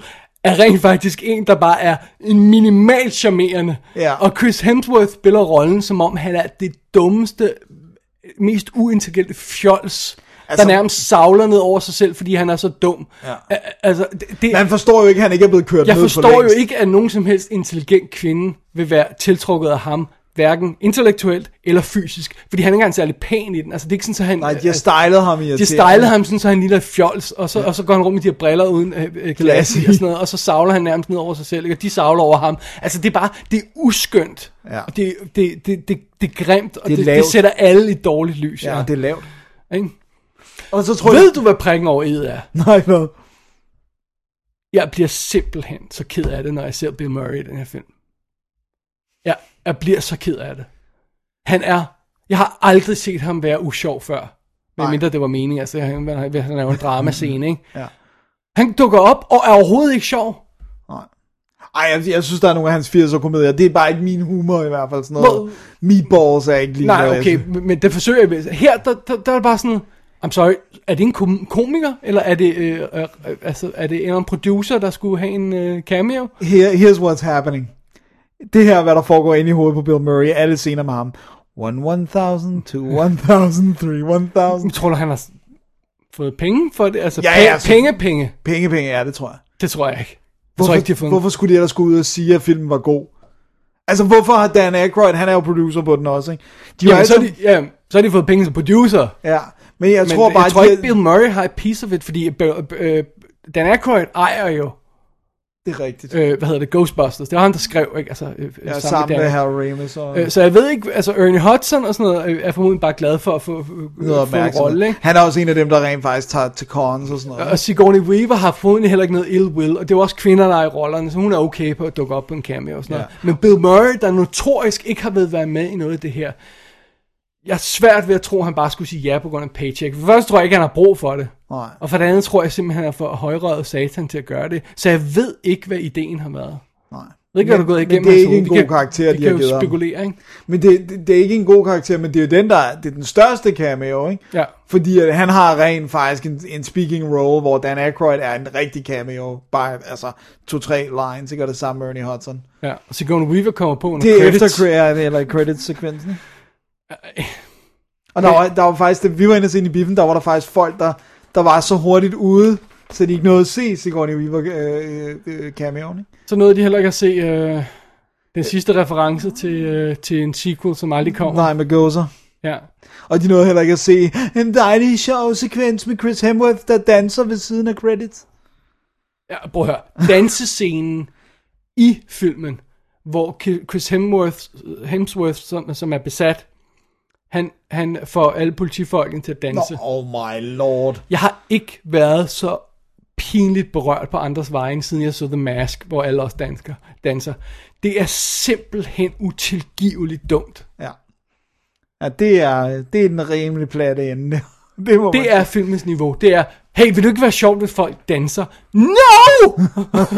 Speaker 3: er rent faktisk en, der bare er en minimalt charmerende.
Speaker 4: Ja.
Speaker 3: Og Chris Hemsworth spiller rollen, som om han er det dummeste, mest uintelligente fjols, altså, der nærmest savler ned over sig selv, fordi han er så dum.
Speaker 4: Ja.
Speaker 3: Altså, det, det,
Speaker 4: Man forstår jo ikke, at han ikke er blevet kørt
Speaker 3: jeg
Speaker 4: ned
Speaker 3: forstår
Speaker 4: for
Speaker 3: jo ikke, at nogen som helst intelligent kvinde vil være tiltrukket af ham, hverken intellektuelt eller fysisk, fordi han er ikke engang særlig pæn i den. Altså, det er ikke sådan, så han...
Speaker 4: Nej, de har stylet ham i
Speaker 3: de stylede ham sådan, så han ligner fjols, og så, ja. og så går han rundt med de her briller uden øh, øh, glas i og sådan noget, og så savler han nærmest ned over sig selv, ikke? og de savler over ham. Altså, det er bare, det er uskyndt.
Speaker 4: Ja.
Speaker 3: Og det, det, det, det, det er grimt, og
Speaker 4: Det
Speaker 3: det, det, sætter alle i dårligt lys.
Speaker 4: Ja, det er lavt.
Speaker 3: Ikke?
Speaker 4: Og så tror
Speaker 3: Ved
Speaker 4: jeg...
Speaker 3: du, hvad prikken over i er?
Speaker 4: Nej, hvad?
Speaker 3: Jeg bliver simpelthen så ked af det, når jeg ser Bill Murray i den her film. Ja, jeg bliver så ked af det. Han er... Jeg har aldrig set ham være usjov før. Men
Speaker 4: Nej.
Speaker 3: mindre det var meningen, altså han, han, han laver en dramascene, ikke?
Speaker 4: Ja.
Speaker 3: Han dukker op og er overhovedet ikke sjov.
Speaker 4: Ej, jeg, jeg synes, der er nogle af hans 80'er komedier. Det er bare ikke min humor i hvert fald. Sådan noget.
Speaker 3: Hvor-
Speaker 4: Meatballs er ikke lige
Speaker 3: Nej,
Speaker 4: noget,
Speaker 3: okay, men det forsøger jeg. Her, der, der, der er bare sådan, I'm sorry, er det en kom- komiker, eller er det, øh, øh, øh, altså, er det en producer, der skulle have en øh, cameo?
Speaker 4: Here, here's what's happening. Det her er, hvad der foregår inde i hovedet på Bill Murray. Alle scener med ham. One 1000, two 1000, three 1000.
Speaker 3: Jeg tror du, han har fået penge for det? Altså,
Speaker 4: Ja,
Speaker 3: ja,
Speaker 4: ja,
Speaker 3: ja,
Speaker 4: så-
Speaker 3: penge, penge.
Speaker 4: Penge, penge er det, tror jeg.
Speaker 3: Det tror jeg ikke. Jeg
Speaker 4: Hvorfor,
Speaker 3: tror ikke, de har
Speaker 4: hvorfor skulle de ellers gå ud og sige, at filmen var god? Altså, hvorfor har Dan Aykroyd, han er jo producer på den også, ikke? De
Speaker 3: Jamen,
Speaker 4: har
Speaker 3: så, har
Speaker 4: altid-
Speaker 3: de, ja, så har de fået penge som producer.
Speaker 4: Ja, men jeg
Speaker 3: Men
Speaker 4: tror bare,
Speaker 3: jeg tror
Speaker 4: de
Speaker 3: ikke, Bill Murray har et piece of it, fordi øh, øh, Dan Aykroyd ejer jo,
Speaker 4: det er rigtigt.
Speaker 3: øh, hvad hedder det, Ghostbusters. Det var han, der skrev, ikke? Altså, øh,
Speaker 4: ja,
Speaker 3: med
Speaker 4: sammen med Hal Ramis og
Speaker 3: Øh, Så jeg ved ikke, altså Ernie Hudson og sådan noget, øh, er formodentlig bare glad for at få,
Speaker 4: noget
Speaker 3: få en rolle, ikke?
Speaker 4: Han er også en af dem, der rent faktisk tager til cons og sådan noget.
Speaker 3: Og Sigourney Weaver har formodentlig heller ikke noget ill will, og det er jo også kvinder, der er i rollerne, så hun er okay på at dukke op på en cameo og sådan noget. Men Bill Murray, der notorisk ikke har været være med i noget af det her, jeg er svært ved at tro, at han bare skulle sige ja på grund af paycheck. For først tror jeg ikke, han har brug for det.
Speaker 4: Nej.
Speaker 3: Og for det andet tror jeg simpelthen, han er for højrøget satan til at gøre det. Så jeg ved ikke, hvad ideen har været.
Speaker 4: Nej.
Speaker 3: Jeg ved ikke, hvad der er gået igennem
Speaker 4: men det er
Speaker 3: hans
Speaker 4: ikke en god karakter,
Speaker 3: de
Speaker 4: de har
Speaker 3: kan
Speaker 4: givet
Speaker 3: jo
Speaker 4: ham.
Speaker 3: spekulere, ikke?
Speaker 4: Men det, det, det, er ikke en god karakter, men det er jo den, der er, det er den største cameo, ikke?
Speaker 3: Ja.
Speaker 4: Fordi at han har rent faktisk en, en speaking role, hvor Dan Aykroyd er en rigtig cameo. Bare, altså, to-tre lines, ikke? Og det samme med Ernie Hudson.
Speaker 3: Ja, og Sigourney Weaver kommer på nogle
Speaker 4: Det er
Speaker 3: credits.
Speaker 4: efter credit, eller credits-sekvensen. Og der var, der var faktisk, da vi var inde og se i biffen, der var der faktisk folk, der, der var så hurtigt ude, så de ikke nåede at se Sigourney Weaver øh, øh, cameoen, ikke?
Speaker 3: Så nåede de heller ikke at se øh, den sidste reference til, øh, til en sequel, som aldrig kommer.
Speaker 4: Nej, med Gozer.
Speaker 3: Ja.
Speaker 4: Og de nåede heller ikke at se en dejlig sjov sekvens med Chris Hemsworth, der danser ved siden af credits.
Speaker 3: Ja, prøv at høre. Dansescenen i filmen, hvor Chris Hemsworth, Hemsworth som, som er besat, han, han får alle politifolkene til at danse.
Speaker 4: Nå, oh my lord.
Speaker 3: Jeg har ikke været så pinligt berørt på andres vegne, siden jeg så The Mask, hvor alle også dansker, danser. Det er simpelthen utilgiveligt dumt.
Speaker 4: Ja. Ja, det er, det er den rimelig platte ende. Det, må
Speaker 3: Det er filmens niveau. Det er, hey, vil du ikke være sjovt, hvis folk danser? No!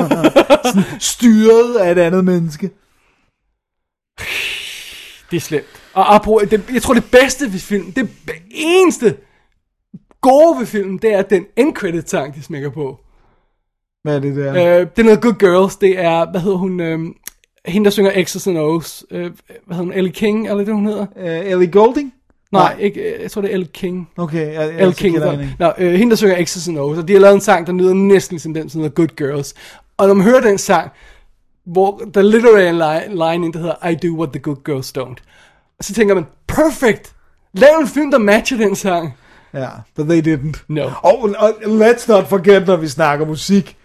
Speaker 4: styret af et andet menneske.
Speaker 3: Det er slemt. Og apropos, det, jeg tror det bedste ved filmen, det eneste gode ved filmen, det er den end credit sang, de smækker på.
Speaker 4: Hvad er det der?
Speaker 3: Øh, det er noget Good Girls, det er, hvad hedder hun, øh, hende der synger X's and O's, øh, hvad hedder hun, Ellie King, eller det hun hedder?
Speaker 4: Uh, Ellie Golding?
Speaker 3: Nej, ikke, øh, jeg tror det er Ellie King.
Speaker 4: Okay, jeg, jeg,
Speaker 3: Elle King.
Speaker 4: King.
Speaker 3: Nå, øh, hende der synger X's and O's, og de har lavet en sang, der lyder næsten som den, som hedder Good Girls. Og når man hører den sang, hvor der literally er en line, line der hedder I do what the good girls don't. Og så tænker man, perfect! Lav en film, der matcher den sang.
Speaker 4: Ja, but they didn't.
Speaker 3: No.
Speaker 4: Og, og let's not forget, når vi snakker musik,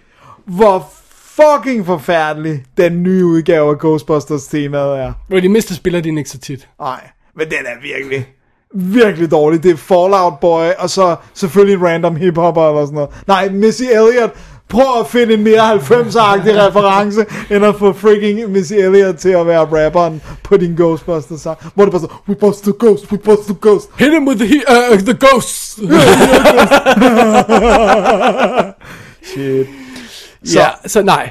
Speaker 4: hvor fucking forfærdelig den nye udgave af Ghostbusters temaet er.
Speaker 3: Hvor de mister spiller den ikke så tit.
Speaker 4: Nej, men den er virkelig, virkelig dårlig. Det er Fallout Boy, og så selvfølgelig en random hiphopper eller sådan noget. Nej, Missy Elliott, prøv at finde en mere 90'er-agtig reference, end at få freaking Missy Elliott til at være rapperen på din Ghostbusters sang. Hvor det bare så, we bust the ghost, we bust the ghost.
Speaker 3: Hit him with the, he- uh, the ghosts!
Speaker 4: Shit.
Speaker 3: så, ja, så nej.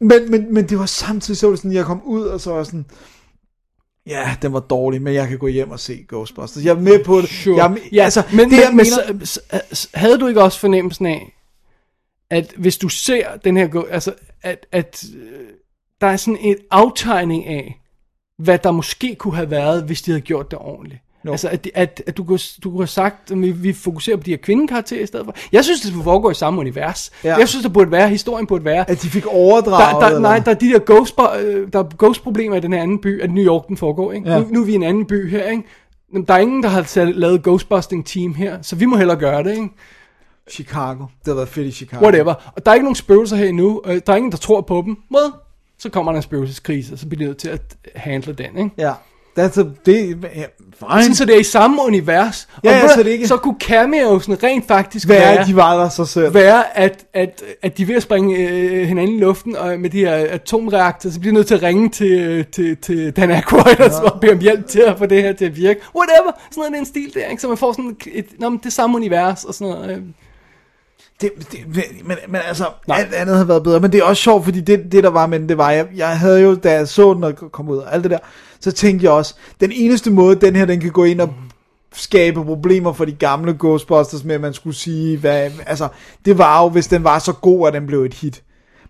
Speaker 4: Men, men, men det var samtidig så var det sådan, jeg kom ud, og så var sådan, ja, den var dårlig, men jeg kan gå hjem og se Ghostbusters. Jeg er med på det.
Speaker 3: Sure.
Speaker 4: Jeg, er med-
Speaker 3: ja,
Speaker 4: altså,
Speaker 3: men,
Speaker 4: det,
Speaker 3: men,
Speaker 4: jeg
Speaker 3: men
Speaker 4: mener,
Speaker 3: så, havde du ikke også fornemmelsen af, at hvis du ser den her, altså, at, at øh, der er sådan en aftegning af, hvad der måske kunne have været, hvis de havde gjort det ordentligt.
Speaker 4: Jo.
Speaker 3: Altså, at, at, at du, kunne, du kunne have sagt, at vi, vi fokuserer på de her kvindekarakterer i stedet for. Jeg synes, det skulle foregå i samme univers.
Speaker 4: Ja.
Speaker 3: Jeg synes, der burde være, historien burde være,
Speaker 4: at de fik overdraget.
Speaker 3: der, der, nej, der er de der ghost, øh, der er ghost-problemer i den her anden by, at New York den foregår, ikke?
Speaker 4: Ja.
Speaker 3: Nu, nu er vi i en anden by her, ikke? Der er ingen, der har lavet ghostbusting team her, så vi må hellere gøre det, ikke?
Speaker 4: Chicago. Det havde været fedt i Chicago.
Speaker 3: Whatever. Og der er ikke nogen spøgelser her endnu, og der er ingen, der tror på dem. Hvad? Så kommer der en spøgelseskrise, og så bliver de nødt til at handle den, ikke?
Speaker 4: Ja. That's a, det, ja, fine.
Speaker 3: Sådan, så det er i samme univers.
Speaker 4: Ja,
Speaker 3: og
Speaker 4: ja, så det ikke-
Speaker 3: så kunne cameosen rent faktisk
Speaker 4: Hvad
Speaker 3: være,
Speaker 4: er, de var der så selv?
Speaker 3: være at, at, at de er ved at springe øh, hinanden i luften og med de her atomreaktorer, så bliver de nødt til at ringe til, til, til Dan Aykroyd og så bede om hjælp til at få det her til at virke. Whatever. Sådan noget, det er en stil der, ikke? Så man får sådan et, nå, men det samme univers og sådan noget. øh.
Speaker 4: Det, det, men, men altså, Nej. alt andet havde været bedre. Men det er også sjovt, fordi det, det der var med den, det var, jeg, jeg havde jo, da jeg så den og kom ud og alt det der, så tænkte jeg også, den eneste måde, den her, den kan gå ind og skabe problemer for de gamle Ghostbusters med, at man skulle sige, hvad, altså, det var jo, hvis den var så god, at den blev et hit.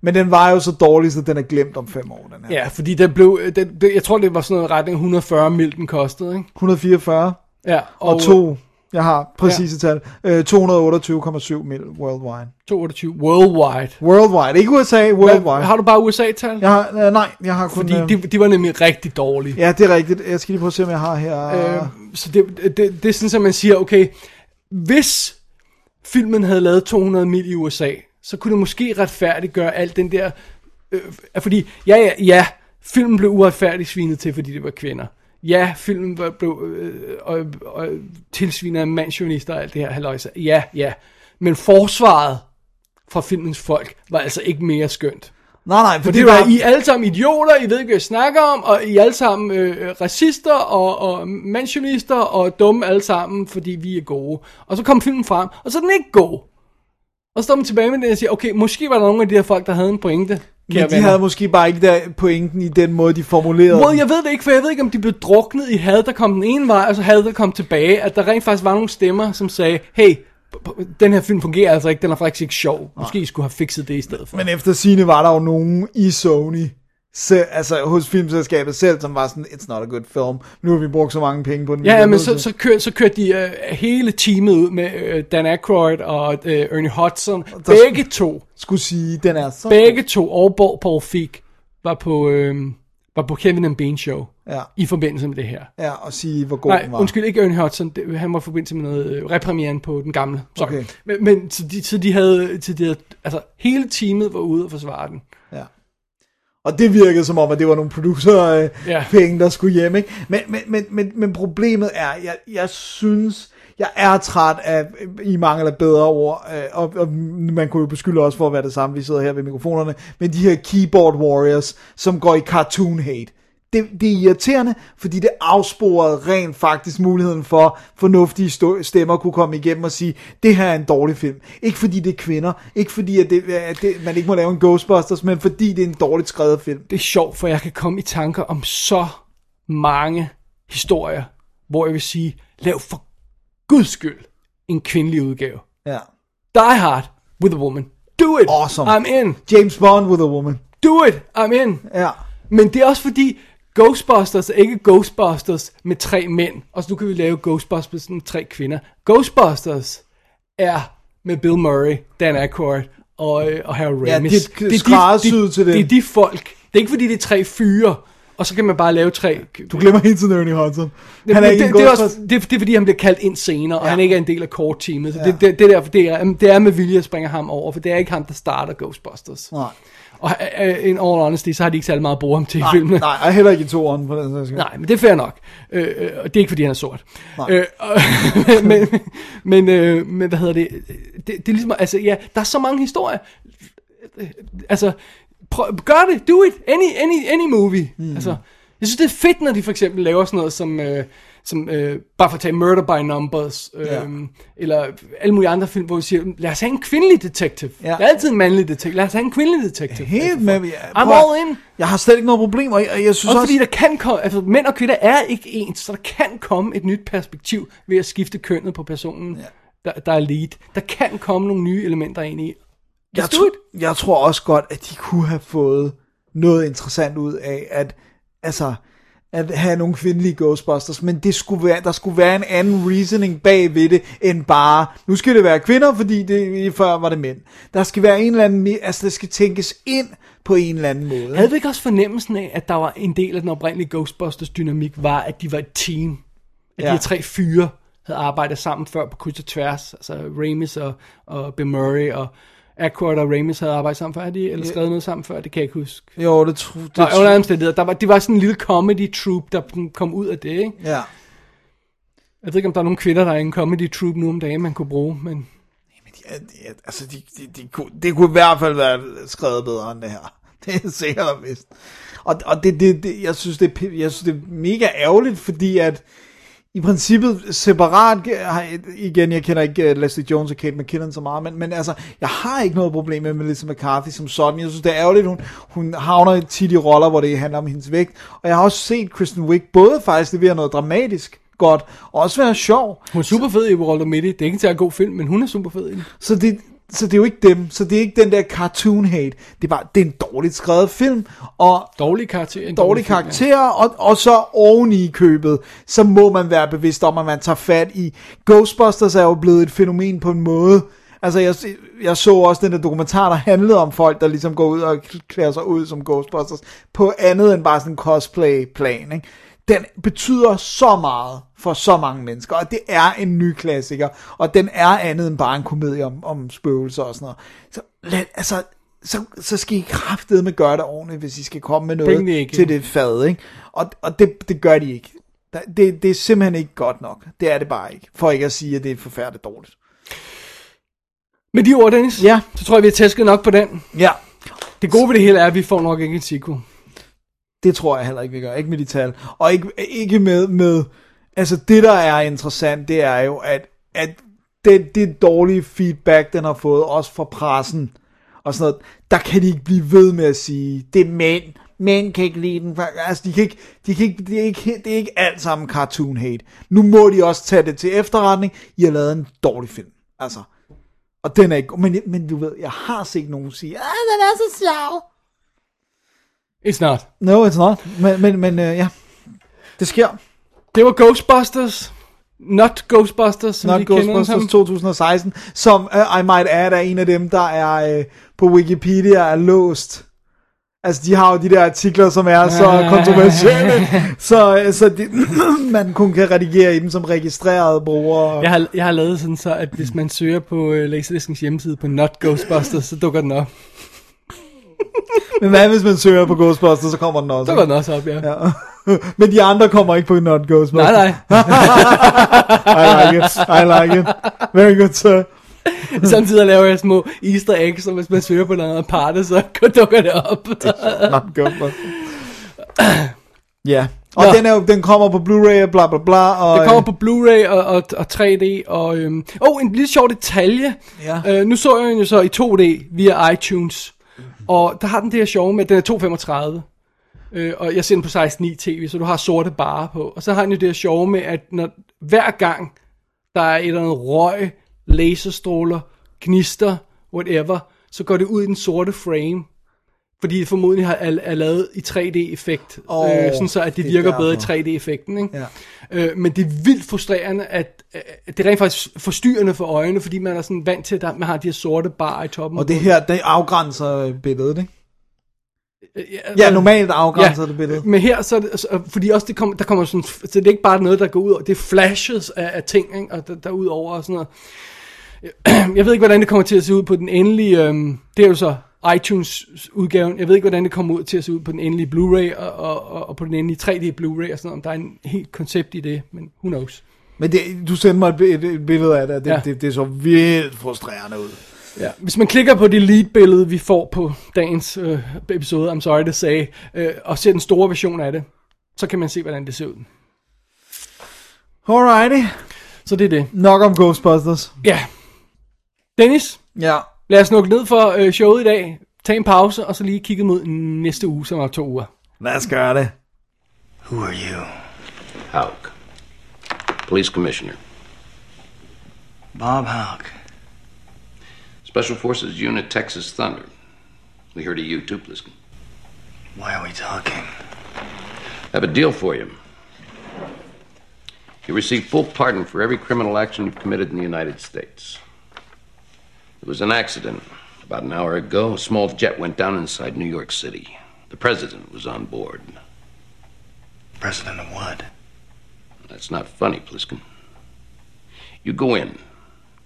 Speaker 4: Men den var jo så dårlig, så den er glemt om fem år, den her.
Speaker 3: Ja, fordi det blev, det, det, jeg tror det var sådan noget retning 140 mil den kostede, ikke?
Speaker 4: 144
Speaker 3: Ja,
Speaker 4: og, og to, jeg har præcise ja. tal, øh, 228,7 mil worldwide.
Speaker 3: 22 worldwide.
Speaker 4: Worldwide, ikke USA, worldwide.
Speaker 3: Hvad, har du bare USA-tal?
Speaker 4: Jeg har, øh, nej, jeg har kun...
Speaker 3: Fordi
Speaker 4: øh,
Speaker 3: de, de var nemlig rigtig dårlige.
Speaker 4: Ja, det er rigtigt. Jeg skal lige prøve at se, om jeg har her...
Speaker 3: Øh, så det, det, det er sådan, at man siger, okay, hvis filmen havde lavet 200 mil i USA, så kunne det måske retfærdiggøre alt den der... Øh, fordi, ja, ja, ja, filmen blev uretfærdigt svinet til, fordi det var kvinder. Ja, filmen var- blev øh, og, og, tilsvinet af mandsjonister og alt det her halløjse. Ja, ja. Men forsvaret fra filmens folk var altså ikke mere skønt.
Speaker 4: nej, nej, for
Speaker 3: For det var, I alle sammen idioter, I ved ikke, hvad jeg snakker om, og I alle sammen øh, racister og, og mansionister og dumme alle sammen, fordi vi er gode. Og så kom filmen frem, og så er den ikke god. Og så står man tilbage med det og siger, okay, måske var der nogle af de her folk, der havde en pointe.
Speaker 4: Men de
Speaker 3: venner.
Speaker 4: havde måske bare ikke der pointen i den måde, de formulerede
Speaker 3: Well, jeg ved det ikke, for jeg ved ikke, om de blev druknet i had, der kom den ene vej, og så had, der kom tilbage. At der rent faktisk var nogle stemmer, som sagde, hey, den her film fungerer altså ikke, den er faktisk ikke sjov. Måske I skulle have fikset det i stedet for.
Speaker 4: Men efter sine var der jo nogen i Sony, selv, altså hos filmselskabet selv, som var sådan, it's not a good film. Nu har vi brugt så mange penge på den.
Speaker 3: Ja, men så, så, kør, så kørte de øh, hele teamet ud med øh, Dan Aykroyd og øh, Ernie Hudson.
Speaker 4: der
Speaker 3: Begge to,
Speaker 4: skulle sige, den er så...
Speaker 3: begge to, og Paul- Paul Feig, var på, øh, var på Kevin and Bean show.
Speaker 4: Ja,
Speaker 3: i forbindelse med det her.
Speaker 4: ja, og sige, hvor god
Speaker 3: Nej,
Speaker 4: den var.
Speaker 3: undskyld, ikke Ernie Hudson. Det, han var i forbindelse med noget øh, repremieren på den gamle. Sorry.
Speaker 4: Okay.
Speaker 3: Men, men så, de, så de havde, så de havde, altså hele teamet var ude og forsvare den.
Speaker 4: Og det virkede som om, at det var nogle producer øh,
Speaker 3: Ja.
Speaker 4: penge, der skulle hjem, ikke? Men, men, men, men, men problemet er, jeg, jeg synes, jeg er træt af, i mangel af bedre ord, øh, og, og man kunne jo beskylde os for at være det samme, vi sidder her ved mikrofonerne, men de her keyboard warriors, som går i cartoon hate. Det, det er irriterende, fordi det afsporede rent faktisk muligheden for fornuftige stemmer kunne komme igennem og sige, det her er en dårlig film. Ikke fordi det er kvinder, ikke fordi at det, at det, man ikke må lave en Ghostbusters, men fordi det er en dårligt skrevet film.
Speaker 3: Det er sjovt, for jeg kan komme i tanker om så mange historier, hvor jeg vil sige, lav for guds skyld en kvindelig udgave.
Speaker 4: Ja.
Speaker 3: Die Hard with a woman. Do it.
Speaker 4: Awesome.
Speaker 3: I'm in.
Speaker 4: James Bond with a woman.
Speaker 3: Do it. I'm in.
Speaker 4: Ja.
Speaker 3: Men det er også fordi, Ghostbusters er ikke Ghostbusters med tre mænd, og så nu kan vi lave Ghostbusters med tre kvinder. Ghostbusters er med Bill Murray, Dan Aykroyd og, øh, og Harold
Speaker 4: Ja,
Speaker 3: Ramis.
Speaker 4: det er skræddersyet til dem.
Speaker 3: Det er de folk. Det er ikke fordi, det er tre fyre, og så kan man bare lave tre...
Speaker 4: Du glemmer hele tiden Ernie Hudson.
Speaker 3: Det,
Speaker 4: Han er
Speaker 3: det,
Speaker 4: ikke
Speaker 3: det, det, er også, det, det er fordi, han bliver kaldt ind senere, og
Speaker 4: Ja.
Speaker 3: han ikke er en del af core-teamet. Så
Speaker 4: Ja.
Speaker 3: det, det, det, er derfor, det, er, det er med vilje at springe ham over, for det er ikke ham, der starter Ghostbusters.
Speaker 4: Nej.
Speaker 3: Og uh, in all honesty, så har de ikke særlig meget at bruge ham til i
Speaker 4: Nej,
Speaker 3: filmene.
Speaker 4: nej, og heller ikke i toeren på den sags skyld.
Speaker 3: Nej, men det er fair nok. Øh, øh, og det er ikke, fordi han er sort.
Speaker 4: Nej.
Speaker 3: Øh, og, men, men, øh, men hvad hedder det? det? Det er ligesom, altså ja, der er så mange historier. Øh, Altså, prøv, gør det, do it, any, any, any movie. Mm. Altså, jeg synes, det er fedt, når de for eksempel laver sådan noget som... Øh, som øh, bare for at tage Murder by Numbers, øh,
Speaker 4: Ja.
Speaker 3: eller alle mulige andre film, hvor vi siger, lad os have en kvindelig detektiv.
Speaker 4: Ja.
Speaker 3: Der er altid en mandlig detektiv. Lad os have en kvindelig detektiv.
Speaker 4: Helt med. Jeg,
Speaker 3: I'm
Speaker 4: prøv-
Speaker 3: all in.
Speaker 4: Jeg har slet ikke noget problem, og jeg, jeg synes
Speaker 3: Også
Speaker 4: også...
Speaker 3: fordi der kan komme, altså mænd og kvinder er ikke ens, så der kan komme et nyt perspektiv ved at skifte kønnet på personen, ja. der, der er lead. Der kan komme nogle nye elementer ind i.
Speaker 4: jeg, tro, jeg tror også godt, at de kunne have fået noget interessant ud af, at altså at have nogle kvindelige Ghostbusters, men det skulle være, der skulle være en anden reasoning bag ved det, end bare, nu skal det være kvinder, fordi det, før var det mænd. Der skal være en eller anden, altså det skal tænkes ind på en eller anden måde.
Speaker 3: Havde du ikke også fornemmelsen af, at der var en del af den oprindelige Ghostbusters dynamik, var, at de var et team? At ja.
Speaker 4: Ja.
Speaker 3: de her tre fyre havde arbejdet sammen før på kryds og tværs. Altså Ramis og, og Bill Murray og Aykroyd og Ramis havde arbejdet sammen før. De eller skrevet noget sammen før? Det kan jeg ikke huske.
Speaker 4: Jo, det tror det,
Speaker 3: Nå, under omstændigheder, der var, det var sådan en lille comedy troupe, der kom ud af det, ikke?
Speaker 4: Ja.
Speaker 3: Jeg ved ikke, om der er nogle kvinder, der er i en comedy troupe nu om dagen, man kunne bruge, men...
Speaker 4: Ja, det, altså, de, de, de, kunne, det kunne i hvert fald være skrevet bedre end det her. Det er sikkert vist. Og, og det, det, det, jeg, synes, det, jeg synes, det er mega ærgerligt, fordi at i princippet separat, igen, jeg kender ikke uh, Leslie Jones og Kate McKinnon så meget, men, men altså, jeg har ikke noget problem med Melissa McCarthy som sådan. Jeg synes, det er ærgerligt, hun, hun havner tit i roller, hvor det handler om hendes vægt. Og jeg har også set Kristen Wiig både faktisk levere noget dramatisk godt, og også være sjov.
Speaker 3: Hun er super fed i Walter Mitty. Det er ikke til at god film, men hun er super fed i den.
Speaker 4: Så det, så det er jo ikke dem. Så det er ikke den der cartoon hate. Det er bare, det er en dårligt skrevet film, og
Speaker 3: Dårlig karakter. En
Speaker 4: dårlige
Speaker 3: film, ja.
Speaker 4: karakterer, og, og så oven i købet, så må man være bevidst om, at man tager fat i. Ghostbusters er jo blevet et fænomen på en måde. Altså, jeg, jeg så også den der dokumentar, der handlede om folk, der ligesom går ud og klæder sig ud som Ghostbusters, på andet end bare sådan en cosplay-plan, ikke? Den betyder så meget for så mange mennesker, og det er en ny klassiker, og den er andet end bare en komedie om, om spøgelser og sådan noget. Så, lad, altså, så, så skal I kraftedeme gøre det ordentligt, hvis I skal komme med noget
Speaker 3: ikke.
Speaker 4: til det fad, ikke? Og, og det, det gør de ikke. Det, det er simpelthen ikke godt nok. Det er det bare ikke. For ikke at sige, at det er forfærdeligt dårligt.
Speaker 3: Med de ord, Dennis,
Speaker 4: Ja.
Speaker 3: så tror jeg, vi har tæsket nok på den.
Speaker 4: Ja,
Speaker 3: Det gode ved det hele er, at vi får nok ikke en sequel
Speaker 4: det tror jeg heller ikke, vi gør. Ikke med de tal. Og ikke, ikke med, med... Altså, det der er interessant, det er jo, at, at det, det dårlige feedback, den har fået, også fra pressen, og sådan noget, der kan de ikke blive ved med at sige, det er mænd, mænd kan ikke lide den. Altså, de kan ikke, de kan ikke, det, er ikke, det er ikke alt sammen cartoon hate. Nu må de også tage det til efterretning. I har lavet en dårlig film. Altså, og den er ikke, men, men du ved, jeg har set nogen sige, ah, den er så sjov.
Speaker 3: It's not.
Speaker 4: No, it's not. Men, men, men uh, ja, det sker.
Speaker 3: Det var Ghostbusters. Not Ghostbusters, som
Speaker 4: Not
Speaker 3: vi kender
Speaker 4: Ghostbusters
Speaker 3: som.
Speaker 4: 2016, som uh, I might add er en af dem, der er uh, på Wikipedia er låst Altså, de har jo de der artikler, som er så kontroversielle, så, så de, man kun kan redigere i dem som registrerede brugere.
Speaker 3: Jeg har, jeg har lavet sådan så, at hvis man søger på uh, Laserdiscens hjemmeside på Not Ghostbusters, så dukker den op.
Speaker 4: Men hvad hvis man søger på Ghostbusters, så kommer den også?
Speaker 3: Så går den også op, ja.
Speaker 4: Ja. Men de andre kommer ikke på Not Ghostbusters.
Speaker 3: Nej, nej.
Speaker 4: I like it. I like it. Very good, sir.
Speaker 3: Samtidig laver jeg små easter eggs, så hvis man søger på noget aparte, så dukker det op.
Speaker 4: Not Ghostbusters. Ja. Og
Speaker 3: Nå.
Speaker 4: den, er den kommer på Blu-ray og bla bla bla. Og,
Speaker 3: Det kommer på Blu-ray og, og, og 3D, og... Øhm, oh, en lille sjov detalje.
Speaker 4: Ja.
Speaker 3: Øh, nu så jeg den jo så i 2D via iTunes, og der har den det her sjove med, at den er 2,35. Øh, og jeg ser den på 16.9 tv, så du har sorte bare på. Og så har den jo det her sjove med, at når, hver gang der er et eller andet røg, laserstråler, gnister, whatever, så går det ud i den sorte frame. Fordi det formodentlig har, er, er lavet i 3D-effekt,
Speaker 4: Åh,
Speaker 3: oh, øh, sådan så at det
Speaker 4: det er
Speaker 3: virker bedre i
Speaker 4: derfor.
Speaker 3: 3D-effekten. Ikke?
Speaker 4: Ja.
Speaker 3: Øh, men det er vildt frustrerende, at, at det er rent faktisk forstyrrende for øjnene, fordi man er sådan vant til, at man har de her sorte bar i toppen.
Speaker 4: Og det her, det afgrænser billedet, ikke?
Speaker 3: ja,
Speaker 4: Ja, normalt afgrænser det billedet.
Speaker 3: Men her, så det, altså, fordi også det kommer, der kommer sådan, så det er ikke bare noget, der går ud over, det er flashes af, af ting, ikke? og der, der ud over og sådan noget. Jeg ved ikke, hvordan det kommer til at se ud på den endelige, øhm, det er jo så iTunes udgaven, jeg ved ikke, hvordan det kommer ud til at se ud på den endelige Blu-ray, og, og, og, på den endelige 3D Blu-ray og sådan noget, om der er en helt koncept i det, men who knows.
Speaker 4: Men det, du sendte mig et, et, billede af det, det,
Speaker 3: ja.
Speaker 4: det, det så vildt frustrerende ud.
Speaker 3: Ja. Hvis man klikker på det lead-billede, vi får på dagens øh, episode, I'm sorry to say, øh, og ser den store version af det, så kan man se, hvordan det ser ud.
Speaker 4: Alrighty.
Speaker 3: Så det er det.
Speaker 4: Nok om Ghostbusters.
Speaker 3: Ja. Dennis,
Speaker 4: Ja.
Speaker 3: Lad os nukke ned for øh, showet i dag. Tag en pause, og så lige kigge mod næste uge, som er to uger.
Speaker 4: Lad os gøre det.
Speaker 8: Who are you?
Speaker 6: Hauk. Police Commissioner.
Speaker 8: Bob Hauk.
Speaker 6: Special Forces Unit Texas Thunder. We heard of you too, Pliskin.
Speaker 8: Why are we talking?
Speaker 6: I have a deal for you. You receive full pardon for every criminal action you've committed in the United States. It was an accident. About an hour ago, a small jet went down inside New York City. The president was on board.
Speaker 8: President of what?
Speaker 6: That's not funny, Pliskin. You go in,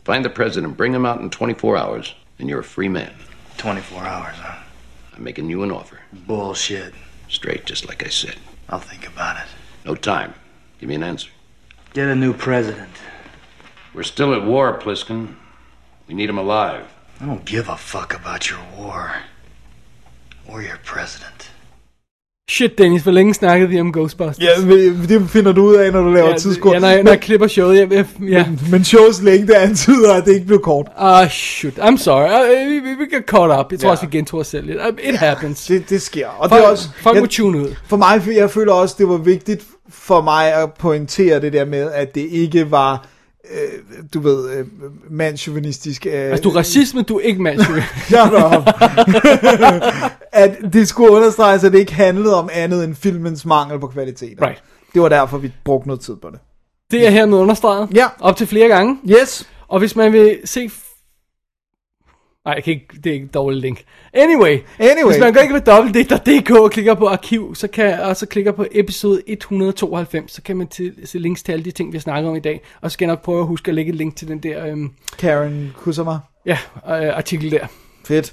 Speaker 6: find the president, bring him out in 24 hours, and you're a free man.
Speaker 8: 24 hours, huh?
Speaker 6: I'm making you an offer.
Speaker 8: Bullshit.
Speaker 6: Straight, just like I said.
Speaker 8: I'll think about it.
Speaker 6: No time. Give me an answer.
Speaker 8: Get a new president.
Speaker 6: We're still at war, Pliskin. We need him alive.
Speaker 8: I don't give a fuck about your war. Or your president.
Speaker 3: Shit, Dennis, hvor længe snakkede vi om Ghostbusters?
Speaker 4: Ja, men det finder du ud af, når du laver
Speaker 3: ja,
Speaker 4: tidskort.
Speaker 3: ja, når, jeg, når jeg klipper showet. Jeg, jeg, ja.
Speaker 4: men, men shows længde antyder, at det ikke blev kort.
Speaker 3: Ah, shoot. I'm sorry. Uh, vi, vi, vi get caught up. Jeg tror
Speaker 4: Ja.
Speaker 3: også, vi gentog os selv lidt. Uh, It happens.
Speaker 4: Det, det sker. Og
Speaker 3: Folk,
Speaker 4: det er også,
Speaker 3: folk
Speaker 4: jeg,
Speaker 3: må tune ud.
Speaker 4: for mig, jeg føler også, det var vigtigt for mig at pointere det der med, at det ikke var, øh, du ved, øh, mandsjuvenistisk. Øh,
Speaker 3: Altså, du er racist, men du er ikke mandsjø.
Speaker 4: Shut up. at det skulle understreges, at det ikke handlede om andet end filmens mangel på kvalitet.
Speaker 3: Right.
Speaker 4: Det var derfor, vi brugte noget tid på det.
Speaker 3: Det er hermed understreget.
Speaker 4: Ja.
Speaker 3: Op til flere gange.
Speaker 4: Yes.
Speaker 3: Og hvis man vil se... Nej, jeg kan ikke, det er ikke et dårligt link. Anyway,
Speaker 4: Anyway.
Speaker 3: hvis man går ikke på www.dk og klikker på arkiv, så kan, og så klikker på episode 192, så kan man til, se links til alle de ting, vi har snakket om i dag. Og så skal jeg nok prøve at huske at lægge et link til den der øhm,
Speaker 4: Karen Kusama.
Speaker 3: ja, øh, artikel der.
Speaker 4: Fedt.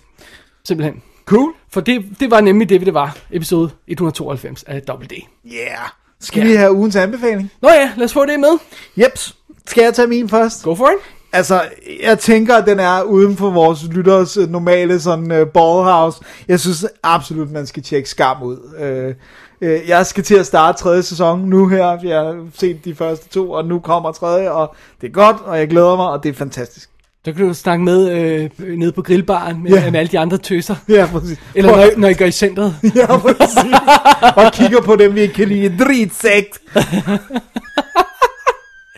Speaker 3: Simpelthen.
Speaker 4: Cool.
Speaker 3: For det, det var nemlig det, det var. Episode 192 af WD.
Speaker 4: Yeah. Skal vi have ugens anbefaling?
Speaker 3: Nå ja, lad os få det med.
Speaker 4: Jeps. Skal jeg tage min først?
Speaker 3: Go for it.
Speaker 4: Altså, jeg tænker, at den er uden for vores lytteres øh, normale sådan uh, ballhouse. Jeg synes absolut, man skal tjekke Skam ud. Uh, uh, jeg skal til at starte tredje sæson nu her. Jeg har set de første to, og nu kommer tredje, og det er godt, og jeg glæder mig, og det er fantastisk.
Speaker 3: Så kan du snakke med øh, nede på grillbaren med, yeah. med alle de andre tøser.
Speaker 4: Ja, præcis.
Speaker 3: Eller når, når I går i centret.
Speaker 4: Ja, præcis. og kigger på dem, vi ikke kan lide. Dritsægt.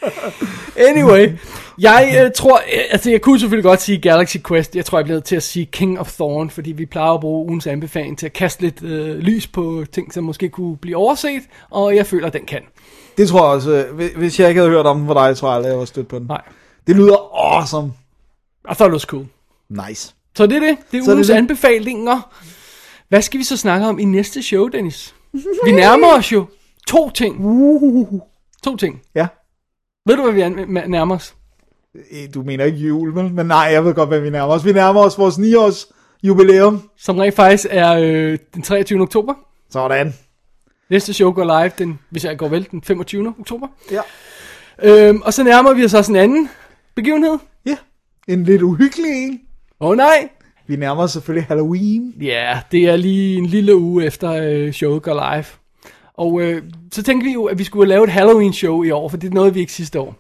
Speaker 3: Anyway, jeg øh, tror, øh, altså jeg kunne selvfølgelig godt sige Galaxy Quest. Jeg tror, jeg bliver til at sige King of Thorn, fordi vi plejer at bruge ugens anbefaling til at kaste lidt øh, lys på ting, som måske kunne blive overset, og jeg føler, at den kan.
Speaker 4: Det tror jeg også. øh, hvis- jeg ikke havde hørt om den fra dig, tror jeg aldrig, jeg var stødt på den.
Speaker 3: Nej.
Speaker 4: Det lyder awesome.
Speaker 3: I thought it was cool.
Speaker 4: Nice.
Speaker 3: Så det er det. Det er
Speaker 4: Så det
Speaker 3: ugens
Speaker 4: det.
Speaker 3: anbefalinger. Hvad skal vi så snakke om i næste show, Dennis? Vi nærmer os jo to ting. To ting.
Speaker 4: Ja.
Speaker 3: Ved du, hvad vi nærmer os?
Speaker 4: Eh, Du mener ikke jul, vel? Men nej, jeg ved godt, hvad vi nærmer os. Vi nærmer os vores 9-års jubilæum.
Speaker 3: Som rent faktisk er øh, den 23. oktober.
Speaker 4: Sådan.
Speaker 3: Næste show går live, den, hvis jeg går vel, den 25. oktober.
Speaker 4: Ja.
Speaker 3: Øhm, og så nærmer vi os også en anden begivenhed.
Speaker 4: Ja. En lidt uhyggelig en.
Speaker 3: Åh oh, nej!
Speaker 4: Vi nærmer os selvfølgelig Halloween.
Speaker 3: Ja, yeah, det er lige en lille uge efter øh, showet går live. Og øh, så tænkte vi jo, at vi skulle lave et Halloween-show i år, for det nåede vi ikke sidste år.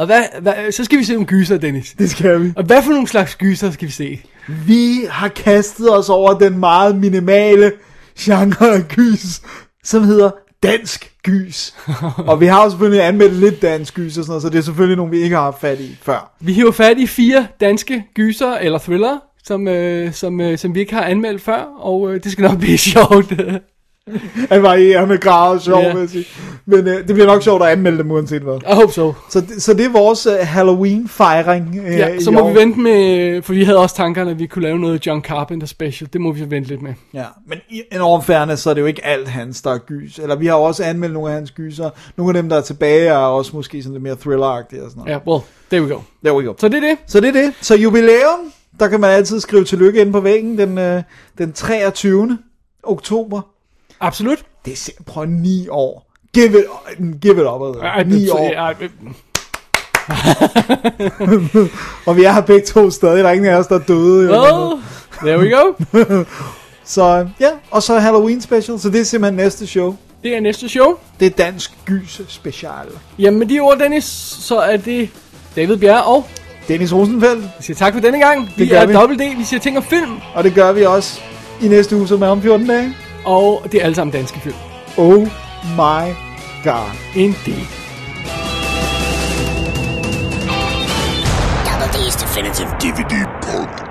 Speaker 3: Og hvad, hvad, så skal vi se om gyser, Dennis.
Speaker 4: Det skal vi.
Speaker 3: Og hvad for nogle slags gyser skal vi se?
Speaker 4: Vi har kastet os over den meget minimale genre af gys, som hedder dansk gys. og vi har jo selvfølgelig anmeldt lidt dansk gys og sådan noget, så det er selvfølgelig nogle, vi ikke har haft fat i før.
Speaker 3: Vi hiver fat i fire danske gyser eller thriller, som, øh, som, øh, som vi ikke har anmeldt før, og øh, det skal nok blive sjovt.
Speaker 4: Han varierende grad sjov,
Speaker 3: Ja.
Speaker 4: yeah. vil jeg sige. Men øh, det bliver nok sjovt at anmelde dem uanset hvad.
Speaker 3: I hope so.
Speaker 4: Så, det- så det er vores øh, Halloween-fejring øh,
Speaker 3: Ja, så
Speaker 4: i
Speaker 3: må
Speaker 4: år.
Speaker 3: vi vente med, for vi havde også tankerne, at vi kunne lave noget John Carpenter special. Det må vi vente lidt med.
Speaker 4: Ja, men i en overfærende, så er det jo ikke alt hans, der er gys. Eller vi har også anmeldt nogle af hans gyser. Nogle af dem, der er tilbage, er også måske sådan lidt mere thriller-agtige og sådan noget.
Speaker 3: Ja, well, there we go.
Speaker 4: There we go.
Speaker 3: Så det er det.
Speaker 4: Så det er det. Så jubilæum, der kan man altid skrive tillykke inde på væggen den, øh, den 23. oktober.
Speaker 3: Absolut.
Speaker 4: Det er prøv ni år. Give it, give it up.
Speaker 3: Ej,
Speaker 4: ni
Speaker 3: det-
Speaker 4: år.
Speaker 3: ej,
Speaker 4: Og vi er her begge to stadig. Der er ingen af os, der er døde.
Speaker 3: Well, there we go.
Speaker 4: Så ja, og så Halloween special. Så det er simpelthen næste show.
Speaker 3: Det er næste show.
Speaker 4: Det er dansk gys special.
Speaker 3: Jamen med de ord, Dennis, så er det David Bjerre og
Speaker 4: Dennis Rosenfeldt.
Speaker 3: vi siger tak for denne gang. Vi
Speaker 4: gør
Speaker 3: er
Speaker 4: vi.
Speaker 3: Double D, vi siger ting om film,
Speaker 4: Og det gør vi også i næste uge, som er om 14 dage.
Speaker 3: Og det er alle sammen danske film.
Speaker 4: Oh my god.
Speaker 3: Indeed.
Speaker 2: Double D's Definitive
Speaker 9: DVD podcast.